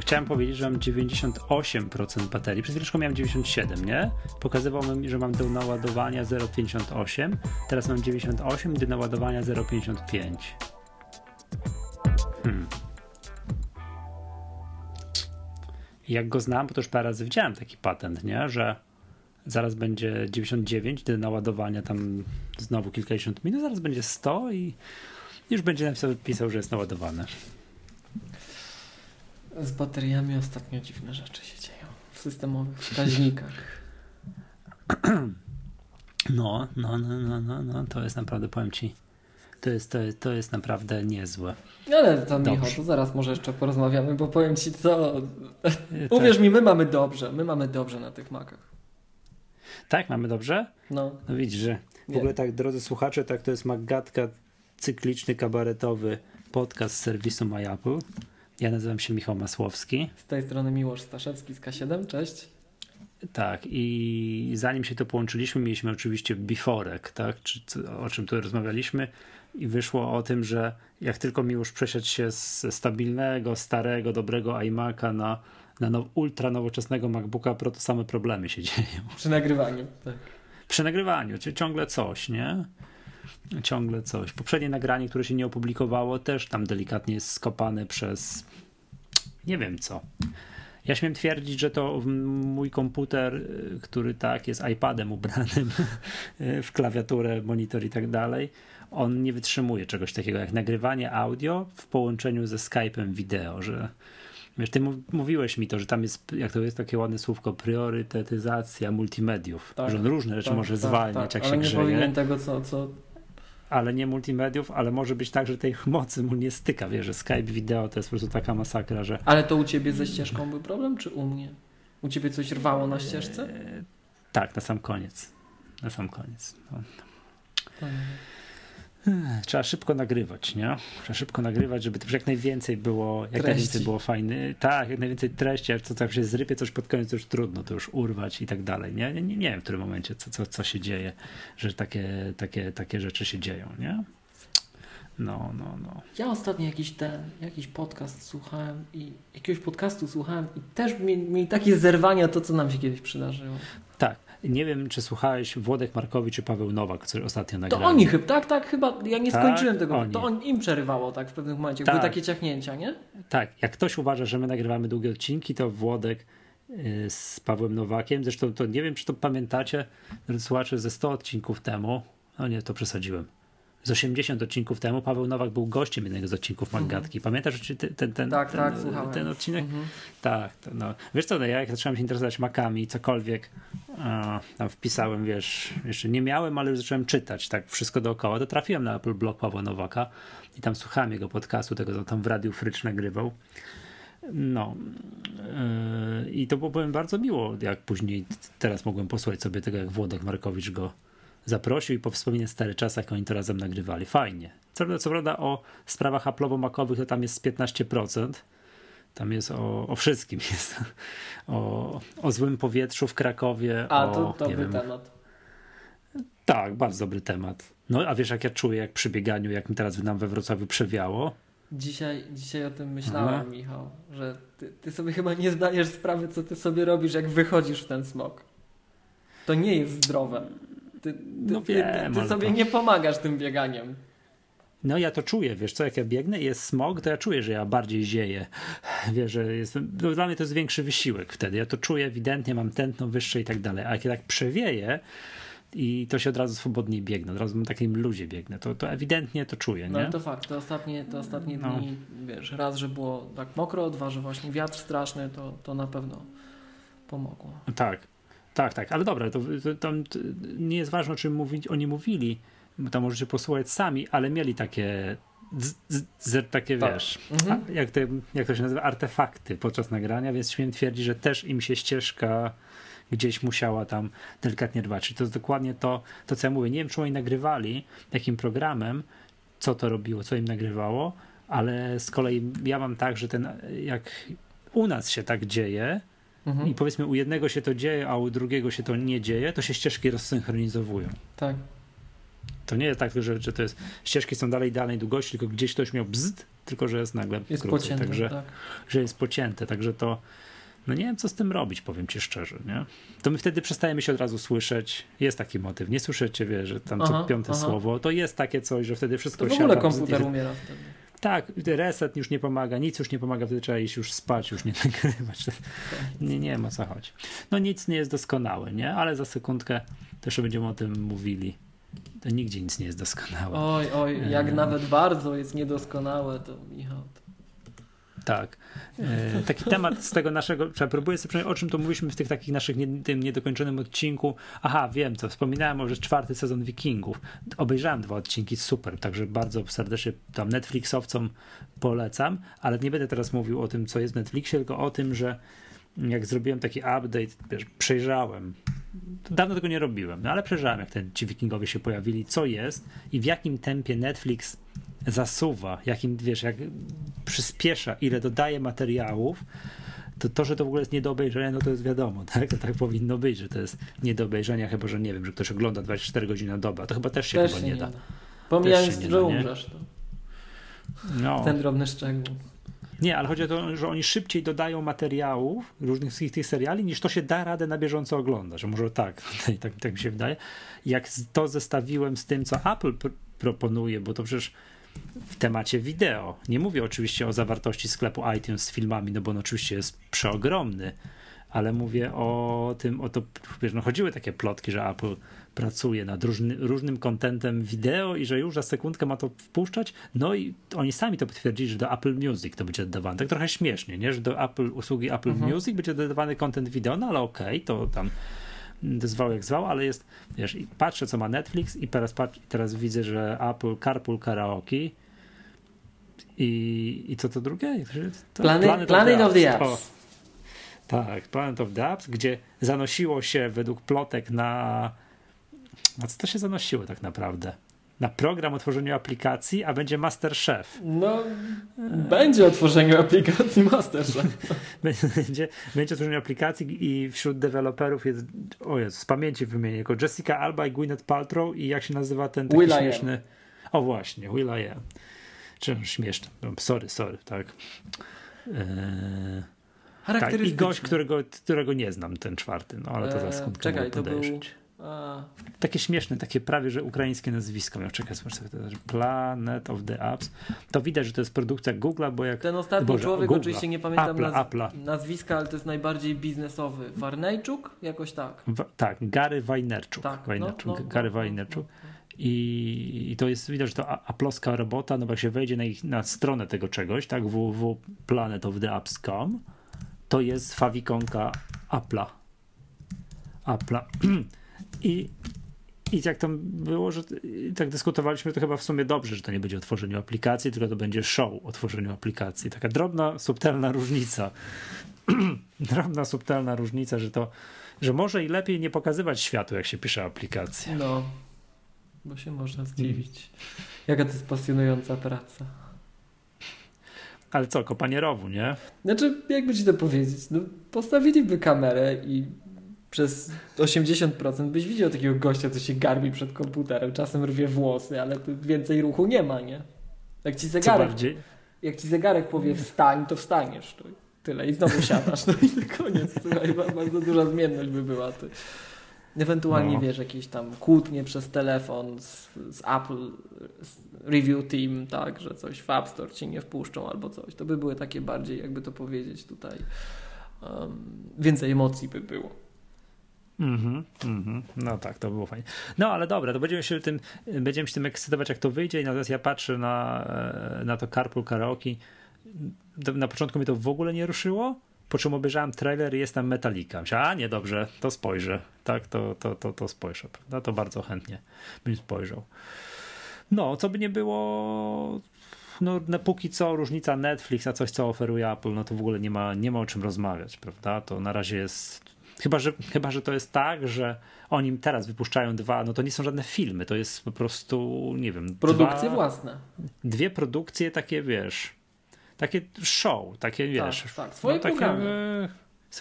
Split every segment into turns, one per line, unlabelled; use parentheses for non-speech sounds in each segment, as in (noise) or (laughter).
Chciałem powiedzieć, że mam 98% baterii. Przez chwileczkę miałem 97, nie? Pokazywał mi, że mam do naładowania 0,58. Teraz mam 98 i do naładowania 0,55. Hmm. Jak go znam, bo to już parę razy widziałem taki patent, nie? Że zaraz będzie 99 do naładowania tam znowu kilkadziesiąt minut, zaraz będzie 100 i już będzie napisał, pisał, że jest naładowane.
Z bateriami ostatnio dziwne rzeczy się dzieją w systemowych wskaźnikach. (clears throat)
No, no, no, no, no, no, to jest naprawdę, powiem ci, to jest, to jest, to jest naprawdę niezłe.
Ale Dobrze. Michał, to zaraz może jeszcze porozmawiamy, bo powiem ci co, (laughs) uwierz tak. mi, my mamy dobrze, my mamy dobrze na tych makach.
Tak, mamy dobrze?
No.
No widzisz, że w Nie. ogóle tak, drodzy słuchacze, tak to jest Magatka, cykliczny, kabaretowy podcast z serwisu MyApple. Ja nazywam się Michał Masłowski.
Z tej strony Miłosz Staszewski z K7, cześć.
Tak, i zanim się to połączyliśmy, mieliśmy oczywiście biforek, tak, czy, o czym tu rozmawialiśmy, i wyszło o tym, że jak tylko Miłosz przesiadł się z stabilnego, starego, dobrego iMac'a na, na now, ultra nowoczesnego MacBooka Pro, to same problemy się (laughs) dzieją.
Przy nagrywaniu, tak.
Przy nagrywaniu, ciągle coś, nie? Ciągle coś. Poprzednie nagranie, które się nie opublikowało, też tam delikatnie jest skopane przez nie wiem co. Ja śmiem twierdzić, że to mój komputer, y, który tak jest iPadem ubranym (laughs) w klawiaturę, monitor i tak dalej, on nie wytrzymuje czegoś takiego jak nagrywanie audio w połączeniu ze Skype'em wideo, że Wiesz, ty mówiłeś mi to, że tam jest, jak to jest takie ładne słówko, priorytetyzacja multimediów, tak, że on różne rzeczy tak, może tak, zwalniać, tak, jak
ale
się grzeje.
powinien tego, co, co
ale nie multimediów, ale może być tak, że tej mocy mu nie styka, wiesz, że Skype wideo to jest po prostu taka masakra, że...
Ale to u ciebie ze ścieżką był problem, czy u mnie? U ciebie coś rwało na ścieżce? Eee,
tak, na sam koniec. Na sam koniec. No. Trzeba szybko nagrywać, nie? Trzeba szybko nagrywać, żeby jak najwięcej było, jak treści. najwięcej było fajny. Tak, jak najwięcej treści, a to tak się zrypie coś pod koniec, to już trudno to już urwać i tak dalej, nie? Nie, nie, nie wiem w którym momencie, co, co, co się dzieje, że takie, takie, takie rzeczy się dzieją, nie? No, no, no.
Ja ostatnio jakiś ten, jakiś podcast słuchałem i jakiegoś podcastu słuchałem i też mieli, mieli takie zerwania to, co nam się kiedyś przydarzyło.
Tak. Nie wiem, czy słuchałeś Włodek Markowicz czy Paweł Nowak, który ostatnio nagrał.
To oni chyba, tak, tak, chyba, ja nie tak, skończyłem tego, oni. to on, im przerywało tak w pewnym momencie, tak. były takie ciachnięcia, nie?
Tak, jak ktoś uważa, że my nagrywamy długie odcinki, to Włodek y, z Pawłem Nowakiem, zresztą to nie wiem, czy to pamiętacie, słuchacze, ze 100 odcinków temu, no nie, to przesadziłem, z 80 odcinków temu Paweł Nowak był gościem jednego z odcinków Maggatki. Pamiętasz czy ten, ten, ten,
tak,
ten,
tak,
ten, ten odcinek? Mhm. Tak, no. Wiesz co, no, ja jak zacząłem się interesować makami, cokolwiek a, tam wpisałem, wiesz, jeszcze nie miałem, ale już zacząłem czytać tak wszystko dookoła, to trafiłem na Apple Blog Pawła Nowaka i tam słuchałem jego podcastu, tego co tam w Radiu Frycz nagrywał. No yy, i to było powiem bardzo miło, jak później teraz mogłem posłuchać sobie tego, jak Włodek Markowicz go zaprosił i powspominać stare czasy, jak oni to razem nagrywali. Fajnie. Co, co prawda o sprawach haplowo-makowych to tam jest 15%. Tam jest o, o wszystkim. (laughs) Jest o, o złym powietrzu w Krakowie.
A,
o,
to dobry wiem, temat.
Tak, bardzo dobry temat. No, a wiesz, jak ja czuję, jak przy bieganiu, jak mi teraz nam we Wrocławiu przewiało?
Dzisiaj, dzisiaj o tym myślałem, Aha. Michał, że ty, ty, sobie chyba nie zdajesz sprawy, co ty sobie robisz, jak wychodzisz w ten smog. To nie jest zdrowe. Ty, ty, no wiem, ty, ty sobie to... nie pomagasz tym bieganiem.
No ja to czuję, wiesz co, jak ja biegnę i jest smog, to ja czuję, że ja bardziej zieję. Wiesz, że jestem, no dla mnie to jest większy wysiłek wtedy. Ja to czuję ewidentnie, mam tętno wyższe i tak dalej. A jak ja tak przewieję i to się od razu swobodniej biegnę, od razu na takim luzie biegnę, to, to ewidentnie to czuję,
no,
nie?
No to fakt, te ostatnie, te ostatnie no. dni, wiesz, raz, że było tak mokro, dwa, że właśnie wiatr straszny, to, to na pewno pomogło.
Tak. Tak, tak, ale dobra, to, to, nie jest ważne, o czym mówić, oni mówili, bo to możecie posłuchać sami, ale mieli takie z, z, z, takie tak. wiesz, mhm. a, jak, te, jak to się nazywa, artefakty podczas nagrania, więc śmiem twierdzić, że też im się ścieżka gdzieś musiała tam delikatnie rwać. Czyli to jest dokładnie to, to, co ja mówię. Nie wiem, czy oni nagrywali, jakim programem, co to robiło, co im nagrywało, ale z kolei ja mam tak, że ten, jak u nas się tak dzieje, mhm. i powiedzmy u jednego się to dzieje, a u drugiego się to nie dzieje, to się ścieżki rozsynchronizowują.
Tak.
To nie jest tak, że, że to jest ścieżki są dalej danej długości, tylko gdzieś ktoś miał bzd tylko że jest nagle
jest
krócej,
pocięte,
także,
tak.
że jest pocięte, także to no nie wiem, co z tym robić, powiem ci szczerze, nie? To my wtedy przestajemy się od razu słyszeć. Jest taki motyw. Nie słyszycie, wie, że tam aha, co piąte aha. słowo. To jest takie coś, że wtedy wszystko
się. W ogóle komputer umiera wtedy.
Tak, reset już nie pomaga, nic już nie pomaga, wtedy trzeba iść już spać, już nie (laughs) nagrywać. Nie, nie o co chodzi. No nic nie jest doskonałe, nie? Ale za sekundkę też będziemy o tym mówili. To nigdzie nic nie jest doskonałe.
Oj, oj, jak e... nawet bardzo jest niedoskonałe, to Michał.
Tak. E, taki temat z tego naszego, próbuję sobie o czym to mówiliśmy w tych takich naszych nie, tym niedokończonym odcinku. Aha, wiem co, wspominałem o, że czwarty sezon Wikingów. Obejrzałem dwa odcinki, super, także bardzo serdecznie tam Netflixowcom polecam, ale nie będę teraz mówił o tym, co jest w Netflixie, tylko o tym, że jak zrobiłem taki update, wiesz, przejrzałem. Dawno tego nie robiłem, no ale przejrzałem, jak ten, ci wikingowie się pojawili, co jest i w jakim tempie Netflix zasuwa, jakim, wiesz, jak przyspiesza, ile dodaje materiałów, to to, że to w ogóle jest nie do obejrzenia, no to jest wiadomo, (laughs) tak? To tak powinno być, że to jest nie do obejrzenia, chyba, że nie wiem, że ktoś ogląda 24 godziny na dobę, to chyba też się
też
chyba
nie,
nie da.
da. Pomijając, że umrzesz, to no. ten drobny szczegół.
Nie, ale chodzi o to, że oni szybciej dodają materiałów różnych z tych seriali, niż to się da radę na bieżąco oglądać. Że może tak, (laughs) tak, tak mi się wydaje. Jak to zestawiłem z tym, co Apple pr proponuje, bo to przecież w temacie wideo. Nie mówię oczywiście o zawartości sklepu iTunes z filmami, no bo on oczywiście jest przeogromny, ale mówię o tym, o to, wiesz, no chodziły takie plotki, że Apple pracuje nad różny, różnym kontentem wideo i że już za sekundkę ma to wpuszczać. No i oni sami to potwierdzili, że do Apple Music to będzie dodawane. Tak trochę śmiesznie, nie? że do Apple, usługi Apple mhm. Music będzie dodawany kontent wideo, no ale okej, okay, to tam zwał jak zwał, ale jest, wiesz, i patrzę co ma Netflix i teraz, patrz, teraz widzę, że Apple Carpool Karaoke i, i co to drugie?
To Planet, Planet, Planet of the Apps. Of the Apps.
tak, Planet of the Apps, gdzie zanosiło się według plotek na a co to się zanosiło tak naprawdę? Na program o tworzeniu aplikacji, a będzie Masterchef.
No, będzie o tworzeniu aplikacji Masterchef. (laughs)
będzie, będzie o tworzeniu aplikacji i wśród deweloperów jest, o z pamięci wymienię, jako Jessica Alba i Gwyneth Paltrow i jak się nazywa ten taki Will śmieszny... O właśnie, Will I Am. Czy śmieszny. No, sorry, sorry, tak. Eee... Tak, i gość, którego, którego nie znam, ten czwarty, no ale to za eee, sekundkę
Czekaj, to był.
Takie śmieszne, takie prawie, że ukraińskie nazwisko miał. Czekaj, sobie Planet of the Apps. To widać, że to jest produkcja Google'a, bo jak...
Ten ostatni Boże, człowiek, Google'a. oczywiście nie pamiętam Apple'a, naz Apple'a. nazwiska, ale to jest najbardziej biznesowy. Warnejczuk? Jakoś tak.
tak, Gary Wajnerczuk. Tak, Wajnerczuk. No, no, Gary no, no Wajnerczuk. No, no. I, I, to jest widać, że to aploska robota, no bo jak się wejdzie na, ich, na stronę tego czegoś, tak, www.planetoftheapps.com, to jest fawikonka Apple'a. Apple'a. (clears throat) I, i jak tam było, że tak dyskutowaliśmy, to chyba w sumie dobrze, że to nie będzie o tworzeniu aplikacji, tylko to będzie show o tworzeniu aplikacji. Taka drobna, subtelna różnica. (clears throat) drobna, subtelna różnica, że to, że może i lepiej nie pokazywać światu, jak się pisze aplikację.
No, bo się można zdziwić. Jaka to jest pasjonująca praca.
Ale co, kopanie rowu, nie?
Znaczy, jakby ci to powiedzieć, no postawiliby kamerę i przez 80% byś widział takiego gościa, co się garbi przed komputerem, czasem rwie włosy, ale tu więcej ruchu nie ma, nie? Jak ci zegarek, jak ci zegarek powie wstań, to wstaniesz. To tyle i znowu siadasz. No i (laughs) koniec. Słuchaj, bardzo duża zmienność by była. To. Ewentualnie no. wiesz, jakieś tam kłótnie przez telefon z, z Apple z review team, tak, że coś w App Store ci nie wpuszczą albo coś. To by były takie bardziej, jakby to powiedzieć tutaj, um, więcej emocji by było.
Mhm, mm mm no tak, to było fajnie. No ale dobra, to będziemy się tym, będziemy się tym ekscytować, jak to wyjdzie. I natomiast ja patrzę na, na to Carpool Karaoke. Na początku mnie to w ogóle nie ruszyło, po czym obejrzałem trailer i jest tam Metallica. Myślałem, a nie, dobrze, to spojrzę. Tak, to, to, to, to spojrzę. No to bardzo chętnie bym spojrzał. No, co by nie było, no na póki co różnica Netflix, a coś co oferuje Apple, no to w ogóle nie ma, nie ma o czym rozmawiać, prawda? To na razie jest Chyba że, chyba, że to jest tak, że oni teraz wypuszczają dwa, no to nie są żadne filmy, to jest po prostu, nie wiem.
Produkcje dwa, własne.
Dwie produkcje takie, wiesz, takie show, takie, tak, wiesz.
Tak, tak. swoje no, takie, programy.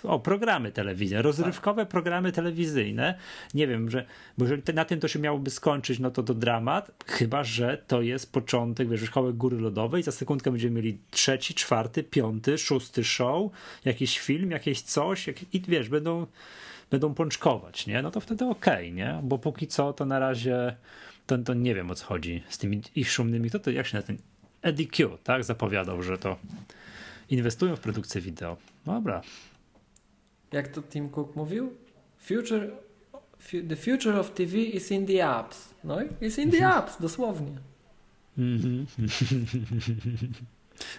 O, programy telewizyjne, rozrywkowe tak. programy telewizyjne. Nie wiem, że, bo jeżeli na tym to się miałoby skończyć, no to to dramat, chyba, że to jest początek, wiesz, szkoły góry lodowej, za sekundkę będziemy mieli trzeci, czwarty, piąty, szósty show, jakiś film, jakieś coś jak, i wiesz, będą, będą pączkować, nie? No to wtedy okej, okay, nie? Bo póki co to na razie to, to nie wiem o co chodzi z tymi ich szumnymi, to, to jak się na ten Eddie Q, tak, zapowiadał, że to inwestują w produkcję wideo. Dobra,
jak to Tim Cook mówił? Future, the future of TV is in the apps. No i is in the apps, dosłownie.
Mhm. (laughs)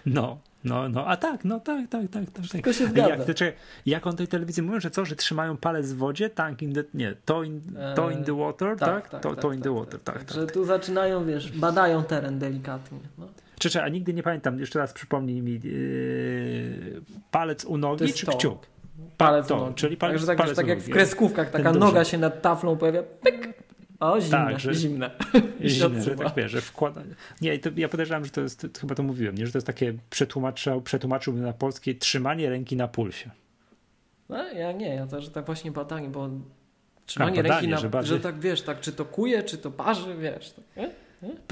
No, no, no, a tak, no tak, tak, tak. tak
Wszystko się zgadza.
Jak, czekaj, jak on tej telewizji mówią, że co, że trzymają palec w wodzie? Tank in the, nie, to in, to in the water, tak? tak? tak to,
tak,
to in the tak, water, tak, tak.
Że tu zaczynają, wiesz, badają teren delikatnie. No.
Czy, czy, a nigdy nie pamiętam, jeszcze raz przypomnij mi, yy, palec u nogi czy to. kciuk?
Palec
to, czyli palec,
Także tak, palec tak jak w kreskówkach, taka noga się nad taflą pojawia, pyk, o, zimne, tak, że, (laughs) zimne.
zimne że tak wiesz, że wkłada. Nie, to ja podejrzewam, że to jest, to chyba to mówiłem, nie, że to jest takie, przetłumaczył, przetłumaczyłbym na polskie trzymanie ręki na pulsie.
No, ja nie, ja to, że tak właśnie badanie, bo trzymanie A, badanie, ręki na, że, bardziej... że tak wiesz, tak, czy to kuje, czy to parzy, wiesz, tak, nie?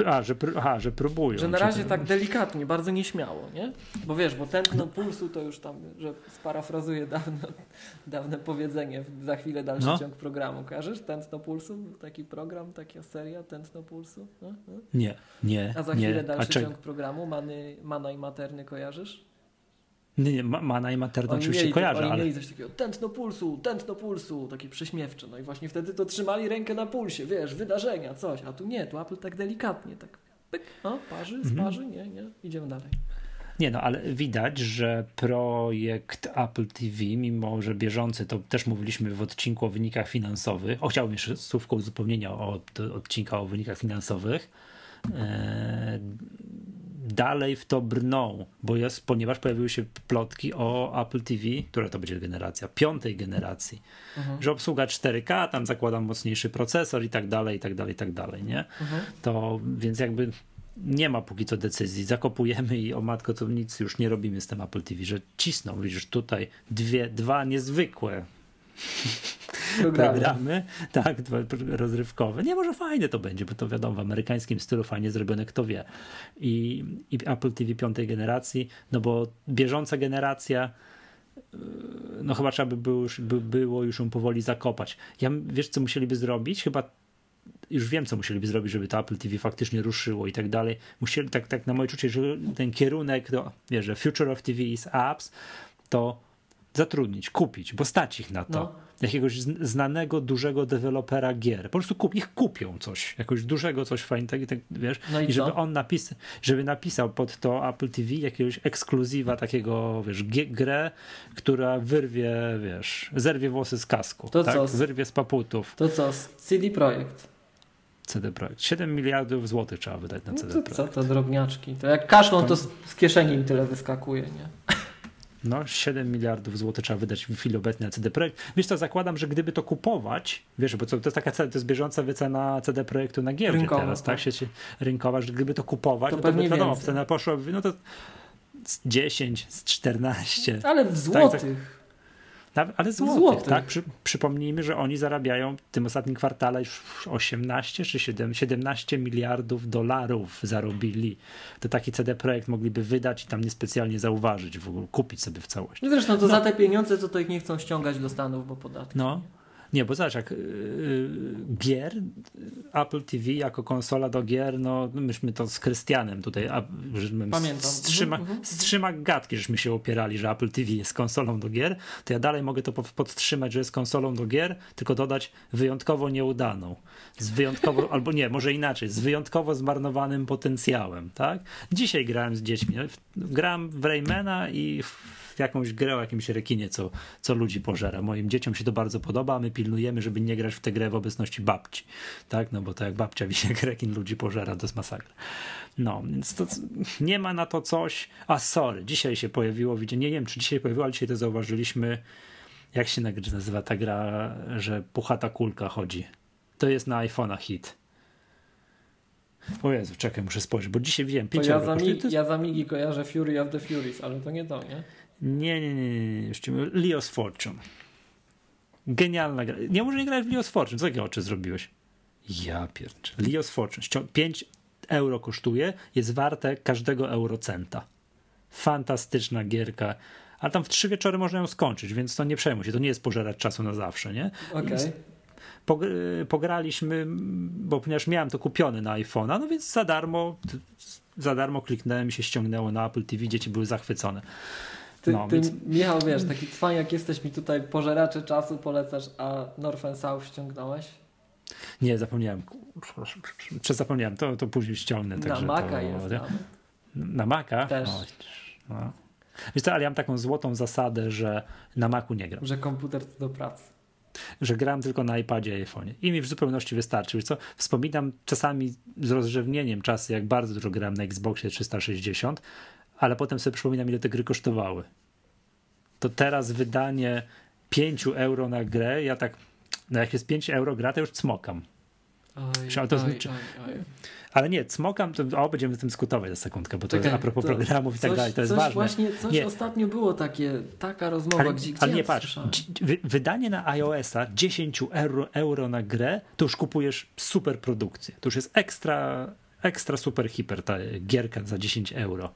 A, że, aha, że próbują.
Że na razie tak delikatnie, bardzo nieśmiało, nie? Bo wiesz, bo tętno pulsu to już tam, że sparafrazuję dawne, (laughs) dawne powiedzenie, za chwilę dalszy no. ciąg programu. Kojarzysz tętno pulsu? Taki program, taka seria tętno pulsu? No?
No? Nie, nie.
A za chwilę nie. dalszy ciąg programu, Many, Mana i Materny kojarzysz?
Nie, nie, Mana i Materna oczywiście mieli, kojarzę,
oni
ale...
mieli coś takiego, tętno pulsu, tętno pulsu, takie prześmiewcze. No i właśnie wtedy to trzymali rękę na pulsie, wiesz, wydarzenia, coś. A tu nie, tu Apple tak delikatnie, tak pyk, no, parzy, mhm. sparzy, nie, nie, idziemy dalej.
Nie no, ale widać, że projekt Apple TV, mimo że bieżący, to też mówiliśmy w odcinku o wynikach finansowych, o chciałbym jeszcze słówko uzupełnienia od odcinka o wynikach finansowych, e, dalej w to brną, bo jest, ponieważ pojawiły się plotki o Apple TV, która to będzie generacja, piątej generacji, mhm. że obsługa 4K, tam zakładam mocniejszy procesor i tak dalej, i tak dalej, i tak dalej, nie? Mhm. To więc jakby nie ma póki co decyzji, zakopujemy i o matko to nic już nie robimy z tym Apple TV, że cisną, widzisz tutaj dwie, dwa niezwykłe (laughs) programy. programy. Tak, rozrywkowe. Nie, może fajne to będzie, bo to wiadomo, w amerykańskim stylu fajnie zrobione, kto wie. I, i Apple TV piątej generacji, no bo bieżąca generacja no chyba trzeba by było już, by było już ją powoli zakopać. Ja wiesz, co musieliby zrobić? Chyba już wiem, co musieliby zrobić, żeby to Apple TV faktycznie ruszyło i tak dalej. Musieli, tak, tak na moje czucie, że ten kierunek, to, wiesz, że Future of TV is apps, to zatrudnić, kupić, bo stać ich na to. No. Jakiegoś znanego, dużego dewelopera gier. Po prostu kup, ich kupią coś, jakoś dużego, coś fajnego, tak, wiesz, no i, i żeby on napisał, żeby napisał pod to Apple TV jakiegoś ekskluzywa takiego, wiesz, grę, która wyrwie, wiesz, zerwie włosy z kasku, to tak? co? wyrwie z paputów.
To co, CD Projekt.
CD Projekt. 7 miliardów złotych trzeba wydać na CD
no
to
Projekt. Co to drobniaczki? To jak kaszlą, to z, z kieszeni im tyle wyskakuje, nie?
No, 7 miliardów złotych trzeba wydać w chwili obecnej na CD Projekt. Wiesz co, zakładam, że gdyby to kupować, wiesz, bo to, to jest taka to jest bieżąca wycena CD Projektu na giełdzie rynkowa, teraz, tak? tak? Sieci rynkowa, że gdyby to kupować, to, no to by wiadomo, cena poszła, no to z 10, z 14.
Ale w złotych. Tak, tak.
Ale złotych, złotych. tak? Przy, przypomnijmy, że oni zarabiają w tym ostatnim kwartale już 18 czy 7, 17 miliardów dolarów zarobili. To taki CD Projekt mogliby wydać i tam niespecjalnie zauważyć, w ogóle kupić sobie w całości.
No zresztą to no. za te pieniądze to, to ich nie chcą ściągać do Stanów, bo podatki.
No. Nie, bo zobacz, jak yy, gier, Apple TV jako konsola do gier, no myśmy to z Krystianem tutaj, a,
Pamiętam.
Z, trzyma, mhm, mhm. gadki, żeśmy się opierali, że Apple TV jest konsolą do gier, to ja dalej mogę to podtrzymać, że jest konsolą do gier, tylko dodać wyjątkowo nieudaną. Z wyjątkowo, (laughs) albo nie, może inaczej, z wyjątkowo zmarnowanym potencjałem, tak? Dzisiaj grałem z dziećmi, gram w Raymana i w w jakąś grę o jakimś rekinie, co, co ludzi pożera. Moim dzieciom się to bardzo podoba, a my pilnujemy, żeby nie grać w tę grę w obecności babci. Tak, no bo to jak babcia widzi, (laughs) jak rekin ludzi pożera, to jest masakra. No, więc to nie ma na to coś. A sorry, dzisiaj się pojawiło, widzę, nie wiem, czy dzisiaj pojawiło, ale dzisiaj to zauważyliśmy. Jak się nazywa ta gra, że puchata kulka chodzi? To jest na iPhone'a hit. O Jezu, czekaj, muszę spojrzeć, bo dzisiaj wiem, 5
ja, za mi, ja za Migi kojarzę Fury of the Furies, ale to nie to, nie?
Nie, nie, nie, nie, jeszcze Leo's Fortune. Genialna gra. Nie może nie grać w Leo's Fortune. Co jakie oczy zrobiłeś? Ja pierczę. Leo's Fortune. 5 euro kosztuje, jest warte każdego eurocenta. Fantastyczna gierka. Ale tam w trzy wieczory można ją skończyć, więc to nie przejmuj się. To nie jest pożerać czasu na zawsze, nie?
Okej. Okay
pograliśmy, bo ponieważ miałem to kupione na iPhone'a, no więc za darmo, za darmo kliknąłem i się ściągnęło na Apple TV, dzieci były zachwycone.
Ty, no, ty więc... Michał, wiesz, taki cwan jak jesteś mi tutaj pożeracze czasu polecasz, a North South ściągnąłeś?
Nie, zapomniałem. Czy zapomniałem, to, to później ściągnę.
Na Maca jest.
Na, na Maca?
Też.
no. Wiesz co, ale ja mam taką złotą zasadę, że na Macu nie gram.
Że komputer to do pracy
że gram tylko na iPadzie i iPhone'ie. I mi w zupełności wystarczy. Wiesz co? Wspominam czasami z rozrzewnieniem czasy, jak bardzo dużo gram na Xboxie 360, ale potem sobie przypominam, ile te gry kosztowały. To teraz wydanie 5 euro na grę, ja tak, no jak jest 5 euro gra, to już cmokam.
Oj, to oj, znaczy, oj,
ale nie, cmokam, to o, będziemy z tym dyskutować za sekundkę, bo to Czekaj, a propos to programów i tak dalej, to jest
coś
ważne.
Właśnie, coś nie. ostatnio było takie, taka rozmowa,
ale,
gdzie, gdzie
Ale nie, patrz, wydanie na iOS-a 10 euro, euro na grę, to już kupujesz super produkcję. To już jest ekstra, ekstra super hiper ta gierka za 10 euro.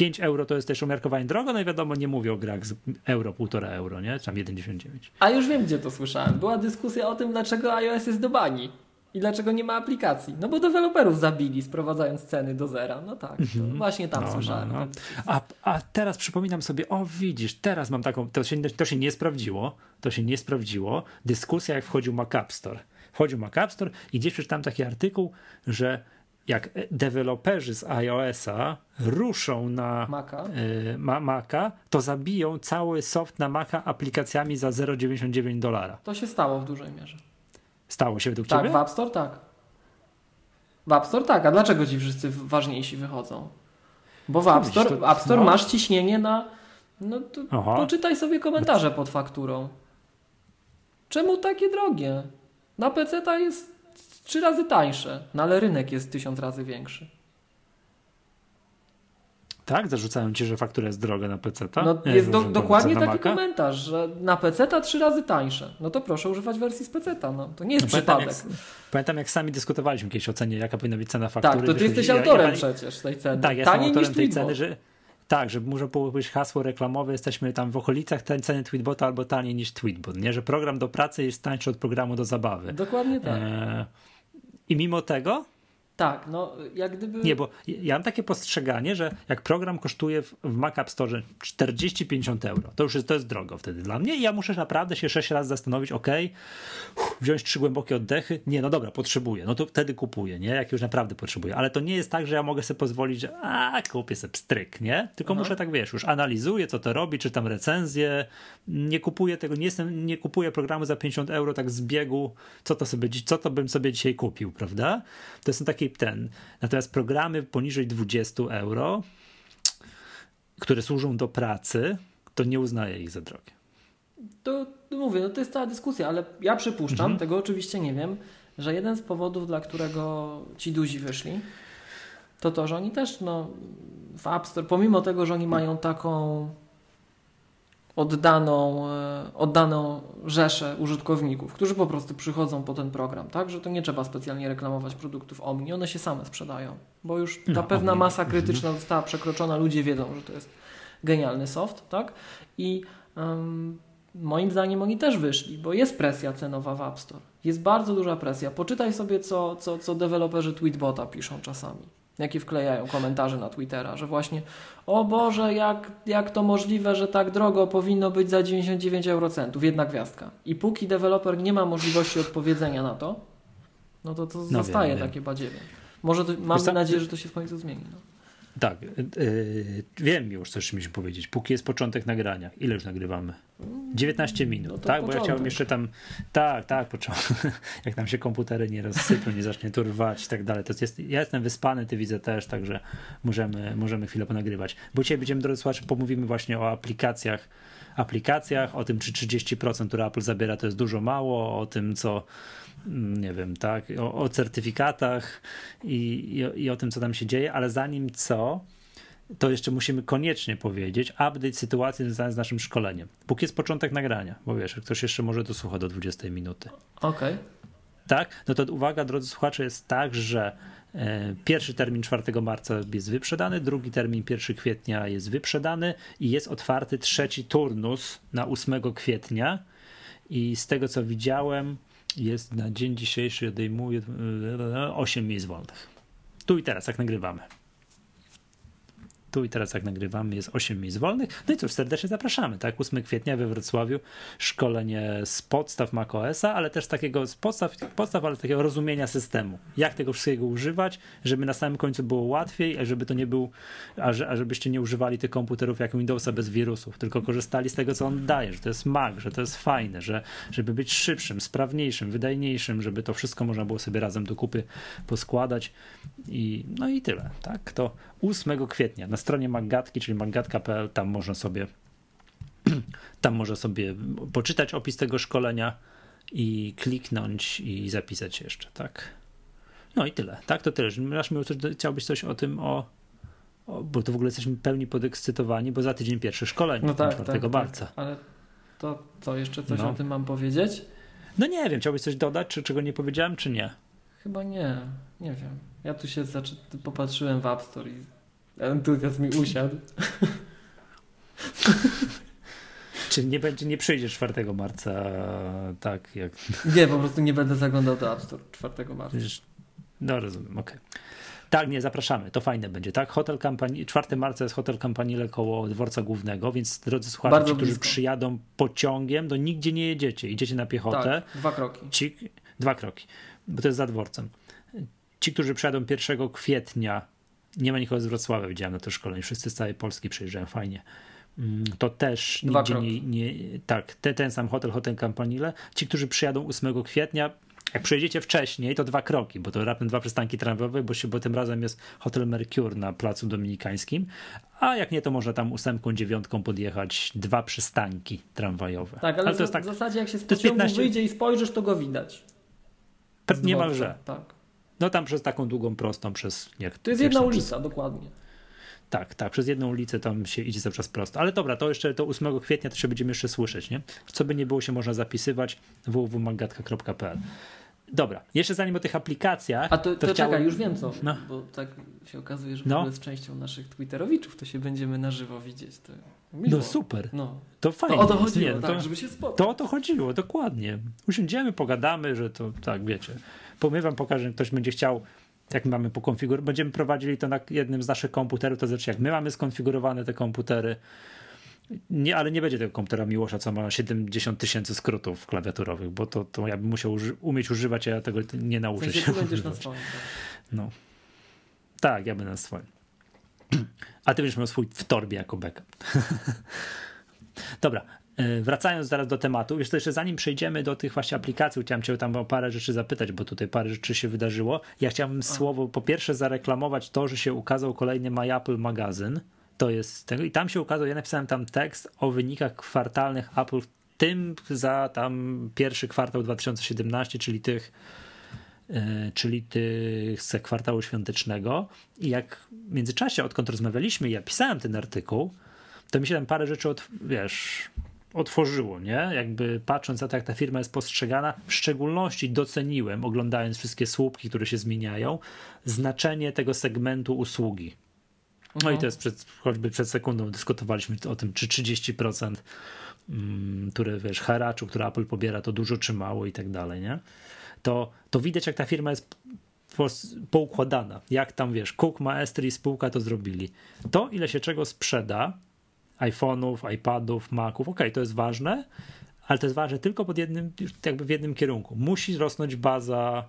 5 euro to jest też umiarkowanie drogo, no i wiadomo, nie mówię o grach z euro, półtora euro, nie? Czy tam 1,99.
A już wiem, gdzie to słyszałem. Była dyskusja o tym, dlaczego iOS jest do bani. I dlaczego nie ma aplikacji? No bo deweloperów zabili, sprowadzając ceny do zera. No tak, mm-hmm. właśnie tam no, słyszałem. No, no.
A, a teraz przypominam sobie, o widzisz, teraz mam taką, to się, to się nie sprawdziło, to się nie sprawdziło, dyskusja jak wchodził Mac App Store. Wchodził Mac App Store i gdzieś przeczytałem taki artykuł, że jak deweloperzy z iOS-a ruszą na
Maca.
Y, ma, Maca, to zabiją cały soft na Maca aplikacjami za 0,99 dolara.
To się stało w dużej mierze.
Stało się według
tak,
ciebie?
Tak, w App Store tak. W App Store tak, a dlaczego ci wszyscy ważniejsi wychodzą? Bo w App Store, to, App Store no. masz ciśnienie na... No to poczytaj sobie komentarze pod fakturą. Czemu takie drogie? Na PC ta jest trzy razy tańsze, no ale rynek jest tysiąc razy większy.
Tak? Zarzucają ci, że faktura jest droga na PC.
No, jest do, dokładnie taki Maca? komentarz, że na PC ta trzy razy tańsze. No to proszę używać wersji z PC. No. To nie jest no, przypadek.
Pamiętam jak, pamiętam jak, sami dyskutowaliśmy kiedyś o cenie, jaka powinna być cena faktury.
Tak, to ty jesteś autorem ja, ja, przecież tej ceny.
Tak, ja jestem autorem tej ceny, że tak, że może być hasło reklamowe, jesteśmy tam w okolicach ceny Tweetbota albo taniej niż Tweetbot, nie? Że program do pracy jest tańszy od programu do zabawy.
Dokładnie tak. E,
I mimo tego
tak, no jak gdyby...
Nie, bo ja mam takie postrzeganie, że jak program kosztuje w, w Mac App Store 40-50 euro, to już jest, to jest drogo wtedy dla mnie i ja muszę naprawdę się 6 razy zastanowić, ok, wziąć trzy głębokie oddechy, nie, no dobra, potrzebuję, no to wtedy kupuję, nie, jak już naprawdę potrzebuję, ale to nie jest tak, że ja mogę sobie pozwolić, że a, kupię sobie stryk, nie, tylko Aha. muszę tak, wiesz, już analizuję, co to robi, czytam recenzję, nie kupuję tego, nie jestem, nie kupuję programu za 50 euro tak z biegu, co to sobie, co to bym sobie dzisiaj kupił, prawda? To są ten. Natomiast programy poniżej 20 euro, które służą do pracy, to nie uznaję ich za drogie.
To, to mówię, no to jest cała dyskusja, ale ja przypuszczam, mhm. tego oczywiście nie wiem, że jeden z powodów, dla którego ci duzi wyszli, to to, że oni też no, w App Store, pomimo tego, że oni mają taką oddaną, e, oddaną rzeszę użytkowników, którzy po prostu przychodzą po ten program, tak? Że to nie trzeba specjalnie reklamować produktów Omni, one się same sprzedają, bo już ta no, pewna Omni. masa krytyczna mhm. została przekroczona, ludzie wiedzą, że to jest genialny soft, tak? I um, moim zdaniem oni też wyszli, bo jest presja cenowa w App Store. Jest bardzo duża presja. Poczytaj sobie, co, co, co deweloperzy Tweetbota piszą czasami jakie wklejają komentarze na Twittera, że właśnie o Boże, jak, jak to możliwe, że tak drogo powinno być za 99 eurocentów, jedna gwiazdka. I póki deweloper nie ma możliwości odpowiedzenia na to, no to to no zostaje wiem, takie badziewie. Może to, mamy nadzieję, że to się w końcu zmieni. No.
Tak, yy, wiem już, co mieliśmy powiedzieć. Póki jest początek nagrania. Ile już nagrywamy? 19 minut, no tak? Początek. Bo ja chciałem jeszcze tam. Tak, tak, początek. (laughs) Jak nam się komputery nie rozsypią, nie zacznie turwać i tak dalej. To jest, ja jestem wyspany, ty widzę też, także możemy, możemy chwilę ponagrywać. Bo dzisiaj będziemy, drodzy słuchacze, pomówimy właśnie o aplikacjach aplikacjach, o tym, czy 30%, które Apple zabiera, to jest dużo mało, o tym, co Mm, nie wiem, tak, o, o certyfikatach i, i, i, o tym, co tam się dzieje, ale zanim co, to jeszcze musimy koniecznie powiedzieć, update sytuacji związanej z naszym szkoleniem. Póki jest początek nagrania, bo wiesz, ktoś jeszcze może to słucha do 20 minuty.
Okej. Okay.
Tak? No to uwaga, drodzy słuchacze, jest tak, że e, Pierwszy termin 4 marca jest wyprzedany, drugi termin 1 kwietnia jest wyprzedany i jest otwarty trzeci turnus na 8 kwietnia. I z tego co widziałem, jest na dzień dzisiejszy odejmuje 8 miejsc wolnych. Tu i teraz, jak nagrywamy tu i teraz jak nagrywamy jest 8 miejsc wolnych. No i cóż, serdecznie zapraszamy, tak? 8 kwietnia we Wrocławiu szkolenie z podstaw macOSa, ale też takiego z podstaw, podstaw, ale takiego rozumienia systemu. Jak tego wszystkiego używać, żeby na samym końcu było łatwiej, a żeby to nie był, a, że, a żebyście nie używali tych komputerów jak Windowsa bez wirusów, tylko korzystali z tego, co on daje, że to jest Mac, że to jest fajne, że żeby być szybszym, sprawniejszym, wydajniejszym, żeby to wszystko można było sobie razem do kupy poskładać i no i tyle, tak? To 8 kwietnia na stronie Maggatki, czyli maggatka.pl, tam można sobie (clears throat) tam można sobie poczytać opis tego szkolenia i kliknąć i zapisać się jeszcze, tak? No i tyle, tak? To tyle. Masz miał coś, chciałbyś coś o tym, o, o, bo to w ogóle jesteśmy pełni podekscytowani, bo za tydzień pierwsze szkolenie, no tak, 4 tak, tak, marca. Tak.
Ale to co, jeszcze coś no. o tym mam powiedzieć?
No nie wiem, chciałbyś coś dodać, czy czego nie powiedziałem, czy nie?
Chyba nie, nie wiem. Ja tu się zaczy... popatrzyłem w App Store i Entuzjazm mi usiadł. (laughs)
Czy nie będzie, nie przyjdzie 4 marca tak jak.
Nie, po prostu nie będę zaglądał do App Store 4 marca.
No rozumiem, okej. Okay. Tak, nie, zapraszamy. To fajne będzie, tak? Hotel Kampanii, 4 marca jest hotel Kampanile koło dworca głównego, więc drodzy słuchacze, ci, którzy przyjadą pociągiem, to nigdzie nie jedziecie. Idziecie na piechotę.
Tak, dwa kroki.
Ci, dwa kroki, bo to jest za dworcem. Ci, którzy przyjadą 1 kwietnia nie ma nikogo z Wrocławia, widziałem na to szkolenie, wszyscy z całej Polski przyjeżdżają, fajnie. Mm, to też Dwa nigdzie nie, nie, tak, te, ten sam hotel, hotel Campanile. Ci, którzy przyjadą 8 kwietnia, jak przyjedziecie wcześniej, to dwa kroki, bo to raptem dwa przystanki tramwajowe, bo, się, bo tym razem jest hotel Mercure na placu dominikańskim, a jak nie, to można tam ósemką, dziewiątką podjechać dwa przystanki tramwajowe.
Tak, ale, ale to jest tak, w zasadzie jak się z pociągu 15... wyjdzie i spojrzysz, to go widać.
Niemalże. Tak. No tam przez taką długą prostą, przez... Jak,
to jest jedna ulica, przez... dokładnie.
Tak, tak, przez jedną ulicę tam się idzie cały czas prosto. Ale dobra, to jeszcze to 8 kwietnia to się będziemy jeszcze słyszeć, nie? Co by nie było, się można zapisywać www.magatka.pl. Dobra, jeszcze zanim o tych aplikacjach.
A to, to, to chciałem... czekaj, już wiem co. No. Bo tak się okazuje, że no. z częścią naszych Twitterowiczów to się będziemy na żywo widzieć. To
no super. No. To fajnie.
To o to chodziło, nie, tak, to, żeby się spotkać.
To o to chodziło, dokładnie. Usiądziemy, pogadamy, że to tak, wiecie. My wam pokażę, ktoś będzie chciał, jak my mamy pokonfigurować, będziemy prowadzili to na jednym z naszych komputerów, to znaczy jak my mamy skonfigurowane te komputery, nie, ale nie będzie tego komputera Miłosza, co ma 70 tysięcy skrótów klawiaturowych, bo to, to ja bym musiał uży umieć używać, a ja tego nie nauczę w sensie
się. Ty będziesz na swoim. Tak?
No. Tak, ja będę na swoim. (clears throat) A ty będziesz miał swój w torbie jako backup. (laughs) Dobra, wracając zaraz do tematu, jeszcze, jeszcze zanim przejdziemy do tych właśnie aplikacji, chciałem cię tam o parę rzeczy zapytać, bo tutaj parę rzeczy się wydarzyło. Ja chciałbym słowo po pierwsze zareklamować to, że się ukazał kolejny My Apple magazyn. To jest tego i tam się ukazał, ja napisałem tam tekst o wynikach kwartalnych Apple, w tym za tam pierwszy kwartał 2017, czyli tych e, czyli tych z kwartału świątecznego. I jak w międzyczasie, odkąd rozmawialiśmy, ja pisałem ten artykuł, to mi się tam parę rzeczy, od, wiesz, otworzyło, nie? Jakby patrząc na to, jak ta firma jest postrzegana, w szczególności doceniłem, oglądając wszystkie słupki, które się zmieniają, znaczenie tego segmentu usługi. No i mhm. to jest przed, choćby przed sekundą dyskutowaliśmy o tym, czy 30%, mm, które wiesz, haraczu, które Apple pobiera, to dużo czy mało i tak dalej, nie? To, to widać, jak ta firma jest poukładana. Jak tam wiesz, Cook, Maestri i spółka to zrobili. To, ile się czego sprzeda, iPhone'ów, iPadów, Maców. Ok, to jest ważne, ale to jest ważne tylko pod jednym, jakby w jednym kierunku. Musi rosnąć baza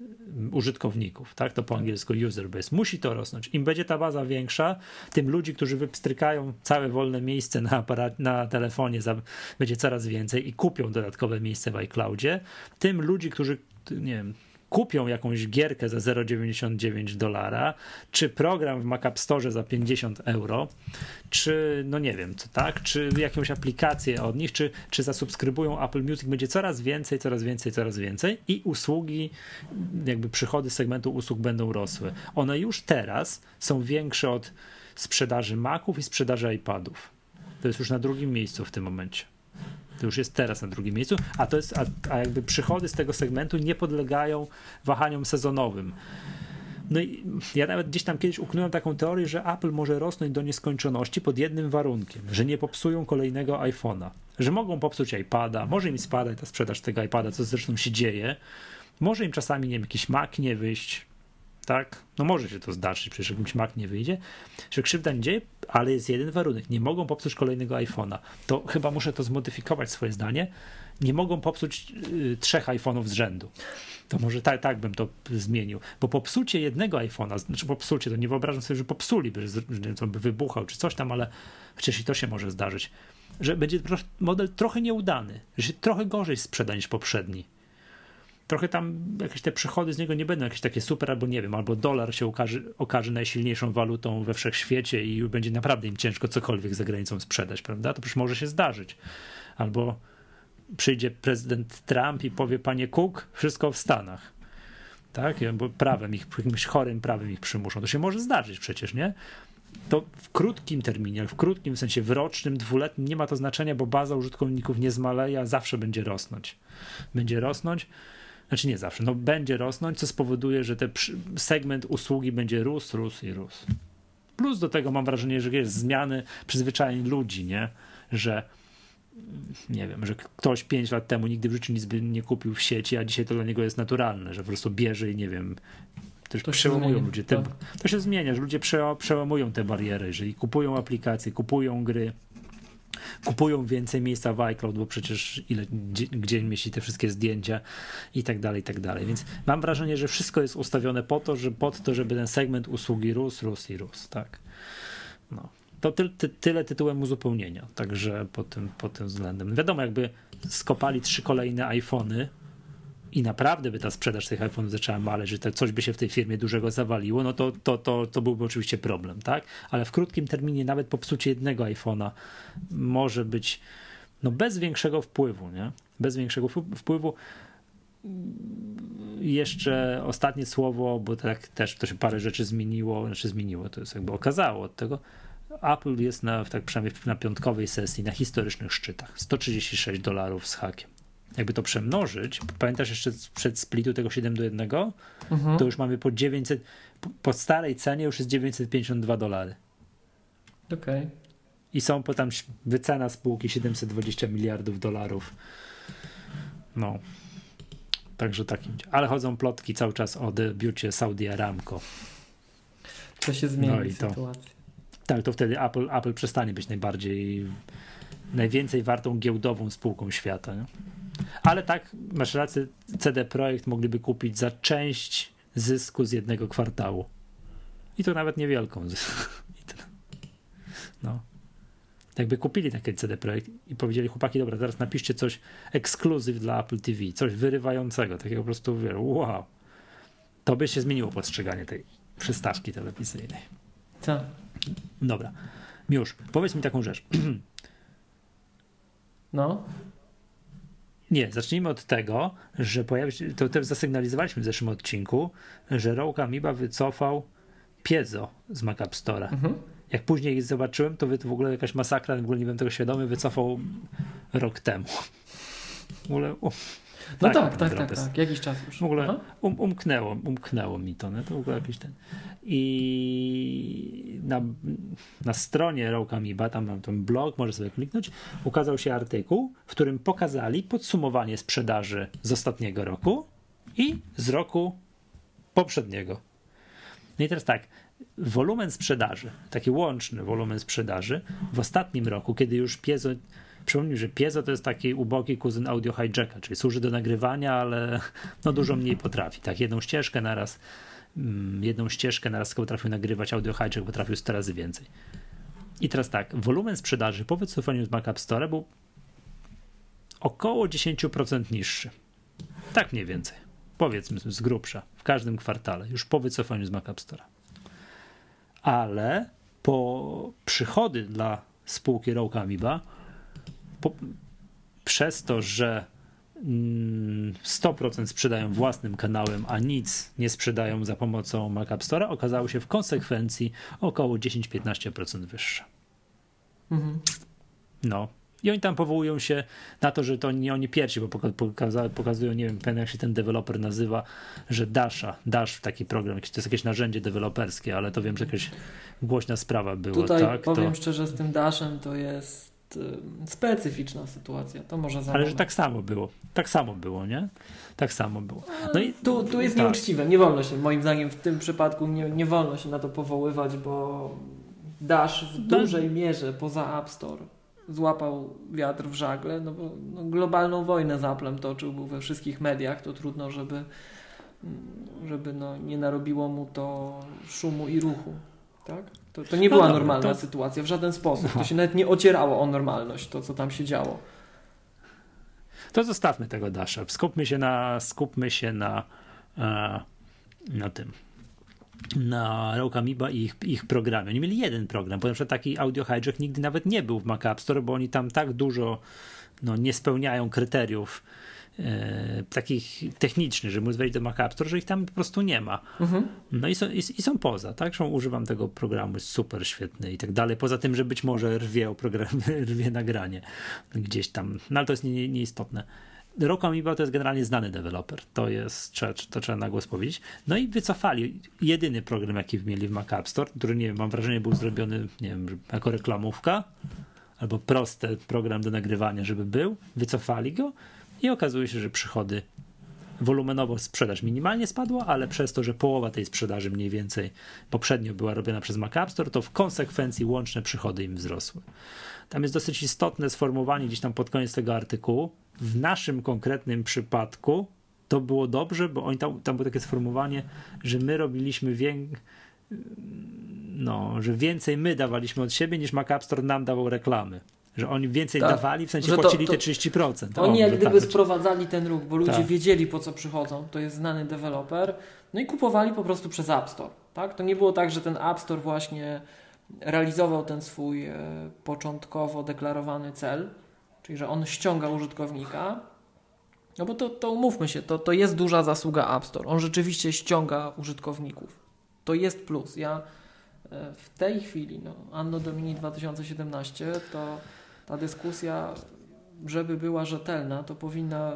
mm, użytkowników, tak? To po angielsku user base. Musi to rosnąć. Im będzie ta baza większa, tym ludzi, którzy wypstrykają całe wolne miejsce na, aparat, na telefonie, za, będzie coraz więcej i kupią dodatkowe miejsce w iCloudzie, tym ludzi, którzy nie wiem, kupią jakąś gierkę za 0,99 dolara, czy program w Mac App Store za 50 euro, czy no nie wiem, co tak, czy jakąś aplikację od nich, czy, czy zasubskrybują Apple Music, będzie coraz więcej, coraz więcej, coraz więcej i usługi, jakby przychody z segmentu usług będą rosły. One już teraz są większe od sprzedaży Maców i sprzedaży iPadów. To jest już na drugim miejscu w tym momencie. To już jest teraz na drugim miejscu, a to jest, a, a jakby przychody z tego segmentu nie podlegają wahaniom sezonowym. No i ja nawet gdzieś tam kiedyś uknąłem taką teorię, że Apple może rosnąć do nieskończoności pod jednym warunkiem, że nie popsują kolejnego iPhone'a, że mogą popsuć iPada, może im spadać ta sprzedaż tego iPada, co zresztą się dzieje, może im czasami, nie wiem, jakiś Mac nie wyjść, tak? No może się to zdarzyć, przecież jakimś Mac nie wyjdzie, że krzywda nie dzieje, ale jest jeden warunek, nie mogą popsuć kolejnego iPhone'a. To chyba muszę to zmodyfikować swoje zdanie, nie mogą popsuć y, trzech iPhone'ów z rzędu. To może tak, tak bym to zmienił, bo popsucie jednego iPhone'a, znaczy popsucie, to nie wyobrażam sobie, że popsuli, że, że by wybuchał czy coś tam, ale przecież i to się może zdarzyć, że będzie model trochę nieudany, że się trochę gorzej sprzeda niż poprzedni trochę tam jakieś te przychody z niego nie będą jakieś takie super, albo nie wiem, albo dolar się okaże, okaże najsilniejszą walutą we wszechświecie i będzie naprawdę im ciężko cokolwiek za granicą sprzedać, prawda? To przecież może się zdarzyć. Albo przyjdzie prezydent Trump i powie, panie Cook, wszystko w Stanach. Tak? Bo prawem ich, jakimś chorym prawem ich przymuszą. To się może zdarzyć przecież, nie? To w krótkim terminie, w krótkim w sensie w rocznym, dwuletnim nie ma to znaczenia, bo baza użytkowników nie zmaleje, a zawsze będzie rosnąć. Będzie rosnąć znaczy nie zawsze, no będzie rosnąć, co spowoduje, że ten segment usługi będzie rósł, rósł i rósł. Plus do tego mam wrażenie, że jest zmiany przyzwyczajeń ludzi, nie? Że nie wiem, że ktoś 5 lat temu nigdy w życiu nic by nie kupił w sieci, a dzisiaj to dla niego jest naturalne, że po prostu bierze i nie wiem, też to przełamują ludzie. Te, tak. To się zmienia, że ludzie przełamują te bariery, jeżeli kupują aplikacje, kupują gry, kupują więcej miejsca w iCloud, bo przecież ile, gdzie, gdzie mieści te wszystkie zdjęcia i tak dalej, i tak dalej. Więc mam wrażenie, że wszystko jest ustawione po to, że pod to, żeby ten segment usługi rósł, rósł i rósł, tak. No. To ty, ty, tyle tytułem uzupełnienia, także pod tym, pod tym względem. Wiadomo, jakby skopali trzy kolejne iPhony, i naprawdę by ta sprzedaż tych iPhone'ów zaczęła maleć, że coś by się w tej firmie dużego zawaliło, no to, to, to, to byłby oczywiście problem, tak? Ale w krótkim terminie nawet popsucie jednego iPhone'a może być no bez większego wpływu, nie? Bez większego wpływu. Jeszcze ostatnie słowo, bo tak też to się parę rzeczy zmieniło, znaczy zmieniło, to jest jakby okazało od tego. Apple jest na, tak przynajmniej na piątkowej sesji na historycznych szczytach. 136 dolarów z hakiem jakby to przemnożyć, pamiętasz jeszcze przed splitu tego 7 do 1, mhm. to już mamy po 900, po starej cenie już jest 952 dolary.
Okej. Okay.
I są potem wycena spółki 720 miliardów dolarów. No. Także takim. Ale chodzą plotki cały czas o debiucie Saudi Aramco.
To się zmieni no i to, sytuacja.
Tak, to wtedy Apple, Apple przestanie być najbardziej najwięcej wartą giełdową spółką świata. Nie? Ale tak, masz rację, CD Projekt mogliby kupić za część zysku z jednego kwartału. I to nawet niewielką. (laughs) No. Jakby kupili takie CD Projekt i powiedzieli, chłopaki, dobra, teraz napiszcie coś ekskluzyw dla Apple TV, coś wyrywającego, takiego po prostu, wow. To by się zmieniło postrzeganie tej przystawki telewizyjnej.
Co?
Dobra. Już, powiedz mi taką rzecz. (clears throat)
No.
Nie, zacznijmy od tego, że pojawi się, to też zasygnalizowaliśmy w zeszłym odcinku, że Rogue Amoeba wycofał piezo z Mac App Store'a. Mhm. Jak później zobaczyłem, to w ogóle jakaś masakra, w ogóle nie byłem tego świadomy, wycofał rok temu. W ogóle,
no tak, tak, tak, tak, tak, jakiś czas już.
W ogóle um, umknęło, umknęło mi to, nie? to w ogóle jakiś ten. I na, na stronie Rogue Amoeba, tam mam ten blog, może sobie kliknąć, ukazał się artykuł, w którym pokazali podsumowanie sprzedaży z ostatniego roku i z roku poprzedniego. No i teraz tak, wolumen sprzedaży, taki łączny wolumen sprzedaży w ostatnim roku, kiedy już piezo Przypomnij, że piezo to jest taki ubogi kuzyn audio hijacka, czyli służy do nagrywania, ale no dużo mniej potrafi. Tak, jedną ścieżkę naraz, mm, jedną ścieżkę naraz potrafił nagrywać audio hijack, potrafił 100 razy więcej. I teraz tak, wolumen sprzedaży po wycofaniu z Mac App Store był około 10% niższy. Tak mniej więcej. Powiedzmy z grubsza, w każdym kwartale, już po wycofaniu z Mac App Store. Ale po przychody dla spółki Rogue Amoeba po, przez to, że 100% mm, sprzedają własnym kanałem, a nic nie sprzedają za pomocą Mac App Store, okazało się w konsekwencji około 10-15% wyższe. Mhm. No. I oni tam powołują się na to, że to nie oni pierwsi, bo pokaza, pokazują, nie wiem, jak się ten deweloper nazywa, że Dasha, Dash taki program, to jest jakieś narzędzie deweloperskie, ale to wiem, że jakaś głośna sprawa była.
Tutaj
tak?
powiem
to...
szczerze, z tym Dashem to jest Y, specyficzna sytuacja. To może za
Ale że tak samo było. Tak samo było, nie? Tak samo było.
No i tu, tu jest tak. nieuczciwe. Nie wolno się, moim zdaniem, w tym przypadku nie, nie wolno się na to powoływać, bo Dash w no. dużej mierze poza App Store złapał wiatr w żagle, no bo no, globalną wojnę z Applem toczył, był we wszystkich mediach, to trudno, żeby, żeby no, nie narobiło mu to szumu i ruchu. Tak? To, to nie no była normalna to... sytuacja w żaden sposób. To się nawet nie ocierało o normalność, to co tam się działo.
To zostawmy tego Dasha. Skupmy się na, skupmy się na, e, na tym. Na Rokamiba i ich, ich programie. Oni mieli jeden program, ponieważ taki Audio Hijack nigdy nawet nie był w Mac App Store, bo oni tam tak dużo no, nie spełniają kryteriów takich technicznych, że móc wejść do Mac App Store, że ich tam po prostu nie ma. Mhm. No i są, i, i, są poza, tak? Że używam tego programu, jest super świetny i tak dalej. Poza tym, że być może rwie, program, (laughs) rwie nagranie gdzieś tam, no ale to jest nie, nieistotne. Rock Amoeba to jest generalnie znany deweloper. To jest, to trzeba na głos powiedzieć. No i wycofali jedyny program, jaki mieli w Mac App Store, który nie wiem, mam wrażenie był zrobiony, nie wiem, jako reklamówka albo prosty program do nagrywania, żeby był. Wycofali go i okazuje się, że przychody wolumenowo sprzedaż minimalnie spadła, ale przez to, że połowa tej sprzedaży mniej więcej poprzednio była robiona przez Mac App Store, to w konsekwencji łączne przychody im wzrosły. Tam jest dosyć istotne sformułowanie gdzieś tam pod koniec tego artykułu. W naszym konkretnym przypadku to było dobrze, bo oni tam, tam było takie sformułowanie, że my robiliśmy więcej no, że więcej my dawaliśmy od siebie niż Mac App Store nam dawał reklamy że oni więcej tak. dawali, w sensie że płacili to, to te 30%.
Oni jak gdyby tak. sprowadzali ten ruch, bo ludzie tak. wiedzieli po co przychodzą, to jest znany deweloper, no i kupowali po prostu przez App Store. Tak? To nie było tak, że ten App Store właśnie realizował ten swój e, początkowo deklarowany cel, czyli że on ściąga użytkownika, no bo to, to umówmy się, to, to jest duża zasługa App Store. On rzeczywiście ściąga użytkowników. To jest plus. Ja e, w tej chwili, no, Anno Domini 2017, to ta dyskusja, żeby była rzetelna, to powinna,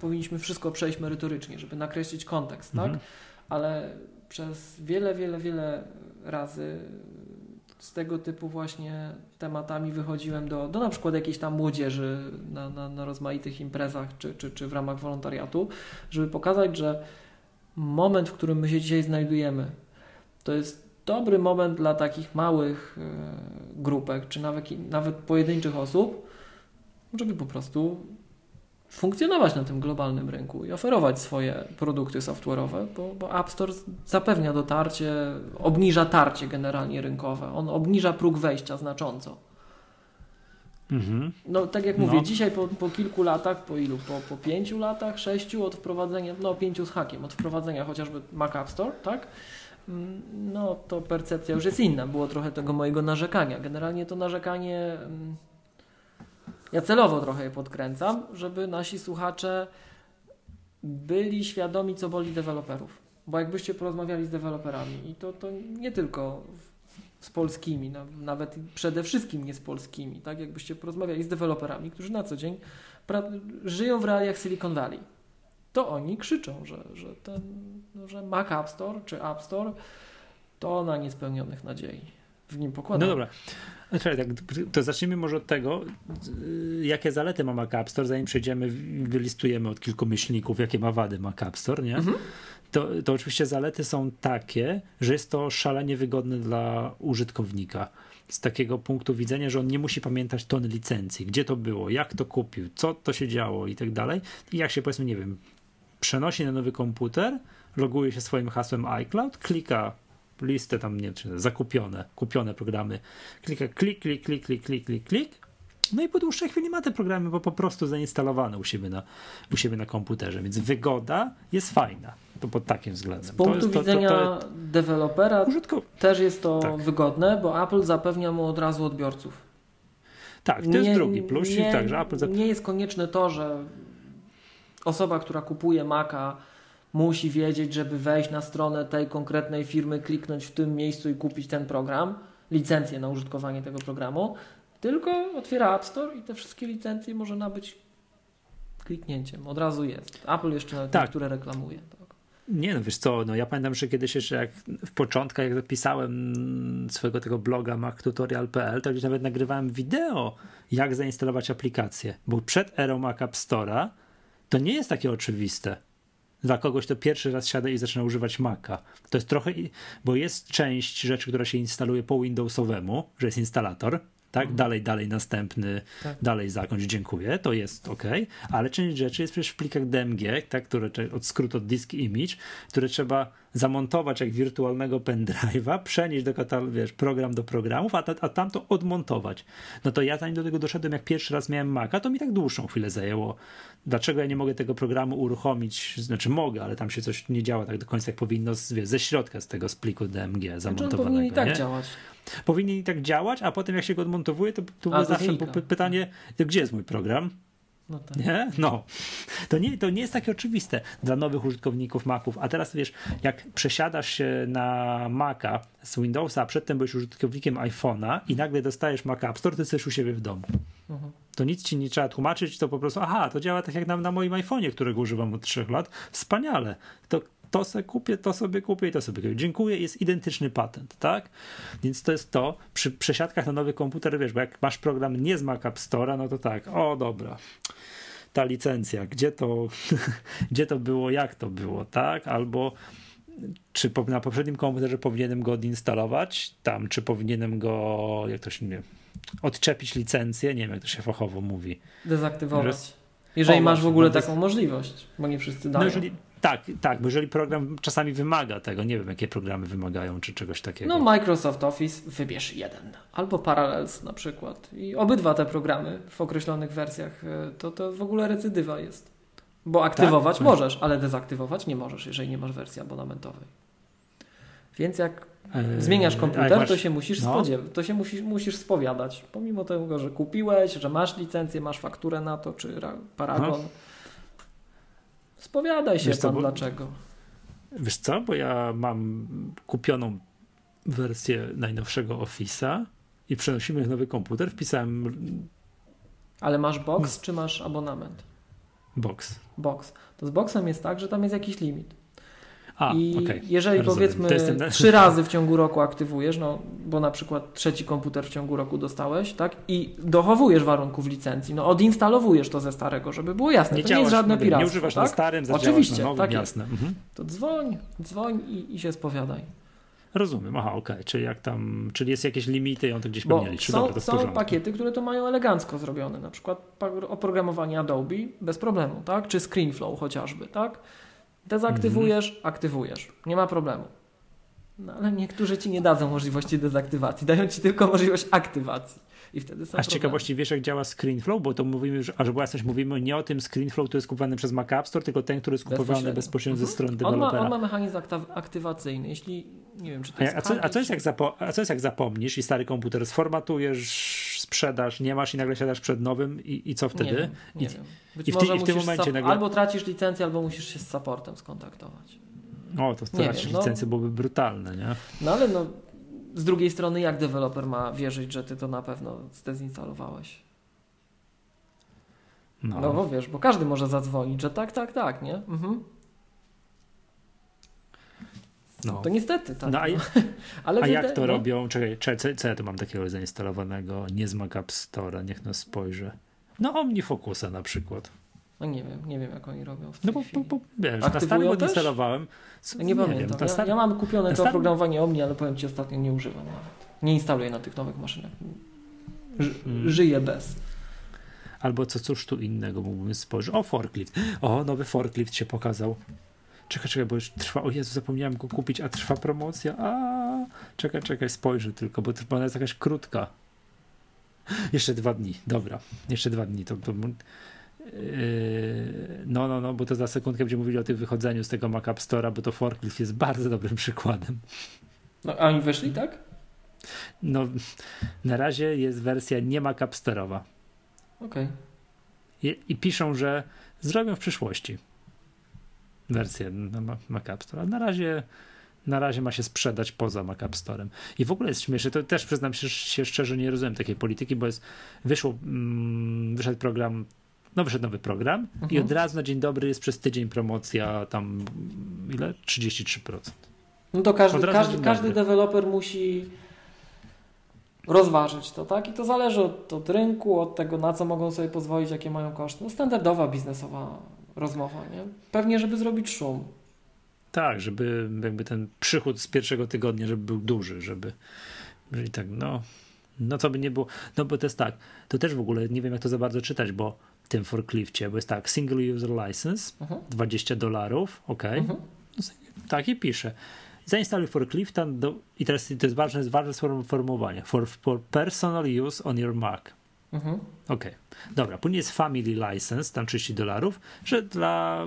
powinniśmy wszystko przejść merytorycznie, żeby nakreślić kontekst, tak? mhm. tak? Ale przez wiele, wiele, wiele razy z tego typu właśnie tematami wychodziłem do, do na przykład jakiejś tam młodzieży na, na, na rozmaitych imprezach czy, czy, czy w ramach wolontariatu, żeby pokazać, że moment, w którym my się dzisiaj znajdujemy, to jest dobry moment dla takich małych e, grupek, czy nawet, nawet pojedynczych osób, żeby po prostu funkcjonować na tym globalnym rynku i oferować swoje produkty software'owe, bo, bo App Store zapewnia dotarcie, obniża tarcie generalnie rynkowe. On obniża próg wejścia znacząco. Mhm. No tak jak mówię, no. dzisiaj po, po, kilku latach, po ilu? Po, po pięciu latach, sześciu od wprowadzenia, no pięciu z hakiem, od wprowadzenia chociażby Mac App Store, tak? Mm, no to percepcja już jest inna. Było trochę tego mojego narzekania. Generalnie to narzekanie mm, ja celowo trochę je podkręcam, żeby nasi słuchacze byli świadomi, co boli deweloperów. Bo jakbyście porozmawiali z deweloperami, i to, to nie tylko z polskimi, nawet przede wszystkim nie z polskimi, tak? Jakbyście porozmawiali z deweloperami, którzy na co dzień żyją w realiach Silicon Valley, to oni krzyczą, że, że, ten, no, że Mac App Store czy App Store to na niespełnionych nadziei w nim pokłada.
No dobra. Tak, to zacznijmy może od tego, y, jakie zalety ma Mac App Store, zanim przejdziemy, wylistujemy od kilku myślników, jakie ma wady Mac App Store, nie? Mhm. To, to oczywiście zalety są takie, że jest to szalenie wygodne dla użytkownika. Z takiego punktu widzenia, że on nie musi pamiętać tony licencji, gdzie to było, jak to kupił, co to się działo i tak dalej. I jak się powiedzmy, nie wiem, przenosi na nowy komputer, loguje się swoim hasłem iCloud, klika listę tam, nie wiem, zakupione, kupione programy, klika klik, klik, klik, klik, klik, klik, klik, no i po dłuższej chwili ma te programy bo po prostu zainstalowane u siebie na, u siebie na komputerze, więc wygoda jest fajna. To pod takim względem.
Z punktu jest, widzenia to, to, dewelopera użytkow... też jest to tak. wygodne, bo Apple zapewnia mu od razu odbiorców.
Tak, to nie, jest drugi plus. Nie, tak, że Apple
nie jest konieczne to, że osoba, która kupuje Maca, musi wiedzieć, żeby wejść na stronę tej konkretnej firmy, kliknąć w tym miejscu i kupić ten program, licencję na użytkowanie tego programu, tylko otwiera App Store i te wszystkie licencje może nabyć kliknięciem. Od razu jest. Apple jeszcze nawet tak. niektóre reklamuje. Tak.
Nie no, wiesz co, no ja pamiętam, że kiedyś jeszcze jak w początkach, jak zapisałem swojego tego bloga mactutorial.pl, to gdzieś nawet nagrywałem wideo, jak zainstalować aplikację, bo przed erą Mac App Store'a to nie jest takie oczywiste dla kogoś, kto pierwszy raz siada i zaczyna używać Maca. To jest trochę, bo jest część rzeczy, która się instaluje po Windowsowemu, że jest instalator, tak? Mhm. Dalej, dalej, następny, tak. dalej zakończ, dziękuję, to jest ok, ale część rzeczy jest przecież w plikach DMG, tak? które od skrót od disk image, które trzeba zamontować jak wirtualnego pendrive'a, przenieść do katalogu, wiesz, program do programów, a, ta, a tam to odmontować. No to ja zanim do tego doszedłem, jak pierwszy raz miałem Maca, to mi tak dłuższą chwilę zajęło. Dlaczego ja nie mogę tego programu uruchomić? Znaczy mogę, ale tam się coś nie działa tak do końca, jak powinno z, wiesz, ze środka z tego z pliku DMG zamontowanego. Znaczy
powinien
i
tak nie? działać.
Powinien i tak działać, a potem jak się go odmontowuje, to, to, to zawsze pytanie, gdzie jest mój program? No tak. Nie? No. To nie, to nie jest takie oczywiste dla nowych użytkowników Maców. A teraz wiesz, jak przesiadasz się na Maca z Windowsa, a przedtem byłeś użytkownikiem iPhone'a i nagle dostajesz Mac App Store, to jesteś u siebie w domu. Mhm. To nic ci nie trzeba tłumaczyć, to po prostu, aha, to działa tak jak na, na moim iPhone'ie, którego używam od trzech lat. Wspaniale. To to sobie kupię, to sobie kupię i to sobie kupię. Dziękuję, jest identyczny patent, tak? Więc to jest to, przy przesiadkach na nowy komputer, wiesz, bo jak masz program nie z Mac App Store'a, no to tak, o dobra, ta licencja, gdzie to, (laughs) gdzie to było, jak to było, tak? Albo czy na poprzednim komputerze powinienem go odinstalować tam, czy powinienem go, jak to się nie odczepić licencję, nie wiem, jak to się fachowo mówi.
Dezaktywować. Że... Jeżeli o, masz w ogóle no, taką możliwość, bo nie wszyscy dają. No jeżeli,
tak, tak, bo jeżeli program czasami wymaga tego, nie wiem jakie programy wymagają, czy czegoś takiego.
No Microsoft Office wybierz jeden, albo Parallels na przykład. I obydwa te programy w określonych wersjach, e, to, to w ogóle recydywa jest. Bo aktywować tak? możesz, ale dezaktywować nie możesz, jeżeli nie masz wersji abonamentowej. Więc jak eee, zmieniasz komputer, masz... to się musisz no. to się musisz, musisz spowiadać. Pomimo tego, że kupiłeś, że masz licencję, masz fakturę na to, czy Paragon. No Spowiadaj się wiesz pan, co, dlaczego.
Wiesz co, bo ja mam kupioną wersję najnowszego Office'a i przenosimy nowy komputer, wpisałem...
Ale masz box, czy masz abonament?
Box.
Box. To z boxem jest tak, że tam jest jakiś limit.
A,
I
okay.
jeżeli Rozumiem. powiedzmy ten... trzy razy w ciągu roku aktywujesz, no bo na przykład trzeci komputer w ciągu roku dostałeś, tak? I dochowujesz warunków licencji, no odinstalowujesz to ze starego, żeby było jasne. Nie to nie jest żadne piractwo.
Nie używasz
tak?
na starym, Oczywiście, na nowym, tak
jasne. Mhm. To dzwoń, dzwoń i, i się spowiadaj.
Rozumiem, aha, okej, okay. czyli jak tam, czyli jest jakieś limity i on to gdzieś Bo
Są, Dobra, są pakiety, które to mają elegancko zrobione, na przykład oprogramowanie Adobe bez problemu, tak? Czy ScreenFlow chociażby, tak? Dezaktywujesz, mhm. aktywujesz. Nie ma problemu. No ale niektórzy ci nie dadzą możliwości dezaktywacji, dają ci tylko możliwość aktywacji. I wtedy są
A z ciekawości wiesz, jak działa ScreenFlow? Bo to mówimy, że, a że jasność, mówimy nie o tym ScreenFlow, który jest kupowany przez Mac App Store, tylko ten, który jest kupowany bezpośrednio ze mhm. strony dewelopera.
On ma, on ma mechanizm aktywacyjny. Jeśli, nie wiem, czy to jest
a, co, a, co jest jak zapo- a co jest jak zapomnisz i stary komputer sformatujesz, sprzedaż, nie masz i nagle siadasz przed nowym i, i co wtedy? Nie
wiem, nie I, wiem. Być i w, ty, i w tym momencie nagle... Albo tracisz licencję, albo musisz się z supportem skontaktować.
O, to tracisz no. licencję byłoby brutalne, nie?
No ale no, z drugiej strony jak deweloper ma wierzyć, że ty to na pewno zdezinstalowałeś? No. no bo wiesz, bo każdy może zadzwonić, że tak, tak, tak, nie? Mhm. No. To niestety, tak. No, a,
no. (laughs) Ale a jak to no. robią? Czekaj, czekaj, co ja tu mam takiego zainstalowanego? Nie z Mac App Store, niech nas spojrzy. No OmniFocusa na przykład.
No nie wiem, nie wiem jak oni robią w
No bo, bo, bo wiesz, na starym odinstalowałem.
Nie, nie pamiętam. Wiem, ja, ja, mam kupione to starym... oprogramowanie Omni, ale powiem Ci ostatnio nie używam nawet. Nie instaluję na tych nowych maszynach. Ży, hmm. Żyję bez.
Albo co cóż tu innego mógłbym spojrzeć. O, forklift. O, nowy forklift się pokazał. Czekaj, czekaj, bo już trwa. O Jezu, zapomniałem go kupić, a trwa promocja. A, czekaj, czekaj, spojrzę tylko, bo ona jest jakaś krótka. Jeszcze dwa dni, dobra. Jeszcze dwa dni. To, to Yy, no, no, no, bo to za sekundkę będziemy mówili o tym wychodzeniu z tego Mac App Store'a, bo to forklift jest bardzo dobrym przykładem.
No, a oni weszli, tak?
No, na razie jest wersja nie Mac App Store'owa.
Okej. Okay.
I, I, piszą, że Zrobią w przyszłości wersję na Mac App Store. Na razie, na razie ma się sprzedać poza Mac App Storem. I w ogóle jest śmieszne, to też przyznam się, się szczerze, nie rozumiem takiej polityki, bo jest, wyszło, mm, wyszedł program no wyszedł nowy program mhm. i od razu na dzień dobry jest przez tydzień promocja tam ile? 33%.
No to każdy, każdy, każdy deweloper musi rozważyć to, tak? I to zależy od, od, rynku, od tego, na co mogą sobie pozwolić, jakie mają koszty. No, standardowa biznesowa rozmowa, nie? Pewnie, żeby zrobić szum.
Tak, żeby jakby ten przychód z pierwszego tygodnia, żeby był duży, żeby, jeżeli tak, no, no to by nie było, no bo to jest tak, to też w ogóle nie wiem, jak to za bardzo czytać, bo w tym forklifcie, bo jest tak, single user license, uh -huh. 20 dolarów, ok, uh -huh. tak i pisze. Zainstaluj forklifta do, i teraz to jest ważne, jest ważne sformułowanie, for, for personal use on your Mac. Mhm. Okej, okay. dobra. Później jest Family License, tam 30 dolarów, że dla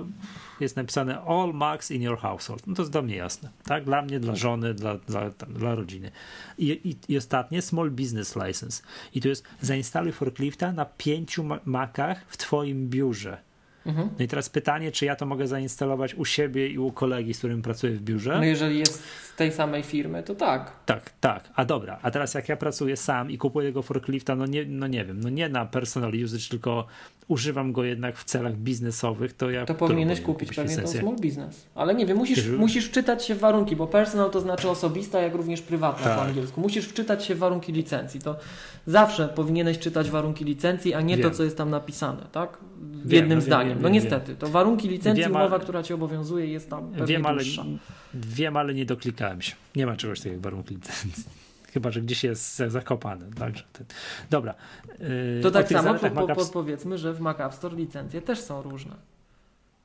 jest napisane All Macs in your household. No to jest dla mnie jasne, tak? Dla mnie, dla żony, dla, dla, tam, dla rodziny. I, i, I ostatnie Small Business License. I tu jest zainstaluj forklifta na pięciu Macach w twoim biurze. Mhm. No i teraz pytanie, czy ja to mogę zainstalować u siebie i u kolegi, z którym pracuję w biurze?
No jeżeli jest z tej samej firmy, to tak.
Tak, tak. A dobra, a teraz jak ja pracuję sam i kupuję tego forklifta, no nie, no nie wiem, no nie na personal usage, tylko używam go jednak w celach biznesowych, to ja...
To powinieneś kupić pewnie to small business. Ale nie wiem, musisz, musisz wczytać się w warunki, bo personal to znaczy osobista, jak również prywatna tak. po angielsku. Musisz wczytać się w warunki licencji. To zawsze powinieneś czytać warunki licencji, a nie wiem. to, co jest tam napisane, tak? W wiem, jednym no, zdaniem. Wiem, no niestety, to warunki licencji, wiem, umowa, która ci obowiązuje jest tam pewnie wiem, ale,
wiem, ale nie doklikałem się. Nie ma czegoś takiego jak warunki licencji chyba że gdzieś jest zakopany. Także ten... Dobra.
Yy, to tak samo po, po, podpowiedzmy, że w Mac App Store licencje też są różne.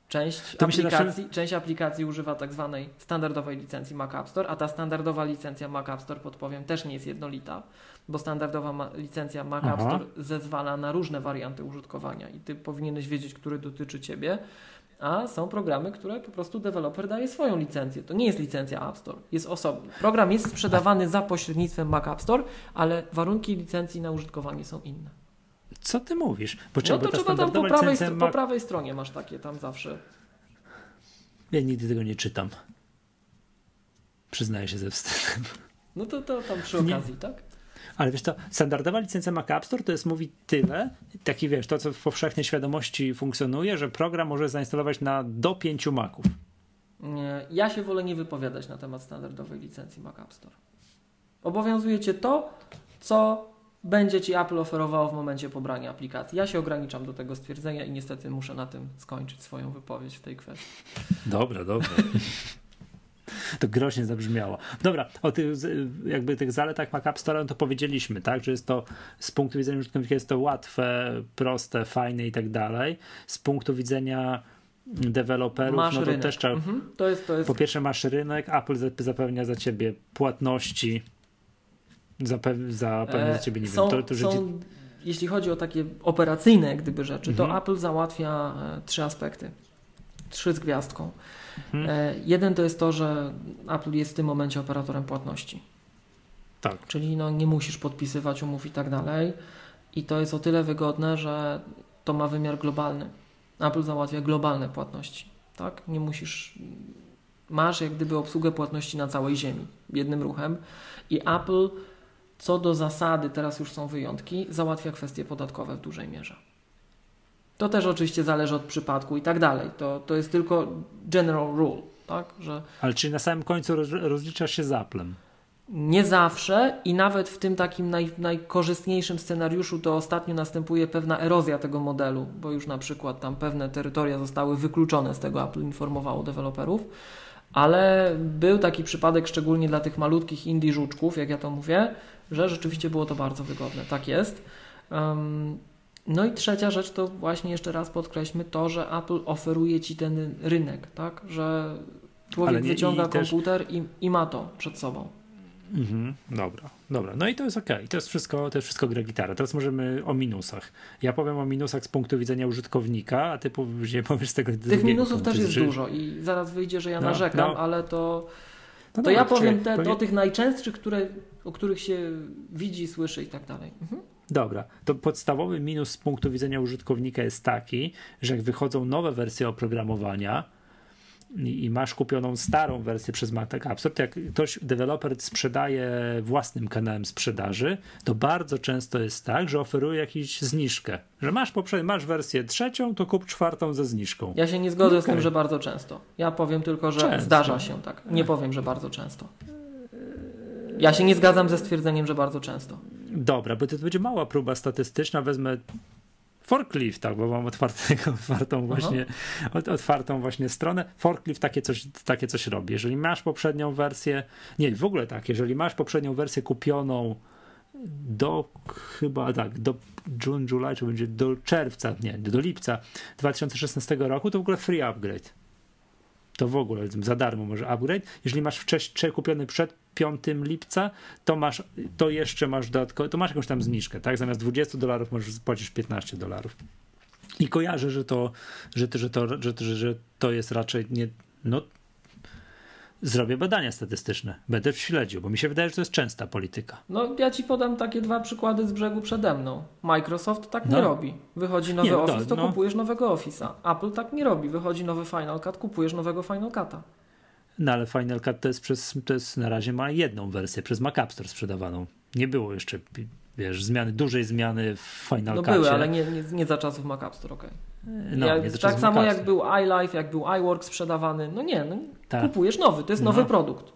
Część aplikacji, część aplikacji używa tak zwanej standardowej licencji Mac App Store, a ta standardowa licencja Mac App Store, podpowiem, też nie jest jednolita, bo standardowa ma licencja Mac App Store zezwala na różne warianty użytkowania i ty powinieneś wiedzieć, który dotyczy ciebie a są programy, które po prostu deweloper daje swoją licencję. To nie jest licencja App Store, jest osobny. Program jest sprzedawany za pośrednictwem Mac App Store, ale warunki licencji na użytkowanie są inne.
Co ty mówisz?
Bo no to trzeba tam po prawej, po prawej stronie masz takie tam zawsze.
Ja nigdy tego nie czytam. Przyznaję się ze wstydem.
No to, to tam przy okazji, nie. tak?
Ale wiesz to, standardowa licencja Mac App Store to jest mówi tyle, taki wiesz, to co w powszechnej świadomości funkcjonuje, że program może zainstalować na do pięciu Maców.
Ja się wolę nie wypowiadać na temat standardowej licencji Mac App Store. Obowiązuje cię to, co będzie ci Apple oferowało w momencie pobrania aplikacji. Ja się ograniczam do tego stwierdzenia i niestety muszę na tym skończyć swoją wypowiedź w tej kwestii.
Dobra, dobra. (laughs) To groźnie zabrzmiało. Dobra, o tych, jakby tych zaletach Mac App Store no to powiedzieliśmy, tak, że jest to z punktu widzenia użytkownika jest to łatwe, proste, fajne i tak dalej. Z punktu widzenia deweloperów, masz no to rynek. też trzeba. Mhm. To jest, to jest... Po pierwsze masz rynek, Apple zapewnia za ciebie płatności, zapewnia, zapewnia e, za ciebie, nie są, wiem, to, to
są, Jeśli chodzi o takie operacyjne gdyby rzeczy, mhm. to Apple załatwia e, trzy aspekty. Trzy z gwiazdką. Mhm. E, jeden to jest to, że Apple jest w tym momencie operatorem płatności.
Tak.
Czyli no, nie musisz podpisywać umów i tak dalej. I to jest o tyle wygodne, że to ma wymiar globalny. Apple załatwia globalne płatności. Tak? Nie musisz. Masz jak gdyby obsługę płatności na całej ziemi jednym ruchem. I Apple, co do zasady, teraz już są wyjątki, załatwia kwestie podatkowe w dużej mierze. To też oczywiście zależy od przypadku i tak dalej. To, to jest tylko general rule, tak? Że
Ale czy na samym końcu roz, rozliczasz się z Applem?
Nie zawsze i nawet w tym takim naj, najkorzystniejszym scenariuszu to ostatnio następuje pewna erozja tego modelu, bo już na przykład tam pewne terytoria zostały wykluczone z tego, Apple informowało deweloperów, ale był taki przypadek szczególnie dla tych malutkich indie żuczków, jak ja to mówię, że rzeczywiście było to bardzo wygodne. Tak jest. Um, no i trzecia rzecz to właśnie jeszcze raz podkreślmy to, że Apple oferuje ci ten rynek, tak? Że człowiek nie, wyciąga i komputer też... i, i ma to przed sobą.
Mhm, dobra, dobra. No i to jest ok. To jest wszystko, to jest wszystko gra gitara. Teraz możemy o minusach. Ja powiem o minusach z punktu widzenia użytkownika, a ty później powiesz z tego
Tych minusów też jest dużo i zaraz wyjdzie, że ja no, narzekam, no. ale to, no to ja powiem te, o tych najczęstszych, które, o których się widzi, słyszy i tak dalej. Mhm.
Dobra, to podstawowy minus z punktu widzenia użytkownika jest taki, że jak wychodzą nowe wersje oprogramowania, i masz kupioną starą wersję przez Mac App Store, to jak ktoś, deweloper sprzedaje własnym kanałem sprzedaży, to bardzo często jest tak, że oferuje jakąś zniżkę. Że masz poprzednią, masz wersję trzecią, to kup czwartą ze zniżką.
Ja się nie zgodzę okay. z tym, że bardzo często. Ja powiem tylko, że często. zdarza się tak. Nie powiem, że bardzo często. Ja się nie zgadzam ze stwierdzeniem, że bardzo często.
Dobra, bo to będzie mała próba statystyczna. Wezmę forklift, bo mam otwartego, (laughs) otwartą właśnie, otwartą właśnie stronę. Forklift takie coś, takie coś robi. Jeżeli masz poprzednią wersję, nie, w ogóle tak, jeżeli masz poprzednią wersję kupioną do chyba tak, do June, July, czy będzie do czerwca, nie, do lipca 2016 roku, to w ogóle free upgrade. To w ogóle za darmo może upgrade. Jeżeli masz wcześniej kupiony przed 5 lipca, to masz, to jeszcze masz dodatkowo, to masz jakąś tam zniżkę, tak? Zamiast 20 dolarów możesz płacić 15 dolarów. I kojarzę, że to, że, to, że, to, że, to, że to jest raczej nie, no zrobię badania statystyczne, będę śledził, bo mi się wydaje, że to jest częsta polityka.
No ja ci podam takie dwa przykłady z brzegu przede mną. Microsoft tak no. nie robi. Wychodzi nowy nie, no, Office, to no. kupujesz nowego Office'a. Apple tak nie robi. Wychodzi nowy Final Cut, kupujesz nowego Final Cut'a.
No ale Final Cut to jest, przez, to jest na razie ma jedną wersję przez Mac App Store sprzedawaną. Nie było jeszcze, wiesz, zmiany, dużej zmiany w Final
No
Cutie.
były, ale nie, nie, nie za czasów Mac App Store, okej. Okay. No, ja, tak samo jak był iLife, jak był iWork sprzedawany, no nie, no, tak. kupujesz nowy, to jest nowy no. produkt.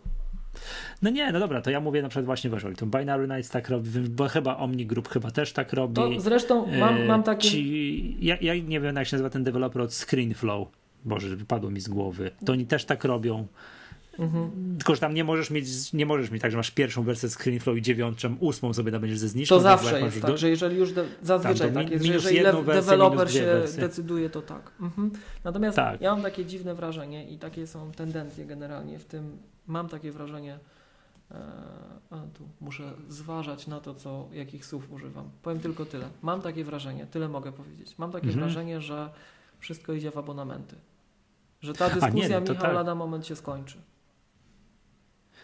No nie, no dobra, to ja mówię na przykład właśnie wiesz, to Binary Nights tak robi, bo chyba Omni Group chyba też tak robi. To
zresztą mam, mam takie...
Ci, ja, ja nie wiem jak się nazywa ten deweloper od ScreenFlow, Boże, wypadło mi z głowy. To oni też tak robią. Mhm. Tylko, że tam nie możesz mieć, nie możesz mieć tak, że masz pierwszą wersję ScreenFlow i dziewiątą, ósmą sobie będziesz ze zniżką.
To zawsze jest tak, do... że jeżeli już de... zazwyczaj tam, tak jest, że jeżeli deweloper się wersje. decyduje, to tak. Mhm. Natomiast tak. ja mam takie dziwne wrażenie i takie są tendencje generalnie w tym, mam takie wrażenie, e, a tu muszę zważać na to, co, jakich słów używam. Powiem tylko tyle. Mam takie wrażenie, tyle mogę powiedzieć. Mam takie mhm. wrażenie, że wszystko idzie w abonamenty. Że ta dyskusja, A, nie, no Michał, tak. lada moment się skończy.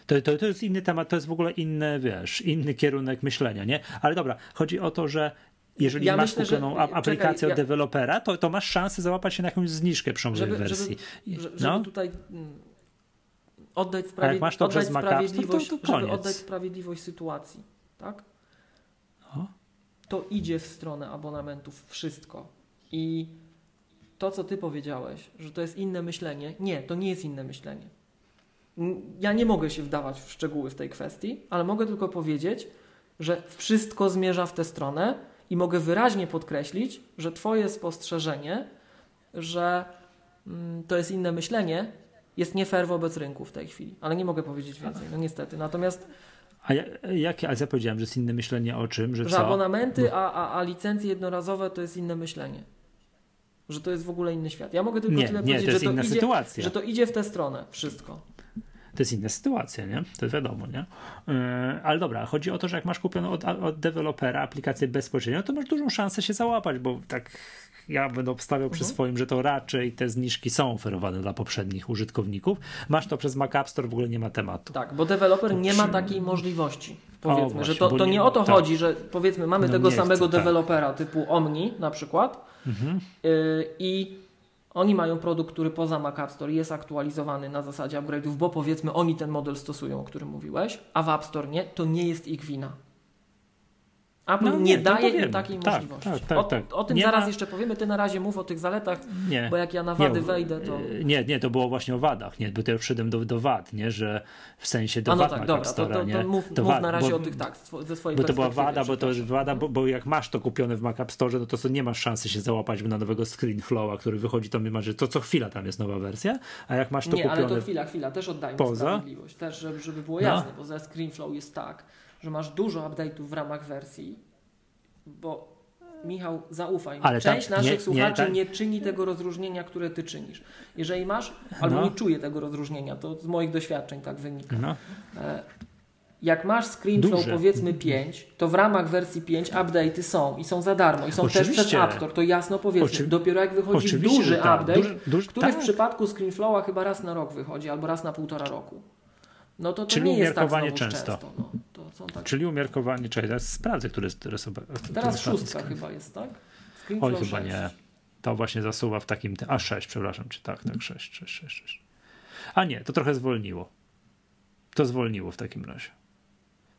To, to, to jest inny temat, to jest w ogóle inny, wiesz, inny kierunek myślenia, nie? Ale dobra, chodzi o to, że jeżeli ja masz myślę, kupioną że, aplikację czekaj, od ja... dewelopera, to, to masz szansę załapać się na jakąś zniżkę przy nowej wersji.
Żeby, żeby, no? żeby tutaj mm, oddać, sprawiedli masz to oddać sprawiedliwość, to, to, oddać sprawiedliwość sytuacji, tak? O? To idzie w stronę abonamentów wszystko. I to, co ty powiedziałeś, że to jest inne myślenie, nie, to nie jest inne myślenie. Ja nie mogę się wdawać w szczegóły w tej kwestii, ale mogę tylko powiedzieć, że wszystko zmierza w tę stronę i mogę wyraźnie podkreślić, że Twoje spostrzeżenie, że mm, to jest inne myślenie, jest nie fair wobec rynku w tej chwili. Ale nie mogę powiedzieć więcej, no niestety. Natomiast.
A ja, jak, a ja powiedziałem, że jest inne myślenie o czym? Że,
że abonamenty, a, a, a licencje jednorazowe to jest inne myślenie że to jest w ogóle inny świat. Ja mogę tylko
nie,
tyle
nie,
powiedzieć,
to
że, to
idzie, sytuacja.
że to idzie w tę stronę, wszystko.
To jest inna sytuacja, nie? To jest wiadomo, nie? Yy, ale dobra, chodzi o to, że jak masz kupioną od, od dewelopera aplikację bezpośrednio, to masz dużą szansę się załapać, bo tak ja będę obstawiał mhm. przy swoim, że to raczej te zniżki są oferowane dla poprzednich użytkowników. Masz to przez Mac App Store, w ogóle nie ma tematu.
Tak, bo deweloper nie ma takiej możliwości. Powiedzmy, o, właśnie, że to, to nie, nie, o to tak. chodzi, że powiedzmy mamy no tego samego chcę, tak. dewelopera tak. typu Omni na przykład mhm. yy, i oni mają produkt, który poza Mac App Store jest aktualizowany na zasadzie upgrade'ów, bo powiedzmy oni ten model stosują, o którym mówiłeś, a w App Store nie, to nie jest ich wina. Apple no, nie, nie daje im takiej tak, możliwości. Tak, tak, o, tak. o, tym nie zaraz ma... jeszcze powiemy. Ty na razie mów o tych zaletach, nie, bo jak ja na wady wejdę, to.
Nie, nie, to było właśnie o wadach, nie, bo to już szedłem do, do wad, nie, że w sensie do A no wad tak, dobra, Store, to, to, to
mów, mów wad, na razie bo, o tych tak, ze swojej
Bo to była wada, bo to jest wada, bo, bo, jak masz to kupione w Mac App Store, no to, to nie masz szansy się załapać na nowego ScreenFlowa, który wychodzi, to masz, że to co chwila tam jest nowa wersja, a jak masz to
nie,
kupione...
Nie, ale to chwila, chwila, też oddajmy poza? sprawiedliwość, też żeby, żeby było jasne, no. bo za ScreenFlow jest tak, że masz dużo update'ów w ramach wersji bo Michał, zaufaj mi. Ale Część tak, naszych nie, słuchaczy nie, tak. nie, czyni tego rozróżnienia, które ty czynisz. Jeżeli masz, albo no. nie czuje tego rozróżnienia, to z moich doświadczeń tak wynika. No. E, jak masz ScreenFlow powiedzmy 5, to w ramach wersji 5 update'y są i są za darmo i są Oczywiście. też przez App Store, to jasno powiedzmy. Oczy... Dopiero jak wychodzi Oczywiście, duży tak. update, duży, duży, który tak. w przypadku ScreenFlowa chyba raz na rok wychodzi albo raz na półtora roku. No to to Czyli nie jest tak często. często no. To
tak. Czyli umiarkowanie, czekaj, teraz sprawdzę, które jest teraz
Teraz szóstka chyba jest, tak?
Oj, chyba 6. nie. To właśnie zasuwa w takim, a 6, przepraszam, czy tak, tak, 6, 6, 6, 6. A nie, to trochę zwolniło. To zwolniło w takim razie.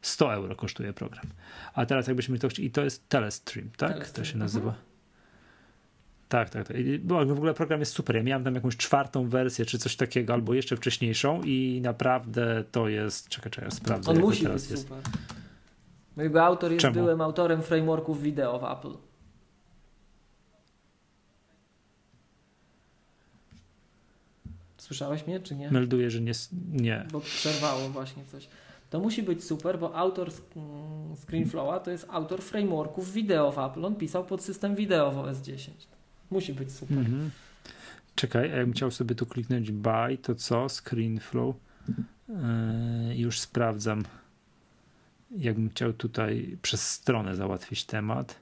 100 euro kosztuje program. A teraz jakbyśmy to chcieli, i to jest Telestream, tak? Telestream. To się nazywa. Mhm. Tak, tak, tak. Bo w ogóle program jest super. Ja miałem tam jakąś czwartą wersję, czy coś takiego, albo jeszcze wcześniejszą i naprawdę to jest. Czekaj, czekaj, sprawdzę.
On musi teraz być jest. super. Mojego autor jest Czemu? byłym autorem frameworków wideo w Apple. Słyszałeś mnie, czy nie?
Melduję, że nie. nie.
Bo przerwało właśnie coś. To musi być super, bo autor ScreenFlowa to jest autor frameworków wideo w Apple. On pisał pod system wideo w OS 10. Musi być super. Mhm.
Czekaj, jakbym chciał sobie tu kliknąć buy, to co? ScreenFlow. Yy, już sprawdzam. Jakbym chciał tutaj przez stronę załatwić temat.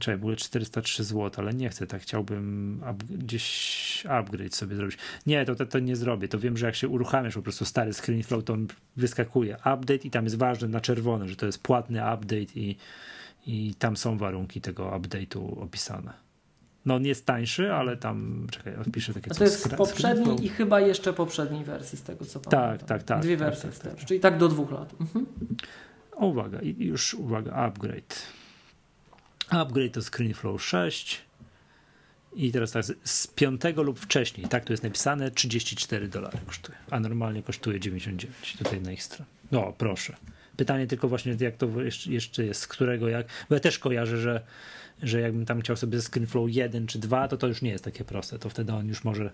Czekaj, ogóle 403 zł, ale nie chcę, tak chciałbym up, gdzieś upgrade sobie zrobić. Nie, to, to, to, nie zrobię. To wiem, że jak się uruchamiasz po prostu stary ScreenFlow, to on wyskakuje update i tam jest ważne na czerwono, że to jest płatny update i, i tam są warunki tego update'u opisane. No on jest tańszy, ale tam, czekaj, odpiszę takie
A to jest z poprzedniej i chyba jeszcze poprzedniej wersji z tego co
tak, pamiętam. Tak, tak, tak.
Dwie
tak,
wersje tak, tak, tak, czyli tak do dwóch lat. Mhm.
O, uwaga, i już uwaga, upgrade. Upgrade to ScreenFlow 6. I teraz tak, z piątego lub wcześniej, tak tu jest napisane, 34 dolary kosztuje, a normalnie kosztuje 99 tutaj na ich stronie. No, proszę. Pytanie tylko właśnie, jak to jeszcze jest, z którego jak, bo ja też kojarzę, że że jakbym tam chciał sobie ScreenFlow 1 czy 2, to to już nie jest takie proste. To wtedy on już może,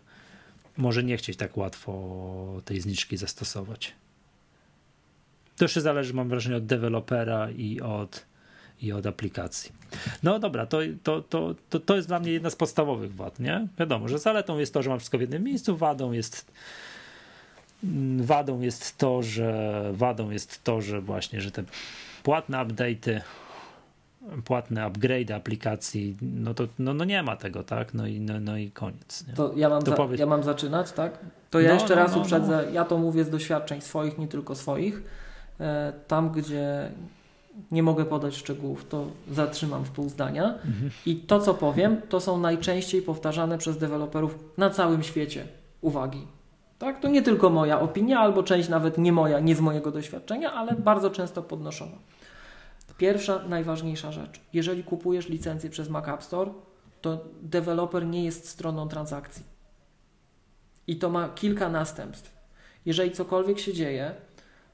może nie chcieć tak łatwo tej zniżki zastosować. To jeszcze zależy, mam wrażenie, od dewelopera i od, i od aplikacji. No dobra, to, to, to, to, to jest dla mnie jedna z podstawowych wad, nie? Wiadomo, że zaletą jest to, że mam wszystko w jednym miejscu, wadą jest wadą jest to, że wadą jest to, że właśnie, że te płatne update'y płatne upgrade aplikacji, no to no, no nie ma tego, tak? No i, no, no i koniec. Nie?
To ja mam, to za, powiedz... ja mam zaczynać, tak? To ja no, jeszcze no, raz no, uprzedzę, no. ja to mówię z doświadczeń swoich, nie tylko swoich. E, tam, gdzie nie mogę podać szczegółów, to zatrzymam w pół zdania. Mhm. I to, co powiem, to są najczęściej powtarzane przez deweloperów na całym świecie uwagi. Tak? To nie tylko moja opinia, albo część nawet nie moja, nie z mojego doświadczenia, ale bardzo często podnoszona. Pierwsza, najważniejsza rzecz. Jeżeli kupujesz licencję przez Mac App Store, to deweloper nie jest stroną transakcji. I to ma kilka następstw. Jeżeli cokolwiek się dzieje,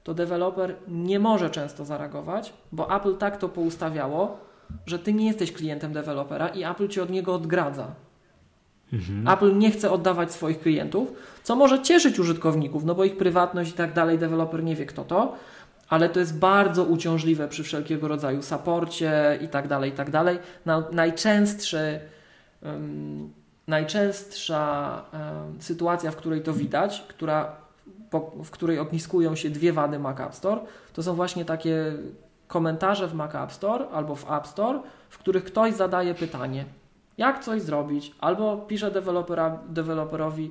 to deweloper nie może często zareagować, bo Apple tak to poustawiało, że ty nie jesteś klientem dewelopera i Apple cię od niego odgradza. Mhm. Apple nie chce oddawać swoich klientów, co może cieszyć użytkowników, no bo ich prywatność i tak dalej, deweloper nie wie kto to, ale to jest bardzo uciążliwe przy wszelkiego rodzaju saporcie i tak dalej, i tak dalej. najczęstszy, um, najczęstsza um, sytuacja, w której to widać, która, po, w której ogniskują się dwie wady Mac App Store, to są właśnie takie komentarze w Mac App Store albo w App Store, w których ktoś zadaje pytanie, jak coś zrobić, albo pisze dewelopera, deweloperowi,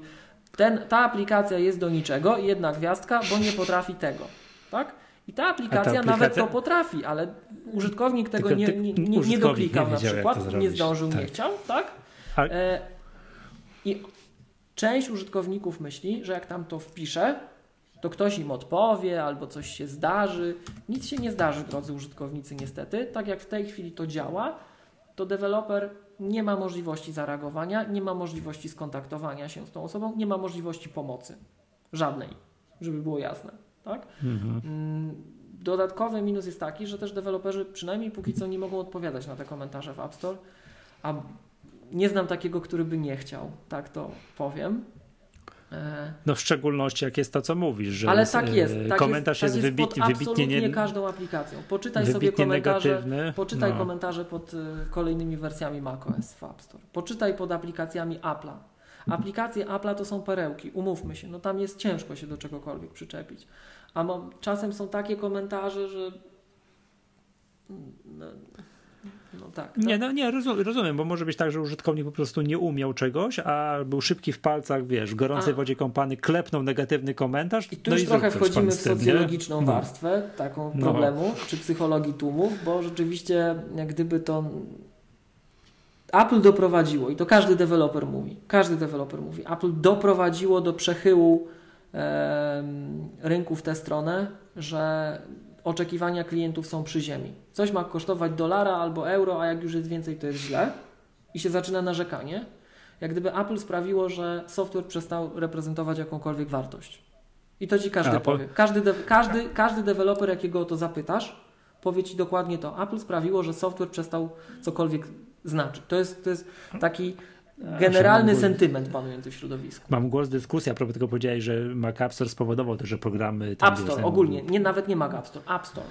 ten, ta aplikacja jest do niczego, jedna gwiazdka, bo nie potrafi tego. Tak? I ta aplikacja, aplikacja, nawet to potrafi, ale użytkownik tego nie, nie, nie, nie doklikał na przykład, nie zdążył, tak. nie chciał, tak? E, I część użytkowników myśli, że jak tam to wpisze, to ktoś im odpowie albo coś się zdarzy. Nic się nie zdarzy, drodzy użytkownicy, niestety. Tak jak w tej chwili to działa, to deweloper nie ma możliwości zareagowania, nie ma możliwości skontaktowania się z tą osobą, nie ma możliwości pomocy. Żadnej, żeby było jasne. Tak? Mhm. Mm, dodatkowy minus jest taki, że też deweloperzy przynajmniej póki co nie mogą odpowiadać na te komentarze w App Store, a nie znam takiego, który by nie chciał, tak to powiem.
E, no w szczególności jak jest to, co mówisz, że
Ale tak jest. Tak
komentarz
jest,
jest, tak jest wybitnie,
wybitnie nie, każdą aplikacją. Poczytaj sobie komentarze, negatywny. poczytaj no. komentarze pod y, kolejnymi wersjami macOS w App Store. Poczytaj pod aplikacjami Apple'a. Aplikacje Apple'a to są perełki, umówmy się, no tam jest ciężko się do czegokolwiek przyczepić. A czasem są takie komentarze, że no, no, tak,
Nie, no, nie rozumiem, bo może być tak, że użytkownik po prostu nie umiał czegoś, a był szybki w palcach, wiesz, w gorącej a. wodzie kąpany, klepnął negatywny komentarz.
I tu no już i trochę wchodzimy w socjologiczną warstwę no. taką problemu, no. czy psychologii tłumów, bo rzeczywiście jak gdyby to Apple doprowadziło, i to każdy deweloper mówi, każdy deweloper mówi, Apple doprowadziło do przechyłu e, rynku w tę stronę, że oczekiwania klientów są przy ziemi. Coś ma kosztować dolara albo euro, a jak już jest więcej, to jest źle. I się zaczyna narzekanie. Jak gdyby Apple sprawiło, że software przestał reprezentować jakąkolwiek wartość. I to ci każdy powie. Każdy, de każdy, każdy deweloper, jakiego o to zapytasz, powie ci dokładnie to. Apple sprawiło, że software przestał cokolwiek znaczyć. To jest, to jest taki generalny sentyment panujący w środowisku.
Mam głos dyskusji, a propos tego powiedziałeś, że Mac App Store spowodował to, że programy...
App Store, ogólnie, nie, nawet nie Mac App Store, App Store.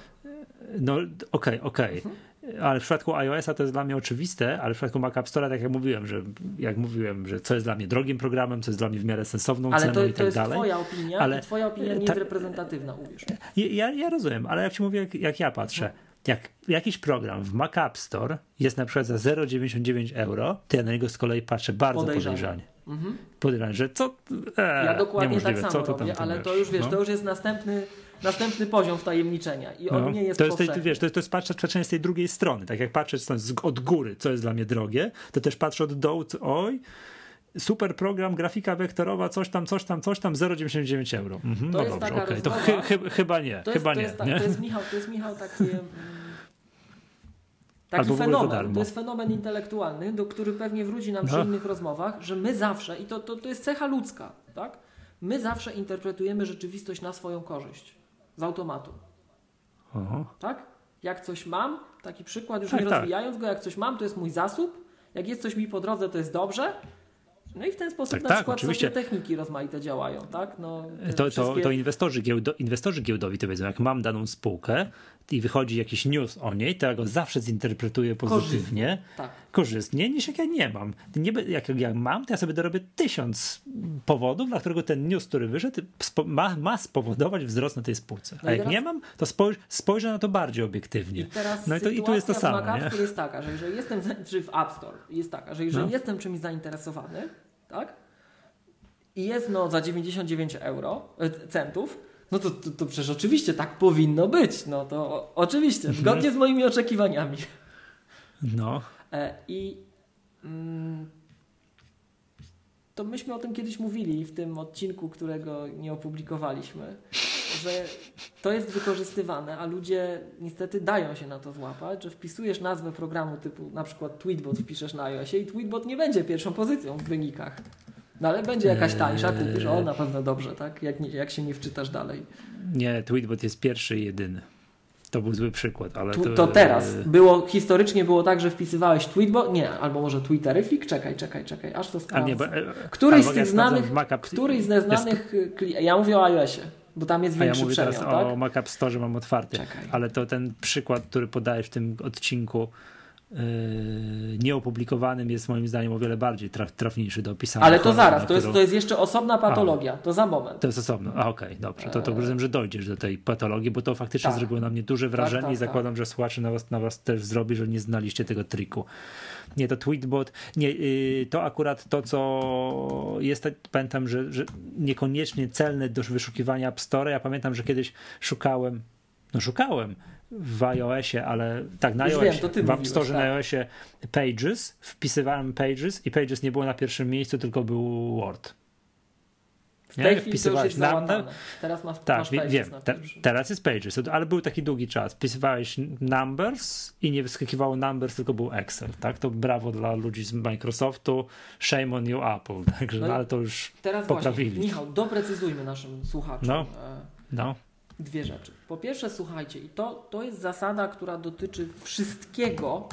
No okej, okay, okej. Okay. Mhm. Ale w przypadku iOS-a to jest dla mnie oczywiste, ale w przypadku Mac App Store, tak jak mówiłem, że jak mówiłem, że co jest dla mnie drogim programem, co jest dla mnie w miarę sensowną ale ceną
to,
i tak
dalej.
Ale to
jest twoja opinia ale, twoja opinia nie ta, jest reprezentatywna, uwierz.
Ja, ja rozumiem, ale jak ci mówię, jak, jak ja patrzę, mhm jak jakiś program w Mac App Store jest na przykład za 0,99 euro, to ja na niego z kolei patrzę bardzo podejrzanie. podejrzanie. Mhm. Podejrzanie, że co.
E, ja dokładnie tak samo co to robię, ale to już wiesz, no? to już jest następny, następny poziom wtajemniczenia i on no, nie jest
to jest, to, wiesz, to jest, to jest z tej drugiej strony. Tak jak patrzę od góry, co jest dla mnie drogie, to też patrzę od dołu, oj, super program, grafika wektorowa, coś tam, coś tam, coś tam, 0,99 euro. Mhm,
to no jest dobrze, taka okay.
To chy, chy, chyba nie,
to
chyba
jest,
nie,
jest, nie. To jest Michał, to jest Michał taki... (laughs) Taki Albo fenomen, to jest fenomen intelektualny, do który pewnie wróci nam przy no. innych rozmowach, że my zawsze, i to, to, to jest cecha ludzka, tak? My zawsze interpretujemy rzeczywistość na swoją korzyść. Z automatu. Aha. Tak? Jak coś mam, taki przykład, już tak, nie tak. rozwijając go, jak coś mam, to jest mój zasób. Jak jest coś mi po drodze, to jest dobrze. No i w ten sposób tak, na tak, przykład oczywiście. sobie techniki rozmaite działają, tak? No,
to, wszystkie... to, to inwestorzy, giełdo, inwestorzy giełdowi to wiedzą, jak mam daną spółkę i wychodzi jakiś news o niej, to ja go zawsze zinterpretuję pozytywnie, korzystnie, tak. korzystnie niż jak ja nie mam. Nie, jak, jak mam, to ja sobie dorobię tysiąc powodów, dla którego ten news, który wyszedł, ma, ma spowodować wzrost na tej spółce. No A jak teraz... nie mam, to spojrzę, spojrzę na to bardziej obiektywnie. I no i, to, i tu jest to samo.
W jest taka, że jeżeli jestem, czy w App Store jest taka, że jeżeli no. jestem czymś zainteresowany, tak? I jest no za 99 euro, e, centów, no to, to, to przecież oczywiście tak powinno być. No to o, oczywiście, mhm. zgodnie z moimi oczekiwaniami.
No.
E, I mm, to myśmy o tym kiedyś mówili w tym odcinku, którego nie opublikowaliśmy, że to jest wykorzystywane, a ludzie niestety dają się na to złapać, że wpisujesz nazwę programu typu na przykład Tweetbot wpiszesz na iOSie i Tweetbot nie będzie pierwszą pozycją w wynikach. No ale będzie jakaś tańsza, kupisz, o na pewno dobrze, tak? Jak, nie, jak się nie wczytasz dalej.
Nie, Tweetbot jest pierwszy i jedyny. To był zły przykład, ale
to... To teraz. Było, historycznie było tak, że wpisywałeś Tweetbot, nie, albo może Twitteryfik, czekaj, czekaj, czekaj, aż to sprawdzę. E, któryś z tych znanych, któryś ze znanych, jest... ja mówię o iOSie. Bo tam jest większy A ja mówię przemian, teraz
tak? o Mac App Store, mam otwarty. Czekaj. Ale to ten przykład, który podajesz w tym odcinku, nieopublikowanym jest moim zdaniem o wiele bardziej traf, trafniejszy do opisania.
Ale to zaraz, to, jest, to jest jeszcze osobna patologia, a, to za moment.
To jest osobno, a okej, okay, dobrze, to, to rozumiem, że dojdziesz do tej patologii, bo to faktycznie tak. zrobiło na mnie duże tak, wrażenie tak, tak, i zakładam, że słuchacze na was, na was też zrobi, że nie znaliście tego triku. Nie, to Tweetbot, nie, yy, to akurat to, co jest, pamiętam, że, że niekoniecznie celne do wyszukiwania App Store, ja pamiętam, że kiedyś szukałem, no szukałem w iOSie, ale tak, na iOSie, wiem, w App Store tak. na iOSie Pages, wpisywałem Pages i Pages nie było na pierwszym miejscu, tylko był Word.
W tej nie? chwili Wpisywałeś to już jest Teraz masz,
tak,
masz
wiem, te, teraz jest Pages, ale był taki długi czas. Wpisywałeś Numbers i nie wyskakiwało Numbers, tylko był Excel. Tak? To brawo dla ludzi z Microsoftu, shame on you Apple. (laughs) Także, no, no ale to już teraz poprawili. Właśnie,
Michał, doprecyzujmy naszym słuchaczom. No,
e, no
dwie rzeczy. Po pierwsze, słuchajcie, i to, to jest zasada, która dotyczy wszystkiego,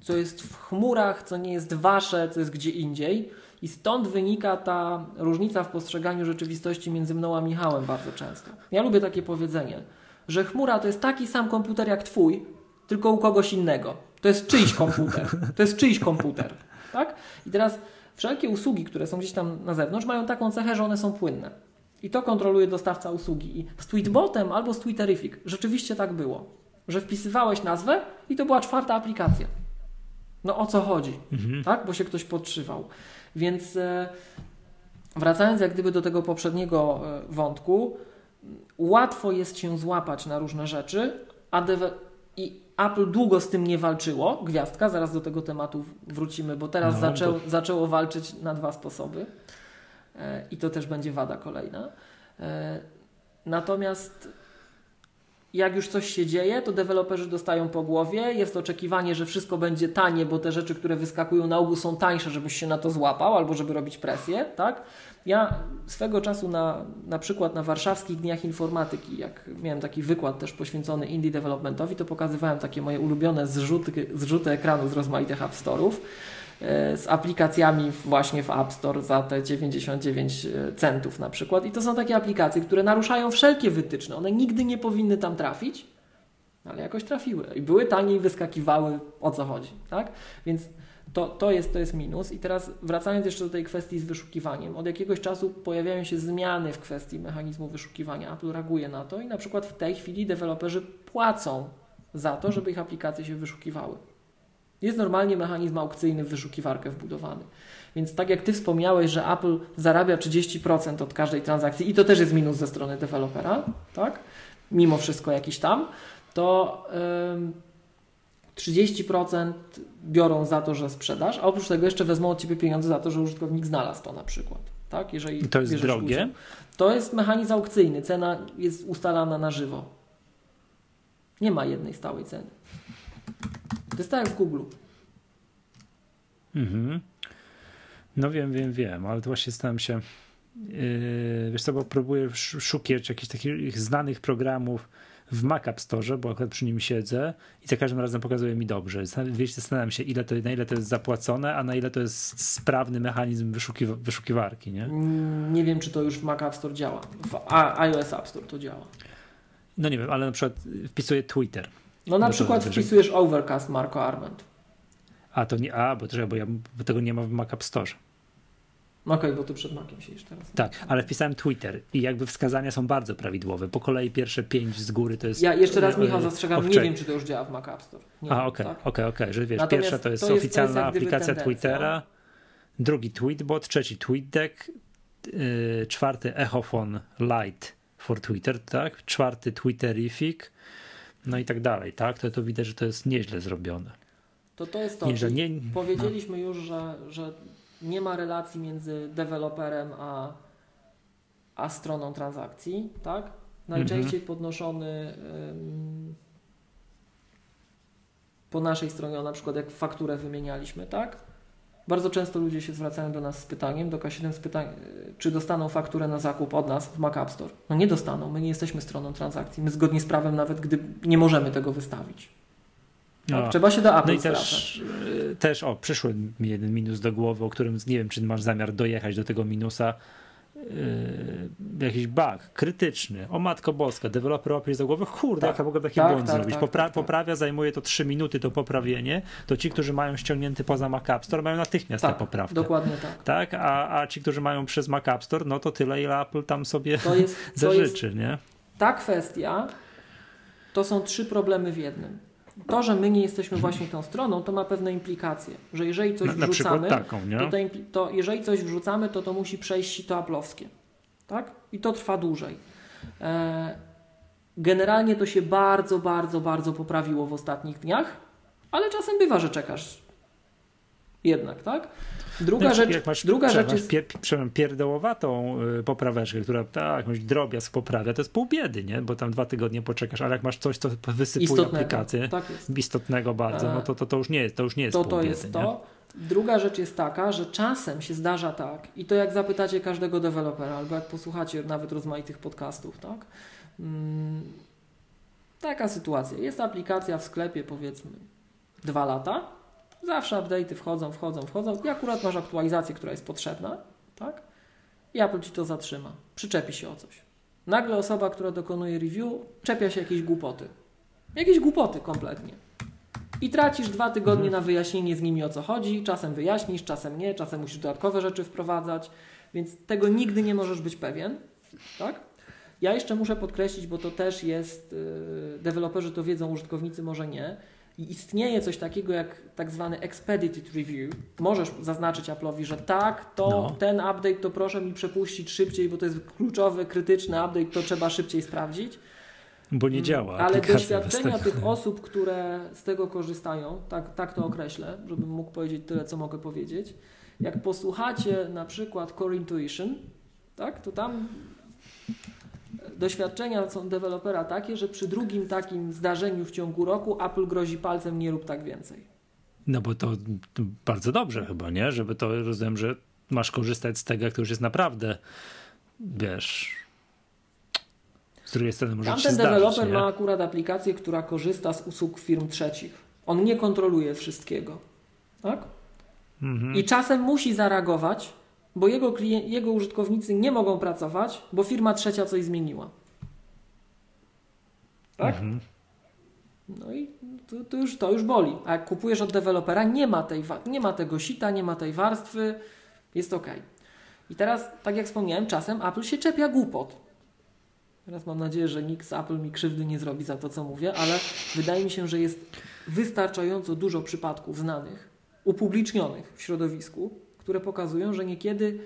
co jest w chmurach, co nie jest wasze, co jest gdzie indziej. I stąd wynika ta różnica w postrzeganiu rzeczywistości między mną a Michałem bardzo często. Ja lubię takie powiedzenie, że chmura to jest taki sam komputer jak twój, tylko u kogoś innego. To jest czyjś komputer. To jest czyjś komputer. Tak? I teraz wszelkie usługi, które są gdzieś tam na zewnątrz, mają taką cechę, że one są płynne. I to kontroluje dostawca usługi. I z Tweetbotem albo z Twitterific rzeczywiście tak było, że wpisywałeś nazwę i to była czwarta aplikacja. No o co chodzi, mhm. tak? Bo się ktoś podszywał. Więc e, wracając jak gdyby do tego poprzedniego e, wątku, łatwo jest się złapać na różne rzeczy, a i Apple długo z tym nie walczyło, gwiazdka, zaraz do tego tematu wrócimy, bo teraz no, zaczęło, to... zaczęło walczyć na dwa sposoby i to też będzie wada kolejna. E, natomiast jak już coś się dzieje, to deweloperzy dostają po głowie, jest oczekiwanie, że wszystko będzie tanie, bo te rzeczy, które wyskakują na ogół są tańsze, żebyś się na to złapał albo żeby robić presję, tak? Ja swego czasu na, na przykład na warszawskich dniach informatyki, jak miałem taki wykład też poświęcony indie developmentowi, to pokazywałem takie moje ulubione zrzuty, zrzuty ekranu z rozmaitych App Store'ów e, z aplikacjami właśnie w App Store za te 99 e, centów na przykład. I to są takie aplikacje, które naruszają wszelkie wytyczne. One nigdy nie powinny tam trafić, ale jakoś trafiły i były tanie i wyskakiwały o co chodzi. Tak? Więc to, to, jest, to jest minus. I teraz wracając jeszcze do tej kwestii z wyszukiwaniem. Od jakiegoś czasu pojawiają się zmiany w kwestii mechanizmu wyszukiwania. Apple reaguje na to i na przykład w tej chwili deweloperzy płacą za to, żeby ich aplikacje się wyszukiwały. Jest normalnie mechanizm aukcyjny w wyszukiwarkę wbudowany. Więc tak jak Ty wspomniałeś, że Apple zarabia 30% od każdej transakcji i to też jest minus ze strony dewelopera, tak? Mimo wszystko jakiś tam, to... Yy, 30% biorą za to, że sprzedasz, a oprócz tego jeszcze wezmą od Ciebie pieniądze za to, że użytkownik znalazł to na przykład. Tak?
Jeżeli I to jest drogie? Udział.
To jest mechanizm aukcyjny. Cena jest ustalana na żywo. Nie ma jednej stałej ceny. Jak w Google.
Mhm. No wiem, wiem, wiem, ale to właśnie stałem się yy, wiesz co, bo próbuję szukać jakichś takich znanych programów, w Mac App Store, bo akurat przy nim siedzę i za każdym razem pokazuje mi dobrze. Wiesz, zastanawiam się, ile to, na ile to jest zapłacone, a na ile to jest sprawny mechanizm wyszukiwa wyszukiwarki, nie?
Mm, nie wiem, czy to już w Mac App Store działa. W iOS App Store to działa.
No nie wiem, ale na przykład wpisuję Twitter.
No na przykład to, wpisujesz Overcast Marco Arment.
A to nie, a, bo, bo, ja, bo tego nie ma w Mac App Store.
Okej, okay, bo ty przed makiem siedzisz teraz.
Tak, ale wpisałem Twitter i jakby wskazania są bardzo prawidłowe. Po kolei pierwsze pięć z góry to jest...
Ja jeszcze raz, Michał, zastrzegam, nie wiem, czy to już działa w Mac App Store. Nie
A, okej, tak? okej, okej, że wiesz, Natomiast pierwsza to jest, to jest oficjalna to jest aplikacja tendencja. Twittera, drugi Tweetbot, trzeci TweetDeck, yy, czwarty Echophone Lite for Twitter, tak? Czwarty Twitterific, no i tak dalej, tak? To, to widać, że to jest nieźle zrobione.
To to jest to. Nie, nie, powiedzieliśmy no. już, że, że nie ma relacji między deweloperem a, a stroną transakcji, tak? Najczęściej mhm. podnoszony ym, po naszej stronie, na przykład jak fakturę wymienialiśmy, tak? Bardzo często ludzie się zwracają do nas z pytaniem, do K7 z pytaniem, czy dostaną fakturę na zakup od nas w Mac App Store. No nie dostaną, my nie jesteśmy stroną transakcji. My zgodnie z prawem nawet, gdy nie możemy tego wystawić. No. Trzeba się do Apple no i
też, e, też, o, przyszły mi jeden minus do głowy, o którym nie wiem, czy masz zamiar dojechać do tego minusa. Yy, jakiś bug krytyczny. O matko boska, deweloper łapie do głowy, kurde, tak. jak ja mogę taki tak, błąd tak, zrobić. Tak, Popra tak, tak. poprawia, zajmuje to 3 minuty to poprawienie, to ci, którzy mają ściągnięty poza Mac App Store mają natychmiast tę poprawkę.
Dokładnie tak.
tak? A, a ci, którzy mają przez Mac App Store, no to tyle, ile Apple tam sobie to jest, zażyczy, (laughs) to jest, nie?
Ta kwestia to są trzy problemy w jednym to, że my nie jesteśmy właśnie tą stroną, to ma pewne implikacje, że jeżeli coś na, wrzucamy, na taką, to, to, to, jeżeli coś wrzucamy, to to musi przejść sito aplowskie, tak? I to trwa dłużej. E, generalnie to się bardzo, bardzo, bardzo poprawiło w ostatnich dniach, ale czasem bywa, że czekasz jednak, tak? Druga
no,
rzecz,
masz,
druga rzecz jest...
Pier, pierdołowatą y, popraweczkę, która tak, jakąś drobiazg poprawia, to jest pół biedy, nie? Bo tam dwa tygodnie poczekasz, ale jak masz coś, co wysypuje istotnego, aplikację, tak istotnego bardzo, no to, to, to już nie jest, to już nie jest
to,
pół to biedy,
jest to. Druga rzecz jest taka, że czasem się zdarza tak, i to jak zapytacie każdego dewelopera, albo jak posłuchacie nawet rozmaitych podcastów, tak? Hmm, taka sytuacja. Jest aplikacja w sklepie, powiedzmy, dwa lata, Zawsze update'y wchodzą, wchodzą, wchodzą i akurat masz aktualizację, która jest potrzebna, tak? I Apple Ci to zatrzyma. Przyczepi się o coś. Nagle osoba, która dokonuje review, czepia się jakiejś głupoty. Jakieś głupoty kompletnie. I tracisz dwa tygodnie mhm. na wyjaśnienie z nimi o co chodzi. Czasem wyjaśnisz, czasem nie, czasem musisz dodatkowe rzeczy wprowadzać, więc tego nigdy nie możesz być pewien. Tak? Ja jeszcze muszę podkreślić, bo to też jest, yy, deweloperzy to wiedzą, użytkownicy może nie I istnieje coś takiego jak tak zwany expedited review. Możesz zaznaczyć Apple'owi, że tak, to no. ten update to proszę mi przepuścić szybciej, bo to jest kluczowy, krytyczny update, to trzeba szybciej sprawdzić.
Bo nie działa.
Ale doświadczenia tych osób, które z tego korzystają, tak, tak to określę, żebym mógł powiedzieć tyle, co mogę powiedzieć. Jak posłuchacie na przykład Core Intuition, tak, to tam doświadczenia są dewelopera takie, że przy drugim takim zdarzeniu w ciągu roku Apple grozi palcem nie rób tak więcej.
No bo to, bardzo dobrze chyba, nie? Żeby to rozumiem, że masz korzystać z tego, jak to już jest naprawdę, wiesz, z drugiej strony może Tamten
deweloper ma akurat aplikację, która korzysta z usług firm trzecich. On nie kontroluje wszystkiego. Tak? Mhm. I czasem musi zareagować, bo jego, klient, jego użytkownicy nie mogą pracować, bo firma trzecia coś zmieniła. Tak? Mhm. No i to, to, już, to już boli. A jak kupujesz od dewelopera, nie ma, tej, nie ma tego sita, nie ma tej warstwy, jest ok. I teraz, tak jak wspomniałem, czasem Apple się czepia głupot. Teraz mam nadzieję, że nikt z Apple mi krzywdy nie zrobi za to, co mówię, ale wydaje mi się, że jest wystarczająco dużo przypadków znanych, upublicznionych w środowisku, które pokazują, że niekiedy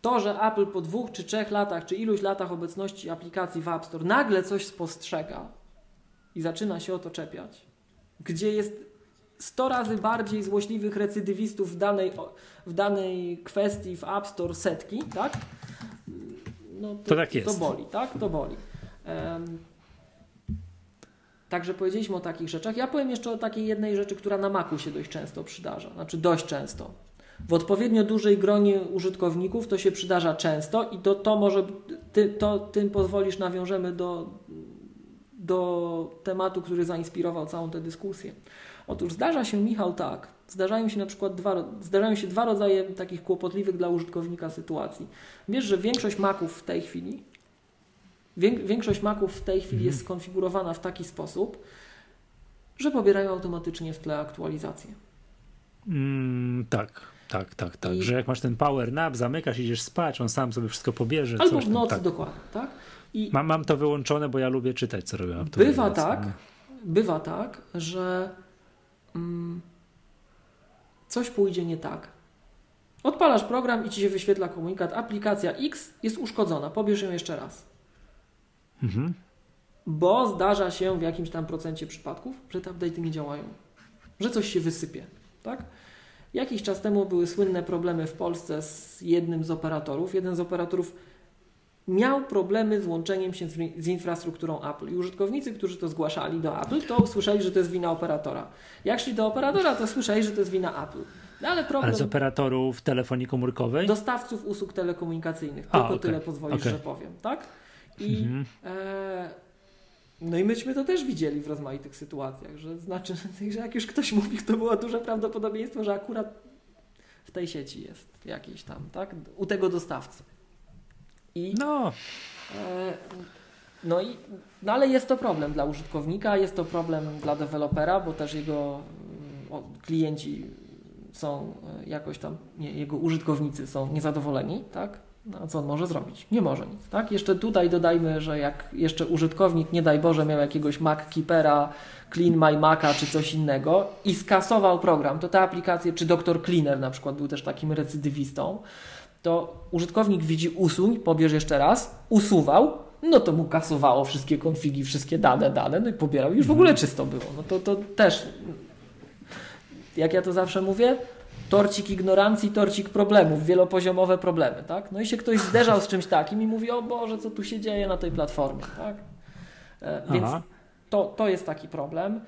to, że Apple po dwóch czy trzech latach, czy iluś latach obecności aplikacji w App Store nagle coś spostrzega i zaczyna się o to czepiać, gdzie jest 100 razy bardziej złośliwych recydywistów w danej, w danej kwestii w App Store setki, tak?
No to, to tak jest.
To boli, tak? To boli. Um, Także powiedzieliśmy o takich rzeczach. Ja powiem jeszcze o takiej jednej rzeczy, która na Macu się dość często przydarza, znaczy dość często. W odpowiednio dużej gronie użytkowników to się przydarza często i to, to może, ty, to, tym pozwolisz, nawiążemy do, do tematu, który zainspirował całą tę dyskusję. Otóż zdarza się, Michał, tak, zdarzają się na przykład dwa, zdarzają się dwa rodzaje takich kłopotliwych dla użytkownika sytuacji. Wiesz, że większość Maców w tej chwili Większość Maców w tej chwili mhm. jest skonfigurowana w taki sposób, że pobierają automatycznie w tle aktualizację.
Mm, tak, tak, tak, tak. I... Że jak masz ten power nap, zamykasz, idziesz spać, on sam sobie wszystko pobierze.
Albo w nocy, tak. dokładnie, tak?
I mam, mam to wyłączone, bo ja lubię czytać, co robię.
Bywa tak, bywa tak, że mm, coś pójdzie nie tak. Odpalasz program i ci się wyświetla komunikat, aplikacja X jest uszkodzona, pobierz ją jeszcze raz. Mhm. Bo zdarza się w jakimś tam procencie przypadków, że te update'y nie działają, że coś się wysypie. Tak? Jakiś czas temu były słynne problemy w Polsce z jednym z operatorów. Jeden z operatorów miał problemy z łączeniem się z, infrastrukturą Apple. I użytkownicy, którzy to zgłaszali do Apple, to usłyszeli, że to jest wina operatora. Jak szli do operatora, to słyszeli, że to jest wina Apple.
No, ale, problem... ale z operatorów telefonii komórkowej?
Dostawców usług telekomunikacyjnych. Tylko okay. tyle pozwolisz, okay. że powiem. Tak? I, mhm. e, no i myśmy to też widzieli w rozmaitych sytuacjach, że znaczy, (laughs) że jak już ktoś mówi, to było duże prawdopodobieństwo, że akurat w tej sieci jest jakiś tam, tak? U tego dostawcy.
I, no.
E, no i, no ale jest to problem dla użytkownika, jest to problem dla dewelopera, bo też jego o, klienci są e, jakoś tam, nie, jego użytkownicy są niezadowoleni, tak? No, co on może zrobić? Nie może nic. Tak? Jeszcze tutaj dodajmy, że jak jeszcze użytkownik, nie daj Boże, miał jakiegoś MacKeepera, Clean My Maca czy coś innego i skasował program, to te aplikacje, czy Dr. Cleaner na przykład był też takim recydywistą, to użytkownik widzi usuń, pobierz jeszcze raz, usuwał, no to mu kasowało wszystkie konfigi, wszystkie dane, dane, no i pobierał i już w ogóle czysto było. No to, to też, jak ja to zawsze mówię, torcik ignorancji, torcik problemów, wielopoziomowe problemy, tak? No i się ktoś zderzał z czymś takim i mówi, o Boże, co tu się dzieje na tej platformie, tak? E, więc to, to jest taki problem.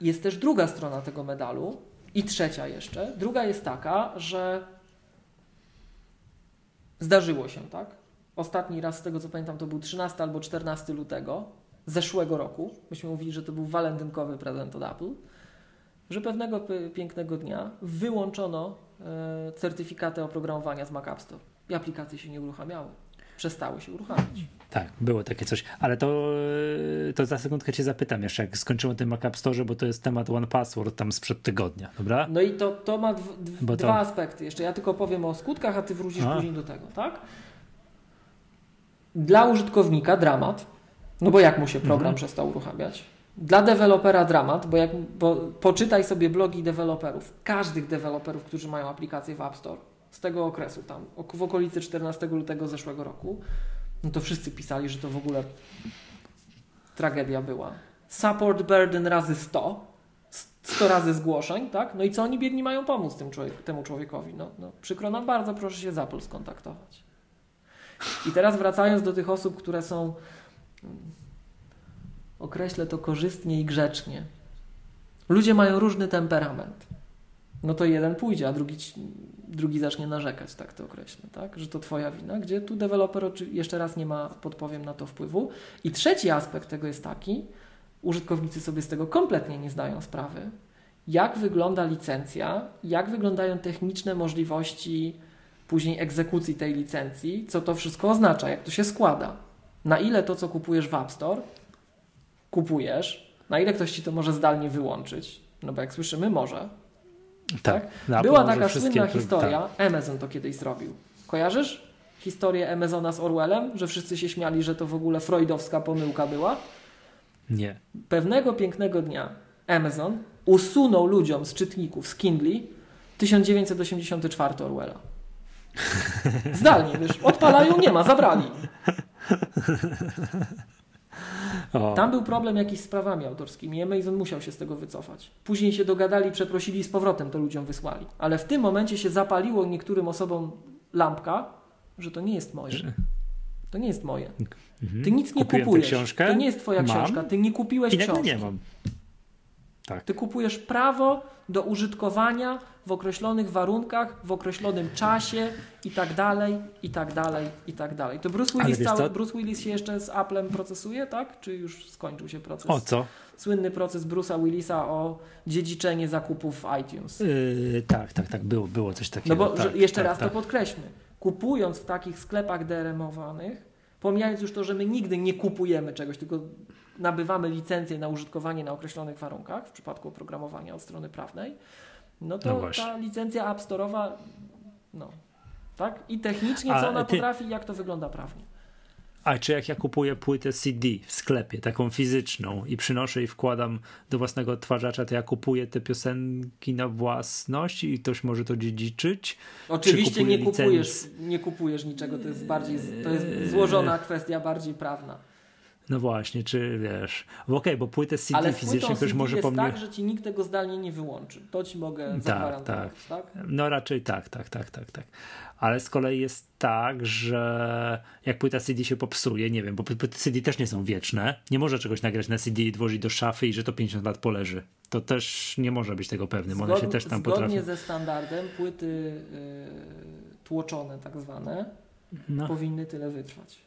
Jest też druga strona tego medalu i trzecia jeszcze. Druga jest taka, że zdarzyło się, tak? Ostatni raz, z tego co pamiętam, to był 13 albo 14 lutego zeszłego roku. Myśmy mówili, że to był walentynkowy prezent od Apple że pewnego pięknego dnia wyłączono e, certyfikaty oprogramowania z Mac App Store i aplikacje się nie uruchamiały. Przestały się uruchamiać.
Tak, było takie coś, ale to, e, to za sekundkę cię zapytam jeszcze, jak skończymy ten Mac App Store, bo to jest temat One Password tam sprzed tygodnia, dobra?
No i to, to ma dwa to... aspekty. Jeszcze ja tylko powiem o skutkach, a ty wrócisz a. później do tego, tak? Dla użytkownika dramat, No bo jak mu się program mhm. przestał uruchamiać? Dla dewelopera dramat, bo, jak, bo poczytaj sobie blogi deweloperów, każdych deweloperów, którzy mają aplikacje w App Store z tego okresu, tam w okolicy 14 lutego zeszłego roku, no to wszyscy pisali, że to w ogóle tragedia była. Support burden razy 100, 100 razy zgłoszeń, tak? No i co oni biedni mają pomóc tym człowiek, temu człowiekowi? No, no, przykro nam bardzo, proszę się z Apple skontaktować. I teraz wracając do tych osób, które są, określę to korzystnie i grzecznie. Ludzie mają różny temperament. No to jeden pójdzie, a drugi, drugi zacznie narzekać, tak to określę, tak? Że to twoja wina, gdzie tu deweloper jeszcze raz nie ma, podpowiem na to wpływu. I trzeci aspekt tego jest taki, użytkownicy sobie z tego kompletnie nie zdają sprawy, jak wygląda licencja, jak wyglądają techniczne możliwości później egzekucji tej licencji, co to wszystko oznacza, jak to się składa. Na ile to, co kupujesz w App Store, kupujesz, na ile ktoś ci to może zdalnie wyłączyć, no bo jak słyszymy, może. Tak. tak? Była taka słynna historia, tak. Amazon to kiedyś zrobił. Kojarzysz historię Amazona z Orwellem, że wszyscy się śmiali, że to w ogóle freudowska pomyłka była?
Nie.
Pewnego pięknego dnia Amazon usunął ludziom z czytników z Kindle 1984 Orwella. (laughs) Zdalnie, wiesz, odpalają, nie ma, zabrali. O. Tam był problem jakiś z prawami autorskimi. Amazon musiał się z tego wycofać. Później się dogadali, przeprosili i z powrotem to ludziom wysłali. Ale w tym momencie się zapaliło niektórym osobom lampka, że to nie jest moje. Że... To nie jest moje. Mhm. Ty nic nie Kupiłem kupujesz. To nie jest twoja mam. książka. Ty nie kupiłeś I książki. nie mam. Tak. Ty kupujesz prawo do użytkowania w określonych warunkach, w określonym czasie i tak dalej, i tak dalej, i tak dalej. To Bruce Willis, cały, Bruce Willis się jeszcze z Applem procesuje, tak? Czy już skończył się proces?
O co?
Słynny proces Bruce'a Willisa o dziedziczenie zakupów w iTunes.
Yy, tak, tak, tak, było, było coś takiego.
No bo
tak,
jeszcze
tak,
raz tak. to podkreślmy. Kupując w takich sklepach DRM-owanych, pomijając już to, że my nigdy nie kupujemy czegoś, tylko nabywamy licencję na użytkowanie na określonych warunkach, w przypadku oprogramowania od strony prawnej, no to no ta licencja App Store'owa, no, tak? I technicznie, co ona ty... potrafi, jak to wygląda prawnie.
A czy jak ja kupuję płytę CD w sklepie, taką fizyczną i przynoszę i wkładam do własnego odtwarzacza, to ja kupuję te piosenki na własność i ktoś może to dziedziczyć?
Oczywiście nie kupujesz, nie kupujesz niczego, to jest bardziej, to jest złożona kwestia, bardziej prawna.
No właśnie, czy wiesz, okej, okay, bo płytę CD Ale fizycznie ktoś może
jest tak, że ci nikt tego zdalnie nie wyłączy. To ci mogę tak, zagwarantować, tak. tak?
No raczej tak, tak, tak, tak, tak. Ale z kolei jest tak, że jak płyta CD się popsuje, nie wiem, bo płyty CD też nie są wieczne, nie może czegoś nagrać na CD i włożyć do szafy i że to 50 lat poleży. To też nie może być tego pewnym, one się też tam
zgodnie
potrafią.
Zgodnie ze standardem płyty yy, tłoczone tak zwane no. powinny tyle wytrwać.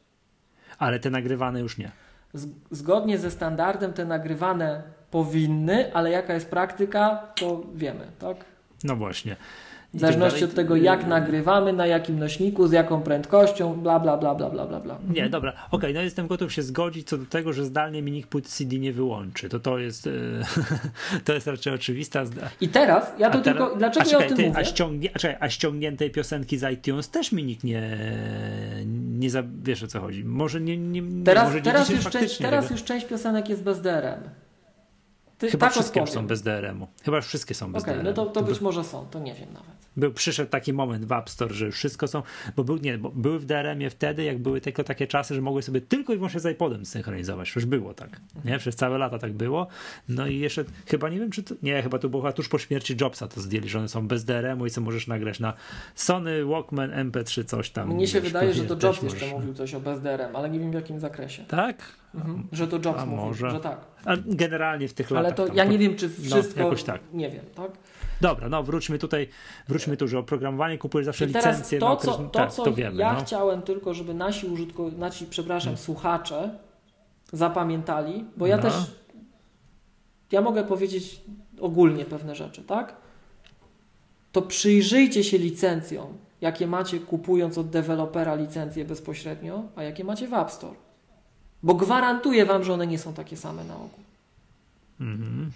Ale te nagrywane już nie
zgodnie ze standardem te nagrywane powinny, ale jaka jest praktyka, to wiemy, tak?
No właśnie.
W zależności od tego, jak nagrywamy, na jakim nośniku, z jaką prędkością, bla, bla, bla, bla, bla, bla. bla.
Nie, dobra, okej, okay, no jestem gotów się zgodzić co do tego, że zdalnie mi nikt płyt CD nie wyłączy. To to jest, (laughs) to jest raczej oczywista.
I teraz, ja to teraz, tylko, dlaczego a czekaj, ja o tym ty, mówię?
A, ściągnie, a, czekaj, a ściągniętej piosenki z iTunes też mi nikt nie, nie za, wiesz o co chodzi. Może nie, nie,
teraz,
może
teraz, już część, teraz już część piosenek jest bez DRM.
Ty, Chyba tak wszystkie odpowiem. są bez DRM-u. Chyba już wszystkie są bez okay, DRM-u.
no to, to być może są, to nie wiem nawet
był, przyszedł taki moment w App Store, że już wszystko są, bo, był, nie, bo były w DRM-ie wtedy, jak były tylko takie czasy, że mogły sobie tylko i wyłącznie z iPodem synchronizować. Już było tak, nie? Przez całe lata tak było. No i jeszcze, chyba nie wiem, czy to, nie, chyba to było tuż po śmierci Jobsa to zdjęli, że one są bez DRM-u i co możesz nagrać na Sony, Walkman, MP3, coś tam.
Mnie się wiesz, wydaje, że to Jobs jeszcze mówił coś o bez DRM, ale nie wiem w jakim zakresie.
Tak?
Mhm. Że to Jobs A mówił, może. że tak.
A generalnie w tych latach.
Ale to ja nie wiem, czy no, wszystko, no, jakoś tak. nie wiem, tak?
Dobra, no wróćmy tutaj, wróćmy tu, że oprogramowanie kupujesz zawsze licencję.
To, co, to, tak, co to wiemy, ja no. chciałem tylko, żeby nasi użytkownicy, nasi, przepraszam, hmm. słuchacze zapamiętali, bo ja no. też ja mogę powiedzieć ogólnie pewne rzeczy, tak? To przyjrzyjcie się licencjom, jakie macie kupując od dewelopera licencję bezpośrednio, a jakie macie w App Store. Bo gwarantuję wam, że one nie są takie same na ogół.
Mhm.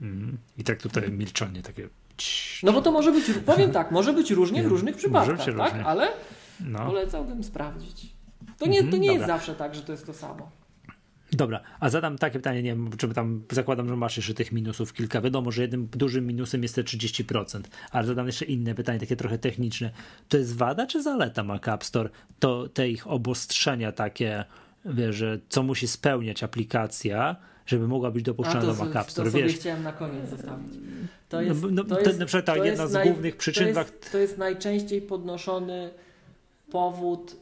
Mm. I tak tutaj milczenie takie.
No bo to może być, powiem tak, może być różnie w różnych przypadkach, tak? Różnie. Ale no. polecałbym sprawdzić. To nie, to nie jest zawsze tak, że to jest to samo.
Dobra, a zadam takie pytanie, nie wiem, czy tam zakładam, że masz jeszcze tych minusów kilka. Wiadomo, że jednym dużym minusem jest te 30%, ale zadam jeszcze inne pytanie, takie trochę techniczne. To jest wada czy zaleta Mac App Store? To te ich obostrzenia takie, wiesz, że co musi spełniać aplikacja, żeby mogła być dopuszczona do Mac App Store.
To
wiesz,
chciałem na koniec zostawić. To jest,
no, no,
to jest,
na przykład ta jedna z naj, głównych przyczyn.
To jest, to jest najczęściej podnoszony powód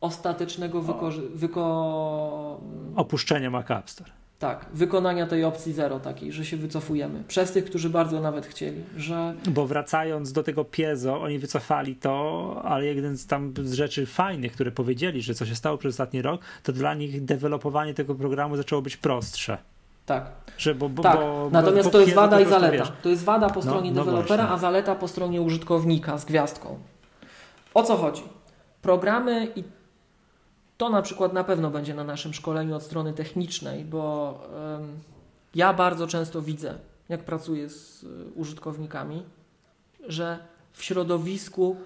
ostatecznego wyko- wyko...
opuszczenia Mac App Store.
Tak, wykonania tej opcji zero takiej, że się wycofujemy. Przez tych, którzy bardzo nawet chcieli, że...
Bo wracając do tego piezo, oni wycofali to, ale jeden z tam z rzeczy fajnych, które powiedzieli, że co się stało przez ostatni rok, to dla nich dewelopowanie tego programu zaczęło być prostsze.
Tak.
Że bo, bo,
tak.
Bo,
Natomiast to jest wada i zaleta.
Wiesz.
To jest wada po stronie no, no dewelopera,
właśnie.
a zaleta po stronie użytkownika z gwiazdką. O co chodzi? Programy i to na przykład na pewno będzie na naszym szkoleniu od strony technicznej, bo ja bardzo często widzę, jak pracuję z y, użytkownikami, że w środowisku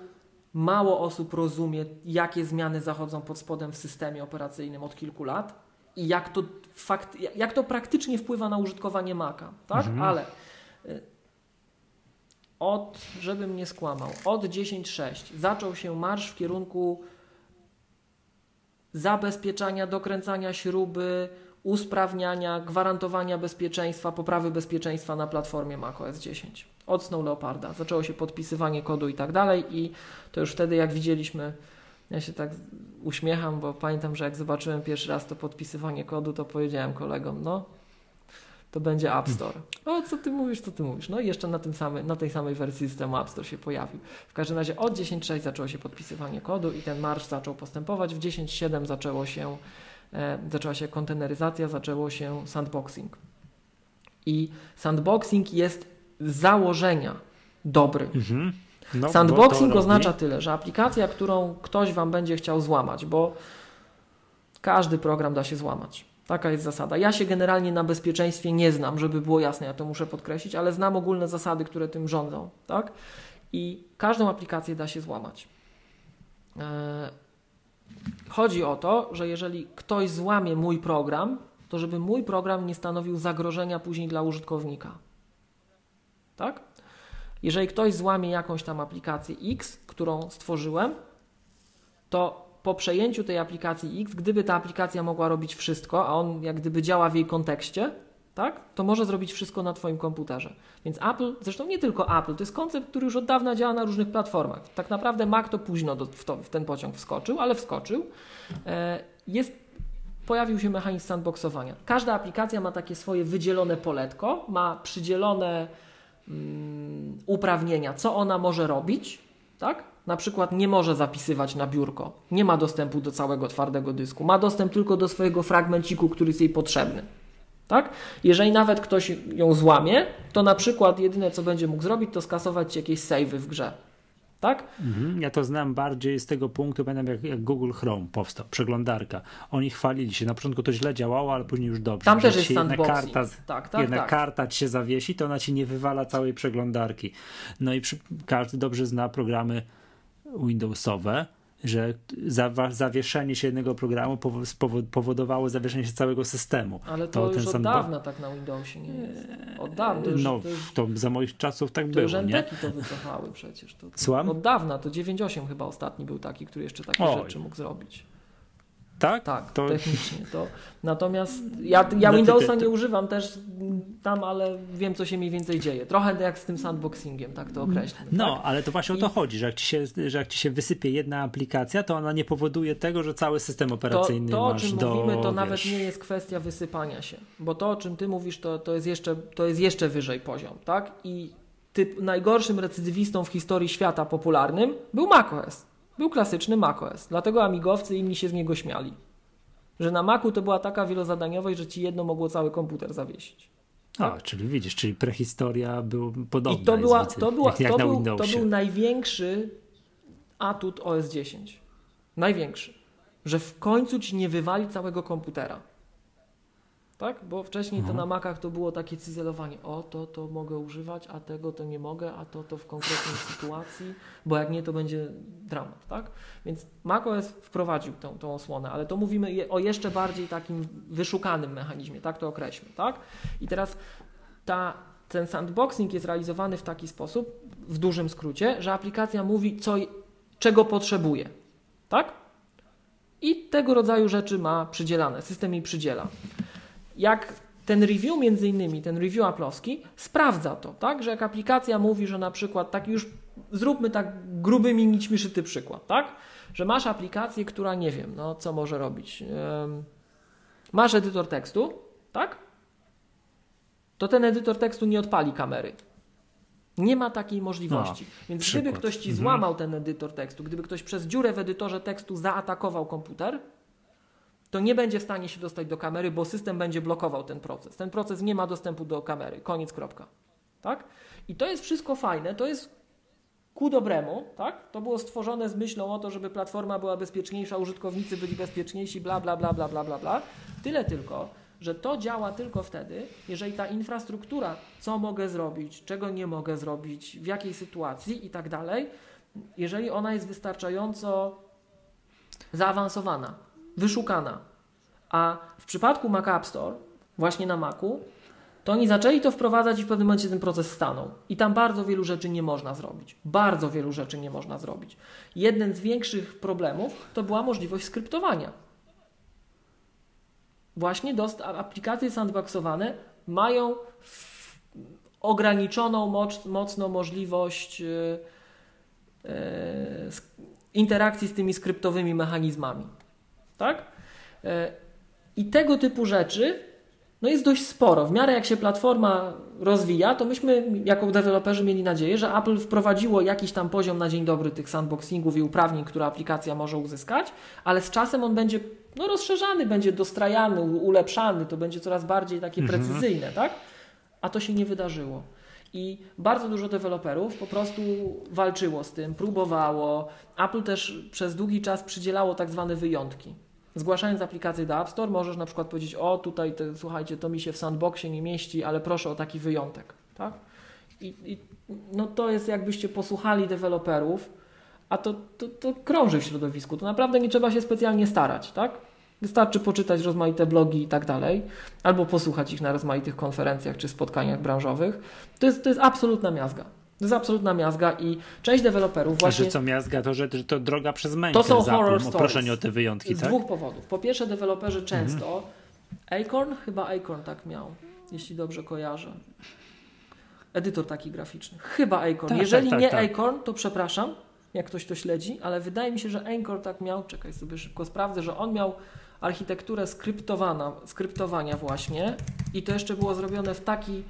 mało osób rozumie, jakie zmiany zachodzą pod spodem w systemie operacyjnym od kilku lat i jak to, fakt, jak to praktycznie wpływa na użytkowanie Maca, tak? Mhm. Ale y, od, żebym nie skłamał, od 10.6 zaczął się marsz w kierunku zabezpieczania, dokręcania śruby, usprawniania, gwarantowania bezpieczeństwa, poprawy bezpieczeństwa na platformie macOS 10. Od Snow Leoparda. Zaczęło się podpisywanie kodu i tak dalej i to już wtedy jak widzieliśmy, ja się tak uśmiecham, bo pamiętam, że jak zobaczyłem pierwszy raz to podpisywanie kodu, to powiedziałem kolegom, no to będzie App Store. O, co ty mówisz, co ty mówisz? No i jeszcze na, tym samym, na tej samej wersji systemu App Store się pojawił. W każdym razie od 10.6 zaczęło się podpisywanie kodu i ten marsz zaczął postępować. W 10.7 zaczęło się, e, zaczęła się konteneryzacja, zaczęło się sandboxing. I sandboxing jest z założenia dobry. Mhm. No, sandboxing oznacza tyle, że aplikacja, którą ktoś Wam będzie chciał złamać, bo każdy program da się złamać Taka jest zasada. Ja się generalnie na bezpieczeństwie nie znam, żeby było jasne, ja to muszę podkreślić, ale znam ogólne zasady, które tym rządzą, tak? I każdą aplikację da się złamać. E, chodzi o to, że jeżeli ktoś złamie mój program, to żeby mój program nie stanowił zagrożenia później dla użytkownika. Tak? Jeżeli ktoś złamie jakąś tam aplikację X, którą stworzyłem, to po przejęciu tej aplikacji X, gdyby ta aplikacja mogła robić wszystko, a on jak gdyby działa w jej kontekście, tak, to może zrobić wszystko na Twoim komputerze. Więc Apple, zresztą nie tylko Apple, to jest koncept, który już od dawna działa na różnych platformach. Tak naprawdę Mac to późno do, w, to, w, ten pociąg wskoczył, ale wskoczył. E, jest, pojawił się mechanizm sandboxowania. Każda aplikacja ma takie swoje wydzielone poletko, ma przydzielone mm, uprawnienia, co ona może robić, tak? Na przykład nie może zapisywać na biurko, nie ma dostępu do całego twardego dysku, ma dostęp tylko do swojego fragmenciku, który jest jej potrzebny. Tak? Jeżeli nawet ktoś ją złamie, to na przykład jedyne co będzie mógł zrobić, to skasować jakieś savey w grze. Tak?
Mhm, ja to znam bardziej z tego punktu, pamiętam jak, jak, Google Chrome powstał, przeglądarka. Oni chwalili się, na początku to źle działało, ale później już dobrze.
Tam też jest jedna karta, tak, tak,
jedna
tak.
karta ci się zawiesi, to ona ci nie wywala całej przeglądarki. No i przy, każdy dobrze zna programy Windowsowe, że zawieszenie się jednego programu powodowało zawieszenie się całego systemu.
Ale to, to już od dawna tak na Windowsie nie jest. Od dawna. To już,
no, to, już, to za moich czasów tak to było, już
nie? to wycofały przecież. To, to, Od dawna, to 9.8 chyba ostatni był taki, który jeszcze takie rzeczy mógł zrobić.
Tak?
Tak, to... technicznie. To... Natomiast ja, ja no Windowsa nie używam też tam, ale wiem, co się mniej więcej dzieje. Trochę jak z tym sandboxingiem, tak to określę.
No,
tak?
ale to właśnie I... o to chodzi, że jak, ci się, że jak ci się wysypie jedna aplikacja, to ona nie powoduje tego, że cały system operacyjny
to, to
masz
o czym
do,
mówimy, to
wiesz...
nawet nie jest kwestia wysypania się. Bo to, o czym ty mówisz, to, to, jest, jeszcze, to jest jeszcze wyżej poziom, tak? I typ, najgorszym recydywistą w historii świata popularnym był macOS. Był klasyczny macOS. Dlatego amigowcy inni się z niego śmiali. Że na Macu to była taka wielozadaniowość, że ci jedno mogło cały komputer zawiesić.
Tak? A, czyli widzisz, czyli prehistoria był podobna.
I to, była, to, była, jak, jak to, był, to był największy atut OS 10. Największy. Że w końcu ci nie wywali całego komputera. Tak? Bo wcześniej to mhm. na Macach to było takie cyzelowanie. O, to to mogę używać, a tego to nie mogę, a to to w konkretnej (laughs) sytuacji, bo jak nie, to będzie dramat, tak? Więc macOS wprowadził tą, tą osłonę, ale to mówimy o jeszcze bardziej takim wyszukanym mechanizmie, tak to określmy, tak? I teraz ta, ten sandboxing jest realizowany w taki sposób, w dużym skrócie, że aplikacja mówi, co, czego potrzebuje, tak? I tego rodzaju rzeczy ma przydzielane, system jej przydziela jak ten review między innymi, ten review aplowski sprawdza to, tak, że jak aplikacja mówi, że na przykład, tak już zróbmy tak grubymi nićmi szyty przykład, tak, że masz aplikację, która nie wiem, no co może robić, masz edytor tekstu, tak, to ten edytor tekstu nie odpali kamery. Nie ma takiej możliwości. No, Więc przykład. gdyby ktoś ci mhm. złamał ten edytor tekstu, gdyby ktoś przez dziurę w edytorze tekstu zaatakował komputer, to nie będzie w stanie się dostać do kamery, bo system będzie blokował ten proces. Ten proces nie ma dostępu do kamery. Koniec, kropka. Tak? I to jest wszystko fajne, to jest ku dobremu, tak? To było stworzone z myślą o to, żeby platforma była bezpieczniejsza, użytkownicy byli bezpieczniejsi, bla, bla, bla, bla, bla, bla, bla. Tyle tylko, że to działa tylko wtedy, jeżeli ta infrastruktura, co mogę zrobić, czego nie mogę zrobić, w jakiej sytuacji i tak dalej, jeżeli ona jest wystarczająco zaawansowana wyszukana. A w przypadku Mac App Store, właśnie na Macu, to oni zaczęli to wprowadzać i w pewnym momencie ten proces stanął. I tam bardzo wielu rzeczy nie można zrobić. Bardzo wielu rzeczy nie można zrobić. Jeden z większych problemów to była możliwość skryptowania. Właśnie dost, aplikacje sandboxowane mają ograniczoną moc, mocno możliwość yy, yy, interakcji z tymi skryptowymi mechanizmami tak? E, I tego typu rzeczy no jest dość sporo. W miarę jak się platforma rozwija, to myśmy jako deweloperzy mieli nadzieję, że Apple wprowadziło jakiś tam poziom na dzień dobry tych sandboxingów i uprawnień, które aplikacja może uzyskać, ale z czasem on będzie no, rozszerzany, będzie dostrajany, ulepszany, to będzie coraz bardziej takie mhm. precyzyjne, tak? A to się nie wydarzyło. I bardzo dużo deweloperów po prostu walczyło z tym, próbowało. Apple też przez długi czas przydzielało tak zwane wyjątki zgłaszając aplikację do App Store, możesz na przykład powiedzieć, o tutaj, te, słuchajcie, to mi się w sandboxie nie mieści, ale proszę o taki wyjątek. Tak? I, i no to jest jakbyście posłuchali deweloperów, a to, to, to krąży w środowisku. To naprawdę nie trzeba się specjalnie starać. Tak? Wystarczy poczytać rozmaite blogi i tak dalej, albo posłuchać ich na rozmaitych konferencjach czy spotkaniach branżowych. To jest, to jest absolutna miazga. To jest absolutna miazga i część deweloperów właśnie...
Że co miazga, to że to droga przez mękę To są horror stories. Proszenie o te wyjątki,
Z
tak?
dwóch powodów. Po pierwsze deweloperzy często... Mhm. Acorn? Chyba Acorn tak miał, jeśli dobrze kojarzę. Edytor taki graficzny. Chyba Acorn. Tak, Jeżeli tak, tak, nie tak. Acorn, to przepraszam, jak ktoś to śledzi, ale wydaje mi się, że Acorn tak miał, czekaj sobie szybko sprawdzę, że on miał architekturę skryptowana, skryptowania właśnie i to jeszcze było zrobione w taki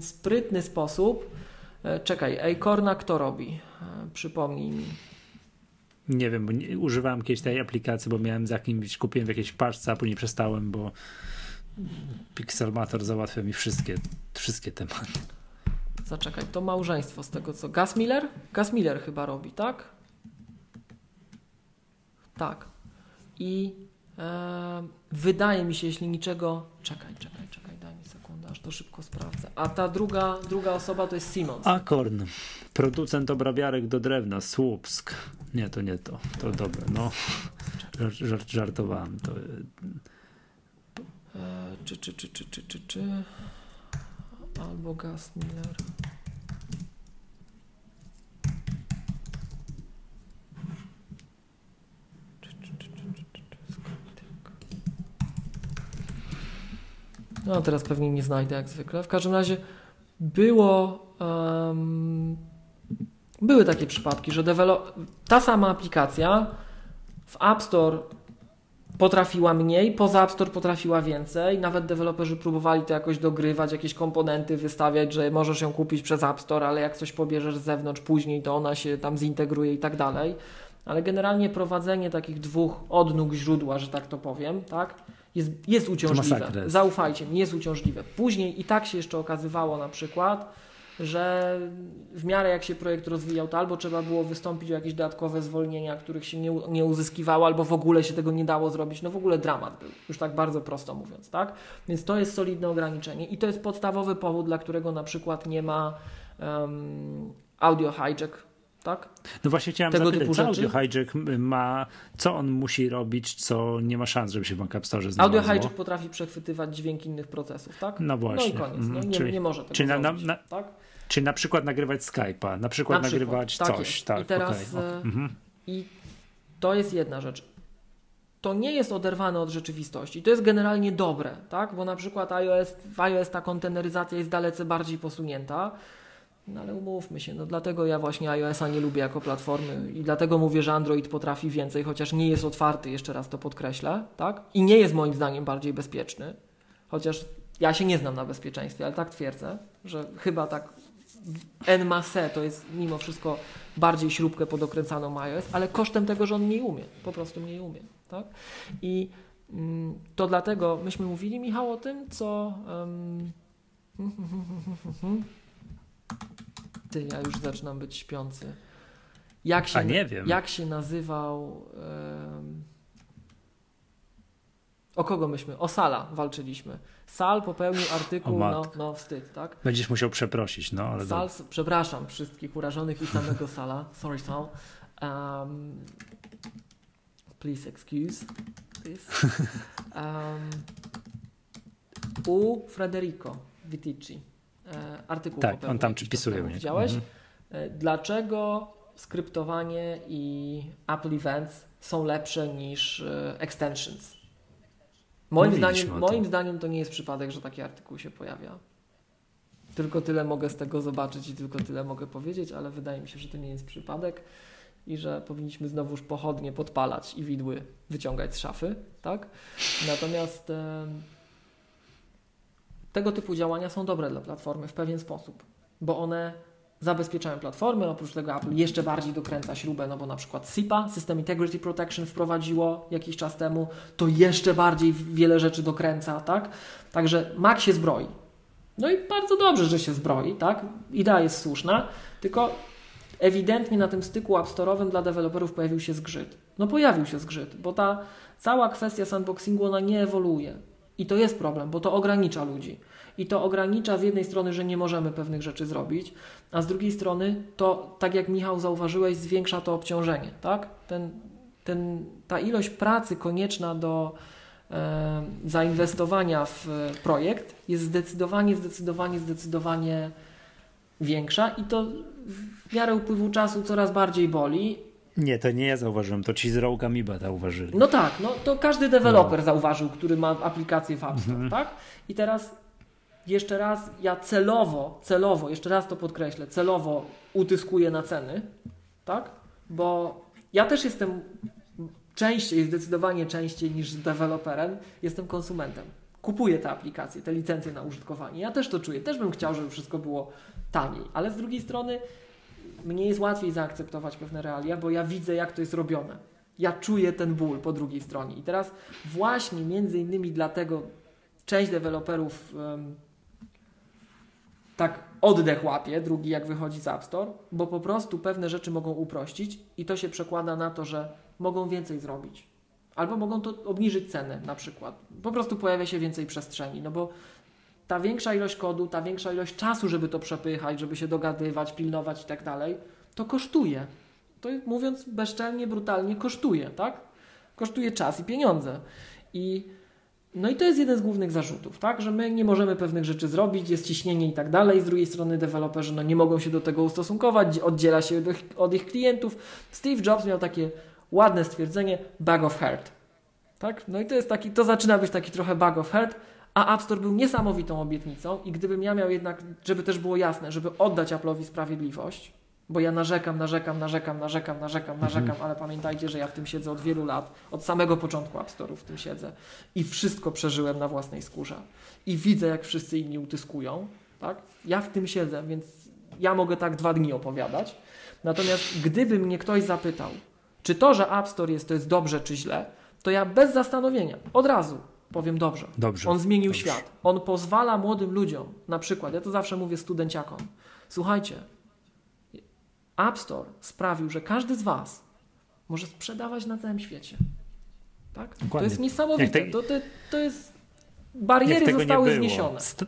sprytny sposób. E, czekaj, Acorna kto robi? E, przypomnij mi.
Nie wiem, bo nie, używałem kiedyś tej aplikacji, bo miałem za kimś, kupiłem w jakiejś paczce, a później przestałem, bo Pixelmator załatwia mi wszystkie, wszystkie tematy.
Zaczekaj, to małżeństwo z tego co. Gas Miller? Gas Miller chyba robi, tak? Tak. I e, wydaje mi się, jeśli niczego. Czekaj, czekaj, czekaj aż to szybko sprawdzę. A ta druga, druga osoba to jest Simons.
Akorn, producent obrabiarek do drewna, Słupsk. Nie, to nie to. To dobre, no. Żart, żartowałem. To...
E, czy, czy, czy, czy, czy, czy, czy. Albo Gas Miller. No teraz pewnie nie znajdę jak zwykle. W każdym razie było. Um, były takie przypadki, że ta sama aplikacja w App Store potrafiła mniej, poza App Store potrafiła więcej. Nawet deweloperzy próbowali to jakoś dogrywać, jakieś komponenty wystawiać, że możesz ją kupić przez App Store, ale jak coś pobierzesz z zewnątrz później, to ona się tam zintegruje i tak dalej. Ale generalnie prowadzenie takich dwóch odnóg źródła, że tak to powiem, tak, jest, jest uciążliwe. Zaufajcie mi, jest uciążliwe. Później i tak się jeszcze okazywało na przykład, że w miarę jak się projekt rozwijał, to albo trzeba było wystąpić o jakieś dodatkowe zwolnienia, których się nie, nie uzyskiwało, albo w ogóle się tego nie dało zrobić. No w ogóle dramat był, już tak bardzo prosto mówiąc, tak? Więc to jest solidne ograniczenie i to jest podstawowy powód, dla którego na przykład nie ma um, audio hijack tak?
No właśnie chciałem Tego zapytać, co Audio Hijack ma, co on musi robić, co nie ma szans, żeby się w Backup Store znalazło?
Audio Hijack potrafi przechwytywać dźwięk innych procesów, tak?
No właśnie.
No i koniec, no, nie, czyli, nie może tego czyli zrobić, na, na, tak?
Czy na przykład nagrywać Skype'a, na przykład na nagrywać przykład, tak coś, tak?
I teraz okay, okay. Mhm. i to jest jedna rzecz. To nie jest oderwane od rzeczywistości. To jest generalnie dobre, tak? Bo na przykład iOS, w iOS ta konteneryzacja jest dalece bardziej posunięta. No ale umówmy się, no dlatego ja właśnie iOS-a nie lubię jako platformy i dlatego mówię, że Android potrafi więcej, chociaż nie jest otwarty, jeszcze raz to podkreślę, tak? I nie jest moim zdaniem bardziej bezpieczny, chociaż ja się nie znam na bezpieczeństwie, ale tak twierdzę, że chyba tak en masse to jest mimo wszystko bardziej śrubkę podokręcaną iOS, ale kosztem tego, że on mniej umie, po prostu mniej umie, tak? I mm, to dlatego myśmy mówili, Michał, o tym, co... Um, (laughs) ty, ja już zaczynam być śpiący. Jak się,
A nie wiem.
Jak się nazywał... Um, o kogo myśmy? O Sala walczyliśmy. Sal popełnił artykuł, no, no wstyd, tak?
Będziesz musiał przeprosić, no ale...
Sal, przepraszam wszystkich urażonych i samego Sala. (laughs) Sorry, Sal. Um, please excuse this. (laughs) Um, u Frederico Vitici artykuł
Tak, on tam przypisuje mnie.
Widziałeś? Mhm. E, dlaczego skryptowanie i Apple Events są lepsze niż e, extensions? Moim zdaniem, moim zdaniem to nie jest przypadek, że taki artykuł się pojawia. Tylko tyle mogę z tego zobaczyć i tylko tyle mogę powiedzieć, ale wydaje mi się, że to nie jest przypadek i że powinniśmy znowuż pochodnie podpalać i widły wyciągać z szafy, tak? Natomiast tego typu działania są dobre dla platformy w pewien sposób, bo one zabezpieczają platformy, oprócz tego Apple jeszcze bardziej dokręca śrubę, no bo na przykład SIPA, System Integrity Protection wprowadziło jakiś czas temu, to jeszcze bardziej wiele rzeczy dokręca, tak? Także Mac się zbroi. No i bardzo dobrze, że się zbroi, tak? Idea jest słuszna, tylko ewidentnie na tym styku App Store'owym dla deweloperów pojawił się zgrzyt. No pojawił się zgrzyt, bo ta cała kwestia sandboxingu, ona nie ewoluuje. I to jest problem, bo to ogranicza ludzi. I to ogranicza z jednej strony, że nie możemy pewnych rzeczy zrobić, a z drugiej strony to, tak jak Michał zauważyłeś, zwiększa to obciążenie. Tak? Ten, ten, ta ilość pracy konieczna do e, zainwestowania w projekt jest zdecydowanie, zdecydowanie, zdecydowanie większa i to w miarę upływu czasu coraz bardziej boli,
nie, to nie ja zauważyłem, to ci z Rogue Amoeba zauważyli.
No tak, no to każdy deweloper no. zauważył, który ma aplikację w App Store, mhm. tak? I teraz jeszcze raz, ja celowo, celowo, jeszcze raz to podkreślę, celowo utyskuję na ceny, tak? Bo ja też jestem częściej, zdecydowanie częściej niż deweloperem, jestem konsumentem. Kupuję te aplikacje, te licencje na użytkowanie. Ja też to czuję, też bym chciał, żeby wszystko było taniej, ale z drugiej strony mnie jest łatwiej zaakceptować pewne realia, bo ja widzę, jak to jest robione. Ja czuję ten ból po drugiej stronie. I teraz właśnie między innymi dlatego część deweloperów um, tak oddech łapie, drugi jak wychodzi z App Store, bo po prostu pewne rzeczy mogą uprościć i to się przekłada na to, że mogą więcej zrobić. Albo mogą to obniżyć cenę na przykład. Po prostu pojawia się więcej przestrzeni, no bo ta większa ilość kodu, ta większa ilość czasu, żeby to przepychać, żeby się dogadywać, pilnować i tak dalej, to kosztuje. To mówiąc bezczelnie, brutalnie, kosztuje, tak? Kosztuje czas i pieniądze. I no i to jest jeden z głównych zarzutów, tak? Że my nie możemy pewnych rzeczy zrobić, jest ciśnienie i tak dalej. Z drugiej strony deweloperzy no, nie mogą się do tego ustosunkować, oddziela się od ich, od ich klientów. Steve Jobs miał takie ładne stwierdzenie bug of heart. Tak? No i to jest taki, to zaczyna być taki trochę bug of heart, a App Store był niesamowitą obietnicą i gdybym ja miał jednak, żeby też było jasne, żeby oddać Apple'owi sprawiedliwość, bo ja narzekam, narzekam, narzekam, narzekam, narzekam, narzekam, mhm. ale pamiętajcie, że ja w tym siedzę od wielu lat, od samego początku App Store'u w tym siedzę i wszystko przeżyłem na własnej skórze i widzę, jak wszyscy inni utyskują, tak? Ja w tym siedzę, więc ja mogę tak dwa dni opowiadać. Natomiast gdyby mnie ktoś zapytał, czy to, że App Store jest, to jest dobrze czy źle, to ja bez zastanowienia, od razu powiem dobrze.
Dobrze.
On zmienił
dobrze.
świat. On pozwala młodym ludziom, na przykład, ja to zawsze mówię studenciakom, słuchajcie, App Store sprawił, że każdy z Was może sprzedawać na całym świecie. Tak? To jest niesamowite. Te... To, to, to jest. Bariery zostały zniesione. St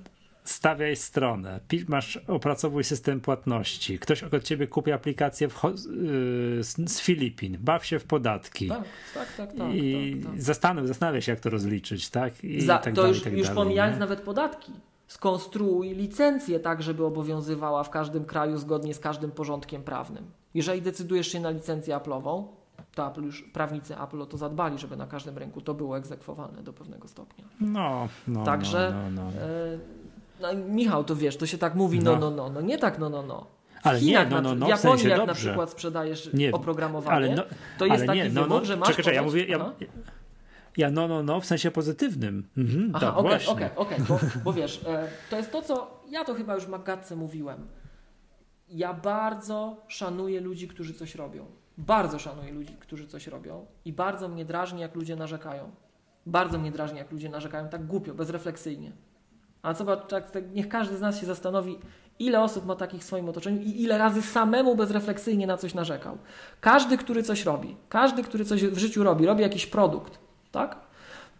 stawiaj stronę, masz, opracowuj system płatności, ktoś od ciebie kupi aplikację w, yy, z, z, Filipin, baw się w podatki.
Tak, tak, tak. tak
I
tak, tak.
Zastanów, zastanawia się, jak to rozliczyć, tak? I
Za,
tak
to
dalej,
już,
tak
już
dalej,
pomijając
nie?
nawet podatki. Skonstruuj licencję tak, żeby obowiązywała w każdym kraju zgodnie z każdym porządkiem prawnym. Jeżeli decydujesz się na licencję Apple'ową, to Apple już, prawnicy Apple o to zadbali, żeby na każdym rynku to było egzekwowalne do pewnego stopnia.
No, no,
Także,
no, no, no.
E, no, Michał, to wiesz, to się tak mówi, no, no, no, no, nie tak, no, no, no.
Ale nie, no, no, no,
w Japonii,
w sensie
jak
dobrze.
na przykład sprzedajesz
Nie,
oprogramowanie,
ale no,
to jest
ale
taki
nie, no,
wymóg,
no,
że masz
czekaj, czekaj, ja mówię, ja, ja no, no, no, w sensie pozytywnym. Mhm,
Aha,
tak,
okej, okej, okej, bo, wiesz, e, to jest to, co ja to chyba już w Magatce mówiłem. Ja bardzo szanuję ludzi, którzy coś robią. Bardzo szanuję ludzi, którzy coś robią i bardzo mnie drażni, jak ludzie narzekają. Bardzo mnie drażni, jak ludzie narzekają tak głupio, bezrefleksyjnie. A zobacz, tak, tak, niech każdy z nas się zastanowi, ile osób ma takich w swoim otoczeniu i ile razy samemu bezrefleksyjnie na coś narzekał. Każdy, który coś robi, każdy, który coś w życiu robi, robi jakiś produkt, tak?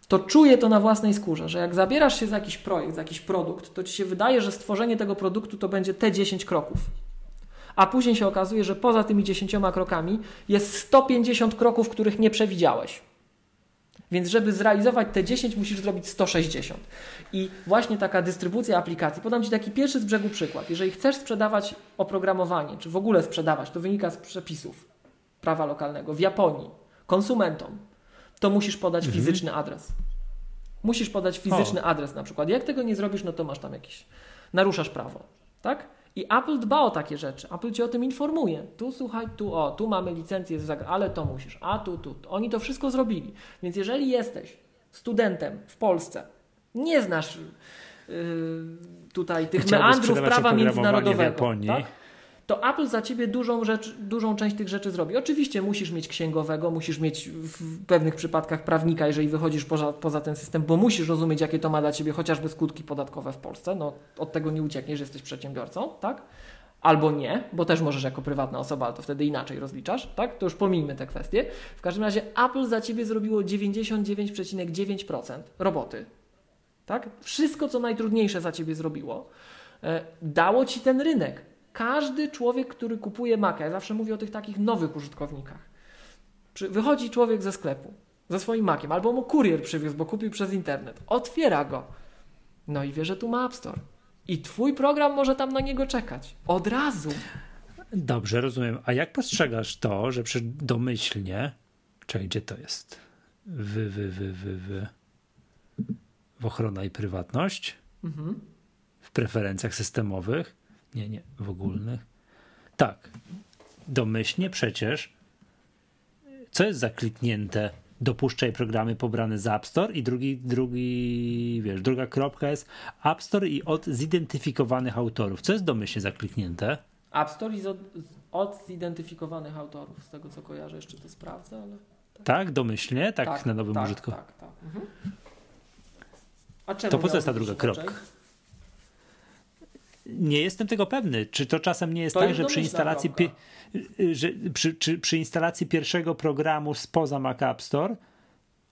to czuje to na własnej skórze, że jak zabierasz się za jakiś projekt, za jakiś produkt, to ci się wydaje, że stworzenie tego produktu to będzie te 10 kroków. A później się okazuje, że poza tymi 10 krokami jest 150 kroków, których nie przewidziałeś. Więc żeby zrealizować te 10, musisz zrobić 160. I właśnie taka dystrybucja aplikacji. Podam Ci taki pierwszy z brzegu przykład. Jeżeli chcesz sprzedawać oprogramowanie, czy w ogóle sprzedawać, to wynika z przepisów prawa lokalnego w Japonii konsumentom, to musisz podać
Mhm.
fizyczny adres. Musisz podać fizyczny adres na przykład. Jak tego nie zrobisz, no to masz tam jakiś, naruszasz prawo, tak? I Apple dba o takie rzeczy. Apple cię o tym informuje. Tu słuchaj, tu o, tu mamy licencję, ale to musisz. A tu, tu. Oni to wszystko zrobili. Więc jeżeli jesteś studentem w Polsce, nie znasz yy, tutaj tych
Chciałby
meandrów prawa
oprogramowanie w
międzynarodowego,
Japonii.
tak? To Apple za ciebie dużą, rzecz, dużą część tych rzeczy zrobi. Oczywiście musisz mieć księgowego, musisz mieć w pewnych przypadkach prawnika, jeżeli wychodzisz poza, poza ten system, bo musisz rozumieć, jakie to ma dla ciebie chociażby skutki podatkowe w Polsce. No, od tego nie uciekniesz, jesteś przedsiębiorcą, tak? Albo nie, bo też możesz jako prywatna osoba, ale to wtedy inaczej rozliczasz, tak? To już pomijmy te kwestie. W każdym razie Apple za ciebie zrobiło 99,9% roboty. Tak? Wszystko, co najtrudniejsze za ciebie zrobiło, e, dało ci ten rynek. Każdy człowiek, który kupuje Maca, ja zawsze mówię o tych takich nowych użytkownikach. Wychodzi człowiek ze sklepu ze swoim Maciem, albo mu kurier przywiózł, bo kupił przez internet. Otwiera go. No i wie, że tu ma App Store. I twój program może tam na niego czekać. Od razu.
Dobrze, rozumiem. A jak postrzegasz to, że przy domyślnie. Czekaj, gdzie to jest? Wy, wy, wy, wy, wy. W ochrona i prywatność?
Mhm.
W preferencjach systemowych? Nie, nie, w ogólnych. Tak. Domyślnie przecież. Co jest zakliknięte? Dopuszczaj programy pobrane z App Store i drugi, drugi, wiesz, druga kropka jest App Store i od zidentyfikowanych autorów. Co jest domyślnie zakliknięte?
App Store jest od, od zidentyfikowanych autorów, z tego co kojarzę, jeszcze to sprawdzę, ale.
Tak, domyślnie, tak, na nowym
tak,
użytku.
Tak, tak. Mhm. A czemu
To po co jest ta druga kropka? Nie jestem tego pewny. Czy to czasem nie jest
To
tak,
jest
że przy instalacji, pi- że przy, czy, przy instalacji pierwszego programu spoza Mac App Store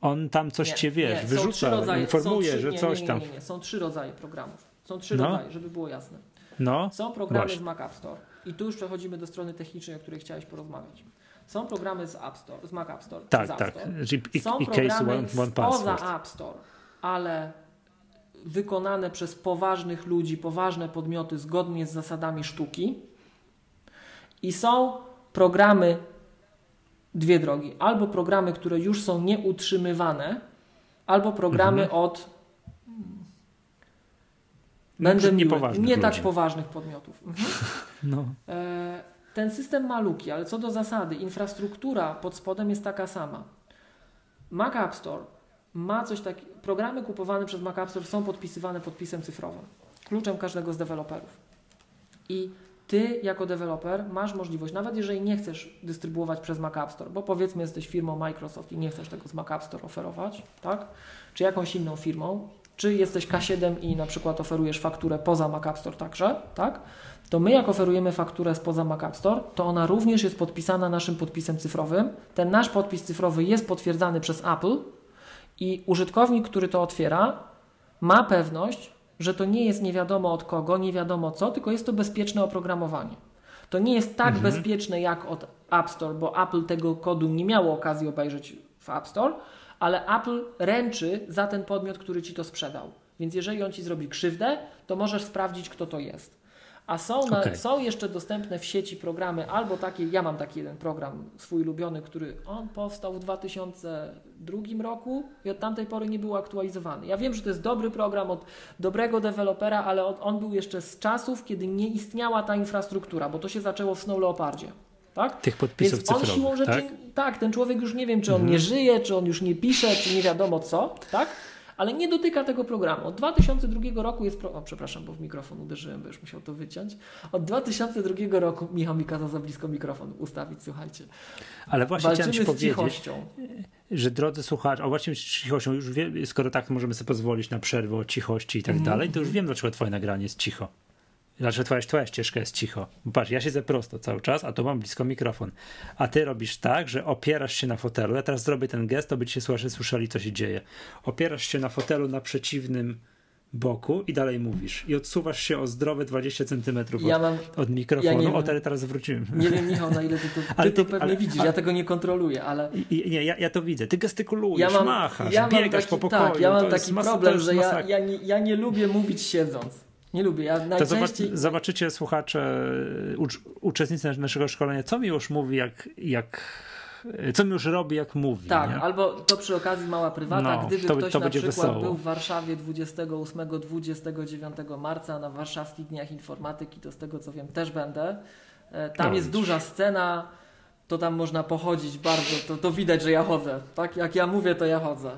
on tam coś
Nie,
cię wiesz,
nie,
wyrzuca,
rodzaje-
informuje,
trzy,
że
nie,
coś tam.
Nie, nie, są trzy rodzaje programów. Są trzy
No.
rodzaje, żeby było jasne.
No,
Są programy
Właśnie.
z Mac App Store. I tu już przechodzimy do strony technicznej, o której chciałeś porozmawiać. Są programy z App Store, z Mac App Store.
tak,
z App
tak.
Store.
Czyli I,
Są
i case
programy
one, one
spoza. App Store, ale wykonane przez poważnych ludzi, poważne podmioty zgodnie z zasadami sztuki. I są programy, dwie drogi, albo programy, które już są nieutrzymywane, albo programy
Mhm.
od Będę miły,
niepoważnych
nie tak poważnych podmiotów. Mhm. (laughs)
No.
E, Ten system ma luki, ale co do zasady, infrastruktura pod spodem jest taka sama. Mac App Store ma coś takiego. Programy kupowane przez Mac App Store są podpisywane podpisem cyfrowym, kluczem każdego z deweloperów. I ty jako deweloper masz możliwość, nawet jeżeli nie chcesz dystrybuować przez Mac App Store, bo powiedzmy jesteś firmą Microsoft i nie chcesz tego z Mac App Store oferować, tak? Czy jakąś inną firmą, czy jesteś K7 i na przykład oferujesz fakturę poza Mac App Store także, tak? To my jak oferujemy fakturę spoza Mac App Store, to ona również jest podpisana naszym podpisem cyfrowym. Ten nasz podpis cyfrowy jest potwierdzany przez Apple i użytkownik, który to otwiera, ma pewność, że to nie jest nie wiadomo od kogo, nie wiadomo co, tylko jest to bezpieczne oprogramowanie. To nie jest tak mhm. bezpieczne jak od App Store, bo Apple tego kodu nie miało okazji obejrzeć w App Store, ale Apple ręczy za ten podmiot, który ci to sprzedał. Więc jeżeli on ci zrobi krzywdę, to możesz sprawdzić, kto to jest. A są, na, okay. są jeszcze dostępne w sieci programy, albo takie, ja mam taki jeden program swój ulubiony, który on powstał w 2002 roku i od tamtej pory nie był aktualizowany. Ja wiem, że to jest dobry program od dobrego dewelopera, ale on był jeszcze z czasów, kiedy nie istniała ta infrastruktura, bo to się zaczęło w Snow Leopardzie. Tak?
Tych podpisów
Więc on siłą rzeczy, tak? tak? ten człowiek już nie wiem, czy on mhm. nie żyje, czy on już nie pisze, czy nie wiadomo co, tak? ale nie dotyka tego programu. Od 2002 roku jest. Pro... O, przepraszam, bo w mikrofon uderzyłem, bo już musiał to wyciąć. Od 2002 roku Michał mi kazał za blisko mikrofon ustawić, słuchajcie.
Ale właśnie Walczymy chciałem Ci powiedzieć, cichością. Że drodzy słuchacze, a właśnie z cichością, już wiem, skoro tak możemy sobie pozwolić na przerwę o cichości i tak mm. dalej, to już wiem, dlaczego Twoje nagranie jest cicho. Znaczy twoja, twoja ścieżka jest cicho. Patrz, ja siedzę prosto cały czas, a to mam blisko mikrofon. A ty robisz tak, że opierasz się na fotelu. Ja teraz zrobię ten gest, to byście słyszeli co się dzieje. Opierasz się na fotelu na przeciwnym boku i dalej mówisz. I odsuwasz się o zdrowe 20 centymetrów ja od, od mikrofonu. Ja o, teraz wróciłem.
Nie wiem, Michał, na ile ty to, ty ale ty, to pewnie ale, widzisz. Ale, ja tego nie kontroluję, ale...
I, nie, ja, ja to widzę. Ty gestykulujesz, ja mam, machasz, ja biegasz taki, po pokoju.
Tak, ja mam taki problem, że ja, ja, nie, ja nie lubię mówić siedząc. Nie lubię. Ja najczęściej...
To zobaczycie, słuchacze, ucz, uczestnicy naszego szkolenia, co mi już mówi, jak, jak co mi już robi, jak mówi.
Tak,
nie?
albo to przy okazji mała prywata. No, Gdyby to, ktoś to na przykład wesoło. był w Warszawie 28-29 marca na warszawskich dniach informatyki, to z tego co wiem też będę. E, tam no, jest duża scena, to tam można pochodzić bardzo, to, to widać, że ja chodzę. Tak, jak ja mówię, to ja chodzę.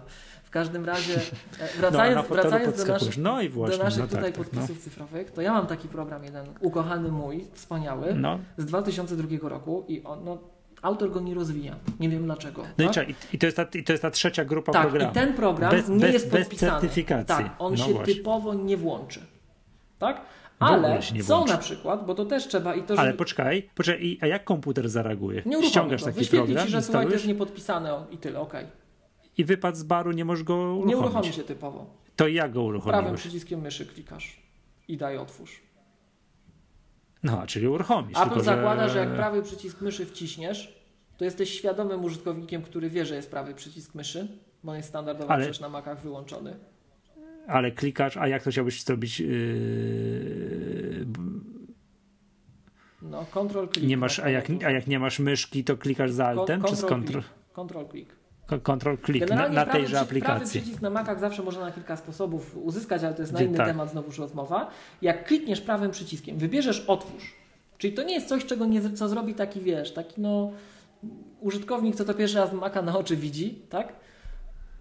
W każdym razie, e, (laughs) wracając, no, wracając do naszych, no właśnie, do naszych no tutaj tak, tak, podpisów no. cyfrowych, to ja mam taki program jeden, ukochany mój, wspaniały, no. z 2002 roku i on, no, autor go nie rozwija. Nie wiem dlaczego.
No tak? i, to jest ta, i to jest ta trzecia grupa
tak,
programów.
i ten program bez, nie bez, jest podpisany.
Bez certyfikacji.
Tak, on no się właśnie. typowo nie włączy. Tak? Ale są na przykład, bo to też trzeba i to,
żeby... Ale poczekaj, poczekaj, a jak komputer zareaguje?
Nie Ściągasz taki Wyświetli program, ci, że słuchaj, to jest niepodpisane i tyle, okej. Okay
i wypadł z baru, nie możesz go uruchomić.
Nie uruchomi się typowo.
To jak go uruchomisz?
Prawym przyciskiem myszy klikasz i daj otwórz.
No, czyli uruchomisz.
Apple tylko, zakłada, że... że jak prawy przycisk myszy wciśniesz, to jesteś świadomym użytkownikiem, który wie, że jest prawy przycisk myszy, bo on jest standardowo ale... przecież na Macach wyłączony.
Ale klikasz, a jak to chciałbyś zrobić? Yy...
No, control click.
Nie masz, a, jak, a jak nie masz myszki, to klikasz za altem, Con, czy z control?
Control click.
Control click na, na tejże prawy, aplikacji.
Prawy przycisk na Macach zawsze można na kilka sposobów uzyskać, ale to jest na inny tak. temat znowuż rozmowa. Jak klikniesz prawym przyciskiem, wybierzesz otwórz, czyli to nie jest coś, czego nie, co zrobi taki, wiesz, taki no użytkownik, co to pierwszy raz Maca na oczy widzi, tak?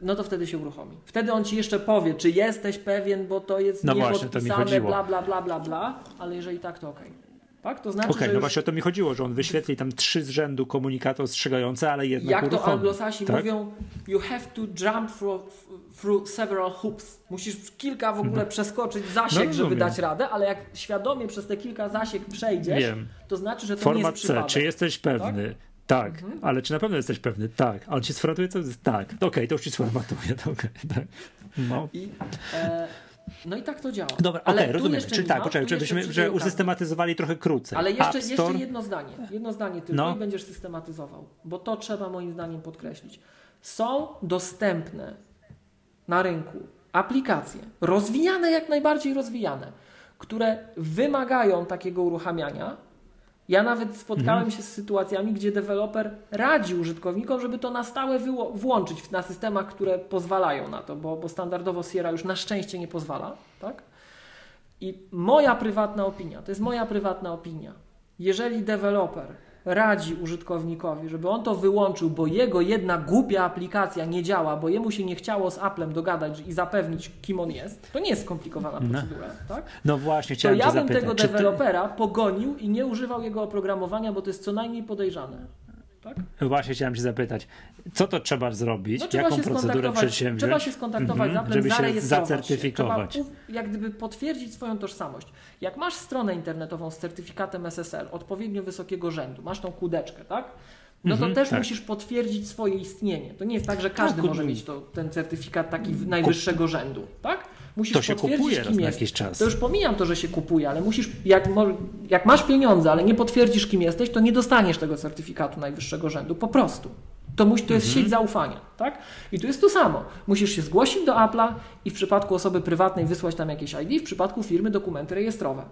No to wtedy się uruchomi. Wtedy on ci jeszcze powie, czy jesteś pewien, bo to jest no niepodpisane, bla, bla, bla, bla, bla, ale jeżeli tak, to okej. Okay. Tak? To znaczy,
Okej, okay, no właśnie o to mi chodziło, że on wyświetli tam trzy z rzędu komunikaty ostrzegające, ale jednak
Jak to anglosasi tak? mówią, you have to jump through, through several hoops. Musisz kilka w ogóle no. przeskoczyć zasiek, no, żeby dać radę, ale jak świadomie przez te kilka zasiek przejdziesz, Wiem. to znaczy, że to
Format
nie jest przypadek.
C, czy jesteś pewny? Tak, tak mhm. ale czy na pewno jesteś pewny? Tak. A on ci sformatuje co? Tak. Okej, okay, to już ci sformatuje. (laughs) Okay, tak. No. I,
e, no i tak to działa.
Dobra, okej, okay, rozumiem. Czyli tak, poczekaj, żebyśmy że usystematyzowali trochę krócej.
Ale jeszcze, jeszcze jedno zdanie. Jedno zdanie tylko no. i będziesz systematyzował, bo to trzeba moim zdaniem podkreślić. Są dostępne na rynku aplikacje, rozwijane jak najbardziej rozwijane, które wymagają takiego uruchamiania, ja nawet spotkałem mhm. się z sytuacjami, gdzie deweloper radzi użytkownikom, żeby to na stałe włączyć na systemach, które pozwalają na to, bo, bo standardowo Sierra już na szczęście nie pozwala. Tak? I moja prywatna opinia, to jest moja prywatna opinia, jeżeli deweloper radzi użytkownikowi, żeby on to wyłączył, bo jego jedna głupia aplikacja nie działa, bo jemu się nie chciało z Applem dogadać i zapewnić, kim on jest, to nie jest skomplikowana no. procedura, no. tak?
No właśnie, chciałem
To ja bym
zapytać,
tego dewelopera ty... pogonił i nie używał jego oprogramowania, bo to jest co najmniej podejrzane. Tak?
Właśnie chciałem się zapytać, co to trzeba zrobić? No, jaką procedurę przedsięwziąć?
Trzeba się skontaktować mm -hmm,
żeby się zacertyfikować.
Się. Trzeba jak gdyby potwierdzić swoją tożsamość. Jak masz stronę internetową z certyfikatem SSL odpowiednio wysokiego rzędu, masz tą kudeczkę, tak? No to mm -hmm, też tak. musisz potwierdzić swoje istnienie. To nie jest tak, że każdy tak, może mieć to, ten certyfikat taki najwyższego rzędu, tak?
Musisz to się kupuje kim jest. jakiś czas.
To już pomijam to, że się kupuje, ale musisz, jak, jak masz pieniądze, ale nie potwierdzisz, kim jesteś, to nie dostaniesz tego certyfikatu najwyższego rzędu. Po prostu. To, musi, to jest mhm. sieć zaufania, tak? I tu jest to samo. Musisz się zgłosić do Apple'a i w przypadku osoby prywatnej wysłać tam jakieś ID, w przypadku firmy dokumenty rejestrowe.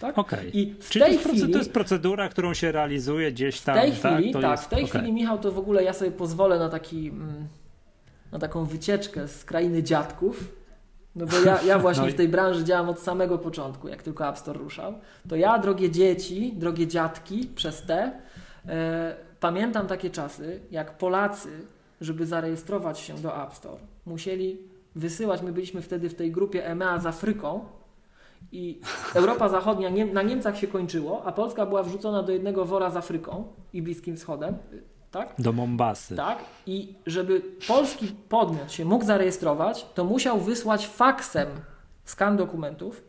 Tak?
Okay. I w Czyli tej to, chwili, to jest procedura, którą się realizuje gdzieś tam.
W tej
tak?
chwili,
tak,
jest, w tej okay. chwili, Michał, to w ogóle ja sobie pozwolę na taki, mm, na taką wycieczkę z krainy dziadków no bo ja, ja właśnie no i... w tej branży działam od samego początku, jak tylko App Store ruszał. To ja, drogie dzieci, drogie dziadki, przez te, e, pamiętam takie czasy, jak Polacy, żeby zarejestrować się do App Store, musieli wysyłać, my byliśmy wtedy w tej grupie EMEA z Afryką i Europa Zachodnia nie, na Niemcach się kończyło, a Polska była wrzucona do jednego wora z Afryką i Bliskim Wschodem tak?
Do Mombasy.
Tak. I żeby polski podmiot się mógł zarejestrować, to musiał wysłać faksem skan dokumentów,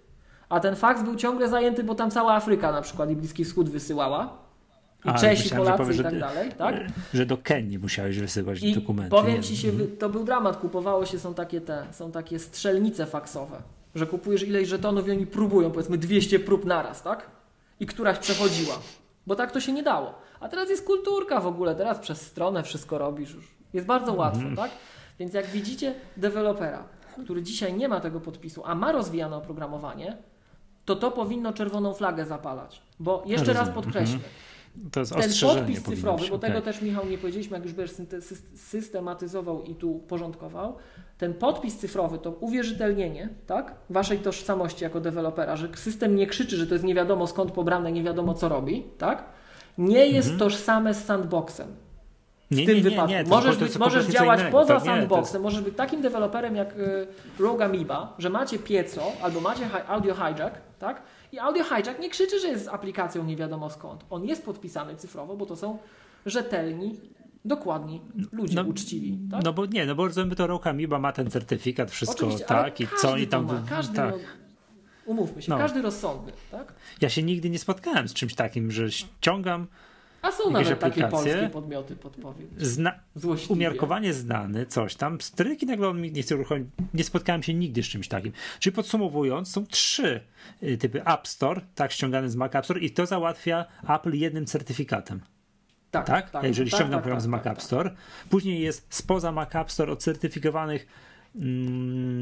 a ten faks był ciągle zajęty, bo tam cała Afryka na przykład i Bliski Wschód wysyłała. I a, Czesi, Polacy powie, i tak dalej, tak?
Że do Kenii musiałeś wysyłać
I
dokumenty.
Powiem ci się, to był dramat. Kupowało się, są takie te, są takie strzelnice faksowe, że kupujesz ileś żetonów i oni próbują, powiedzmy 200 prób naraz, tak? I któraś przechodziła. Bo tak to się nie dało. A teraz jest kulturka w ogóle, teraz przez stronę wszystko robisz już. Jest bardzo łatwo, mm. tak? Więc jak widzicie dewelopera, który dzisiaj nie ma tego podpisu, a ma rozwijane oprogramowanie, to to powinno czerwoną flagę zapalać. Bo jeszcze raz podkreślę, mm.
To jest
ten podpis cyfrowy, bo tego też Michał nie powiedzieliśmy, jak już będziesz systematyzował i tu porządkował, ten podpis cyfrowy to uwierzytelnienie tak, waszej tożsamości jako dewelopera, że system nie krzyczy, że to jest nie wiadomo skąd pobrane, nie wiadomo co robi, tak? Nie jest mhm. tożsame z sandboxem. W nie, tym nie, wypadku. Nie, możesz, być, możesz działać innego, poza tak, sandboxem, jest... możesz być takim deweloperem jak y, Rogue Amoeba, że macie pieco albo macie hi audio hijack, tak? I audio hijack nie krzyczy, że jest z aplikacją nie wiadomo skąd. On jest podpisany cyfrowo, bo to są rzetelni dokładni ludzie no, uczciwi. Tak?
No bo nie, no bo rozumiem, to Rogue Amoeba ma ten certyfikat, wszystko Oczywiście, tak i co oni tam...
Ma, każdy tak. Umówmy się, no. każdy rozsądny, tak?
Ja się nigdy nie spotkałem z czymś takim, że ściągam
a są nawet takie polskie podmioty podpowiedź.
Zna umiarkowanie znany, coś tam, stryk i nagle on mi nie chce uruchomić. Nie spotkałem się nigdy z czymś takim. Czyli podsumowując, są trzy y, typy App Store, tak ściągany z Mac App Store i to załatwia Apple jednym certyfikatem. Tak, tak? tak Jeżeli tak, ściągam tak, program z tak, Mac tak, App Store. Później jest spoza Mac App Store od certyfikowanych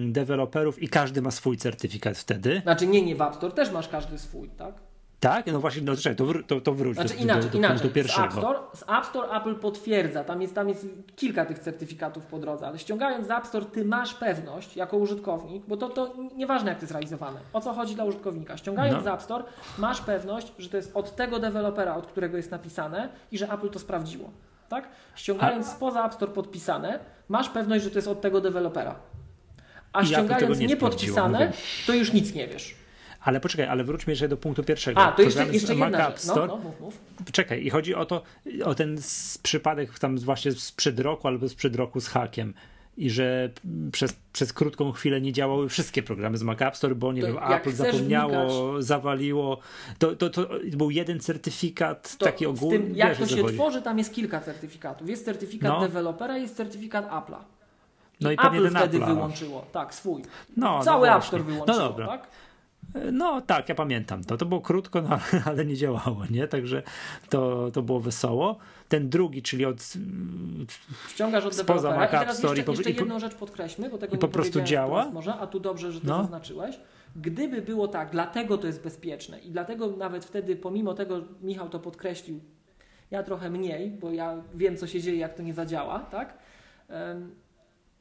deweloperów i każdy ma swój certyfikat wtedy.
Znaczy nie, nie w App Store też masz każdy swój, tak?
Tak? No właśnie, no czekaj, to, wr to, to wróć
znaczy,
do,
inaczej,
do, do
inaczej.
pierwszego.
Z App, Store, z App Store Apple potwierdza, tam jest, tam jest kilka tych certyfikatów po drodze, ale ściągając z App Store ty masz pewność jako użytkownik, bo to, to nieważne jak to jest realizowane, o co chodzi dla użytkownika. Ściągając no. z App Store masz pewność, że to jest od tego dewelopera, od którego jest napisane i że Apple to sprawdziło. Tak? Ściągając A... spoza App Store podpisane, masz pewność, że to jest od tego dewelopera. A ściągając niepodpisane, to już nic nie wiesz.
Ale poczekaj, ale wróćmy jeszcze do punktu pierwszego.
A, to jeszcze, jeszcze jedna
App Store. No, no, mów, mów. Czekaj, i chodzi o to, o ten przypadek tam właśnie sprzed roku albo sprzed roku z hakiem i że przez, przez krótką chwilę nie działały wszystkie programy z Mac App Store, bo nie to wiem, Apple zapomniało, wnikać, zawaliło. To, to, to był jeden certyfikat to taki ogólny. Tym,
jak to się tworzy, tam jest kilka certyfikatów. Jest certyfikat no. dewelopera, jest certyfikat Apple'a. No i, i Apple wtedy Apple'a. wyłączyło, tak, swój. No, Cały no App Store wyłączyło, no dobra. tak?
No tak, ja pamiętam to. To było krótko, no, (laughs) ale nie działało, nie? Także to, to było wesoło. Ten drugi, czyli od
ściągasz od spoza Mac App Store. Jeszcze, jeszcze jedną rzecz podkreślmy, bo tego
i po prostu działa.
Może, a tu dobrze, że to no. zaznaczyłeś. Gdyby było tak, dlatego to jest bezpieczne i dlatego nawet wtedy, pomimo tego, Michał to podkreślił, ja trochę mniej, bo ja wiem, co się dzieje, jak to nie zadziała, tak?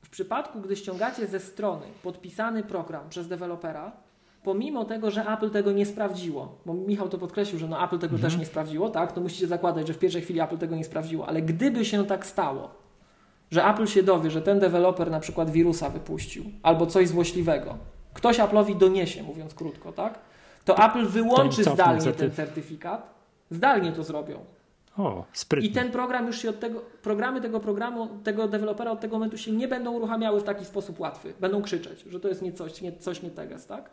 W przypadku, gdy ściągacie ze strony podpisany program przez dewelopera, pomimo tego, że Apple tego nie sprawdziło, bo Michał to podkreślił, że no Apple tego mhm. też nie sprawdziło, tak, to musicie zakładać, że w pierwszej chwili Apple tego nie sprawdziło, ale gdyby się tak stało, że Apple się dowie, że ten deweloper na przykład wirusa wypuścił albo coś złośliwego, ktoś Apple'owi doniesie, mówiąc krótko, tak, to Apple wyłączy zdalnie ten certyfikat, zdalnie to zrobią.
O,
I ten program już się od tego, programy tego programu, tego dewelopera od tego momentu się nie będą uruchamiały w taki sposób łatwy. Będą krzyczeć, że to jest nie coś, nie, coś nie teges, tak?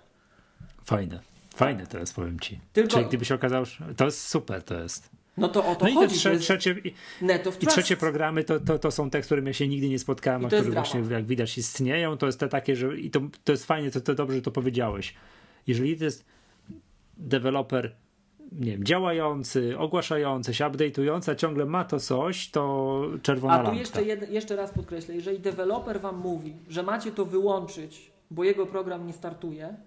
Fajne. Fajne to jest, powiem ci. Tylko... Czyli gdyby się okazało, że to jest super, to jest.
No to o to no chodzi. I,
trze trzecie, i, i trzecie programy to, to, to są te, z którymi ja się nigdy nie spotkałem, a które właśnie jak widać istnieją. To jest te takie, że i to, to jest fajnie, to, to dobrze, że to powiedziałeś. Jeżeli to jest deweloper nie wiem, działający, ogłaszający się, update'ujący, a ciągle ma to coś, to czerwona
A
tu
lampka. jeszcze, jed, jeszcze raz podkreślę, jeżeli deweloper wam mówi, że macie to wyłączyć, bo jego program nie startuje,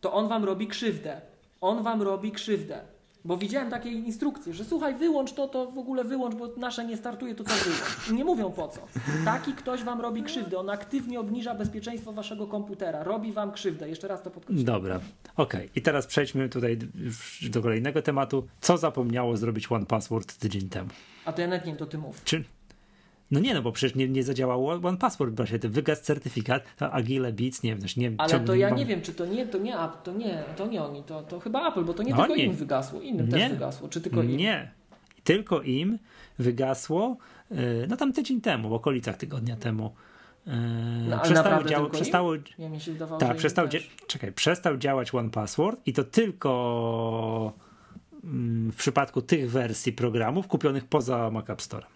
to on wam robi krzywdę. On wam robi krzywdę. Bo widziałem takie instrukcje, że słuchaj, wyłącz to, to w ogóle wyłącz, bo nasze nie startuje, to to wyłącz. I nie mówią po co. Taki ktoś wam robi krzywdę. On aktywnie obniża bezpieczeństwo waszego komputera. Robi wam krzywdę. Jeszcze raz to podkreślam.
Dobra, okej. Okay. I teraz przejdźmy tutaj do kolejnego tematu. Co zapomniało zrobić One Password tydzień temu?
A to ja nawet nie to ty mów.
Czy, no nie, no bo przecież nie, nie zadziałał One Password, właśnie ten wygasł certyfikat, to Agile Beats, nie wiem, też nie
Ale to ja mam... nie wiem, czy to nie, to nie, to nie, to nie oni, to, to chyba Apple, bo to nie no tylko im wygasło, innym nie, też wygasło, czy tylko im?
Nie, tylko im wygasło, y, no tam tydzień temu, w okolicach tygodnia temu.
Y, no, przestał dział, przestało,
ja się wydawało, tak, przestał, czekaj, przestał działać One Password i to tylko mm, w przypadku tych wersji programów kupionych poza Mac App Store.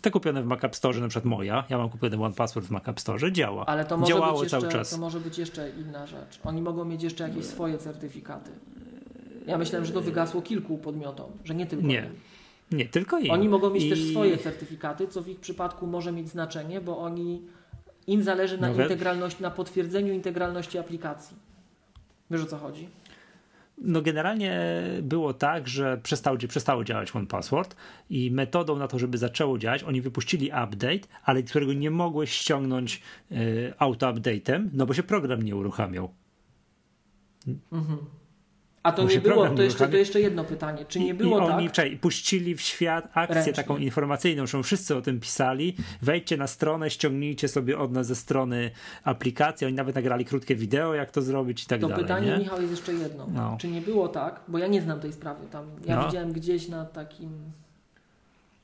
Te kupione w Mac Store, na przykład moja, ja mam kupiony One Password w Mac Store, działa.
Ale to może Działało być jeszcze, cały czas. To może być jeszcze inna rzecz. Oni mogą mieć jeszcze jakieś swoje certyfikaty. Ja myślałem, że to wygasło kilku podmiotom, że nie tylko
Nie. Nie, tylko im.
Oni mogą mieć I... też swoje certyfikaty, co w ich przypadku może mieć znaczenie, bo oni im zależy na no integralności, na potwierdzeniu integralności aplikacji. Wiesz o co chodzi?
No generalnie było tak, że przestał, przestało działać One Password i metodą na to, żeby zaczęło działać, oni wypuścili update, ale którego nie mogłeś ściągnąć y, auto-update'em, no bo się program nie uruchamiał.
Mhm. A to nie było, to jeszcze, to jeszcze jedno pytanie. Czy nie było
I
tak?
Oni czej, puścili w świat akcję Ręcznie. taką informacyjną, że wszyscy o tym pisali. Wejdźcie na stronę, ściągnijcie sobie od nas ze strony aplikację. Oni nawet nagrali krótkie wideo, jak to zrobić i tak
to
dalej.
To pytanie, nie? Michał, jest jeszcze jedno. No. Czy nie było tak, bo ja nie znam tej sprawy tam. Ja no. widziałem gdzieś na takim.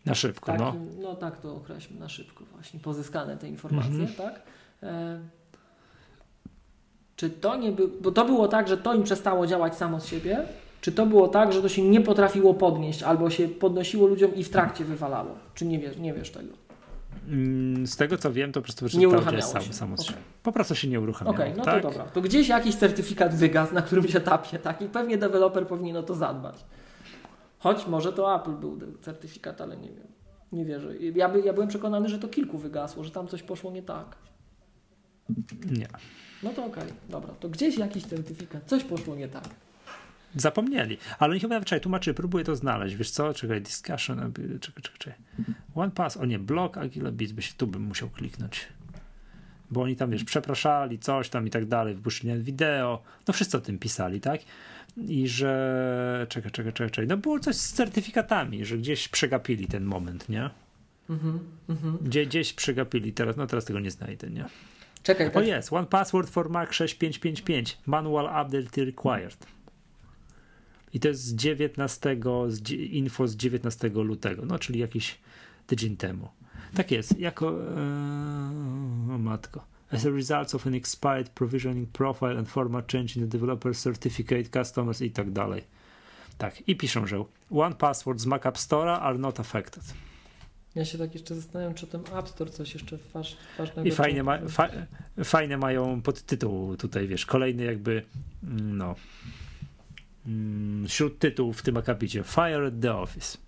Na szybko, no. takim,
no. No tak to określmy, na szybko właśnie. Pozyskane te informacje, mhm. tak? E czy to nie było, bo to było tak, że to im przestało działać samo z siebie, czy to było tak, że to się nie potrafiło podnieść, albo się podnosiło ludziom i w trakcie wywalało? Czy nie wiesz, nie wiesz tego?
Mm, z tego co wiem, to po prostu nie uruchamiało się. Samo, okay. Po prostu się nie uruchamiało.
Okej, okay, no
tak?
to dobra. To gdzieś jakiś certyfikat wygasł na którymś etapie, tak? I pewnie deweloper powinien o to zadbać. Choć może to Apple był certyfikat, ale nie wiem. Nie wierzę. Ja, by, ja byłem przekonany, że to kilku wygasło, że tam coś poszło nie tak.
Nie.
No to okej, okay, dobra. To gdzieś jakiś certyfikat, coś poszło nie tak.
Zapomnieli, ale oni chyba, czekaj, tłumaczy, próbuję to znaleźć, wiesz co, czekaj, discussion, czekaj, czekaj, czekaj. One pass, o nie, blog Agile Beats, by się tu bym musiał kliknąć. Bo oni tam, wiesz, przepraszali, coś tam i tak dalej, wypuszczenie wideo, no wszyscy o tym pisali, tak? I że, czekaj, czekaj, czekaj, czekaj, no było coś z certyfikatami, że gdzieś przegapili ten moment, nie? Mhm, mhm. Gdzie, gdzieś przegapili, teraz, no teraz tego nie znajdę, nie?
Czekaj.
Tak. O jest, One Password for Mac 6555. Manual update required. I to jest z 19, z info z 19 lutego, no czyli jakiś tydzień temu. Tak jest, jako ee, o matko. As a result of an expired provisioning profile and format change in the developer certificate, customers i tak dalej. Tak, i piszą, że One Password z Mac App Store are not affected.
Ja się tak jeszcze zastanawiam, czy ten App Store coś jeszcze waż, ważnego...
I fajnie, ma, fa, fajne mają podtytuł tutaj, wiesz, kolejny jakby, mm, no, mm, wśród tytułów w tym akapicie, Fire at the Office.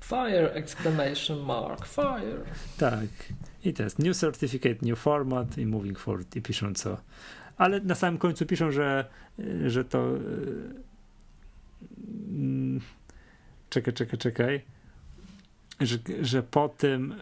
Fire, exclamation mark, fire.
Tak. I to jest new certificate, new format i moving forward i piszą co. Ale na samym końcu piszą, że, że to mm, czekaj, czekaj, czekaj, że, że po tym,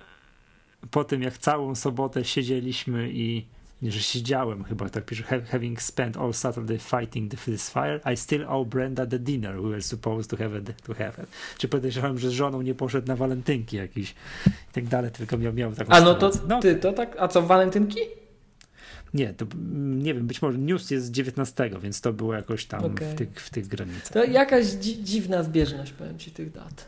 po tym jak całą sobotę siedzieliśmy i że siedziałem chyba, tak pisze, having spent all Saturday fighting the, this fire, I still owe Brenda the dinner we were supposed to have, it, to have it. Czy podejrzewałem, że z żoną nie poszedł na walentynki jakiś i tak dalej, tylko miał, miał taką
A no to no, ty, to tak, a co, walentynki?
Nie, to nie wiem, być może news jest z 19, więc to było jakoś tam okay. w, tych, w tych granicach.
To jakaś dzi dziwna zbieżność, powiem ci, tych dat.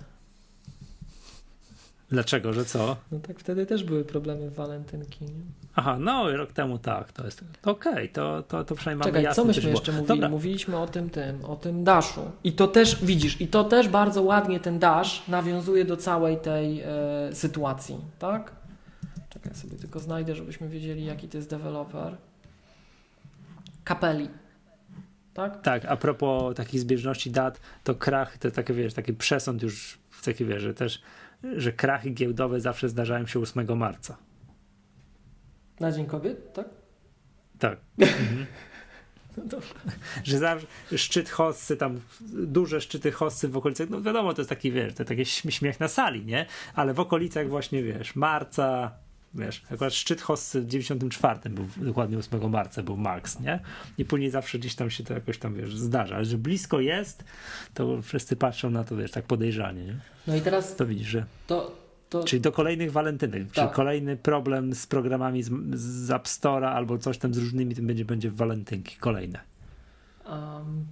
Dlaczego, że co?
No tak wtedy też były problemy w walentynki. Nie?
Aha, no rok temu tak, to jest okej, okay, to, to, to przynajmniej Czekaj, mamy jasne,
co myśmy jeszcze mówili? Dobra. Mówiliśmy o tym tym, o tym daszu. I to też, widzisz, i to też bardzo ładnie ten dash nawiązuje do całej tej e, sytuacji, tak? Czekaj, sobie tylko znajdę, żebyśmy wiedzieli, jaki to jest deweloper. Kapeli. Tak?
Tak, a propos takich zbieżności dat, to krach, to takie, wiesz, taki przesąd już, taki, wiesz, że też że krachy giełdowe zawsze zdarzają się 8 marca.
Na Dzień Kobiet, tak?
Tak. (laughs) Mhm. No że zawsze szczyt hossy, tam duże szczyty hossy w okolicach, no wiadomo, to jest taki, wiesz, to taki śmiech na sali, nie? Ale w okolicach właśnie, wiesz, marca, wiesz, akurat szczyt hossy w 94 był dokładnie 8 marca był max, nie? I później zawsze gdzieś tam się to jakoś tam, wiesz, zdarza, ale że blisko jest, to wszyscy patrzą na to, wiesz, tak podejrzanie, nie?
No i teraz...
To widzisz, że...
To, to...
Czyli do kolejnych walentynek, tak. czyli kolejny problem z programami z, z App Store'a albo coś tam z różnymi, tym będzie, będzie w walentynki, kolejne. Um...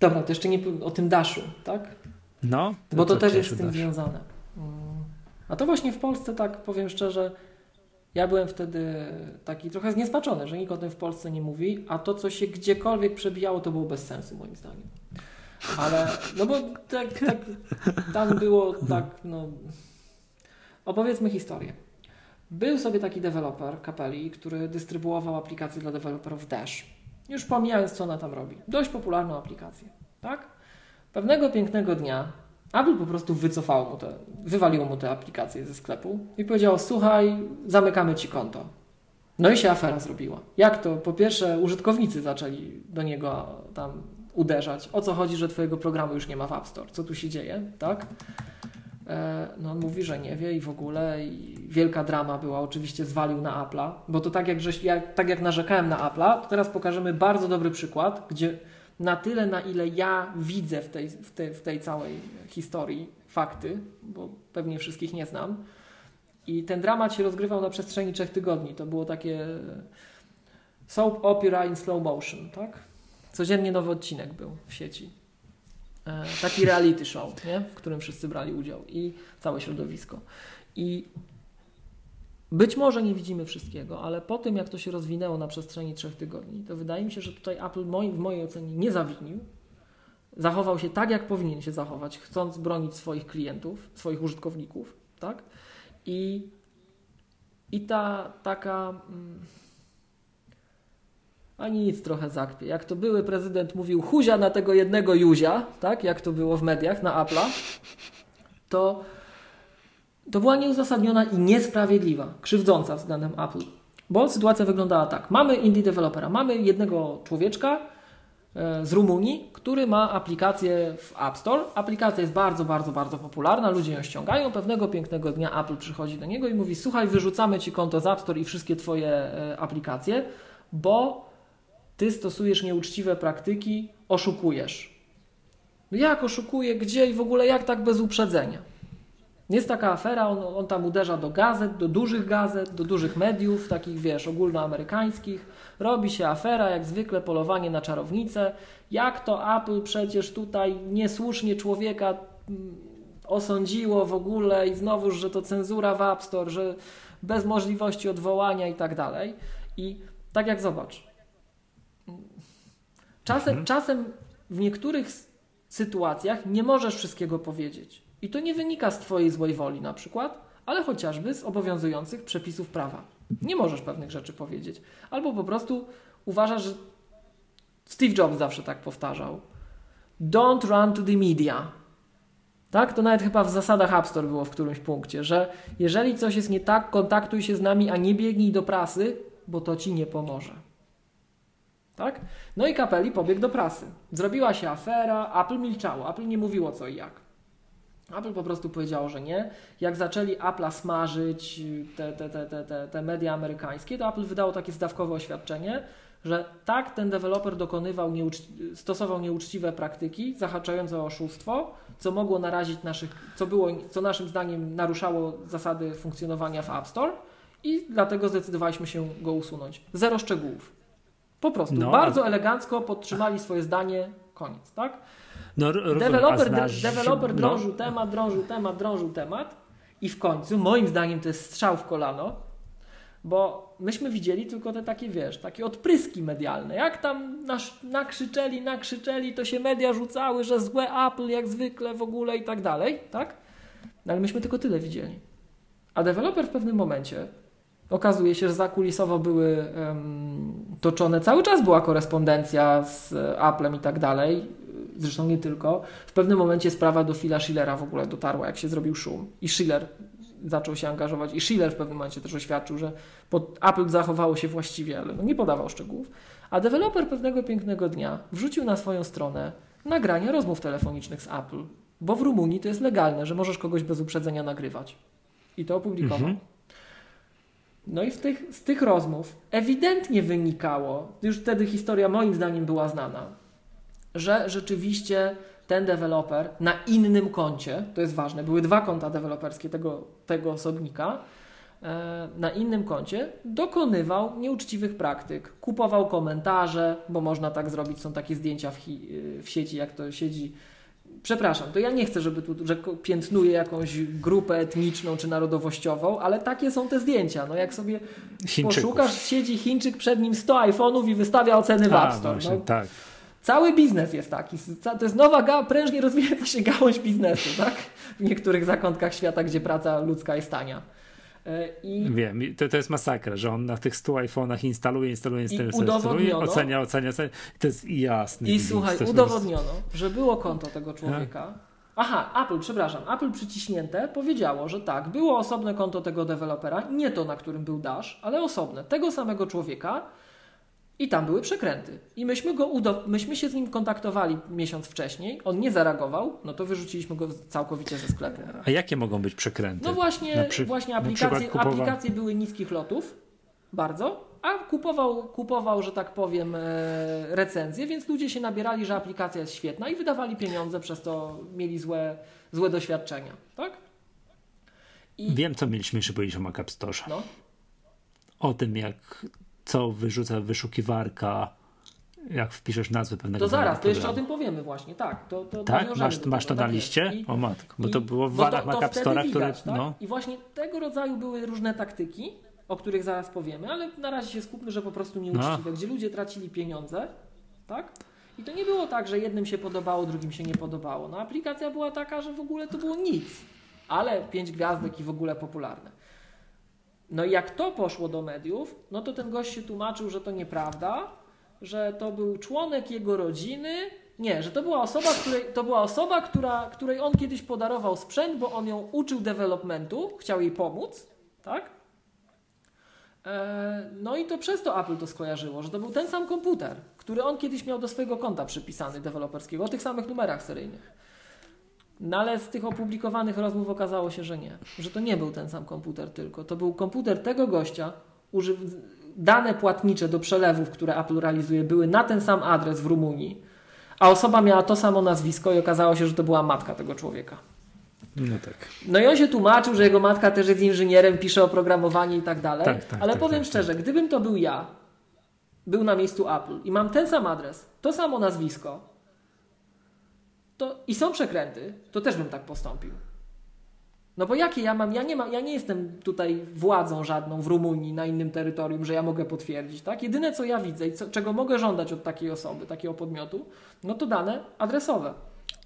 Dobra, to jeszcze nie o tym Dashu, tak?
No.
To Bo to też jest z tym dasz? związane. A to właśnie w Polsce, tak powiem szczerze, ja byłem wtedy taki trochę zniesmaczony, że nikt o tym w Polsce nie mówi, a to, co się gdziekolwiek przebijało, to było bez sensu, moim zdaniem. Ale, no bo tak, tak tam było tak, no... Opowiedzmy historię. Był sobie taki deweloper Kapeli, który dystrybuował aplikacje dla deweloperów Dash. Już pomijając, co ona tam robi. Dość popularną aplikację, tak? Pewnego pięknego dnia Apple po prostu wycofało mu te, wywaliło mu te aplikacje ze sklepu i powiedziało: Słuchaj, zamykamy ci konto. No i się afera zrobiła. Jak to? Po pierwsze, użytkownicy zaczęli do niego tam uderzać. O co chodzi, że twojego programu już nie ma w App Store? Co tu się dzieje? Tak? E, no on mówi, że nie wie i w ogóle i wielka drama była, oczywiście zwalił na Apple'a, bo to tak jak, jak, tak jak narzekałem na Apple'a, to teraz pokażemy bardzo dobry przykład, gdzie na tyle, na ile ja widzę w tej, w w tej całej historii fakty, bo pewnie wszystkich nie znam. I ten dramat się rozgrywał na przestrzeni trzech tygodni. To było takie soap opera in slow motion, tak? Codziennie nowy odcinek był w sieci. E, taki reality show, nie? w którym wszyscy brali udział i całe środowisko. I być może nie widzimy wszystkiego, ale po tym, jak to się rozwinęło na przestrzeni trzech tygodni, to wydaje mi się, że tutaj Apple w mojej ocenie nie zawinił. Zachował się tak, jak powinien się zachować, chcąc bronić swoich klientów, swoich użytkowników, tak? I, i ta taka. Mm, a nic trochę zakpie. Jak to były prezydent mówił huzia na tego jednego Juzia, tak? Jak to było w mediach na Apple'a, to to była nieuzasadniona i niesprawiedliwa, krzywdząca względem Apple. Bo sytuacja wyglądała tak. Mamy indie dewelopera, mamy jednego człowieczka e, z Rumunii, który ma aplikację w App Store. Aplikacja jest bardzo, bardzo, bardzo popularna, ludzie ją ściągają. Pewnego pięknego dnia Apple przychodzi do niego i mówi: Słuchaj, wyrzucamy ci konto z App Store i wszystkie twoje e, aplikacje, bo ty stosujesz nieuczciwe praktyki, oszukujesz. No jak oszukuje, gdzie i w ogóle jak tak bez uprzedzenia? Jest taka afera, on, on, tam uderza do gazet, do dużych gazet, do dużych mediów, takich wiesz, ogólnoamerykańskich. Robi się afera, jak zwykle polowanie na czarownicę. Jak to Apple przecież tutaj niesłusznie człowieka mm, osądziło w ogóle i znowuż, że to cenzura w App Store, że bez możliwości odwołania i tak dalej. I tak jak zobacz. Czasem, mhm. czasem w niektórych sytuacjach nie możesz wszystkiego powiedzieć. I to nie wynika z Twojej złej woli na przykład, ale chociażby z obowiązujących przepisów prawa. Nie możesz pewnych rzeczy powiedzieć. Albo po prostu uważasz, że Steve Jobs zawsze tak powtarzał. Don't run to the media. Tak? To nawet chyba w zasadach App Store było w którymś punkcie, że jeżeli coś jest nie tak, kontaktuj się z nami, a nie biegnij do prasy, bo to ci nie pomoże. Tak? No i Kapeli pobiegł do prasy. Zrobiła się afera, Apple milczało, Apple nie mówiło co i jak. Apple po prostu powiedziało, że nie. Jak zaczęli Apple'a smażyć, te, te, te, te, te, media amerykańskie, to Apple wydało takie zdawkowe oświadczenie, że tak, ten deweloper dokonywał, nieuczci- stosował nieuczciwe praktyki zahaczające o oszustwo, co mogło narazić naszych, co było, co naszym zdaniem naruszało zasady funkcjonowania w App Store i dlatego zdecydowaliśmy się go usunąć. Zero szczegółów. Po prostu no, bardzo a... elegancko podtrzymali swoje zdanie, koniec, tak? No, deweloper, znasz... deweloper drążył no. temat, drążył temat, drążył temat i w końcu, moim zdaniem to jest strzał w kolano, bo myśmy widzieli tylko te takie, wiesz, takie odpryski medialne. Jak tam nasz, nakrzyczeli, nakrzyczeli, to się media rzucały, że złe Apple jak zwykle w ogóle i tak dalej, tak? No, ale myśmy tylko tyle widzieli. A deweloper w pewnym momencie okazuje się, że zakulisowo były um, toczone, cały czas była korespondencja z Applem i tak dalej, zresztą nie tylko. W pewnym momencie sprawa do Phila Schillera w ogóle dotarła, jak się zrobił szum. I Schiller zaczął się angażować. I Schiller w pewnym momencie też oświadczył, że Apple zachowało się właściwie, ale no nie podawał szczegółów. A deweloper pewnego pięknego dnia wrzucił na swoją stronę nagrania rozmów telefonicznych z Apple, bo w Rumunii to jest legalne, że możesz kogoś bez uprzedzenia nagrywać. I to opublikował. Mhm. No i tych, z tych rozmów ewidentnie wynikało, już wtedy historia moim zdaniem była znana, że rzeczywiście ten deweloper na innym koncie, to jest ważne, były dwa konta deweloperskie tego, tego osobnika, e, na innym koncie dokonywał nieuczciwych praktyk. Kupował komentarze, bo można tak zrobić, są takie zdjęcia w, w sieci, jak to siedzi. Przepraszam, to ja nie chcę, żeby tu że piętnuje jakąś grupę etniczną czy narodowościową, ale takie są te zdjęcia. No jak sobie poszukasz, siedzi Chińczyk przed nim 100 iPhone'ów i wystawia oceny w App Store. No,
tak.
Cały biznes jest taki. To jest nowa, prężnie rozwijająca się gałąź biznesu, tak? W niektórych zakątkach świata, gdzie praca ludzka jest tania.
E, I... Wiem, to, to jest masakra, że on na tych 100 iPhone'ach instaluje, instaluje, instaluje, instaluje ocenia, ocenia, ocenia. To jest jasne.
I słuchaj, udowodniono, że było konto tego człowieka. Aha, Apple, przepraszam, Apple przyciśnięte powiedziało, że tak, było osobne konto tego dewelopera, nie to, na którym był Dash, ale osobne, tego samego człowieka, i tam były przekręty. I myśmy, go myśmy się z nim kontaktowali miesiąc wcześniej, on nie zareagował, no to wyrzuciliśmy go całkowicie ze sklepu.
A jakie mogą być przekręty?
No właśnie, właśnie aplikacje, kupowa... aplikacje były niskich lotów, bardzo, a kupował, kupował, że tak powiem, e, recenzje, więc ludzie się nabierali, że aplikacja jest świetna i wydawali pieniądze, przez to mieli złe, złe doświadczenia, tak?
I... Wiem, co mieliśmy jeszcze powiedzieć o Mac App Store. No. O tym, jak co wyrzuca wyszukiwarka, jak wpiszesz nazwę pewnego
To zaraz, to jeszcze o tym powiemy właśnie, tak. To, to
tak? Masz, masz to na liście? I, o matko, bo to było w wadach Mac App Store'a, które... Tak? No.
I właśnie tego rodzaju były różne taktyki, o których zaraz powiemy, ale na razie się skupmy, że po prostu nieuczciwe, no. gdzie ludzie tracili pieniądze, tak? I to nie było tak, że jednym się podobało, drugim się nie podobało. No aplikacja była taka, że w ogóle to było nic, ale pięć gwiazdek i w ogóle popularne. No i jak to poszło do mediów, no to ten gość się tłumaczył, że to nieprawda, że to był członek jego rodziny. Nie, że to była osoba, której, to była osoba która, której on kiedyś podarował sprzęt, bo on ją uczył developmentu, chciał jej pomóc, tak? E, no i to przez to Apple to skojarzyło, że to był ten sam komputer, który on kiedyś miał do swojego konta przypisany deweloperskiego, o tych samych numerach seryjnych. No ale z tych opublikowanych rozmów okazało się, że nie. Że to nie był ten sam komputer tylko. To był komputer tego gościa. Dane płatnicze do przelewów, które Apple realizuje, były na ten sam adres w Rumunii, a osoba miała to samo nazwisko i okazało się, że to była matka tego człowieka.
No tak.
No i on się tłumaczył, że jego matka też jest inżynierem, pisze oprogramowanie i tak dalej. Tak, tak, ale tak, powiem tak, szczerze, tak. gdybym to był ja, był na miejscu Apple i mam ten sam adres, to samo nazwisko, to i są przekręty, to też bym tak postąpił. No bo jakie ja mam, ja nie, mam, ja nie jestem tutaj władzą żadną w Rumunii, na innym terytorium, że ja mogę potwierdzić, tak? Jedyne co ja widzę i co, czego mogę żądać od takiej osoby, takiego podmiotu, no to dane adresowe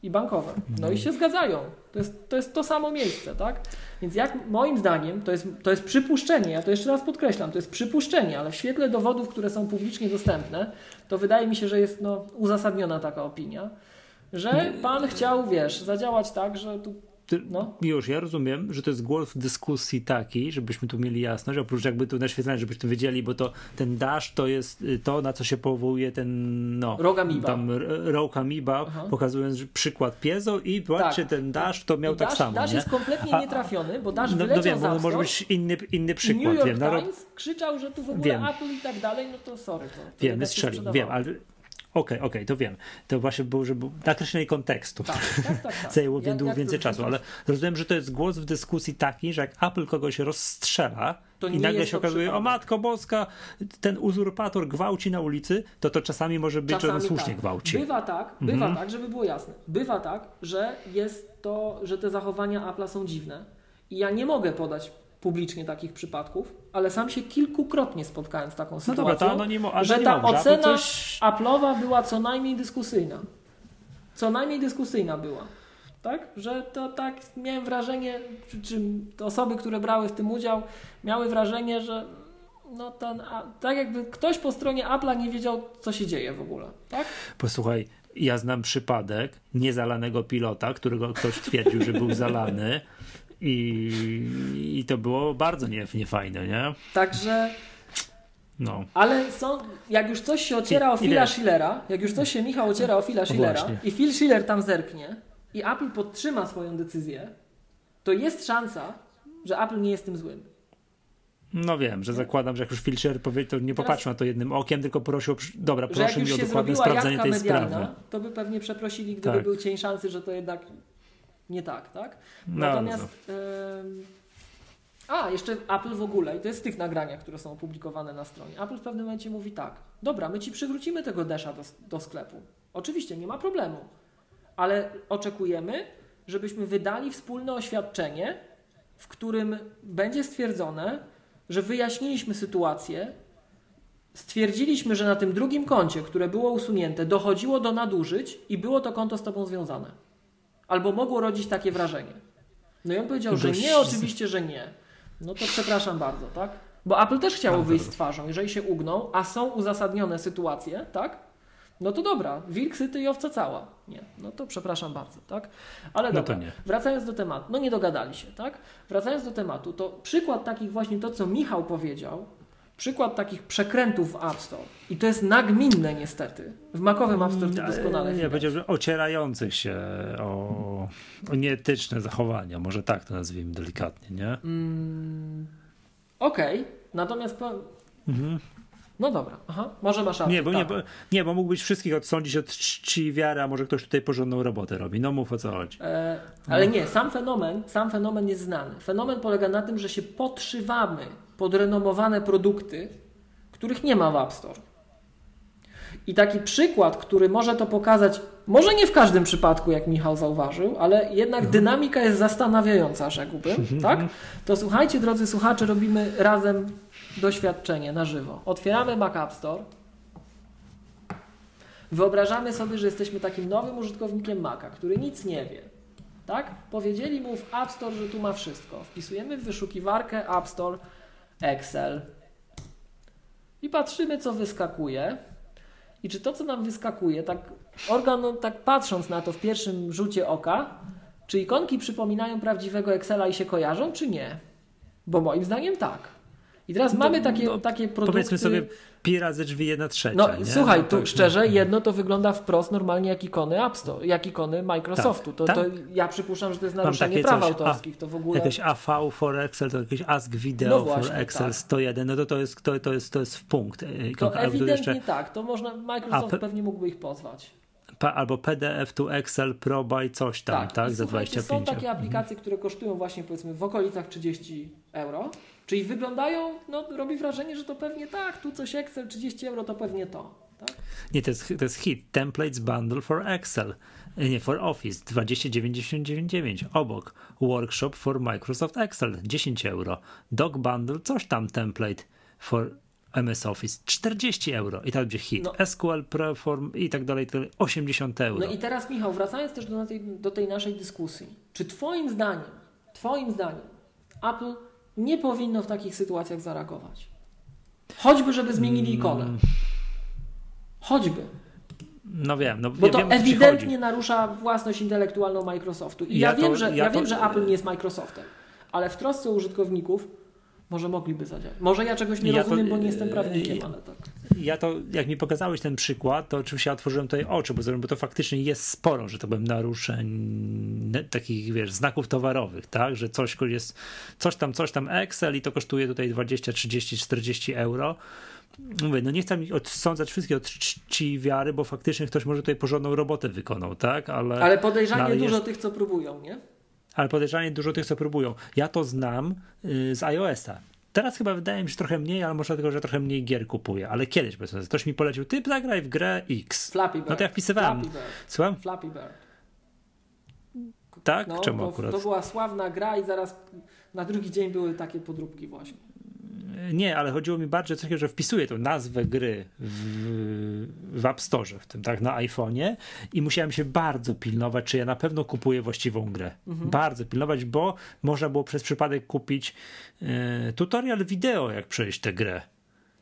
i bankowe. No i się zgadzają. To jest, to jest to samo miejsce, tak? Więc jak moim zdaniem, to jest, to jest przypuszczenie, ja to jeszcze raz podkreślam, to jest przypuszczenie, ale w świetle dowodów, które są publicznie dostępne, to wydaje mi się, że jest no, uzasadniona taka opinia że pan chciał, wiesz, zadziałać tak, że tu
no. już ja rozumiem, że to jest głos w dyskusji taki, żebyśmy tu mieli jasność, oprócz jakby tu naświetlenia, żebyśmy wiedzieli, bo to ten dash to jest y, to, na co się powołuje ten no,
Rogamiba.
tam Rogue Amiba, pokazując przykład piezo i patrzcie, tak. ten dash to miał I tak dash, samo.
Dash
nie?
jest kompletnie nietrafiony, bo dash no, no no wiem,
może być inny, inny przykład. New
York
wiem,
Times no, krzyczał, że tu w ogóle wiem. Apple i tak dalej, no to sorry. To, to
wiem, strzelił, wiem, ale Okej, okay, okej, okay, to wiem. To właśnie było, że był nakreślenie kontekstu.
Tak, tak, tak, tak. (laughs)
Zajęło ja, więcej czasu, ale rozumiem, że to jest głos w dyskusji taki, że jak Apple kogoś rozstrzela i nagle się okazuje, o matko boska, ten uzurpator gwałci na ulicy, to to czasami może być, czasami że on słusznie
tak.
gwałci.
Bywa tak, bywa mhm. tak, żeby było jasne. Bywa tak, że jest to, że te zachowania Apple'a są dziwne. I ja nie mogę podać publicznie takich przypadków, ale sam się kilkukrotnie spotkałem z taką no sytuacją, dobra, to że ta ocena coś... Apple'owa była co najmniej dyskusyjna. Co najmniej dyskusyjna była. Tak? Że to tak miałem wrażenie, czy, czy osoby, które brały w tym udział, miały wrażenie, że no ten, a, tak jakby ktoś po stronie Apple'a nie wiedział, co się dzieje w ogóle. Tak?
Posłuchaj, ja znam przypadek niezalanego pilota, którego ktoś twierdził, że był zalany. I, i to było bardzo nie, niefajne, nie?
Także. No. Ale są, jak już coś się ociera o Phila Schillera, jak już coś się Michał ociera o Phila Schillera i Phil Schiller tam zerknie i Apple podtrzyma swoją decyzję, to jest szansa, że Apple nie jest tym złym.
No wiem, że zakładam, że jak już Filcher powie, to nie popatrzył na to jednym okiem, tylko prosił, dobra, proszę mi o dokładne sprawdzenie tej medialna, sprawy.
To by pewnie przeprosili, gdyby tak. był cień szansy, że to jednak nie tak, tak? No, Natomiast. No. a, jeszcze Apple w ogóle, i to jest w tych nagraniach, które są opublikowane na stronie. Apple w pewnym momencie mówi tak: Dobra, my ci przywrócimy tego desza do, do sklepu. Oczywiście, nie ma problemu, ale oczekujemy, żebyśmy wydali wspólne oświadczenie, w którym będzie stwierdzone, że wyjaśniliśmy sytuację, stwierdziliśmy, że na tym drugim koncie, które było usunięte, dochodziło do nadużyć i było to konto z Tobą związane albo mogło rodzić takie wrażenie. No i on powiedział, że nie, oczywiście, że nie. No to przepraszam bardzo, tak? Bo Apple też chciało wyjść z twarzą, jeżeli się ugną, a są uzasadnione sytuacje, tak? No to dobra, wilk syty i owca cała. Nie, no to przepraszam bardzo, tak? Ale no dobra, no wracając do tematu, no nie dogadali się, tak? Wracając do tematu, to przykład takich właśnie to, co Michał powiedział, przykład takich przekrętów w App Store. I to jest nagminne niestety. W makowym App Store to mm, doskonale
Ja powiedział, że ocierających się o, o nieetyczne zachowania. Może tak to nazwijmy delikatnie, nie? Mm,
Okej. Okay. Natomiast po... mhm. No dobra, aha, może masz rację.
Nie, bo, tak. nie, bo, nie, bo mógłbyś wszystkich odsądzić od czci i wiary, a może ktoś tutaj porządną robotę robi. No mów o co chodzi. E,
ale nie, sam fenomen, sam fenomen jest znany. Fenomen polega na tym, że się podszywamy podrenomowane produkty, których nie ma w App Store. I taki przykład, który może to pokazać, może nie w każdym przypadku, jak Michał zauważył, ale jednak mhm. dynamika jest zastanawiająca, rzekłbym, mhm. tak? To słuchajcie, drodzy słuchacze, robimy razem doświadczenie na żywo. Otwieramy Mac App Store. Wyobrażamy sobie, że jesteśmy takim nowym użytkownikiem Maca, który nic nie wie. Tak? Powiedzieli mu w App Store, że tu ma wszystko. Wpisujemy w wyszukiwarkę App Store Excel i patrzymy, co wyskakuje. I czy to, co nam wyskakuje, tak organ, tak patrząc na to w pierwszym rzucie oka, czy ikonki przypominają prawdziwego Excela i się kojarzą, czy nie? Bo moim zdaniem tak. I teraz no, mamy takie, no, takie produkty...
Powiedzmy sobie pi razy drzwi jedna trzecia.
No nie? słuchaj, no, tu szczerze, jedno to wygląda wprost normalnie jak ikony App Store, jak ikony Microsoftu. Tak, to, tak? to ja przypuszczam, że to jest naruszenie praw coś, autorskich. To w ogóle...
Jakieś AV for Excel, to jakieś Ask Video no właśnie, for Excel tak. 101, no to to jest, to, to jest, to jest w punkt.
To ewidentnie jeszcze... tak, to można, Microsoft pewnie mógłby ich pozwać
albo PDF to Excel Pro by coś tam, tak, tak za 25.
Są takie aplikacje, które kosztują właśnie powiedzmy w okolicach 30 euro, czyli wyglądają, no robi wrażenie, że to pewnie tak, tu coś Excel 30 euro to pewnie to. Tak?
Nie, to jest, to jest hit. Templates Bundle for Excel. Nie, for Office 29,99. Obok Workshop for Microsoft Excel 10 euro. Doc Bundle, coś tam template for MS Office 40 euro i tak będzie hit. No. SQL Preform i tak dalej, 80 euro.
No i teraz Michał, wracając też do tej, do tej naszej dyskusji. Czy twoim zdaniem, twoim zdaniem Apple nie powinno w takich sytuacjach zareagować? Choćby, żeby zmienili ikonę. Choćby.
No wiem, no
Bo to
wiem,
ewidentnie narusza własność intelektualną Microsoftu. I ja, ja wiem, to, że, ja, ja to... wiem, że Apple nie jest Microsoftem, ale w trosce użytkowników może mogliby zadziałać. Może ja czegoś nie ja rozumiem, to, bo nie jestem prawnikiem, ale tak.
Ja to, jak mi pokazałeś ten przykład, to oczywiście otworzyłem tutaj oczy, bo, bo to faktycznie jest sporo, że to powiem, naruszeń takich, wiesz, znaków towarowych, tak, że coś jest, coś tam, coś tam Excel i to kosztuje tutaj 20, 30, 40 euro. Mówię, no nie chcę mi odsądzać wszystkich od czci wiary, bo faktycznie ktoś może tutaj porządną robotę wykonał, tak, ale...
Ale podejrzanie no, ale dużo jest... tych, co próbują, nie?
ale podejrzanie dużo tych, co próbują. Ja to znam y, z iOS-a. Teraz chyba wydaje mi się trochę mniej, ale może dlatego, że trochę mniej gier kupuję. Ale kiedyś, powiedzmy, ktoś mi polecił, ty zagraj w grę X.
Flappy Bird.
No to ja wpisywałem.
Flappy Bird.
Słucham?
Flappy Bird.
Tak?
No,
Czemu
to,
akurat?
To była sławna gra i zaraz na drugi dzień były takie podróbki właśnie.
Nie, ale chodziło mi bardziej o coś, że wpisuję tą nazwę gry w, w App Store, w tym tak na iPhone'ie i musiałem się bardzo pilnować, czy ja na pewno kupuję właściwą grę. Mhm. Bardzo pilnować, bo można było przez przypadek kupić e, tutorial wideo, jak przejść tę grę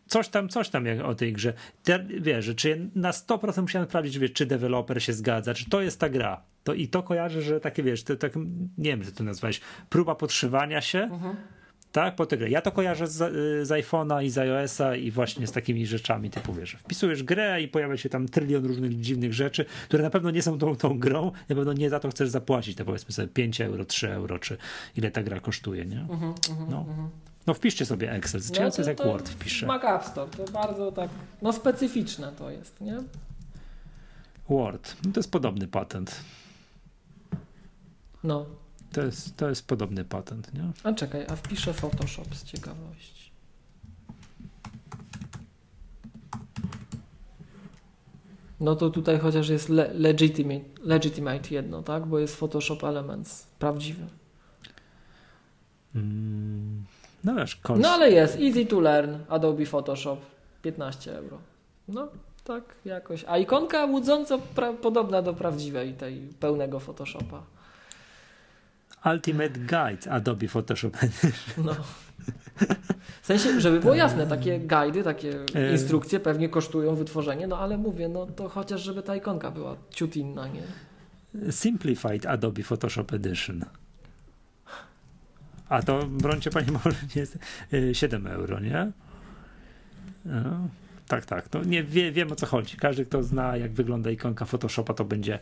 coś tam, coś tam jak o tej grze. Te, wiesz, czy na 100% musiałem sprawdzić, wiesz, czy deweloper się zgadza, czy to jest ta gra. To, I to kojarzę, że takie, wiesz, to, tak, nie wiem, co to nazwałeś, próba podszywania się, mhm tak, po grę. Ja to kojarzę z, z iPhone'a i z iOS'a i właśnie z takimi rzeczami typu, wiesz, wpisujesz grę i pojawia się tam trylion różnych dziwnych rzeczy, które na pewno nie są tą, tą grą, na pewno nie za to chcesz zapłacić, to powiedzmy sobie 5 euro, 3 euro, czy ile ta gra kosztuje, nie? Uh -huh, no. -huh. No wpiszcie sobie Excel, no, jest jak Word wpiszę.
Mac App Store, to bardzo tak, no specyficzne to jest, nie?
Word, no to jest podobny patent.
No,
to jest, to jest podobny patent, nie?
A czekaj, a wpiszę Photoshop z ciekawości. No to tutaj chociaż jest le legitimate, legitimate jedno, tak? Bo jest Photoshop Elements, prawdziwy.
Mm, no wiesz,
No ale jest, easy to learn, Adobe Photoshop, 15 euro. No tak jakoś. A ikonka łudząco podobna do prawdziwej tej pełnego Photoshopa.
Ultimate Guide Adobe Photoshop (laughs)
No. W sensie, żeby było jasne, takie guidy, takie e. instrukcje pewnie kosztują wytworzenie, no ale mówię, no to chociaż żeby ta ikonka była ciut inna, nie?
Simplified Adobe Photoshop Edition. A to, brońcie panie, (laughs) może jest 7 euro, nie? No, tak, tak. No, nie, wie, wiem o co chodzi. Każdy, kto zna, jak wygląda ikonka Photoshopa, to będzie,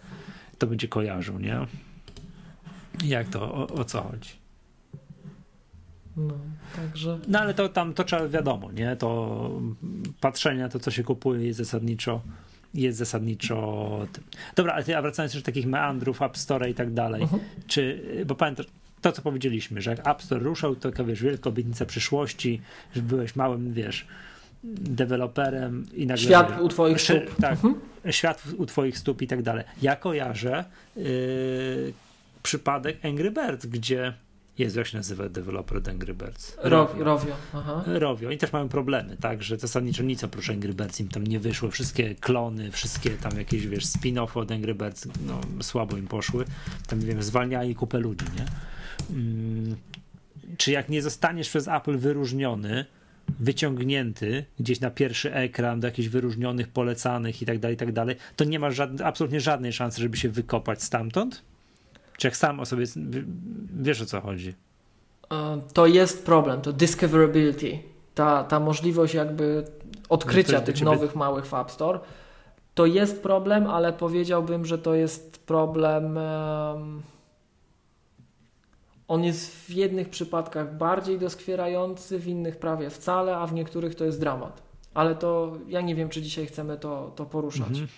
to będzie kojarzył, nie? Jak to, o, o co chodzi?
No, także.
No ale to tam to trzeba wiadomo, nie? To patrzenia, to co się kupuje jest zasadniczo jest zasadniczo tym. Dobra, ale a wracając już do takich meandrów, App Store i tak dalej, uh mhm. -huh. czy, bo pamiętasz, to co powiedzieliśmy, że jak App Store ruszał, to taka wiesz, wielka obietnica przyszłości, że byłeś małym, wiesz, deweloperem i nagle...
Świat u twoich stóp.
Tak, uh mhm. -huh. świat u twoich stóp i tak dalej. Ja kojarzę yy, przypadek Angry Birds, gdzie jest jak się nazywa deweloper Angry Birds?
Rovio. Rovio. Aha.
Rovio. I też mają problemy, tak, że zasadniczo nic oprócz Angry Birds im tam nie wyszło. Wszystkie klony, wszystkie tam jakieś, wiesz, spin-offy od Angry Birds, no, słabo im poszły. Tam, wiem, zwalniali kupę ludzi, nie? Hmm. Czy jak nie zostaniesz przez Apple wyróżniony, wyciągnięty gdzieś na pierwszy ekran do jakichś wyróżnionych, polecanych i tak dalej, i tak dalej, to nie masz absolutnie żadnej szansy, żeby się wykopać stamtąd? Czy jak sam o sobie wiesz o co chodzi?
E, to jest problem, to discoverability. Ta, ta możliwość jakby odkrycia tych ciebie... nowych małych w App Store. To jest problem, ale powiedziałbym, że to jest problem. Um, on jest w jednych przypadkach bardziej doskwierający, w innych prawie wcale, a w niektórych to jest dramat. Ale to ja nie wiem, czy dzisiaj chcemy to, to poruszać. Mhm.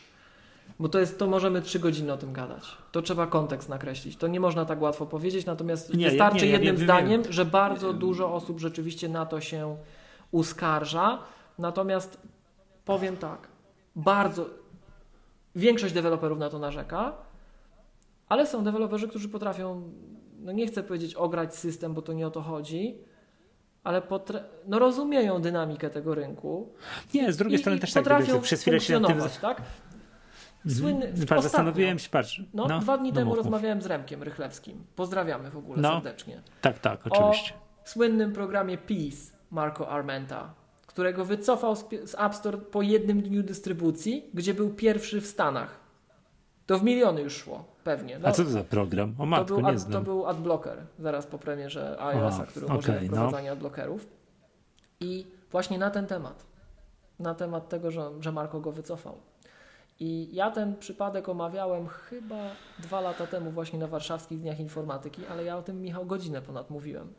Bo to jest, to możemy trzy godziny o tym gadać. To trzeba kontekst nakreślić. To nie można tak łatwo powiedzieć, natomiast nie, wystarczy nie, jednym zdaniem, że bardzo dużo osób rzeczywiście na to się uskarża. Natomiast powiem tak, bardzo większość deweloperów na to narzeka, ale są deweloperzy, którzy potrafią, no nie chcę powiedzieć ograć system, bo to nie o to chodzi, ale no rozumieją dynamikę tego rynku.
Nie, z drugiej strony też tak,
potrafią przez chwilę się tym... tak? Słynny,
mhm. Patrz, zastanowiłem się, patrz.
No, no dwa dni no, temu mów, rozmawiałem z Remkiem Rychlewskim. Pozdrawiamy w ogóle no, serdecznie.
Tak, tak, oczywiście.
O słynnym programie Peace Marco Armenta, którego wycofał z App Store po jednym dniu dystrybucji, gdzie był pierwszy w Stanach. To w miliony już szło, pewnie.
No, A co to za program? O matko,
to był,
nie znam.
To był adblocker, zaraz po premierze iOS-a, który okay, umożliwia no. wprowadzanie no. adblockerów. I właśnie na ten temat, na temat tego, że, że Marko go wycofał. I ja ten przypadek omawiałem chyba dwa lata temu właśnie na warszawskich dniach informatyki, ale ja o tym Michał godzinę ponad mówiłem.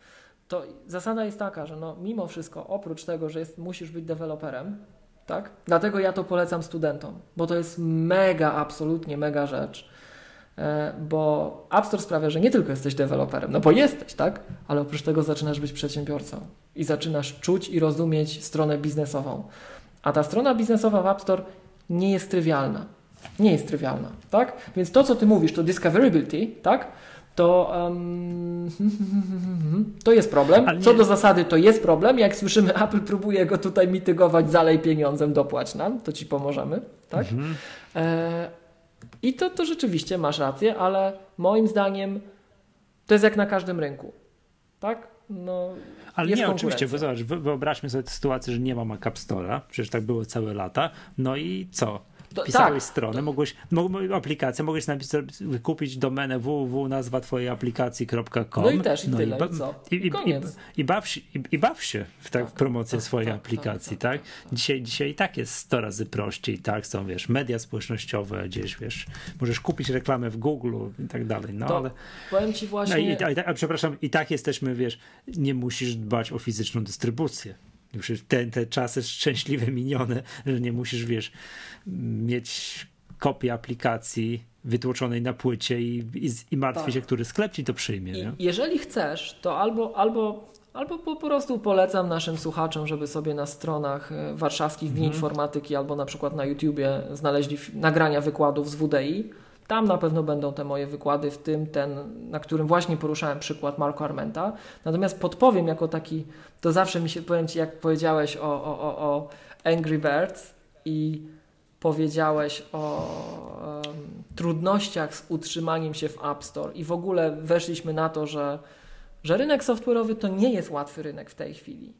To zasada jest taka, że no, mimo wszystko, oprócz tego, że jest, musisz być deweloperem, tak? Dlatego ja to polecam studentom, bo to jest mega, absolutnie mega rzecz. E, bo App Store sprawia, że nie tylko jesteś deweloperem, no bo jesteś, tak? Ale oprócz tego zaczynasz być przedsiębiorcą i zaczynasz czuć i rozumieć stronę biznesową. A ta strona biznesowa w App Store nie jest trywialna. Nie jest trywialna, tak? Więc to, co ty mówisz, to discoverability, tak? To, um, (laughs) to jest problem. Co do zasady, to jest problem. Jak słyszymy, (laughs) Apple próbuje go tutaj mitygować, zalej pieniądzem, dopłać nam, to ci pomożemy, tak? Mhm. E, I to, to rzeczywiście masz rację, ale moim zdaniem to jest jak na każdym rynku, tak? No,
ale nie, oczywiście, bo zobacz, wyobraźmy sobie sytuację, że nie ma Mac App Store'a, przecież tak było całe lata, no i co? To, Pisałeś tak, stronę, to... mogłeś, aplikację, mogłeś napisać, kupić domenę www, nazwa twojej aplikacji.com.
No i też, i no tyle, i, co?
I, i, i, i, baw się, i, i baw się w, tak, tak, w promocję tak, swojej tak, tak, aplikacji, tak? Dzisiaj, dzisiaj i tak jest 100 razy prościej, tak? Są, wiesz, media społecznościowe gdzieś, wiesz, możesz kupić reklamę w Google i tak dalej, no ale...
Powiem ci właśnie...
No i, a, a, przepraszam, i tak jesteśmy, wiesz, nie musisz dbać o fizyczną dystrybucję. Już te, te czasy szczęśliwe minione, że nie musisz, wiesz, mieć kopię aplikacji wytłoczonej na płycie i, i, i martwi tak. się, który sklep ci to przyjmie. Nie?
Jeżeli chcesz, to albo, albo, albo po prostu polecam naszym słuchaczom, żeby sobie na stronach e, warszawskich Dni mm. Informatyki albo na przykład na YouTubie znaleźli nagrania wykładów z WDI. Tam na pewno będą te moje wykłady, w tym ten, na którym właśnie poruszałem przykład Marco Armenta. Natomiast podpowiem jako taki, to zawsze mi się, powiem Ci, jak powiedziałeś o, o, o, o Angry Birds i powiedziałeś o um, trudnościach z utrzymaniem się w App Store i w ogóle weszliśmy na to, że, że rynek software'owy to nie jest łatwy rynek w tej chwili.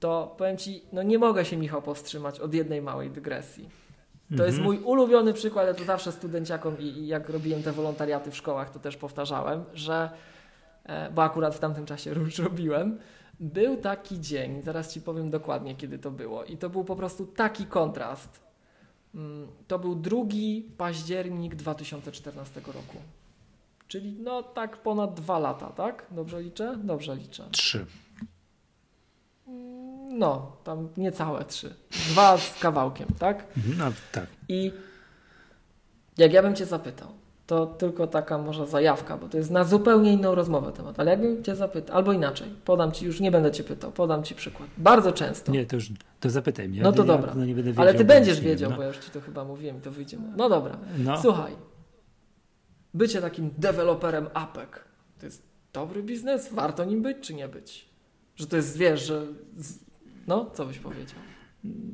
To powiem Ci, no nie mogę się Michał powstrzymać od jednej małej dygresji. To mhm. jest mój ulubiony przykład, ja to zawsze studenciakom i, i, jak robiłem te wolontariaty w szkołach, to też powtarzałem, że, e, bo akurat w tamtym czasie (laughs) już robiłem, był taki dzień, zaraz Ci powiem dokładnie kiedy to było i to był po prostu taki kontrast Mm, to był 2 październik 2014 roku. Czyli no tak ponad dwa lata, tak? Dobrze liczę? Dobrze liczę.
Trzy.
No, tam niecałe trzy. Dwa z kawałkiem, tak?
No, tak.
I jak ja bym Cię zapytał, to tylko taka może zajawka, bo to jest na zupełnie inną rozmowę temat. Ale jakbym Cię zapytał, albo inaczej, podam Ci, już nie będę Cię pytał, podam Ci przykład. Bardzo często.
Nie, to już to zapytaj mnie.
No to ja, dobra. No wiedział, Ale Ty będziesz wiedział, no. bo ja już Ci to chyba mówiłem i to wyjdzie. No dobra. No. Słuchaj. Bycie takim deweloperem APEC to jest dobry biznes? Warto nim być czy nie być? Że to jest, wiesz, że... No, co byś powiedział?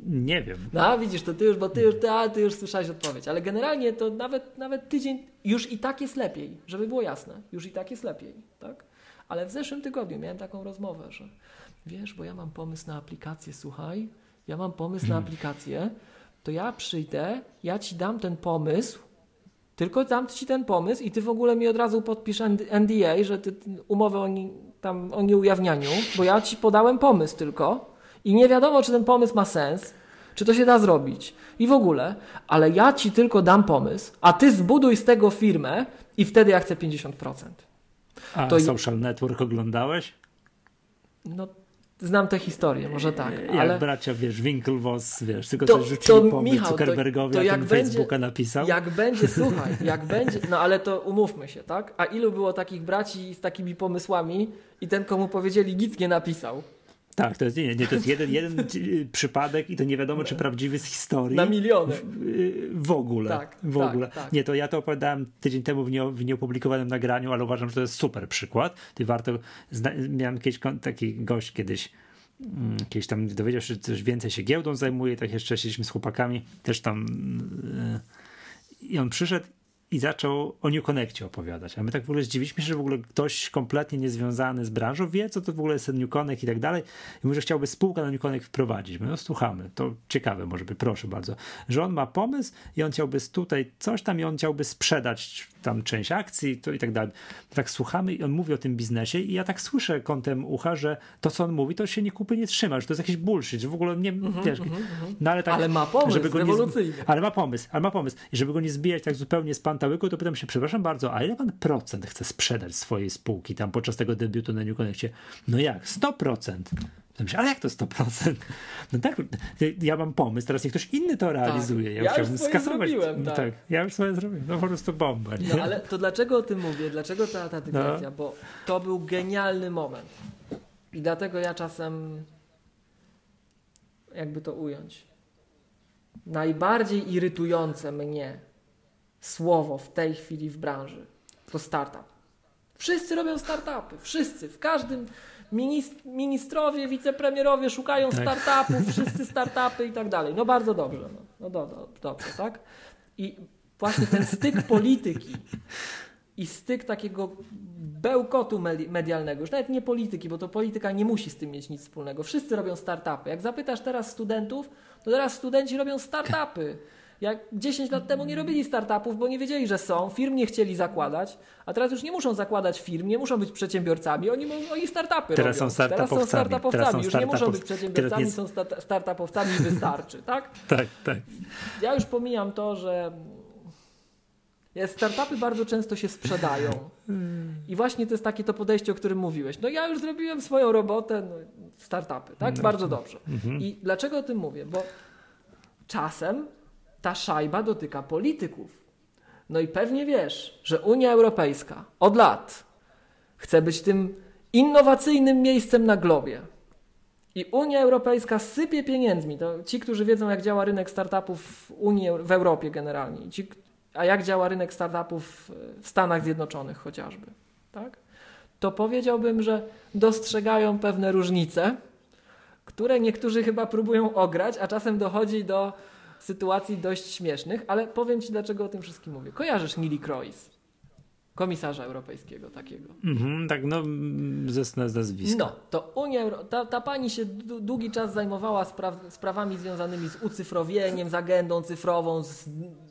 Nie wiem.
No, widzisz, to ty już, bo ty już, ty, a, ty już słyszałeś odpowiedź, ale generalnie to nawet, nawet tydzień już i tak jest lepiej, żeby było jasne, już i tak jest lepiej, tak? Ale w zeszłym tygodniu miałem taką rozmowę, że wiesz, bo ja mam pomysł na aplikację, słuchaj, ja mam pomysł na hmm. aplikację, to ja przyjdę, ja ci dam ten pomysł, tylko dam ci ten pomysł i ty w ogóle mi od razu podpisz NDA, że ty umowę o, nie, tam, o nieujawnianiu, bo ja ci podałem pomysł tylko, i nie wiadomo, czy ten pomysł ma sens, czy to się da zrobić i w ogóle, ale ja ci tylko dam pomysł, a ty zbuduj z tego firmę i wtedy ja chcę 50%.
A to Social Network oglądałeś?
No, znam tę historię, może tak.
Jak ale... bracia, wiesz, Winklevoss, wiesz, tylko to, coś rzucili pomysł Michał, Zuckerbergowi, to, to jak będzie, Facebooka napisał.
Jak będzie, (laughs) słuchaj, jak będzie, no ale to umówmy się, tak? A ilu było takich braci z takimi pomysłami i ten, komu powiedzieli, nic nie napisał.
Tak, to jest, nie, nie, to jest jeden, jeden przypadek i to nie wiadomo, czy prawdziwy z historii.
Na miliony.
W, w ogóle. Tak, w tak, ogóle. Tak. Nie, to ja to opowiadałem tydzień temu w, nie, w nieopublikowanym nagraniu, ale uważam, że to jest super przykład. Ty warto, zna, miałem kiedyś taki gość kiedyś, mm, kiedyś tam dowiedział się, że coś więcej się giełdą zajmuje, tak jeszcze siedzieliśmy z chłopakami, też tam yy, i on przyszedł i zaczął o New Connectie opowiadać. A my tak w ogóle zdziwiliśmy się, że w ogóle ktoś kompletnie niezwiązany z branżą wie, co to w ogóle jest New Connect i tak dalej. I mówi, że chciałby spółkę na New Connect wprowadzić. My no słuchamy, to ciekawe może by, proszę bardzo. Że on ma pomysł i on chciałby tutaj coś tam i on chciałby sprzedać tam część akcji to i tak dalej. Tak słuchamy i on mówi o tym biznesie i ja tak słyszę kątem ucha, że to, co on mówi, to się nie kupy, nie trzyma, że to jest jakiś bullshit, że w ogóle nie, mm -hmm, wiesz, mm -hmm.
no ale, tak, ale ma pomysł, żeby go
nie, ale ma pomysł, ale ma pomysł. I żeby go nie zbijać tak zupełnie z pantałyku, to pytam się, przepraszam bardzo, a ile pan procent chce sprzedać swojej spółki tam podczas tego debiutu na New Connectie? No jak? 100%. Myślę, ale jak to 100%? No tak, ja mam pomysł, teraz niech ktoś inny to realizuje.
Tak. Ja, ja chciałbym skasować. Zrobiłem,
tak. tak. ja już sobie zrobiłem. No po prostu bomba. Nie?
No ale to dlaczego o tym mówię? Dlaczego ta, ta dygresja? No. Bo to był genialny moment. I dlatego ja czasem jakby to ująć. Najbardziej irytujące mnie słowo w tej chwili w branży to startup. Wszyscy robią startupy, wszyscy, w każdym ministrowie, wicepremierowie szukają tak. startupów, wszyscy startupy i tak dalej. No bardzo dobrze, no, no do, do, dobrze, tak? I właśnie ten styk polityki i styk takiego bełkotu medialnego, już nawet nie polityki, bo to polityka nie musi z tym mieć nic wspólnego. Wszyscy robią startupy. Jak zapytasz teraz studentów, to teraz studenci robią startupy. Jak 10 lat temu nie robili startupów, bo nie wiedzieli, że są, firm nie chcieli zakładać, a teraz już nie muszą zakładać firm, nie muszą być przedsiębiorcami, oni, oni startupy
teraz
robią.
Są startupowcami. Teraz są startupowcami,
teraz są już nie muszą być przedsiębiorcami, są startupowcami i wystarczy, (laughs) tak?
tak, tak.
Ja już pomijam to, że Startupy bardzo często się sprzedają. I właśnie to jest takie to podejście, o którym mówiłeś. No ja już zrobiłem swoją robotę, no, startupy, tak? No. Bardzo dobrze. Mhm. I dlaczego o tym mówię? Bo czasem ta szajba dotyka polityków. No i pewnie wiesz, że Unia Europejska od lat chce być tym innowacyjnym miejscem na globie. I Unia Europejska sypie pieniędzmi. To ci, którzy wiedzą, jak działa rynek startupów w Unii, w Europie generalnie, ci, a jak działa rynek startupów w Stanach Zjednoczonych chociażby, tak? to powiedziałbym, że dostrzegają pewne różnice, które niektórzy chyba próbują ograć, a czasem dochodzi do sytuacji dość śmiesznych, ale powiem Ci, dlaczego o tym wszystkim mówię. Kojarzysz Nili Krois, komisarza europejskiego takiego.
Mhm, tak, no, ze, z nazwiska.
No, to Unia, ta, ta pani się długi czas zajmowała spraw, sprawami związanymi z ucyfrowieniem, z agendą cyfrową, z,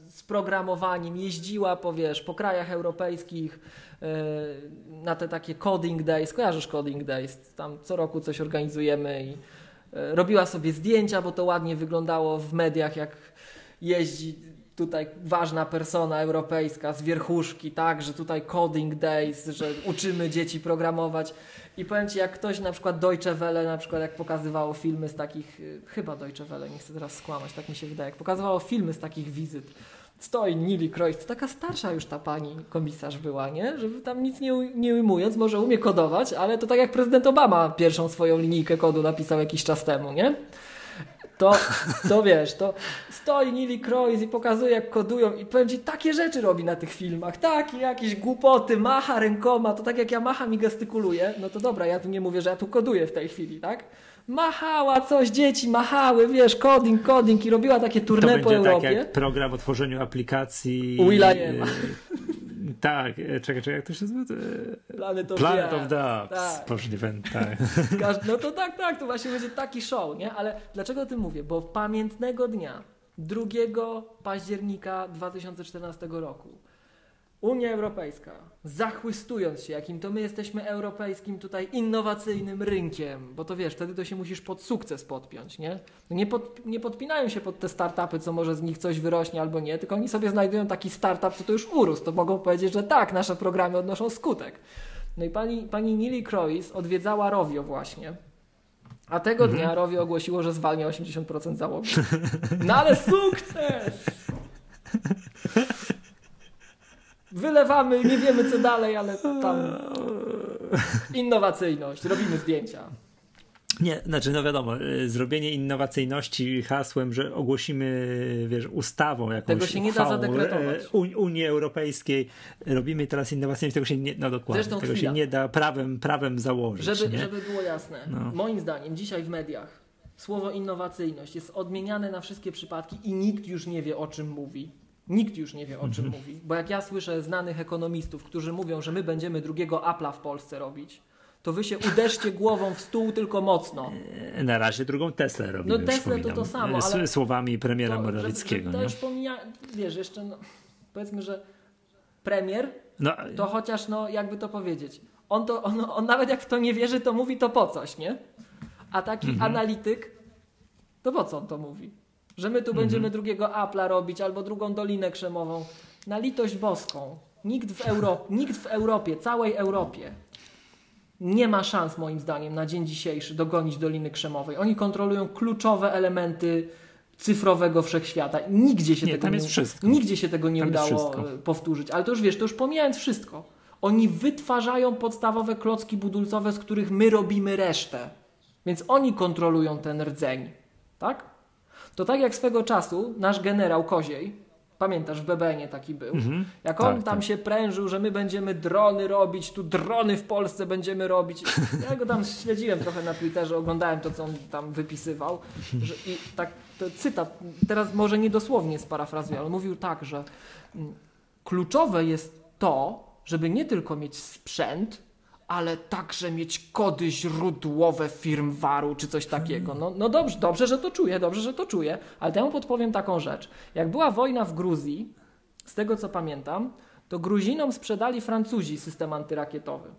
z programowaniem, jeździła po, wiesz, po krajach europejskich yy, na te takie coding days. Kojarzysz coding days? Tam co roku coś organizujemy i robiła sobie zdjęcia, bo to ładnie wyglądało w mediach, jak jeździ tutaj ważna persona europejska z wierchuszki, tak, że tutaj coding days, że uczymy dzieci programować. I powiem Ci, jak ktoś na przykład Deutsche Welle, na przykład jak pokazywało filmy z takich, e, chyba Deutsche Welle, nie chcę teraz skłamać, tak mi się wydaje, jak pokazywało filmy z takich wizyt, stoi Nili to taka starsza już ta pani komisarz była, nie? Żeby tam nic nie, nie ujmując, może umie kodować, ale to tak jak prezydent Obama pierwszą swoją linijkę kodu napisał jakiś czas temu, nie? To, to wiesz, to stoi Nili Krois i pokazuje jak kodują i powiem Ci, takie rzeczy robi na tych filmach, takie jakieś głupoty, macha rękoma, to tak jak ja macham i gestykuluję, no to dobra, ja tu nie mówię, że ja tu koduję w tej chwili, tak? Machała coś, dzieci machały, wiesz, coding, coding i robiła takie tournée po Europie. tak jak
program o tworzeniu aplikacji.
Willa ma.
Tak, e, czekaj, czekaj, jak to się nazywa?
Planet of,
Planet of the Apps. Tak. Możliwe, tak. (laughs)
No to tak, tak, to właśnie będzie taki show, nie? Ale dlaczego o tym mówię? Bo pamiętnego dnia, 2 października 2014 roku, Unia Europejska, zachłystując się, jakim to my jesteśmy europejskim tutaj innowacyjnym rynkiem, bo to wiesz, wtedy to się musisz pod sukces podpiąć, nie? Nie, pod, nie podpinają się pod te startupy, co może z nich coś wyrośnie albo nie, tylko oni sobie znajdują taki startup, co to już urósł, to mogą powiedzieć, że tak, nasze programy odnoszą skutek. No i pani, pani Nili Krois odwiedzała Rovio właśnie, a tego mhm. dnia Rovio ogłosiło, że zwalnia 80% załogi. No ale sukces! (laughs) wylewamy, nie wiemy co dalej, ale tam innowacyjność, robimy zdjęcia.
Nie, znaczy no wiadomo, y, zrobienie innowacyjności hasłem, że ogłosimy, wiesz, ustawą jakąś
Tego się nie da zadekretować.
Y, Unii Europejskiej, robimy teraz innowacyjność, tego się nie, no dokładnie, Zresztą tego chwila. się nie da prawem, prawem założyć.
Żeby,
nie?
żeby było jasne, no. moim zdaniem dzisiaj w mediach słowo innowacyjność jest odmieniane na wszystkie przypadki i nikt już nie wie o czym mówi. Nikt już nie wie, o czym mówi. Bo jak ja słyszę znanych ekonomistów, którzy mówią, że my będziemy drugiego Apple'a w Polsce robić, to wy się uderzcie głową w stół tylko mocno.
E, na razie drugą Teslę robimy.
No Tesla to to samo, ale...
Słowami premiera to, Morawieckiego.
to już pomija... Wiesz, jeszcze no, powiedzmy, że premier no, to chociaż, no jakby to powiedzieć, on, to, on, on nawet jak w to nie wierzy, to mówi to po coś, nie? A taki mhm. analityk, to po co on to mówi? Że my tu mhm. będziemy drugiego Apple'a robić albo drugą Dolinę Krzemową. Na litość boską. Nikt w, Euro (laughs) nikt w Europie, całej Europie nie ma szans moim zdaniem na dzień dzisiejszy dogonić Doliny Krzemowej. Oni kontrolują kluczowe elementy cyfrowego wszechświata. Nigdzie się,
nie,
tego,
nie,
nigdzie się tego nie tam udało e, powtórzyć. Ale to już wiesz, to już pomijając wszystko. Oni wytwarzają podstawowe klocki budulcowe, z których my robimy resztę. Więc oni kontrolują ten rdzeń. Tak? To tak jak swego czasu nasz generał Koziej, pamiętasz, w BBN taki był, mhm. jak on tak, tam tak. się prężył, że my będziemy drony robić, tu drony w Polsce będziemy robić. (laughs) Ja go tam śledziłem trochę na Twitterze, oglądałem to, co on tam wypisywał. Że, I tak, to cytat, teraz może niedosłownie sparafrazuję, ale mówił tak, że mm, kluczowe jest to, żeby nie tylko mieć sprzęt, ale także mieć kody źródłowe firmwaru czy coś takiego. No, no dobrze, dobrze, że to czuję, dobrze, że to czuję, ale temu podpowiem taką rzecz. Jak była wojna w Gruzji, z tego co pamiętam, to Gruzinom sprzedali Francuzi system antyrakietowy.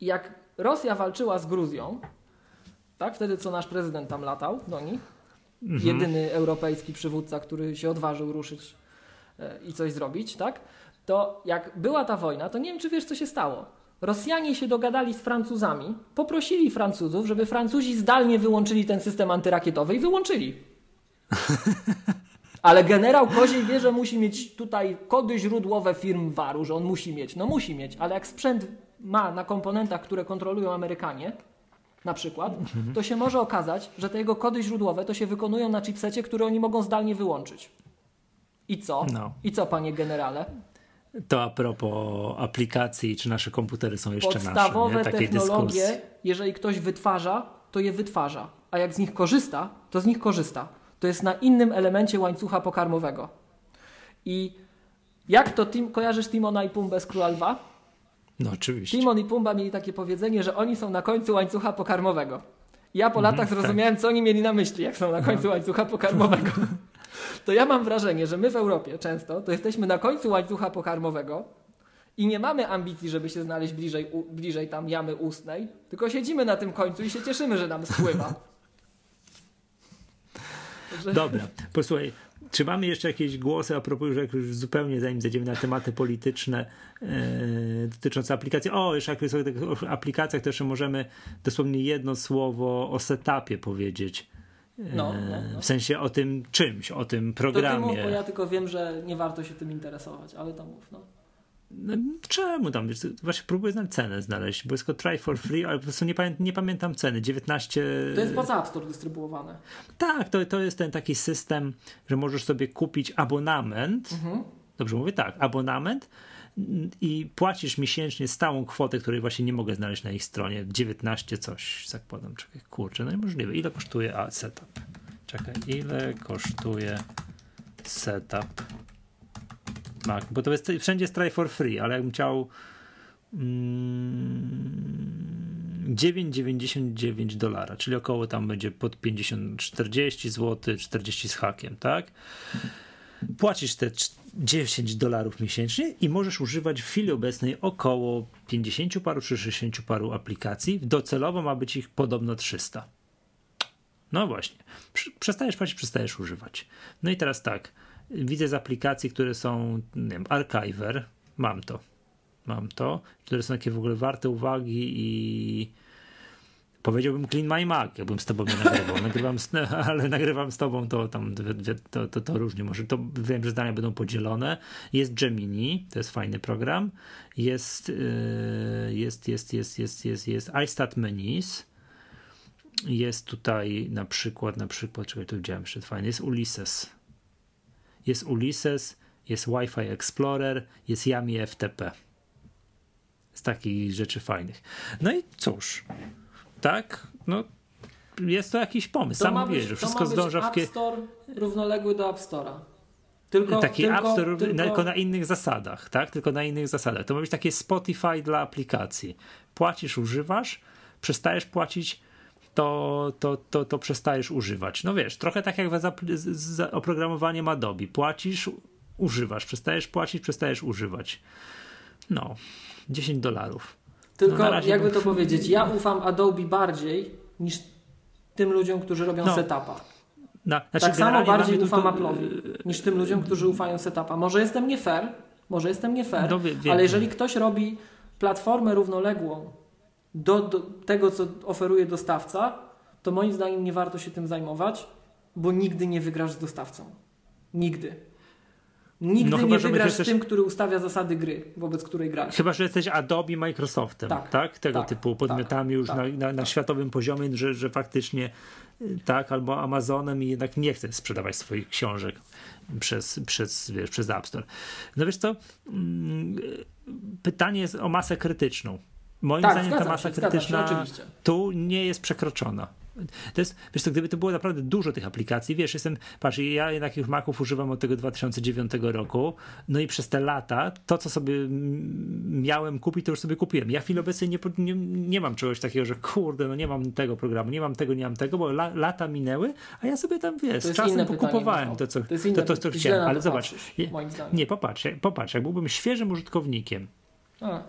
I jak Rosja walczyła z Gruzją, tak, wtedy co nasz prezydent tam latał do nich, mhm. jedyny europejski przywódca, który się odważył ruszyć e, i coś zrobić, tak, to jak była ta wojna, to nie wiem, czy wiesz, co się stało. Rosjanie się dogadali z Francuzami, poprosili Francuzów, żeby Francuzi zdalnie wyłączyli ten system antyrakietowy i wyłączyli. (laughs) Ale generał Koziej wie, że musi mieć tutaj kody źródłowe firm waru, że on musi mieć. No musi mieć, ale jak sprzęt ma na komponentach, które kontrolują Amerykanie, na przykład, to się może okazać, że te jego kody źródłowe to się wykonują na chipsecie, który oni mogą zdalnie wyłączyć. I co? No. I co, panie generale?
To a propos aplikacji, czy nasze komputery są jeszcze
Podstawowe
nasze.
Podstawowe technologie, dyskusji. jeżeli ktoś wytwarza, to je wytwarza. A jak z nich korzysta, to z nich korzysta. To jest na innym elemencie łańcucha pokarmowego. I jak to Tim, kojarzysz Timona i Pumbę z Króla Lwa?
No oczywiście.
Timon i Pumba mieli takie powiedzenie, że oni są na końcu łańcucha pokarmowego. Ja po mhm, latach zrozumiałem, tak. co oni mieli na myśli, jak są na końcu no. łańcucha pokarmowego. (laughs) to ja mam wrażenie, że my w Europie często to jesteśmy na końcu łańcucha pokarmowego i nie mamy ambicji, żeby się znaleźć bliżej, u, bliżej tam jamy ustnej, tylko siedzimy na tym końcu i się cieszymy, że nam spływa. (laughs)
Dobra, posłuchaj, czy mamy jeszcze jakieś głosy a propos, że już zupełnie zanim zejdziemy na tematy polityczne e, dotyczące aplikacji? O, jeszcze jak jest o aplikacjach, to jeszcze możemy dosłownie jedno słowo o setupie powiedzieć. No, no, no. W sensie o tym czymś, o tym programie. To
ty mów, bo ja tylko wiem, że nie warto się tym interesować, ale to mów, no.
No, czemu tam? Właśnie próbuję znaleźć cenę znaleźć, bo jest tylko try for free, ale po prostu nie, pamię nie pamiętam ceny. 19.
To jest poza App Store dystrybuowane.
Tak, to, to jest ten taki system, że możesz sobie kupić abonament. Mhm. Dobrze mówię tak, abonament i płacisz miesięcznie stałą kwotę, której właśnie nie mogę znaleźć na ich stronie. 19 coś, zakładam. Czekaj, kurczę, no niemożliwe. Ile kosztuje a, setup? Czekaj, ile kosztuje setup Mac? Bo to jest wszędzie jest try for free, ale jakbym chciał mm, 9,99 dolara, czyli około tam będzie pod 50, 40 zł, 40 z hakiem, tak? Płacisz te 10 dolarów miesięcznie i możesz używać w chwili obecnej około 50 paru czy 60 paru aplikacji. Docelowo ma być ich podobno 300. No właśnie. Przestajesz płacić, przestajesz używać. No i teraz tak. Widzę z aplikacji, które są, nie wiem, Archiver. Mam to. Mam to. Które są takie w ogóle warte uwagi i powiedziałbym clean my Mac, jakbym z tobą nie nagrywał. Nagrywam z, (laughs) ale nagrywam z tobą, to tam to, to, to różnie może. To wiem, że zdania będą podzielone. Jest Gemini, to jest fajny program. Jest, yy, jest, jest, jest, jest, jest, jest iStat Menus. Jest tutaj na przykład, na przykład, czego tu widziałem jeszcze fajny, jest Ulysses. Jest Ulysses, jest Wi-Fi Explorer, jest Yami FTP. Z takich rzeczy fajnych. No i cóż, tak, no jest to jakiś pomysł. To Sam mówię, że wszystko zdąża
w App Store równoległy do App Store'a.
tylko, taki tylko, App Store tylko... tylko na innych zasadach, tak? Tylko na innych zasadach. To ma być takie Spotify dla aplikacji. Płacisz, używasz, przestajesz płacić, to, to, to, to przestajesz używać. No wiesz, trochę tak jak z oprogramowaniem Adobe. Płacisz, używasz, przestajesz płacić, przestajesz używać. No, 10 dolarów.
Tylko no jakby to powiedzieć, ja ufam Adobe bardziej niż tym ludziom, którzy robią no. setupa. No, znaczy tak samo bardziej ufam to... Apple'owi niż tym ludziom, którzy ufają setupa. Może jestem nie fair, może jestem nie fair, no, ale jeżeli ktoś robi platformę równoległą do, do tego, co oferuje dostawca, to moim zdaniem nie warto się tym zajmować, bo nigdy nie wygrasz z dostawcą. Nigdy. Nigdy no, nie wygrasz jesteś... z tym, który ustawia zasady gry, wobec której grasz.
Chyba, że jesteś Adobe Microsoftem, tak? tak? Tego tak, typu podmiotami tak, już tak, na, na, na, światowym poziomie, że, że faktycznie y, tak, albo Amazonem i jednak nie chce sprzedawać swoich książek przez, przez, wiesz, przez App Store. No wiesz co, mm, pytanie jest o masę krytyczną. Moim tak, zdaniem ta masa się, krytyczna się, tu nie jest przekroczona. To jest, wiesz co, gdyby to było naprawdę dużo tych aplikacji, wiesz, jestem, patrz, ja jednak już Maców używam od tego 2009 roku, no i przez te lata to, co sobie miałem kupić, to już sobie kupiłem. Ja w chwili obecnej nie, nie, nie mam czegoś takiego, że kurde, no nie mam tego programu, nie mam tego, nie mam tego, bo la, lata minęły, a ja sobie tam, wiesz, z czasem pokupowałem to, co, to, to, to, co chciałem, ale zobacz, patrzysz, nie, popatrz, popatrz, jak byłbym świeżym użytkownikiem, a.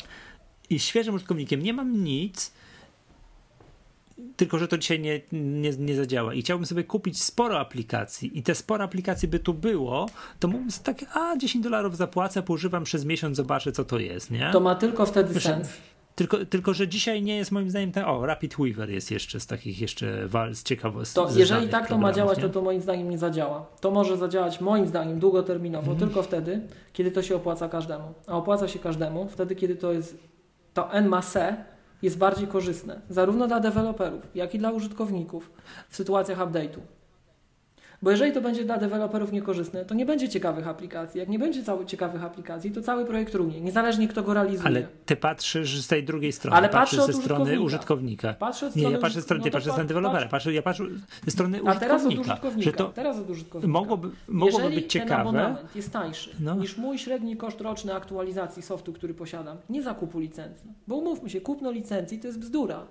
i świeżym użytkownikiem nie mam nic, tylko że to dzisiaj nie, nie, nie zadziała. I chciałbym sobie kupić sporo aplikacji i te sporo aplikacji by tu było, to mógłbym sobie tak, a 10 dolarów zapłacę, poużywam przez miesiąc, zobaczę co to jest, nie?
To ma tylko wtedy sens.
Tylko, tylko, że dzisiaj nie jest moim zdaniem ten, o, Rapid Weaver jest jeszcze z takich jeszcze wal, z ciekawostek.
To jeżeli tak to ma działać, nie? to to moim zdaniem nie zadziała. To może zadziałać moim zdaniem długoterminowo, mm. tylko wtedy, kiedy to się opłaca każdemu. A opłaca się każdemu wtedy, kiedy to jest to N ma se jest bardziej korzystne, zarówno dla deweloperów, jak i dla użytkowników w sytuacjach update'u. Bo jeżeli to będzie dla deweloperów niekorzystne, to nie będzie ciekawych aplikacji. Jak nie będzie cały, ciekawych aplikacji, to cały projekt runie, niezależnie kto go realizuje.
Ale ty patrzysz z tej drugiej strony, Ale patrzysz ze strony użytkownika. Patrzę nie, ja patrzę, strony, no patrzę strony dewelopera, patrzę, ja patrzę ze strony użytkownika. A teraz od użytkownika. Że to
teraz od użytkownika.
Mogłoby, mogłoby jeżeli być ciekawe.
Jeżeli ten abonament jest tańszy no. niż mój średni koszt roczny aktualizacji softu, który posiadam, nie zakupu licencji. Bo umówmy się, kupno licencji to jest bzdura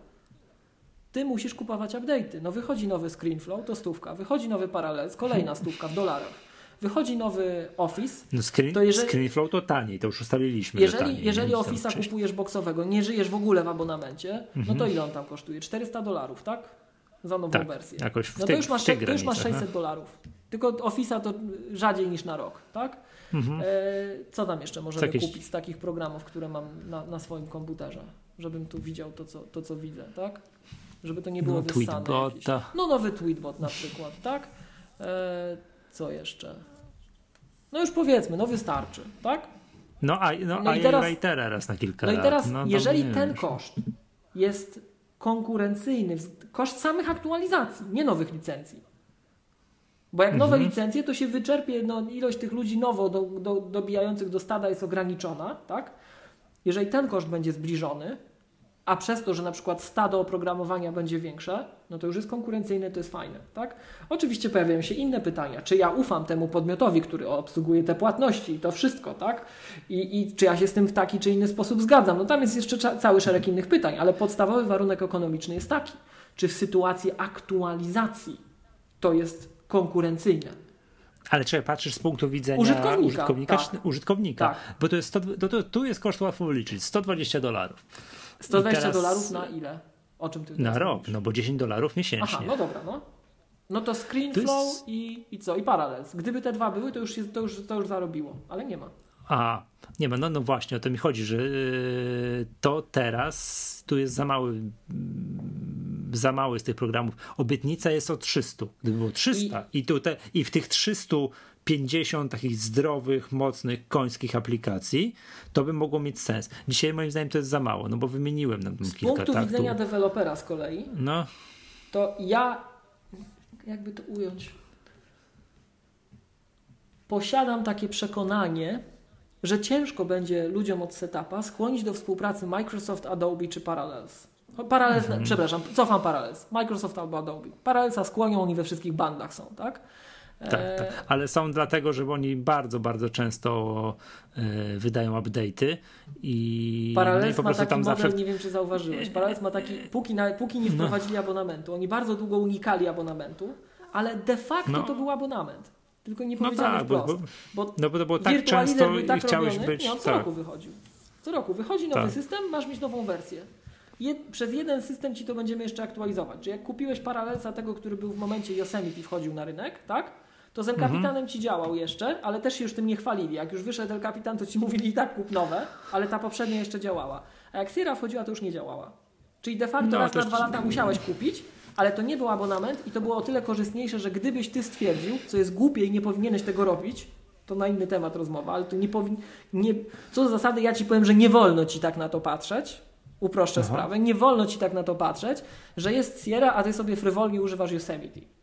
ty musisz kupować update'y. No wychodzi nowy ScreenFlow, to stówka, wychodzi nowy Parallels, kolejna (laughs) stówka w dolarach. Wychodzi nowy Office.
No screen, to jeżeli, ScreenFlow to taniej, to już ustaliliśmy.
Jeżeli, taniej, jeżeli Office'a kupujesz boksowego, nie żyjesz w ogóle w abonamencie, mhm. no to mhm. ile on tam kosztuje? 400 dolarów, tak? Za nową
tak,
wersję.
Jakoś w
no to już masz, to już masz 600 dolarów. Tylko Office'a to rzadziej niż na rok, tak? Mhm. E, co tam jeszcze możemy Jakieś... kupić z takich programów, które mam na, na swoim komputerze? Żebym tu widział to co, to, co widzę, tak? Żeby to nie było no, wyssane. No nowy tweetbot na przykład, tak? E, co jeszcze? No już powiedzmy, no wystarczy, tak?
No a, no, no a i teraz, raz na kilka
No
lat.
i teraz, no, jeżeli ten koszt jest konkurencyjny, koszt samych aktualizacji, nie nowych licencji. Bo jak nowe mhm. licencje, to się wyczerpie, no, ilość tych ludzi nowo do, do, dobijających do stada jest ograniczona, tak? Jeżeli ten koszt będzie zbliżony, a przez to, że na przykład stado oprogramowania będzie większe, no to już jest konkurencyjne, to jest fajne, tak? Oczywiście pojawiają się inne pytania, czy ja ufam temu podmiotowi, który obsługuje te płatności i to wszystko, tak? I, I czy ja się z tym w taki czy inny sposób zgadzam? No tam jest jeszcze cały szereg innych pytań, ale podstawowy warunek ekonomiczny jest taki, czy w sytuacji aktualizacji to jest konkurencyjne.
Ale czy patrzysz z punktu widzenia użytkownika, użytkownika, tak. użytkownika tak. bo to jest 100, to, to, tu jest koszt łatwo wyliczyć, 120 dolarów.
120 teraz... dolarów na ile? O czym ty
Na rok, mówisz? no bo 10 dolarów miesięcznie.
Aha, no dobra, no. No to ScreenFlow jest... i, i co? I Parallels. Gdyby te dwa były, to już, jest, to, już, to już zarobiło, ale nie ma.
A, nie ma, no, no właśnie, o to mi chodzi, że yy, to teraz tu jest za mały, yy, za mały z tych programów. Obietnica jest o 300. Gdyby było 300 i, i, tutaj, i w tych 300 50 takich zdrowych, mocnych, końskich aplikacji, to by mogło mieć sens. Dzisiaj moim zdaniem to jest za mało, no bo wymieniłem nam kilka.
Z punktu tak, widzenia dewelopera z kolei, no. to ja, jakby to ująć, posiadam takie przekonanie, że ciężko będzie ludziom od setupa skłonić do współpracy Microsoft, Adobe czy Parallels. Parallels, mhm. przepraszam, cofam Parallels. Microsoft albo Adobe. Parallelsa skłonią, oni we wszystkich bandach są, tak?
Tak, tak. Ale są dlatego, że oni bardzo, bardzo często y, wydają update'y i,
Parallels no i po prostu ma taki tam model, zawsze... nie wiem czy zauważyłeś, Parallels ma taki, póki, na, póki nie no. wprowadzili no. abonamentu, oni bardzo długo unikali abonamentu, ale de facto no. to był abonament. Tylko nie powiedziano no tak, wprost. Bo,
bo, no bo to było tak często i tak chciałeś robiony, być...
Nie, on co tak. roku wychodził. Co roku wychodzi nowy tak. system, masz mieć nową wersję. Jed, przez jeden system ci to będziemy jeszcze aktualizować. Czy jak kupiłeś Parallelsa tego, który był w momencie Yosemite wchodził na rynek, tak? To z El. Capitanem mhm. ci działał jeszcze, ale też się już tym nie chwalili. Jak już wyszedł El Capitan, to ci (laughs) mówili i tak kup nowe, ale ta poprzednia jeszcze działała. A jak Sierra wchodziła, to już nie działała. Czyli de facto no, raz na dwa lata musiałeś kupić, ale to nie był abonament i to było o tyle korzystniejsze, że gdybyś ty stwierdził, co jest głupie i nie powinieneś tego robić, to na inny temat rozmowa, ale to nie powin... nie... co do zasady ja ci powiem, że nie wolno ci tak na to patrzeć, uproszczę Aha. sprawę, nie wolno ci tak na to patrzeć, że jest Sierra, a ty sobie frywolnie używasz Yosemite.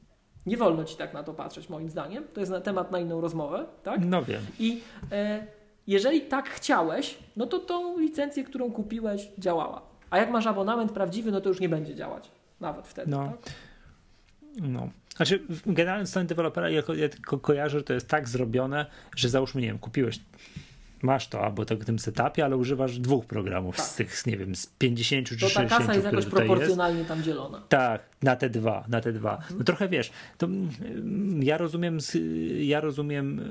Nie wolno ci tak na to patrzeć, moim zdaniem. To jest na temat na inną rozmowę, tak?
No wiem.
I e, jeżeli tak chciałeś, no to tą licencję, którą kupiłeś, działała. A jak masz abonament prawdziwy, no to już nie będzie działać. Nawet wtedy, no. tak?
No. Znaczy, generalnie strony dewelopera, ja, ja tylko kojarzę, że to jest tak zrobione, że załóżmy, nie wiem, kupiłeś masz to albo to w tym setupie, ale używasz dwóch programów tak. z tych, nie wiem, z 50 czy to 60. To ta kasa
jest jakoś proporcjonalnie jest. tam dzielona.
Tak, na te dwa, na te dwa. No trochę wiesz, to ja rozumiem, ja rozumiem,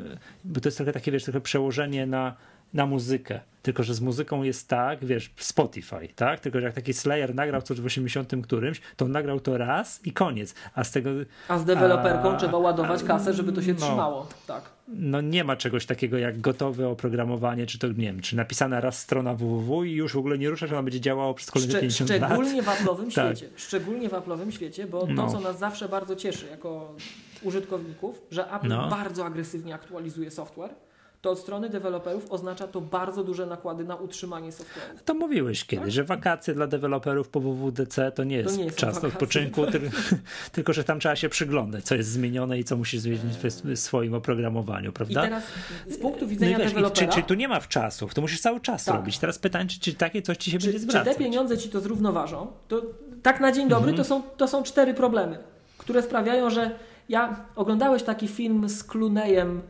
bo to jest trochę takie, wiesz, trochę przełożenie na na muzykę. Tylko, że z muzyką jest tak, wiesz, Spotify, tak? Tylko, że jak taki Slayer nagrał coś w 80 którymś, to nagrał to raz i koniec. A z tego...
A z deweloperką a, trzeba ładować kasę, żeby to się no, trzymało. Tak.
No nie ma czegoś takiego jak gotowe oprogramowanie, czy to, nie wiem, czy napisana raz strona www i już w ogóle nie ruszasz, ona będzie działało przez kolejne Szcze 50
szczególnie lat. Szczególnie w Apple'owym (laughs) tak. świecie. Szczególnie w Apple'owym świecie, bo no. to, co nas zawsze bardzo cieszy jako użytkowników, że Apple no. bardzo agresywnie aktualizuje software to od strony deweloperów oznacza to bardzo duże nakłady na utrzymanie software'u.
To mówiłeś kiedyś, tak? że wakacje dla deweloperów po WWDC to nie jest, to nie czas wakacje. odpoczynku, (laughs) tylko że tam trzeba się przyglądać, co jest zmienione i co musisz zmienić w swoim oprogramowaniu, prawda?
I teraz z punktu widzenia no wiesz, dewelopera...
Czy, czy, tu nie ma w czasów? To musisz cały czas tak. robić. Teraz pytanie, czy, czy takie coś ci się
czy,
będzie zwracać?
Czy te pieniądze ci to zrównoważą? To tak na dzień dobry mhm. to, są, to są cztery problemy, które sprawiają, że ja oglądałeś taki film z Clooneyem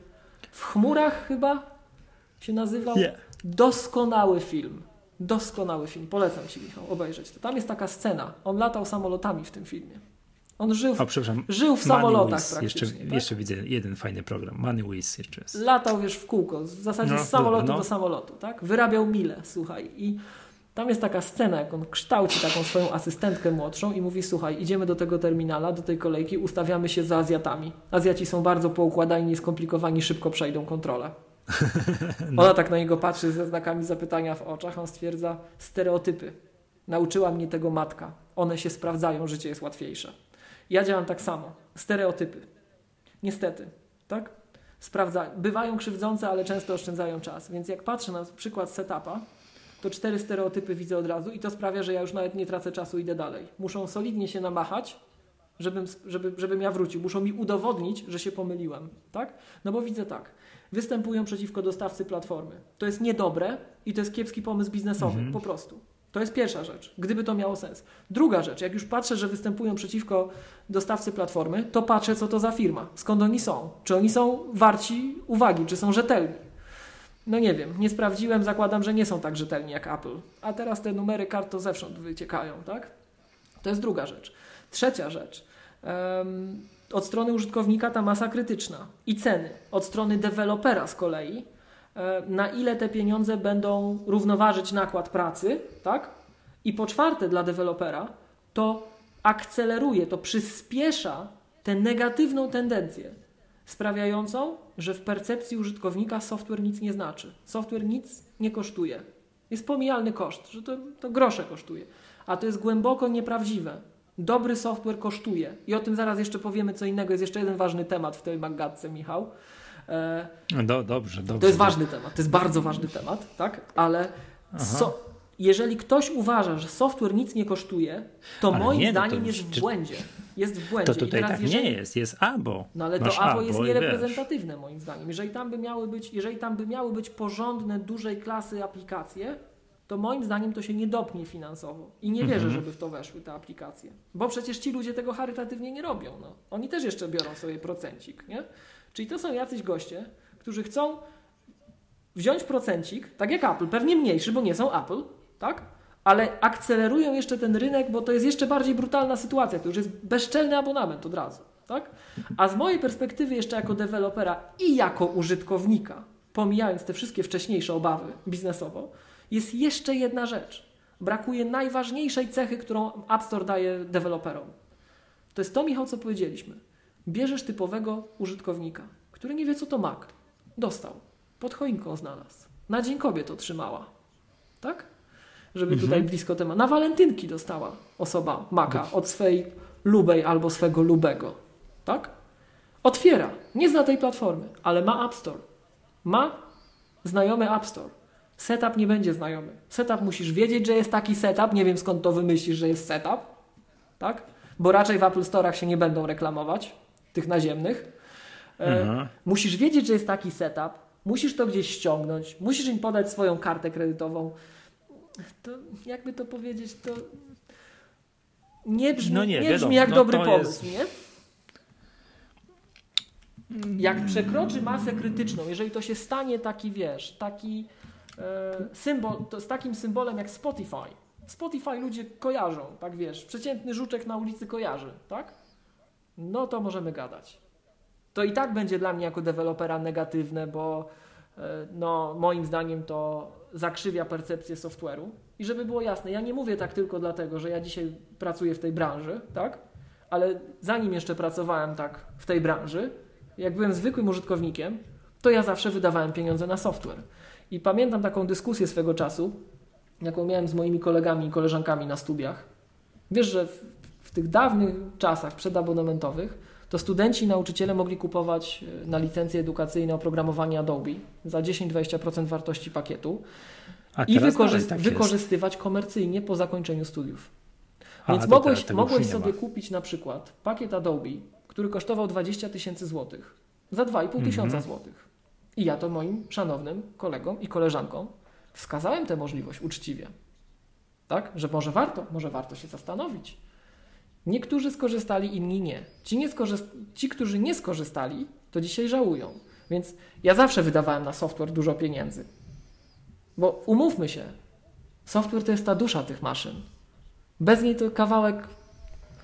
w chmurach chyba się nazywał. Yeah. Doskonały film. Doskonały film. Polecam Ci, Michał, obejrzeć to. Tam jest taka scena. On latał samolotami w tym filmie. On żył w, o, żył w samolotach.
Jeszcze, tak? jeszcze widzę jeden fajny program. Money Wiz jeszcze jest.
Latał, wiesz, w kółko. W zasadzie no, z samolotu no. do samolotu, tak? Wyrabiał mile, słuchaj. I tam jest taka scena, jak on kształci taką swoją asystentkę młodszą i mówi: Słuchaj, idziemy do tego terminala, do tej kolejki, ustawiamy się za Azjatami. Azjaci są bardzo poukładani, nieskomplikowani, szybko przejdą kontrolę. no. (laughs) Ona tak na niego patrzy ze znakami zapytania w oczach. On stwierdza: Stereotypy. Nauczyła mnie tego matka. One się sprawdzają, życie jest łatwiejsze. Ja działam tak samo. Stereotypy. Niestety, tak? Sprawdza. Bywają krzywdzące, ale często oszczędzają czas. Więc jak patrzę na przykład setupa, to cztery stereotypy widzę od razu i to sprawia, że ja już nawet nie tracę czasu, idę dalej. Muszą solidnie się namachać, żebym, żeby, żebym ja wrócił. Muszą mi udowodnić, że się pomyliłem. Tak? No bo widzę tak. Występują przeciwko dostawcy platformy. To jest niedobre i to jest kiepski pomysł biznesowy, mhm. po prostu. To jest pierwsza rzecz, gdyby to miało sens. Druga rzecz, jak już patrzę, że występują przeciwko dostawcy platformy, to patrzę, co to za firma, skąd oni są, czy oni są warci uwagi, czy są rzetelni. No nie wiem, nie sprawdziłem, zakładam, że nie są tak rzetelni jak Apple. A teraz te numery kart to zewsząd wyciekają, tak? To jest druga rzecz. Trzecia rzecz. Um, od strony użytkownika ta masa krytyczna i ceny. Od strony dewelopera z kolei, um, na ile te pieniądze będą równoważyć nakład pracy, tak? I po czwarte dla dewelopera, to akceleruje, to przyspiesza tę negatywną tendencję sprawiającą, że w percepcji użytkownika software nic nie znaczy. Software nic nie kosztuje. Jest pomijalny koszt, że to, to grosze kosztuje. A to jest głęboko nieprawdziwe. Dobry software kosztuje. I o tym zaraz jeszcze powiemy co innego. Jest jeszcze jeden ważny temat w tej magatce, Michał.
E, do, dobrze, dobrze.
To jest ważny temat. To jest bardzo ważny temat, tak? Ale so, jeżeli ktoś uważa, że software nic nie kosztuje, to ale moim nie, no zdaniem to, jest w błędzie. Jest w błędzie.
To tutaj teraz, tak jeżeli... nie jest, jest abo.
No ale Masz to abo, abo jest niereprezentatywne moim zdaniem. Jeżeli tam by miały być, jeżeli tam by miały być porządne, dużej klasy aplikacje, to moim zdaniem to się nie dopnie finansowo. I nie wierzę, mhm. żeby w to weszły te aplikacje. Bo przecież ci ludzie tego charytatywnie nie robią. No. Oni też jeszcze biorą sobie procencik. Nie? Czyli to są jacyś goście, którzy chcą wziąć procencik, tak jak Apple, pewnie mniejszy, bo nie są Apple, tak? Ale akcelerują jeszcze ten rynek, bo to jest jeszcze bardziej brutalna sytuacja. To już jest bezczelny abonament od razu, tak? A z mojej perspektywy jeszcze jako dewelopera i jako użytkownika, pomijając te wszystkie wcześniejsze obawy biznesowo, jest jeszcze jedna rzecz. Brakuje najważniejszej cechy, którą App Store daje deweloperom. To jest to, Michał, co powiedzieliśmy. Bierzesz typowego użytkownika, który nie wie, co to Mac. Dostał. Pod choinką znalazł. Na Dzień Kobiet otrzymała. Tak? Żeby mhm. tutaj blisko tematu. Na walentynki dostała osoba Maca od swej lubej albo swego lubego. Tak? Otwiera. Nie zna tej platformy, ale ma App Store. Ma znajomy App Store. Setup nie będzie znajomy. Setup musisz wiedzieć, że jest taki setup. Nie wiem skąd to wymyślisz, że jest setup. Tak? Bo raczej w Apple Store'ach się nie będą reklamować, tych naziemnych. E, musisz wiedzieć, że jest taki setup. Musisz to gdzieś ściągnąć. Musisz im podać swoją kartę kredytową. To jakby to powiedzieć, to nie brzmi, no nie, nie brzmi jak no dobry pomysł, jest... nie? Jak przekroczy masę krytyczną, jeżeli to się stanie taki, wiesz, taki E, symbol, to z takim symbolem jak Spotify. Spotify ludzie kojarzą, tak wiesz, przeciętny żuczek na ulicy kojarzy, tak? No to możemy gadać. To i tak będzie dla mnie jako dewelopera negatywne, bo no, moim zdaniem to zakrzywia percepcję software'u. I żeby było jasne, ja nie mówię tak tylko dlatego, że ja dzisiaj pracuję w tej branży, tak? Ale zanim jeszcze pracowałem tak w tej branży, jak byłem zwykłym użytkownikiem, to ja zawsze wydawałem pieniądze na software. I pamiętam taką dyskusję swego czasu, jaką miałem z moimi kolegami i koleżankami na studiach. Wiesz, że w, w tych dawnych czasach przedabonamentowych to studenci i nauczyciele mogli kupować e, na licencje edukacyjne oprogramowanie Adobe za 10-20% wartości pakietu i wykorzy tak wykorzystywać jest. komercyjnie po zakończeniu studiów. Więc A, mogłeś, mogłeś sobie kupić na przykład pakiet Adobe, który kosztował 20 tysięcy złotych za 2,5 tysiąca mm -hmm. złotych. I ja to moim szanownym kolegom i koleżankom wskazałem tę możliwość uczciwie. Tak? Że może warto, może warto się zastanowić. Niektórzy skorzystali, inni nie. Ci, nie Ci, którzy nie skorzystali, to dzisiaj żałują. Więc ja zawsze wydawałem na software dużo pieniędzy. Bo umówmy się, software to jest ta dusza tych maszyn. Bez niej to kawałek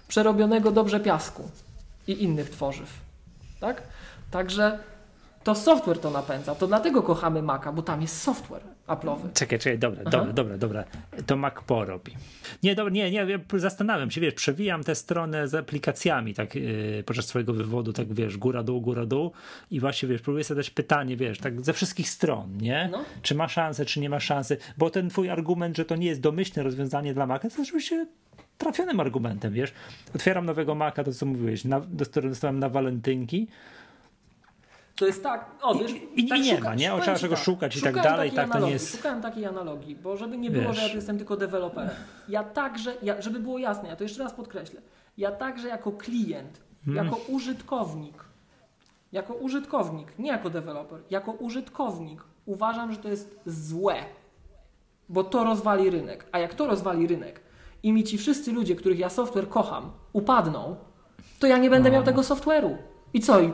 przerobionego dobrze piasku i innych tworzyw. Tak? Także to software to napędza. To dlatego kochamy Maca, bo tam jest software Apple'owy.
Czekaj, czekaj, dobra, Aha. dobra, dobra, dobra. To Mac Pro robi. Nie, dobra, nie, nie, zastanawiam się, wiesz, przewijam tę stronę z aplikacjami, tak yy, podczas swojego wywodu, tak wiesz, góra, dół, góra, dół i właśnie, wiesz, próbuję zadać pytanie, wiesz, tak ze wszystkich stron, nie? No. Czy ma szansę, czy nie ma szansy, bo ten twój argument, że to nie jest domyślne rozwiązanie dla Maca, to jest oczywiście trafionym argumentem, wiesz. Otwieram nowego Maca, to co mówiłeś, na, dostałem na walentynki,
to jest tak, o wiesz,
I, i
tak
nie ma, nie? Trzeba czego tak, szukać i tak dalej. Tak
analogii,
to nie jest...
Szukałem takiej analogii, bo żeby nie było, wiesz. że ja jestem tylko deweloperem. Ja także, ja, żeby było jasne, ja to jeszcze raz podkreślę, ja także jako klient, hmm. jako użytkownik, jako użytkownik, nie jako deweloper, jako użytkownik uważam, że to jest złe, bo to rozwali rynek. A jak to rozwali rynek i mi ci wszyscy ludzie, których ja software kocham, upadną, to ja nie będę no. miał tego software'u. I co? I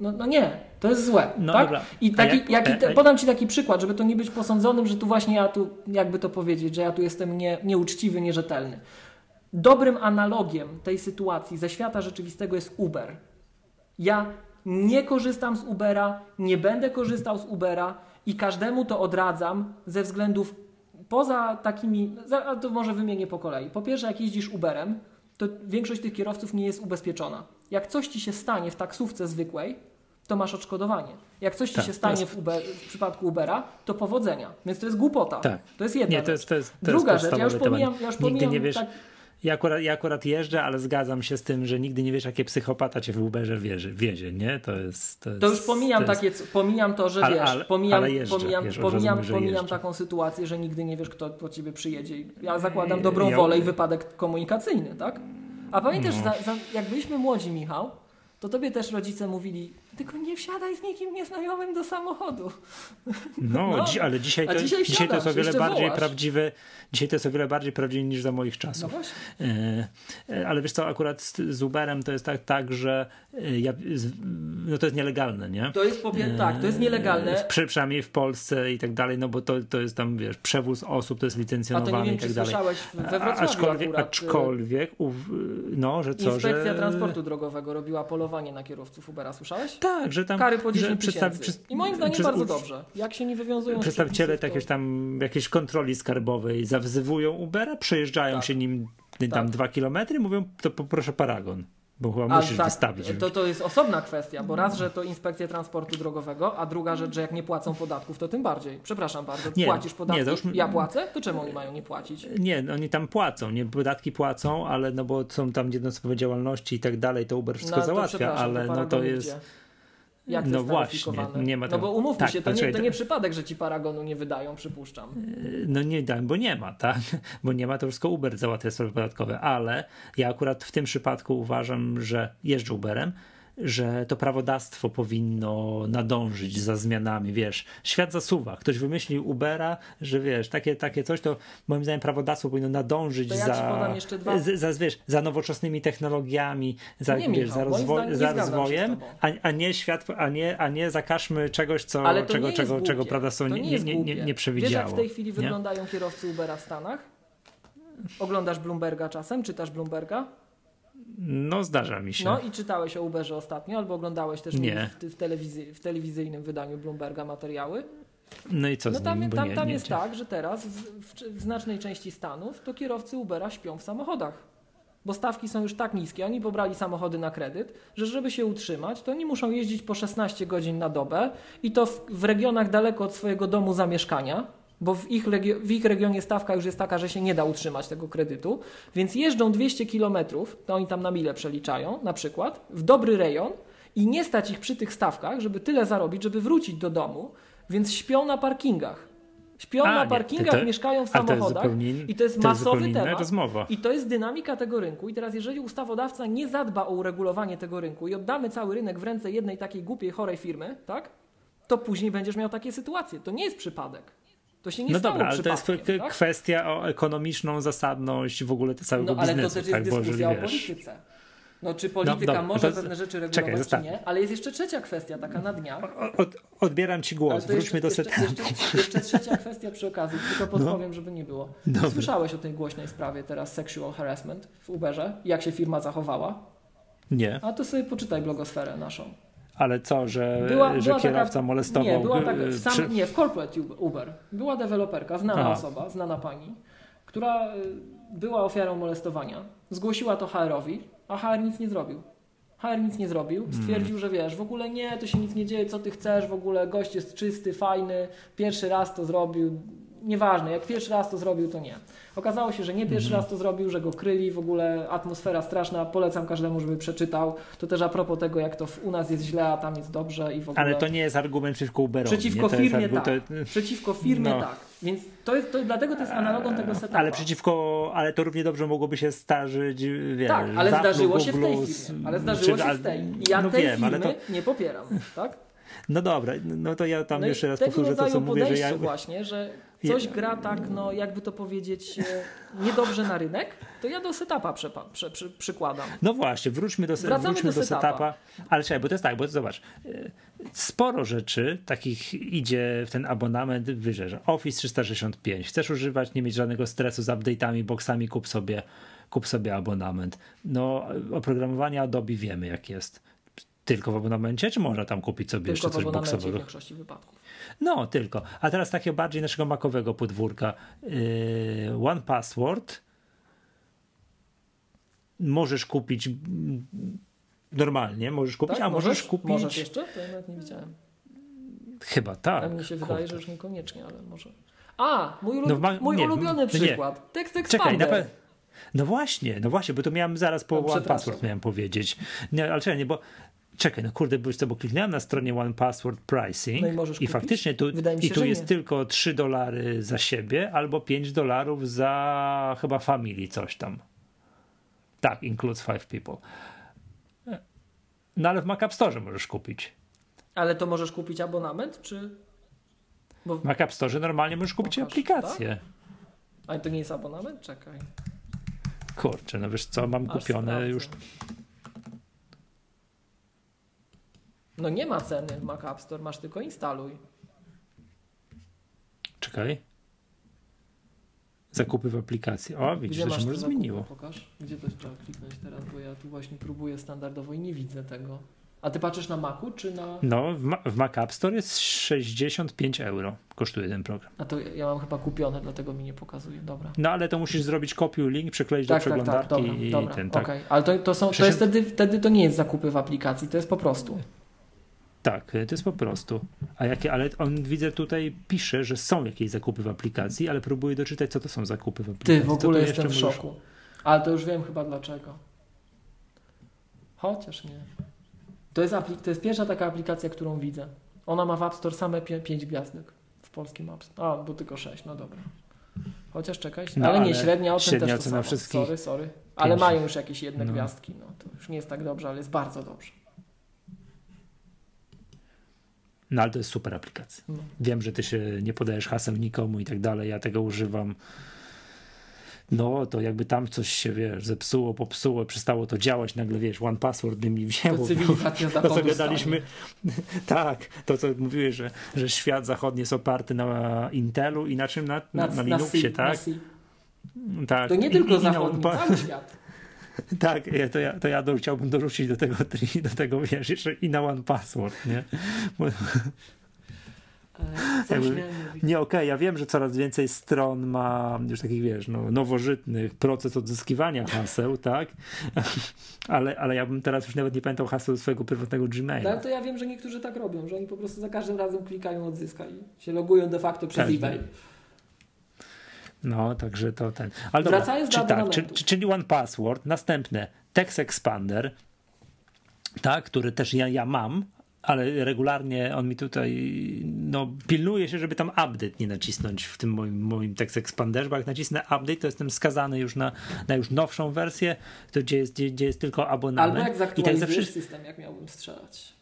no, no nie, to jest złe. No tak? Dobra. I taki, jak, jaki te, podam Ci taki przykład, żeby to nie być posądzonym, że tu właśnie ja tu, jakby to powiedzieć, że ja tu jestem nie, nieuczciwy, nierzetelny. Dobrym analogiem tej sytuacji ze świata rzeczywistego jest Uber. Ja nie korzystam z Ubera, nie będę korzystał z Ubera i każdemu to odradzam ze względów poza takimi, to może wymienię po kolei. Po pierwsze, jak jeździsz Uberem, to większość tych kierowców nie jest ubezpieczona. Jak coś ci się stanie w taksówce zwykłej, to masz odszkodowanie. Jak coś ci tak, się stanie w, Uber, w, przypadku Ubera, to powodzenia. Więc to jest głupota. Tak. To jest jedna
nie, to jest, to jest,
to Druga rzecz, ja już pomijam, ja już pomijam
Nigdy nie wiesz, tak... Ja akurat, ja akurat jeżdżę, ale zgadzam się z tym, że nigdy nie wiesz, jakie psychopata cię w Uberze wiezie, wiezie nie? To jest... To, jest,
to już pomijam, to jest... takie, pomijam to, że ale, wiesz, ale, pomijam, ale jeżdżę, pomijam, wiesz, pomijam, pomijam taką sytuację, że nigdy nie wiesz, kto po ciebie przyjedzie. Ja zakładam dobrą ja... wolę i wypadek komunikacyjny, tak? A pamiętasz, no. za, za, jak byliśmy młodzi, Michał, to tobie też rodzice mówili, tylko nie wsiadaj z nikim nieznajomym do samochodu.
No, (laughs) no. Dzi ale dzisiaj to, dzisiaj, dzisiaj to jest o wiele bardziej wołasz. prawdziwe, dzisiaj to jest o wiele bardziej prawdziwe niż za moich czasów. No właśnie. E, ale wiesz co, akurat z, z Uberem to jest tak, tak że e, ja, no to jest nielegalne, nie?
To jest powiem, tak, to jest nielegalne.
W, przy, przynajmniej w Polsce i tak dalej, no bo to, to jest tam, wiesz, przewóz osób, to jest licencjonowane
i
tak dalej.
słyszałeś we Wrocławiu
aczkolwiek,
akurat,
aczkolwiek no, że co,
Inspekcja
że...
Transportu Drogowego robiła polowanie na kierowców Ubera, słyszałeś?
Tak, że tam...
Kary po 10 przedstawi, I moim zdaniem przez, bardzo dobrze. Jak się nie wywiązują
Przedstawiciele to... jakieś tam, jakiejś kontroli skarbowej zawzywują Ubera, przejeżdżają tak. się nim tam tak. dwa kilometry mówią, to poproszę paragon. Bo chyba a, musisz tak, wystawić.
To, to jest osobna kwestia, bo raz, że to inspekcja transportu drogowego, a druga rzecz, że jak nie płacą podatków, to tym bardziej. Przepraszam bardzo, nie, płacisz podatki, nie, ja płacę, to czemu oni mają nie płacić?
Nie, no oni tam płacą, nie, podatki płacą, ale no bo są tam jednostkowe działalności i tak dalej, to Uber wszystko no, to załatwia, ale no to jest... Gdzie?
Jak
no właśnie, nie ma
tam... No bo umówmy tak, się, to, nie, to nie przypadek, że ci paragonu nie wydają, przypuszczam.
Yy, no nie dają, bo nie ma, tak? (laughs) Bo nie ma, to wszystko Uber załatwia sprawy podatkowe, ale ja akurat w tym przypadku uważam, że jeżdżę Uberem, że to prawodawstwo powinno nadążyć za zmianami, wiesz, świat zasuwa, ktoś wymyślił Ubera, że wiesz, takie, takie coś, to moim zdaniem prawodawstwo powinno nadążyć ja za, za, za, wiesz, za nowoczesnymi technologiami, za, nie, wiesz, Michał, za, rozwoj, za rozwojem, a, a, nie świat, a nie, a nie zakażmy czegoś, co, czego, czego, czego prawodawstwo nie, nie, nie, nie, nie przewidziało. Wiesz, jak
w tej chwili wyglądają kierowcy Ubera w Stanach? Oglądasz Bloomberga czasem? Czytasz Bloomberga?
No, zdarza mi się.
No i czytałeś o Uberze ostatnio, albo oglądałeś też nie. W, w, telewizy, w telewizyjnym wydaniu Bloomberga materiały?
No i co
no
z
tam,
nim,
tam, nie, tam jest tak, że teraz w, w, znacznej części Stanów to kierowcy Ubera śpią w samochodach. Bo stawki są już tak niskie, oni pobrali samochody na kredyt, że żeby się utrzymać, to oni muszą jeździć po 16 godzin na dobę i to w, w regionach daleko od swojego domu zamieszkania, bo w ich, w ich regionie stawka już jest taka, że się nie da utrzymać tego kredytu, więc jeżdżą 200 km, to oni tam na mile przeliczają na przykład, w dobry rejon i nie stać ich przy tych stawkach, żeby tyle zarobić, żeby wrócić do domu, więc śpią na parkingach. Śpią A, na parkingach, nie, mieszkają w samochodach i to jest to masowy jest temat. Rozmowa. I to jest dynamika tego rynku. I teraz, jeżeli ustawodawca nie zadba o uregulowanie tego rynku i oddamy cały rynek w ręce jednej takiej głupiej, chorej firmy, tak? To później będziesz miał takie sytuacje. To nie jest przypadek. To się nie
no dobra, ale to jest tak? kwestia o ekonomiczną zasadność w ogóle całego
no, biznesu. Ale to też jest tak, dyskusja o polityce. No, czy polityka no, może to, pewne rzeczy regulować, czekaj, czy nie? Ale jest jeszcze trzecia kwestia, taka na dniach.
Od, odbieram ci głos, wróćmy do setu.
Jeszcze, jeszcze, jeszcze, trzecia kwestia przy okazji, tylko no. podpowiem, no. żeby nie było. Dobra. Słyszałeś o tej głośnej sprawie teraz sexual harassment w Uberze? Jak się firma zachowała?
Nie.
A to sobie poczytaj blogosferę naszą.
Ale co, że, była, że była kierowca taka, molestował?
Nie, była taka, sam, przy... nie, w corporate Uber. Była deweloperka, znana osoba, znana pani, która y, była ofiarą molestowania. Zgłosiła to HR-owi, a HR nic nie zrobił. HR nic nie zrobił, hmm. stwierdził, że wiesz, w ogóle nie, to się nic nie dzieje, co ty chcesz, w ogóle gość jest czysty, fajny, pierwszy raz to zrobił, nieważne, jak pierwszy raz to zrobił, to nie. Okazało się, że nie pierwszy mhm. raz to zrobił, że go kryli, w ogóle atmosfera straszna, polecam każdemu, żeby przeczytał. To też a propos tego, jak to u nas jest źle, a tam jest dobrze i w ogóle...
Ale to nie jest argument przeciwko Uberowi.
Przeciwko firmie tak. To... Przeciwko firmie no. tak. Więc to jest, to, dlatego to jest analogą tego setupu.
Ale przeciwko, ale to równie dobrze mogłoby się zdarzyć, wiesz,
Tak, ale zdarzyło się w tej firmie. Ale zdarzyło czy, się w tej. I ja no tej wiem, firmy to... nie popieram, tak?
No dobra, no to ja tam no jeszcze raz powtórzę to, co mówię, że ja...
właśnie, że coś gra tak, no jakby to powiedzieć, e, niedobrze na rynek, to ja do setupa przy, przykładam.
No właśnie, wróćmy do, wróćmy do, do setupa. Ale czekaj, bo to jest tak, bo to zobacz, e, sporo rzeczy takich idzie w ten abonament, wyżej, że Office 365, chcesz używać, nie mieć żadnego stresu z update'ami, boxami, kup sobie, kup sobie abonament. No oprogramowanie Adobe wiemy jak jest. Tylko w abonamencie, czy można tam kupić sobie
Tylko
jeszcze coś boxowego?
w większości wypadków.
No, tylko. A teraz takiego bardziej naszego makowego podwórka. Yy, One Password możesz kupić normalnie, możesz kupić,
tak?
a możesz, możesz kupić...
Możesz jeszcze? To ja nawet nie widziałem.
Chyba tak.
A mnie się wydaje, że już niekoniecznie, ale może... A, mój, no, mój nie, ulubiony przykład. Nie. Tekst Expander. Czekaj, na
no właśnie, no właśnie, bo to miałem zaraz po no, One Password miałem powiedzieć. Nie, ale czekaj, nie, bo czekaj, no kurde, bo, bo kliknąłem na stronie One Password Pricing
no i,
i faktycznie tu, i tu jest nie. tylko 3 dolary za siebie albo 5 dolarów za chyba family coś tam. Tak, includes 5 people. No ale w Mac App Store możesz kupić.
Ale to możesz kupić abonament, czy...
Bo... W Mac App Store normalnie możesz kupić Pokaż, aplikację. Tak?
Ale to nie jest abonament? Czekaj.
Kurczę, no wiesz co, mam Aż kupione sprawdzę. już...
No nie ma ceny w Mac App Store, masz tylko instaluj.
Czekaj. Zakupy w aplikacji. O, widzisz, Gdzie to się może zmieniło.
Pokaż. Gdzie to trzeba kliknąć teraz, bo ja tu właśnie próbuję standardowo i nie widzę tego. A ty patrzysz na Macu czy na.
No, w, Ma w Mac App Store jest 65 euro. Kosztuje ten program.
A to ja mam chyba kupione, dlatego mi nie pokazuje. Dobra.
No ale to musisz zrobić kopiuj link, przekleić tak, do przeglądarki tak, tak. Dobra, i dobra. ten. Tak.
Okay. Ale to, to, są, to jest wtedy, wtedy to nie jest zakupy w aplikacji, to jest po prostu.
Tak, to jest po prostu. A jakie, ale on widzę tutaj pisze, że są jakieś zakupy w aplikacji, ale próbuję doczytać, co to są zakupy w aplikacji.
Ty, w ogóle jestem w szoku. Ale to już wiem chyba dlaczego. Chociaż nie. To jest, to jest pierwsza taka aplikacja, którą widzę. Ona ma w App Store same 5 gwiazdek w polskim App Store. A, bo tylko 6, no dobra. Chociaż czekaj, no, ale, ale nie, średnia ocen średnia też to samo. Wszystkich sorry, sorry. Ale mają już jakieś jedne no. gwiazdki. No, to już nie jest tak dobrze, ale jest bardzo dobrze.
No ale to jest super aplikacja. No. Wiem, że ty się nie podajesz haseł nikomu i tak dalej. Ja tego używam. No, to jakby tam coś się, wiesz, zepsuło, popsuło, przestało to działać, nagle, wiesz, one password by mi wzięło.
To cywilizacja
To, co gadaliśmy, (laughs) tak, to, co mówiłeś, że, że świat zachodni jest oparty na Intelu i na czym? Na, na, na, na Linuxie, tak?
tak? To nie tylko I, zachodni, i cały świat. (laughs)
Tak, to ja, to ja do, chciałbym dorzucić do tego, do tego, wiesz, jeszcze i na one password, nie? Bo, jakby, nie, okej, okay, ja wiem, że coraz więcej stron ma już takich, wiesz, no, nowożytnych proces odzyskiwania haseł, tak? (laughs) ale, ale ja bym teraz już nawet nie pamiętał haseł swojego prywatnego Gmaila.
Ale to ja wiem, że niektórzy tak robią, że oni po prostu za każdym razem klikają odzyskaj i się logują de facto przez Każdy. e-mail.
No, także to ten. Ale Wracając dobra, do czy, tak, czyli One Password, następne Text Expander, tak, który też ja, ja mam, ale regularnie on mi tutaj no, pilnuje się, żeby tam update nie nacisnąć w tym moim, moim Text Expanderze, bo jak nacisnę update, to jestem skazany już na, na już nowszą wersję, to gdzie jest, gdzie, gdzie jest tylko abonament.
Albo jak zaktualizujesz I tak zawsze... system, jak miałbym strzelać.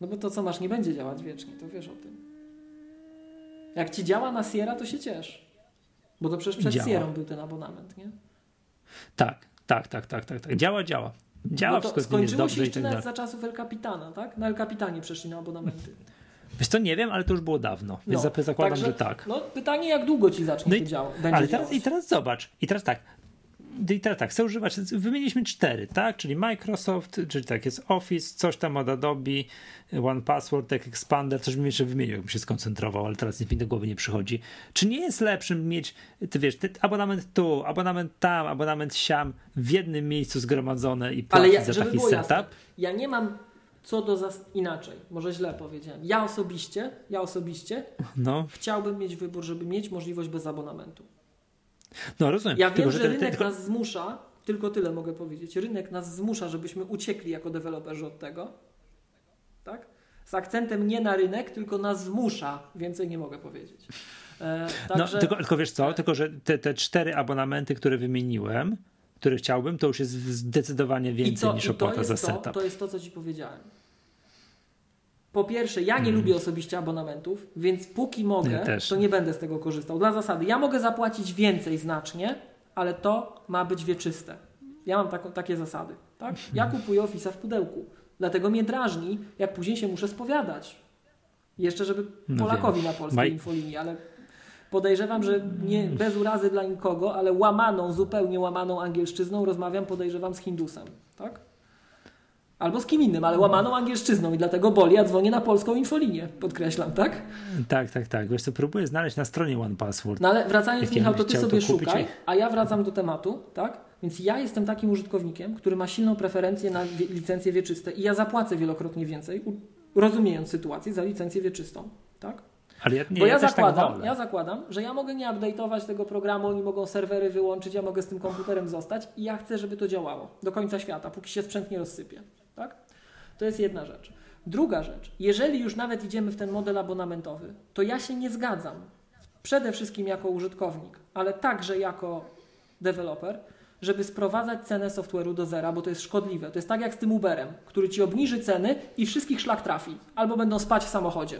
No bo to, co masz, nie będzie działać wiecznie, to wiesz o tym. Jak ci działa na Sierra, to się ciesz. Bo to przecież przed działa. Sierą był ten abonament, nie?
Tak, tak, tak, tak, tak. tak. Działa, działa. Działa, no
to dobrze się i tak za czasów El Capitana, tak? Na El Capitanie przeszli na abonamenty.
Wiesz to nie wiem, ale to już było dawno, więc no, zakładam, także, że tak.
No pytanie, jak długo ci zacznie no i, to działać?
Ale teraz, i teraz zobacz, i teraz tak, i teraz tak, chcę używać, wymieniliśmy cztery, tak? Czyli Microsoft, czyli tak, jest Office, coś tam od Adobe, One Password, tak Expander, coś bym jeszcze wymienił, jakbym się skoncentrował, ale teraz nic mi do głowy nie przychodzi. Czy nie jest lepszym mieć, ty wiesz, ty, abonament tu, abonament tam, abonament siam w jednym miejscu zgromadzone i płacić ja, za taki setup? Jasne,
ja nie mam co do zas... inaczej, może źle powiedziałem. Ja osobiście, ja osobiście no. chciałbym mieć wybór, żeby mieć możliwość bez abonamentu.
No rozumiem.
Ja wiem, że, rynek ten... nas zmusza, tylko tyle mogę powiedzieć. Rynek nas zmusza, żebyśmy uciekli jako deweloperzy od tego. Tak? Z akcentem nie na rynek, tylko nas zmusza. Więcej nie mogę powiedzieć.
E, no, także... no, tylko, tylko wiesz co, tylko że te, te cztery abonamenty, które wymieniłem, które chciałbym, to już jest zdecydowanie więcej to, niż opłata za setup.
To, to jest to, co ci powiedziałem. Po pierwsze, ja nie hmm. lubię osobiście abonamentów, więc póki mogę, to nie będę z tego korzystał. Dla zasady, ja mogę zapłacić więcej znacznie, ale to ma być wieczyste. Ja mam taką, takie zasady. Tak? Ja kupuję Office'a w pudełku. Dlatego mnie drażni, jak później się muszę spowiadać. Jeszcze, żeby no Polakowi wiem. na polskiej Maj... infolinii, ale podejrzewam, że nie bez urazy dla nikogo, ale łamaną, zupełnie łamaną angielszczyzną rozmawiam, podejrzewam, z Hindusem. Tak? Albo z kim innym, ale łamaną angielszczyzną i dlatego boli, ja dzwonię na polską infolinię, podkreślam, tak?
Tak, tak, tak. Wiesz co, próbuję znaleźć na stronie One Password.
No ale wracając, Michał, to ty sobie to szukaj, a ja wracam do tematu, tak? Więc ja jestem takim użytkownikiem, który ma silną preferencję na licencje wieczyste i ja zapłacę wielokrotnie więcej, rozumiejąc sytuację, za licencję wieczystą, tak?
Ale ja, nie,
Bo ja, ja tak zakładam, tak ja zakładam, że ja mogę nie update'ować tego programu, oni mogą serwery wyłączyć, ja mogę z tym komputerem zostać i ja chcę, żeby to działało do końca świata, póki się sprzęt nie rozsypie. Tak? To jest jedna rzecz. Druga rzecz, jeżeli już nawet idziemy w ten model abonamentowy, to ja się nie zgadzam, przede wszystkim jako użytkownik, ale także jako deweloper, żeby sprowadzać cenę software'u do zera, bo to jest szkodliwe. To jest tak jak z tym Uberem, który ci obniży ceny i wszystkich szlak trafi. Albo będą spać w samochodzie.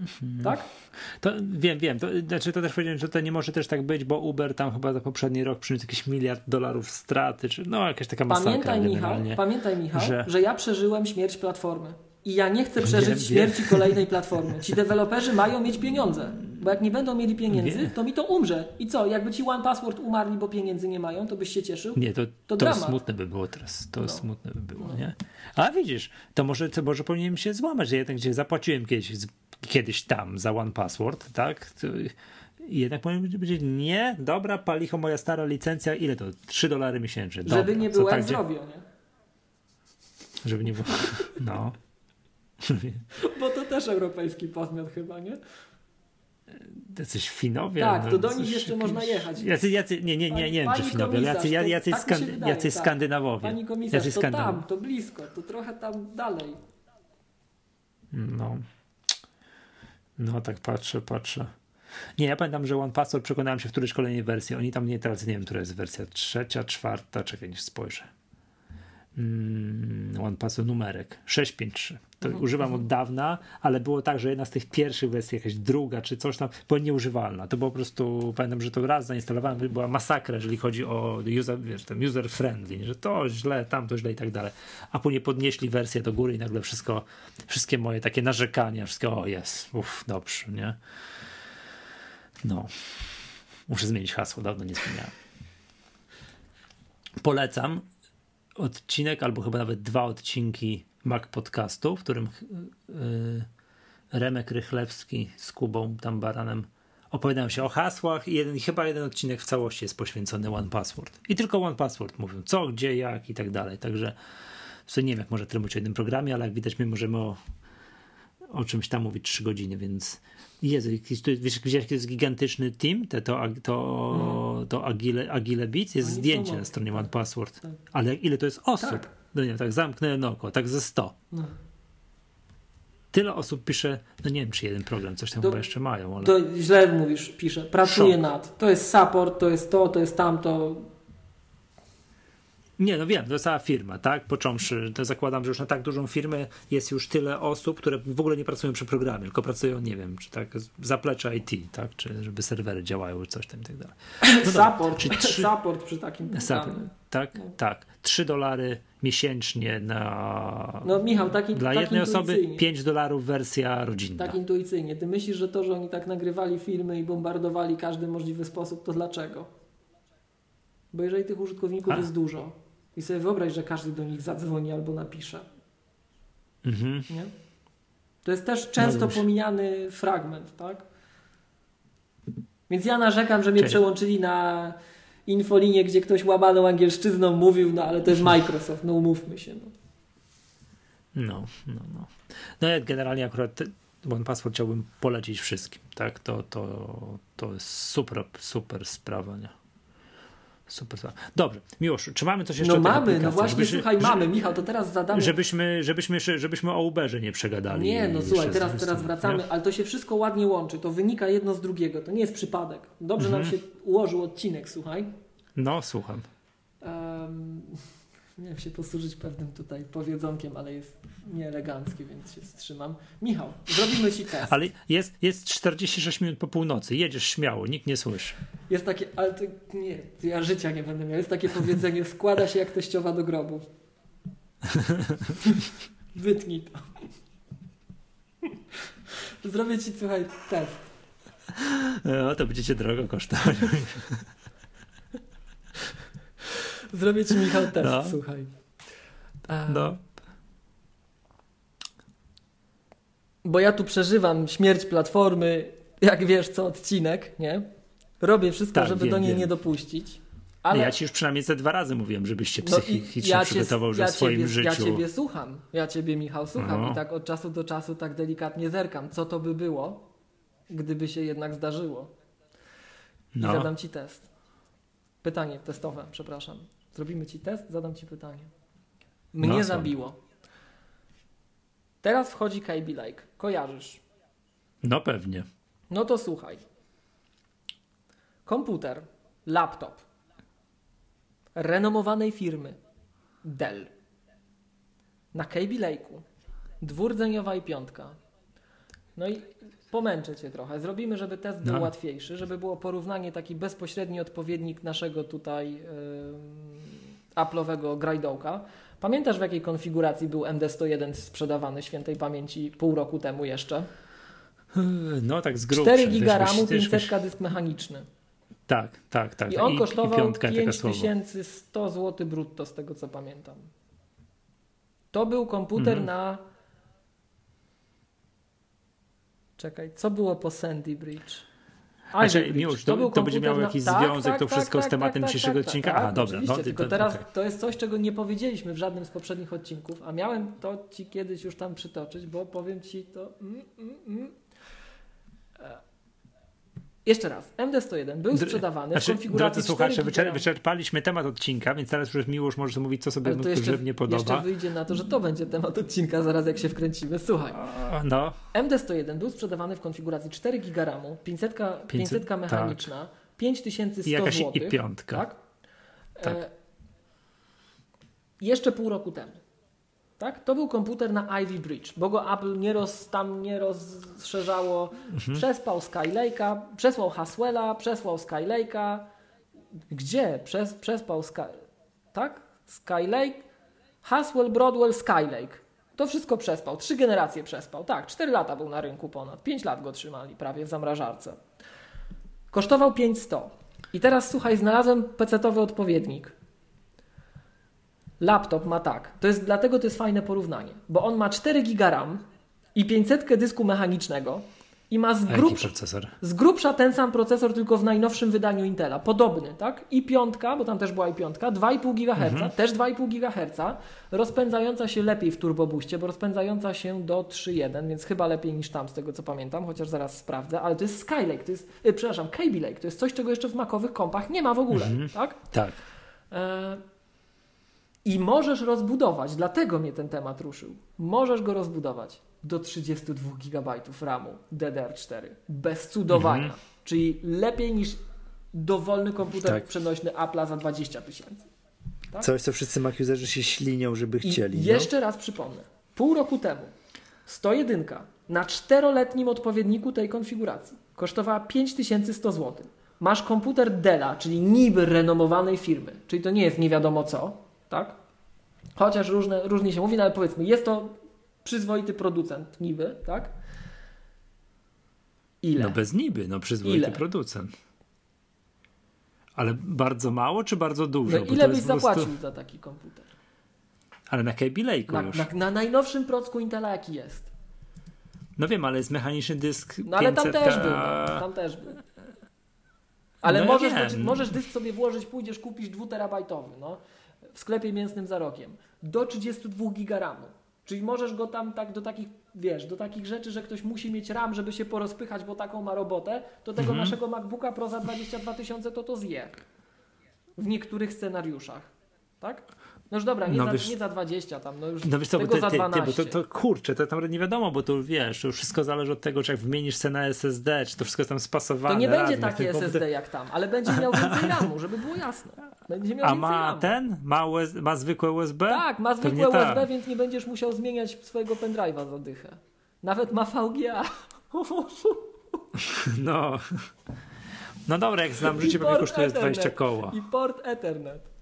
Mhm. Tak?
To wiem, wiem. To, znaczy to też powiedziałem, że to nie może też tak być, bo Uber tam chyba za poprzedni rok przyniósł jakiś miliard dolarów straty, czy no jakaś taka masakra
Pamiętaj Michał, pamiętaj Michał, że... że ja przeżyłem śmierć platformy. I ja nie chcę przeżyć wiem, śmierci wiem. (laughs) kolejnej platformy. Ci deweloperzy mają mieć pieniądze, bo jak nie będą mieli pieniędzy, wiem. to mi to umrze. I co? Jakby ci One Password umarli, bo pieniędzy nie mają, to byś się cieszył?
Nie, to, to, to smutne by było teraz. To no. smutne by było, no. nie? A widzisz, to może, to może powinienem się złamać, że jednak gdzie zapłaciłem kiedyś, kiedyś tam za One Password, tak? To, jednak powinien być nie, dobra, palicho, moja stara licencja, ile to? 3 dolary miesięcznie. Dobra.
Żeby nie było tak, zrobił, nie?
Żeby nie było, (laughs) no.
Bo to też europejski podmiot chyba, nie?
Jacyś Finowie?
Tak, no, to do nich jeszcze można jechać.
Jacy, jacy, nie, nie, nie, nie wiem, czy Finowie, jacy, jacy, tak skan, wydaje, jacy tak. Skandynawowie.
Pani komisarz, jacy to tam, to blisko, to trochę tam dalej.
No. No tak patrzę, patrzę. Nie, ja pamiętam, że One Password przekonałem się w którejś kolejnej wersji. Oni tam nie teraz nie wiem, która jest wersja trzecia, czwarta, czekaj, niech spojrzę. Mm, One Password numerek 653. To mhm. używam od dawna, ale było tak, że jedna z tych pierwszych wersji, jakaś druga czy coś tam, była nieużywalna. To było po prostu, pamiętam, że to raz zainstalowałem, była masakra, jeżeli chodzi o user, wiesz, ten user friendly, że to źle, tamto źle i tak dalej. A później podnieśli wersję do góry i nagle wszystko, wszystkie moje takie narzekania, wszystko, o jest, uff, dobrze, nie? No. Muszę zmienić hasło, dawno nie zmieniałem. Polecam odcinek, albo chyba nawet dwa odcinki Mac Podcastu, w którym yy, Remek Rychlewski z Kubą tam baranem opowiadają się o hasłach i jeden, chyba jeden odcinek w całości jest poświęcony One Password. I tylko One Password mówią co, gdzie, jak i tak dalej. Także w nie wiem, jak może mówić o jednym programie, ale jak widać, my możemy o, o czymś tam mówić trzy godziny, więc Jezu, wiesz, jaki jest gigantyczny team, te, to, to, mm. to Agile, Agile Beats, jest Oni zdjęcie na stronie One Password, tak. ale ile to jest osób? Tak. No nie tak zamknę oko, tak ze 100. No. Tyle osób pisze, no nie wiem, czy jeden program, coś tam to, chyba jeszcze mają, ale...
To źle mówisz, pisze, pracuje Szok. nad. To jest support, to jest to, to jest tamto,
nie, no wiem, to jest cała firma, tak? Począwszy, to zakładam, że już na tak dużą firmę jest już tyle osób, które w ogóle nie pracują przy programie, tylko pracują, nie wiem, czy tak, zaplecze IT, tak? Czy żeby serwery działały, coś tam i tak dalej.
No support, czy (laughs) support przy takim support,
Tak, no. tak. 3 dolary miesięcznie na.
No, Michał, taki
Dla
tak
jednej osoby 5 dolarów wersja rodzinna.
Tak intuicyjnie. Ty myślisz, że to, że oni tak nagrywali filmy i bombardowali każdy możliwy sposób, to dlaczego? Bo jeżeli tych użytkowników A. jest dużo, i sobie wyobraź, że każdy do nich zadzwoni albo napisze. Mhm. Nie? To jest też często no pomijany fragment, tak? Więc ja narzekam, że mnie Cześć. przełączyli na infolinię, gdzie ktoś łamaną angielszczyzną mówił, no ale to jest Microsoft, no umówmy się. No,
no, no. No, no ja generalnie akurat One Password chciałbym polecić wszystkim, tak? To, to, to jest super, super sprawa, nie? Super. Dobrze, Miłoszu, czy mamy coś jeszcze?
No mamy, no właśnie, żebyś, słuchaj, mamy. Michał, to teraz zadamy.
Żebyśmy, żebyśmy, żebyśmy o Uberze nie przegadali.
Nie, no słuchaj, teraz, teraz wracamy, nie? ale to się wszystko ładnie łączy. To wynika jedno z drugiego. To nie jest przypadek. Dobrze mhm. nam się ułożył odcinek, słuchaj.
No, słucham.
Um, Miałem się posłużyć pewnym tutaj powiedzonkiem, ale jest nieelegancki, więc się wstrzymam. Michał, zrobimy Ci test.
Ale jest, jest 46 minut po północy. Jedziesz śmiało, nikt nie słyszy.
Jest takie, ale to, nie, to ja życia nie będę miał. Jest takie powiedzenie, składa się jak teściowa do grobu. (laughs) Wytnij to. Zrobię Ci, słuchaj, test.
No, to będziecie drogo kosztować. (laughs)
Zrobię ci Michał test, no. słuchaj. A... No. Bo ja tu przeżywam śmierć platformy, jak wiesz, co odcinek, nie? Robię wszystko, tak, żeby wiem, do niej wiem. nie dopuścić.
Ale... Ja ci już przynajmniej ze dwa razy mówiłem, żebyś się psychicznie no ja przygotował, że ja w swoim
ciebie,
życiu...
Ja ciebie słucham. Ja ciebie, Michał, słucham no. i tak od czasu do czasu tak delikatnie zerkam. Co to by było, gdyby się jednak zdarzyło? I no. zadam ci test. Pytanie testowe, przepraszam. Zrobimy ci test, zadam ci pytanie. Mnie no, zabiło. Teraz wchodzi KB Like. Kojarzysz?
No pewnie.
No to słuchaj. Komputer, laptop. renomowanej firmy Dell na Kaby Lake'u, dwurdzeniowa i piątka. No i pomęczę Cię trochę. Zrobimy, żeby test był no. łatwiejszy, żeby było porównanie, taki bezpośredni odpowiednik naszego tutaj Apple'owego grajdołka. Pamiętasz w jakiej konfiguracji był MD101 sprzedawany świętej pamięci pół roku temu jeszcze?
No tak z grubsza.
4 giga RAMu, 500 dysk mechaniczny.
Tak, tak, tak.
I on I, kosztował 5100 zł brutto z tego co pamiętam. To był komputer mhm. na Czekaj, co było po Sandy Bridge?
Znaczy, Miłosz, to, to, to będzie miało jakiś na... związek tak, to tak, wszystko tak, z tematem tak, dzisiejszego tak, odcinka?
Aha, dobra. No, tylko to, teraz to jest coś, czego nie powiedzieliśmy w żadnym z poprzednich odcinków, a miałem to Ci kiedyś już tam przytoczyć, bo powiem Ci to... Mm, mm, mm. Jeszcze raz, MD101 był sprzedawany znaczy, w konfiguracji Drodzy słuchacze,
wyczer wyczerpaliśmy temat odcinka, więc teraz już Miłosz może mówić, co sobie nie podoba.
Jeszcze wyjdzie na to, że to będzie temat odcinka zaraz jak się wkręcimy. Słuchaj.
No.
MD101 był sprzedawany w konfiguracji 4 GB RAMu, 500, 500, 500 mechaniczna, tak. 5100 zł.
I piątka.
Tak? tak. E, jeszcze pół roku temu. Tak? To był komputer na Ivy Bridge, bo go Apple nie roz, tam nie rozszerzało. Mhm. Przespał Skylake'a, przesłał Haswella, przesłał Skylake'a. Gdzie? Przes, przespał Sky... Tak? Skylake? Haswell, Broadwell, Skylake. To wszystko przespał. Trzy generacje przespał. Tak, cztery lata był na rynku ponad. Pięć lat go trzymali prawie w zamrażarce. Kosztował 500. I teraz słuchaj, znalazłem pecetowy odpowiednik. Laptop ma tak. To jest dlatego to jest fajne porównanie, bo on ma 4 GB RAM i 500 dysku mechanicznego i ma z, grubsza, z grubsza ten sam procesor, tylko w najnowszym wydaniu Intela. Podobny, tak? I piątka, bo tam też była i piątka, 2,5 GHz, mhm. też 2,5 GHz, rozpędzająca się lepiej w turbobuście, bo rozpędzająca się do 3.1, więc chyba lepiej niż tam, z tego co pamiętam, chociaż zaraz sprawdzę, ale to jest Skylake, to jest, yy, przepraszam, Kaby Lake, to jest coś, czego jeszcze w makowych kompach nie ma w ogóle, mhm. tak?
Tak.
E i możesz rozbudować, dlatego mnie ten temat ruszył. Możesz go rozbudować do 32 GB RAMu DDR4 bez cudowania. Mhm. Czyli lepiej niż dowolny komputer tak. przenośny Apple'a za 20 tysięcy.
Tak? Coś, co wszyscy Mac-userzy się ślinią, żeby chcieli.
I no? jeszcze raz przypomnę. Pół roku temu 101 na czteroletnim odpowiedniku tej konfiguracji kosztowała 5100 zł. Masz komputer Della, czyli niby renomowanej firmy, czyli to nie jest nie wiadomo co, tak? Chociaż różne, różnie się mówi, no ale powiedzmy, jest to przyzwoity producent niby, tak? Ile?
No bez niby, no przyzwoity Ile? producent. Ale bardzo mało czy bardzo dużo?
No ile byś zapłacił prostu... za taki komputer?
Ale na Kaby Lake'u
na,
już.
Na, na, najnowszym procku Intela jaki jest?
No wiem, ale jest mechaniczny dysk
No ale tam też był, no, tam też był. Ale no możesz, ja możesz dysk sobie włożyć, pójdziesz, kupisz dwuterabajtowy, no w sklepie mięsnym za rokiem do 32 giga RAMu. Czyli możesz go tam tak do takich, wiesz, do takich rzeczy, że ktoś musi mieć RAM, żeby się porozpychać, bo taką ma robotę, to tego mhm. naszego MacBooka Pro za 22 tysiące to to zje. W niektórych scenariuszach. Tak? No już dobra, nie, no za, wiesz, nie za 20 tam, no już no wiesz co, tego za 12.
Ty, bo to, to kurczę, to tam nie wiadomo, bo to wiesz, to wszystko zależy od tego, czy jak wymienisz cenę SSD, czy to wszystko jest tam spasowane.
To nie będzie takie SSD jak tam, ale będzie miał więcej (laughs) RAMu, żeby było jasne. Będzie miał
A ma RAMu. ten? Ma, US, ma zwykłe USB?
Tak, ma zwykłe USB, tak. więc nie będziesz musiał zmieniać swojego pendrive'a za dychę. Nawet ma VGA. (laughs)
No. No dobra, jak znam życie, pewnie kosztuje 20 koła.
I port Ethernet.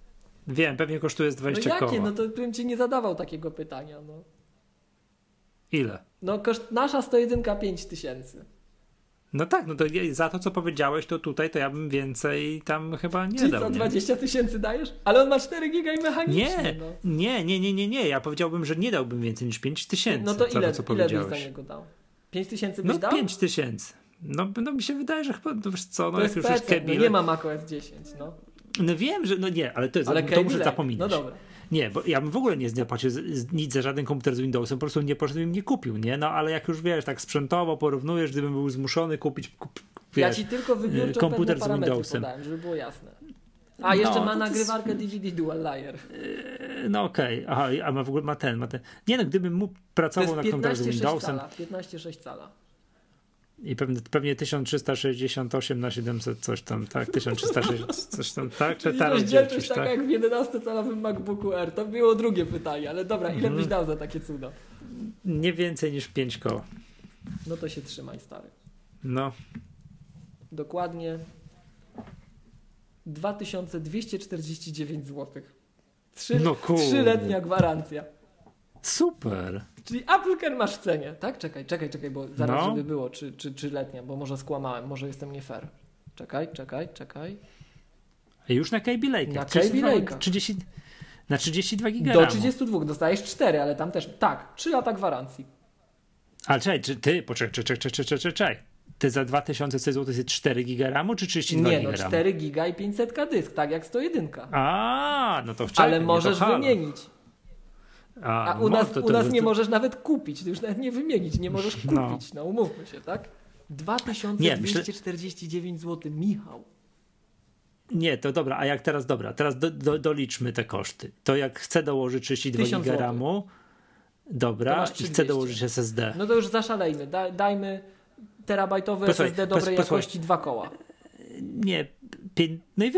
Wiem, pewnie kosztuje z 20
no jakie?
koła.
No to bym ci nie zadawał takiego pytania. No.
Ile?
No koszt, nasza 101 5 tysięcy.
No tak, no to za to, co powiedziałeś, to tutaj to ja bym więcej tam chyba nie
Czyli
dał.
co, 20 tysięcy dajesz? Ale on ma 4 giga i mechanicznie.
Nie,
no.
nie, nie, nie, nie, nie. Ja powiedziałbym, że nie dałbym więcej niż 5 tysięcy.
No to ile, to, co ile byś za niego dał? 5 tysięcy byś
no,
dał?
5 tysięcy. No, no mi się wydaje, że chyba, no wiesz co, no
to
jak
jest już PC, jest no nie ma macOS 10, no.
No wiem, że no nie, ale to jest, ale to muszę zapominać. No dobra. Nie, bo ja bym w ogóle nie zapłacił nic za żaden komputer z Windowsem, po prostu nie poszedłem nie kupił, nie? No ale jak już wiesz, tak sprzętowo porównujesz, gdybym był zmuszony kupić kup, wiesz,
Ja ci tylko wybiórczo komputer z Windowsem. Podałem, żeby było jasne. A jeszcze no, ma nagrywarkę jest... DVD Dual Layer.
Yy, no okej, okay. a ma w ogóle ma ten, ma ten. Nie no, gdybym mógł pracował na komputerze z Windowsem.
Cala, 15,6 cala.
I pewnie, pewnie 1368 na 700 coś tam, tak? 1360 coś tam, tak?
Czyli ta rozdzielczość taka tak? jak w 11-calowym MacBooku R. To było drugie pytanie, ale dobra, ile byś mhm. dał za takie cuda?
Nie więcej niż 5 koła.
No to się trzymaj, stary.
No.
Dokładnie 2249 zł. Trzy, no Trzyletnia gwarancja.
Super.
Czyli Apple Care masz w cenie, tak? Czekaj, czekaj, czekaj, bo zaraz, no. żeby było, czy, czy, czy letnia, bo może skłamałem, może jestem nie fair. Czekaj, czekaj, czekaj.
Już na KB Lake.
Na KB Lake.
30, na 32 giga
Do 32 dostajesz 4, ale tam też, tak, 3 lata gwarancji.
Ale czekaj, czy ty, poczekaj, czekaj, czekaj, czekaj, czekaj. Ty za 2000 zł jest 4 giga RAMu czy 32
Nie, no 4 giga i 500 dysk, tak jak 101.
A, no to wczoraj.
Ale możesz wymienić. A, A u nas, to, to, u nas nie możesz nawet kupić, ty już nawet nie wymienić, nie możesz no. kupić, no, no umówmy się, tak? 2249 zł, Michał.
Nie, to dobra, a jak teraz, dobra, teraz do, do, doliczmy te koszty. To jak chcę dołożyć 32 GB RAMu, dobra, i chcę dołożyć SSD.
No to już zaszalejmy, da, dajmy terabajtowy posłuchaj, SSD dobrej jakości, dwa koła.
Nie, pię, no i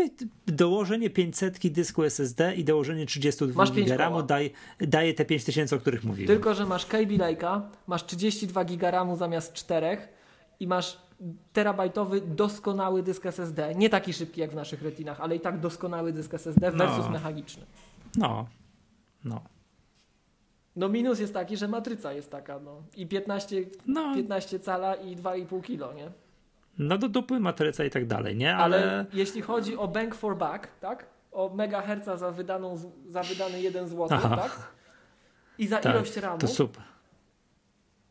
dołożenie 500 dysku SSD i dołożenie 32 GB RAMu daje, daje te 5000, o których mówiłem.
Tylko, że masz KB Lake'a, masz 32 GB RAMu zamiast 4 i masz terabajtowy, doskonały dysk SSD. Nie taki szybki jak w naszych retinach, ale i tak doskonały dysk SSD versus no. mechaniczny.
No, no.
No minus jest taki, że matryca jest taka, no. I 15, no. 15 cala i 2,5 kilo, nie?
No do dupy, matryca i tak dalej, nie? Ale... Ale
jeśli chodzi o bank for buck, tak? O megaherca za, wydaną, za wydany 1 zł, Aha. tak? I za tak, ilość ramu.
To super.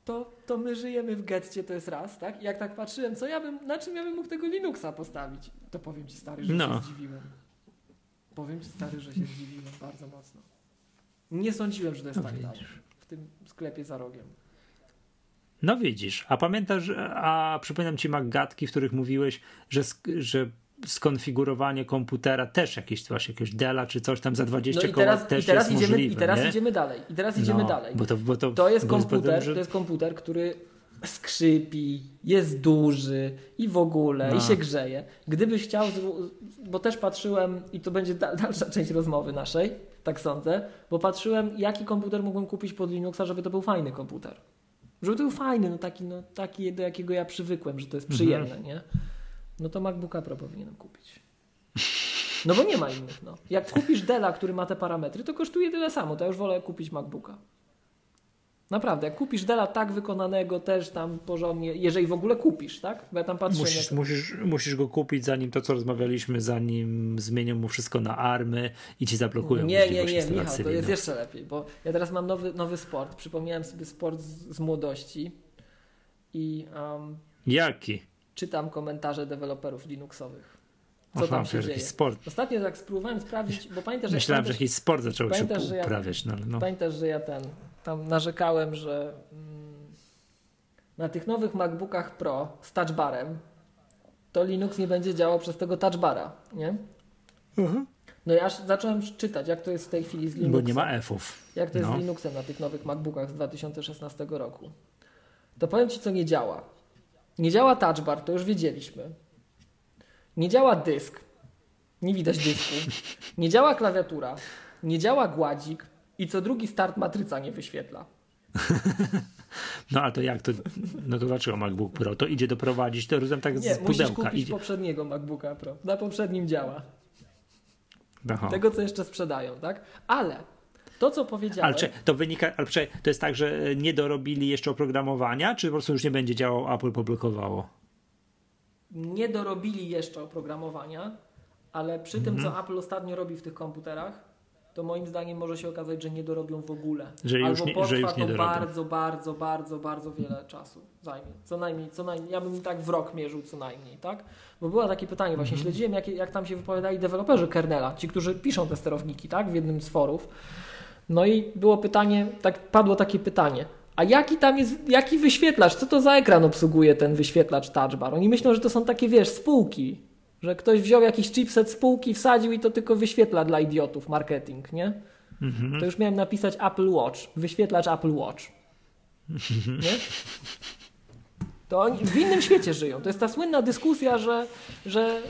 To, to my żyjemy w getcie, to jest raz, tak? I jak tak patrzyłem, co ja bym, na czym ja bym mógł tego Linuxa postawić, to powiem Ci stary, że no. się zdziwiłem. Powiem Ci stary, że się zdziwiłem bardzo mocno. Nie sądziłem, że to jest no tak w tym sklepie za rogiem.
No widzisz, a pamiętasz, a przypominam ci magatki, w których mówiłeś, że, że skonfigurowanie komputera też jakieś właśnie jakiegoś Dela czy coś tam za 20 no i teraz, koła też i teraz jest
idziemy,
możliwe,
I teraz
nie?
idziemy dalej. I teraz idziemy no, dalej. Bo to, bo to, to, jest komputer, że... to jest komputer, który skrzypi, jest duży i w ogóle, no. i się grzeje. Gdybyś chciał, bo też patrzyłem, i to będzie (laughs) dalsza część rozmowy naszej, tak sądzę, bo patrzyłem, jaki komputer mógłbym kupić pod Linuxa, żeby to był fajny komputer. Żeby to był fajny, no taki, no, taki do jakiego ja przywykłem, że to jest przyjemne, mhm. nie? No to MacBooka Pro powinienem kupić. No bo nie ma innych, no. Jak kupisz Dela, który ma te parametry, to kosztuje tyle samo, to ja już wolę kupić MacBooka. Naprawdę, jak kupisz Dela tak wykonanego też tam porządnie, jeżeli w ogóle kupisz, tak? Bo ja tam patrzę.
Musisz, jak... musisz, musisz go kupić zanim to, co rozmawialiśmy, zanim zmienią mu wszystko na army i ci zablokują
Nie, nie, nie, Michał, to jest jeszcze lepiej, bo ja teraz mam nowy, nowy sport. Przypomniałem sobie sport z, z młodości i. Um,
Jaki?
Czytam komentarze deweloperów Linuxowych. Co Aha, tam się dzieje?
Sport.
Ostatnio jak spróbowałem sprawdzić, bo pamiętasz, że.
Myślałem, że jakiś sport zaczął się uprawiać. No, no.
Pamiętasz, że ja ten tam narzekałem, że mm, na tych nowych MacBookach Pro z touchbarem to Linux nie będzie działał przez tego touchbara, nie? Mhm. No aż zacząłem czytać, jak to jest w tej chwili z Linuxem.
Bo nie ma F'ów.
Jak to jest no. z Linuxem na tych nowych MacBookach z 2016 roku. To powiem Ci, co nie działa. Nie działa touchbar, to już wiedzieliśmy. Nie działa dysk. Nie widać dysku. Nie działa klawiatura. Nie działa gładzik. I co drugi start matryca nie wyświetla. (laughs)
No a to jak to? No to dlaczego MacBook Pro? To idzie doprowadzić to rozumiem tak
nie,
z pudełka.
Musisz kupić
idzie.
poprzedniego MacBooka Pro. Na poprzednim działa. Aha. Tego, co jeszcze sprzedają, tak? Ale to, co powiedziałem.
Ale to wynika, ale czy, to jest tak, że nie dorobili jeszcze oprogramowania, czy po prostu już nie będzie działał, Apple poblokowało?
Nie dorobili jeszcze oprogramowania, ale przy tym, co Apple ostatnio robi w tych komputerach, to moim zdaniem może się okazać, że nie dorobią w ogóle.
Że Albo już nie, że już nie
to dorobią. bardzo, bardzo, bardzo, bardzo wiele czasu zajmie. Co najmniej, co najmniej, ja bym tak w rok mierzył co najmniej, tak? Bo było takie pytanie, właśnie mm -hmm. śledziłem, jak, jak tam się wypowiadali deweloperzy kernela, ci, którzy piszą te sterowniki, tak? W jednym z forów. No i było pytanie, tak padło takie pytanie, a jaki tam jest, jaki wyświetlacz, co to za ekran obsługuje ten wyświetlacz touch bar? Oni myślą, że to są takie, wiesz, spółki, że ktoś wziął jakiś chipset spółki, wsadził i to tylko wyświetla dla idiotów marketing, nie? Mhm. To już miałem napisać Apple Watch, wyświetlacz Apple Watch. Nie? To oni w innym świecie żyją. To jest ta słynna dyskusja, że, że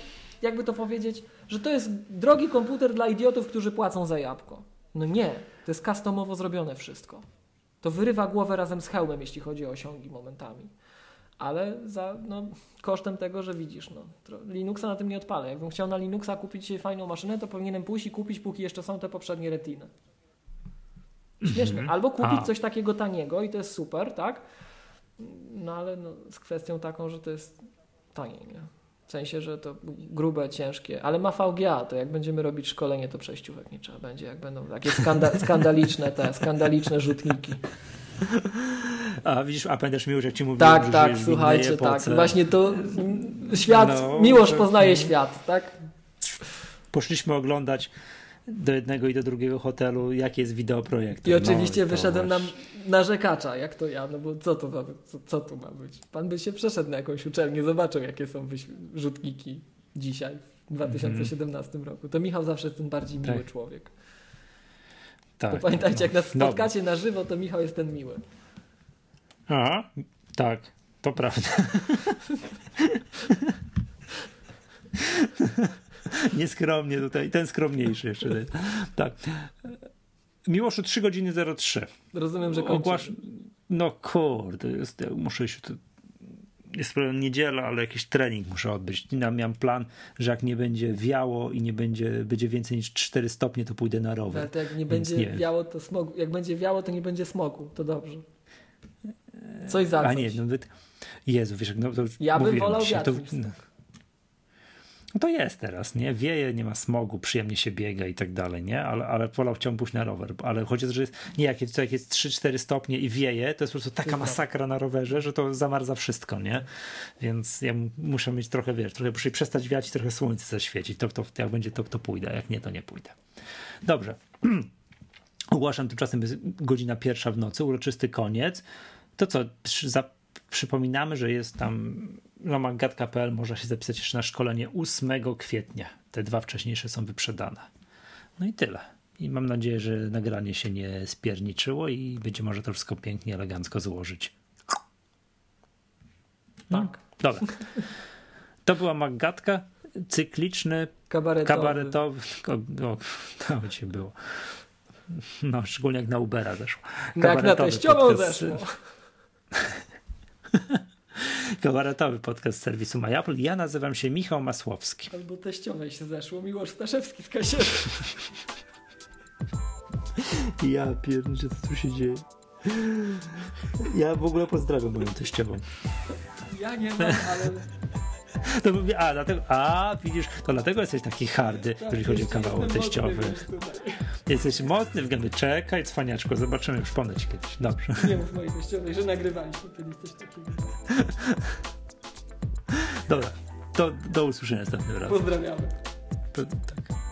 jakby to powiedzieć, że to jest drogi komputer dla idiotów, którzy płacą za jabłko. No nie, to jest customowo zrobione wszystko. To wyrywa głowę razem z hełmem, jeśli chodzi o osiągi momentami. Ale za no, kosztem tego, że widzisz, no, Linuxa na tym nie odpalę. Jakbym chciał na Linuxa kupić fajną maszynę, to powinienem pójść i kupić, póki jeszcze są te poprzednie retiny. Śmieszne. Mhm. Albo kupić A. coś takiego taniego i to jest super, tak? No ale no, z kwestią taką, że to jest taniej, nie? W sensie, że to grube, ciężkie, ale ma VGA, to jak będziemy robić szkolenie, to przejściówek nie trzeba będzie, jak będą takie skanda skandaliczne te, skandaliczne rzutniki.
A widzisz, a pamiętasz Miłosz, jak ci mówiłem,
Tak, tak, słuchajcie, tak. Właśnie to świat, no, Miłosz poznaje świat, tak?
Poszliśmy oglądać do jednego i do drugiego hotelu, jakie jest wideo projektu.
I oczywiście no, wyszedłem na narzekacza, jak to ja, no bo co to ma, co, co tu ma być? Pan by się przeszedł na jakąś uczelnię, zobaczył jakie są rzutniki dzisiaj, w 2017 mm. roku. To Michał zawsze jest ten bardziej miły tak. człowiek. Tak. To pamiętajcie, jak nas spotkacie no. na żywo, to Michał jest ten miły.
A, tak, to prawda. (laughs) Nieskromnie tutaj, ten skromniejszy jeszcze. Tak. Miłoszu 3 godziny 03.
Rozumiem, że kończy. Ogłasz...
No kurde, muszę się Jest niedziela, ale jakiś trening muszę odbyć. Miałem plan, że jak nie będzie wiało i nie będzie, będzie więcej niż 4 stopnie, to pójdę na rower.
Ale to jak nie Więc będzie nie. wiało, to smogu. Jak będzie wiało, to nie będzie smogu. To dobrze. Coś za coś. A nie, no,
Jezu, wiesz, no to
Ja bym wolał wiatr. No.
No to jest teraz, nie? Wieje, nie ma smogu, przyjemnie się biega i tak dalej, nie? Ale, ale wolał pójść na rower. Ale chodzi o to, że jest, nie, jak jest, jak jest 3-4 stopnie i wieje, to jest po prostu taka masakra na rowerze, że to zamarza wszystko, nie? Więc ja muszę mieć trochę, wiesz, trochę muszę przestać wiać i trochę słońce zaświecić. To, to, jak będzie, to, to pójdę, jak nie, to nie pójdę. Dobrze. (clears throat) Ogłaszam tymczasem jest godzina pierwsza w nocy, uroczysty koniec. To co, za, przypominamy, że jest tam lomagatka.pl można się zapisać jeszcze na szkolenie 8 kwietnia. Te dwa wcześniejsze są wyprzedane. No i tyle. I mam nadzieję, że nagranie się nie spierniczyło i będzie może to wszystko pięknie, elegancko złożyć.
No, tak.
Dobra. To była Magatka, cykliczny,
kabaretowy. kabaretowy
no, to ci było. No, szczególnie jak na Ubera zeszło.
Jak na teściową zeszło. (laughs) (laughs)
Kabaretowy podcast serwisu MyApple. Ja nazywam się Michał Masłowski.
Albo teściowej się zeszło. Miłosz Staszewski z kasiery. (laughs)
Ja pierniczę, co tu się dzieje. Ja w ogóle pozdrawiam moją teściową.
Ja nie mam, ale... (laughs)
To mówię, a, dlatego, a widzisz, to dlatego jesteś taki hardy, tak, jeżeli chodzi o kawały teściowy. Jesteś mocny w gębie. Czekaj, cwaniaczko, zobaczymy, przypomnę ci kiedyś. Dobrze.
Nie mów mojej teściowej, że nagrywaliśmy kiedyś coś takiego.
Dobra, to do usłyszenia następnym razem.
Pozdrawiamy. To, tak.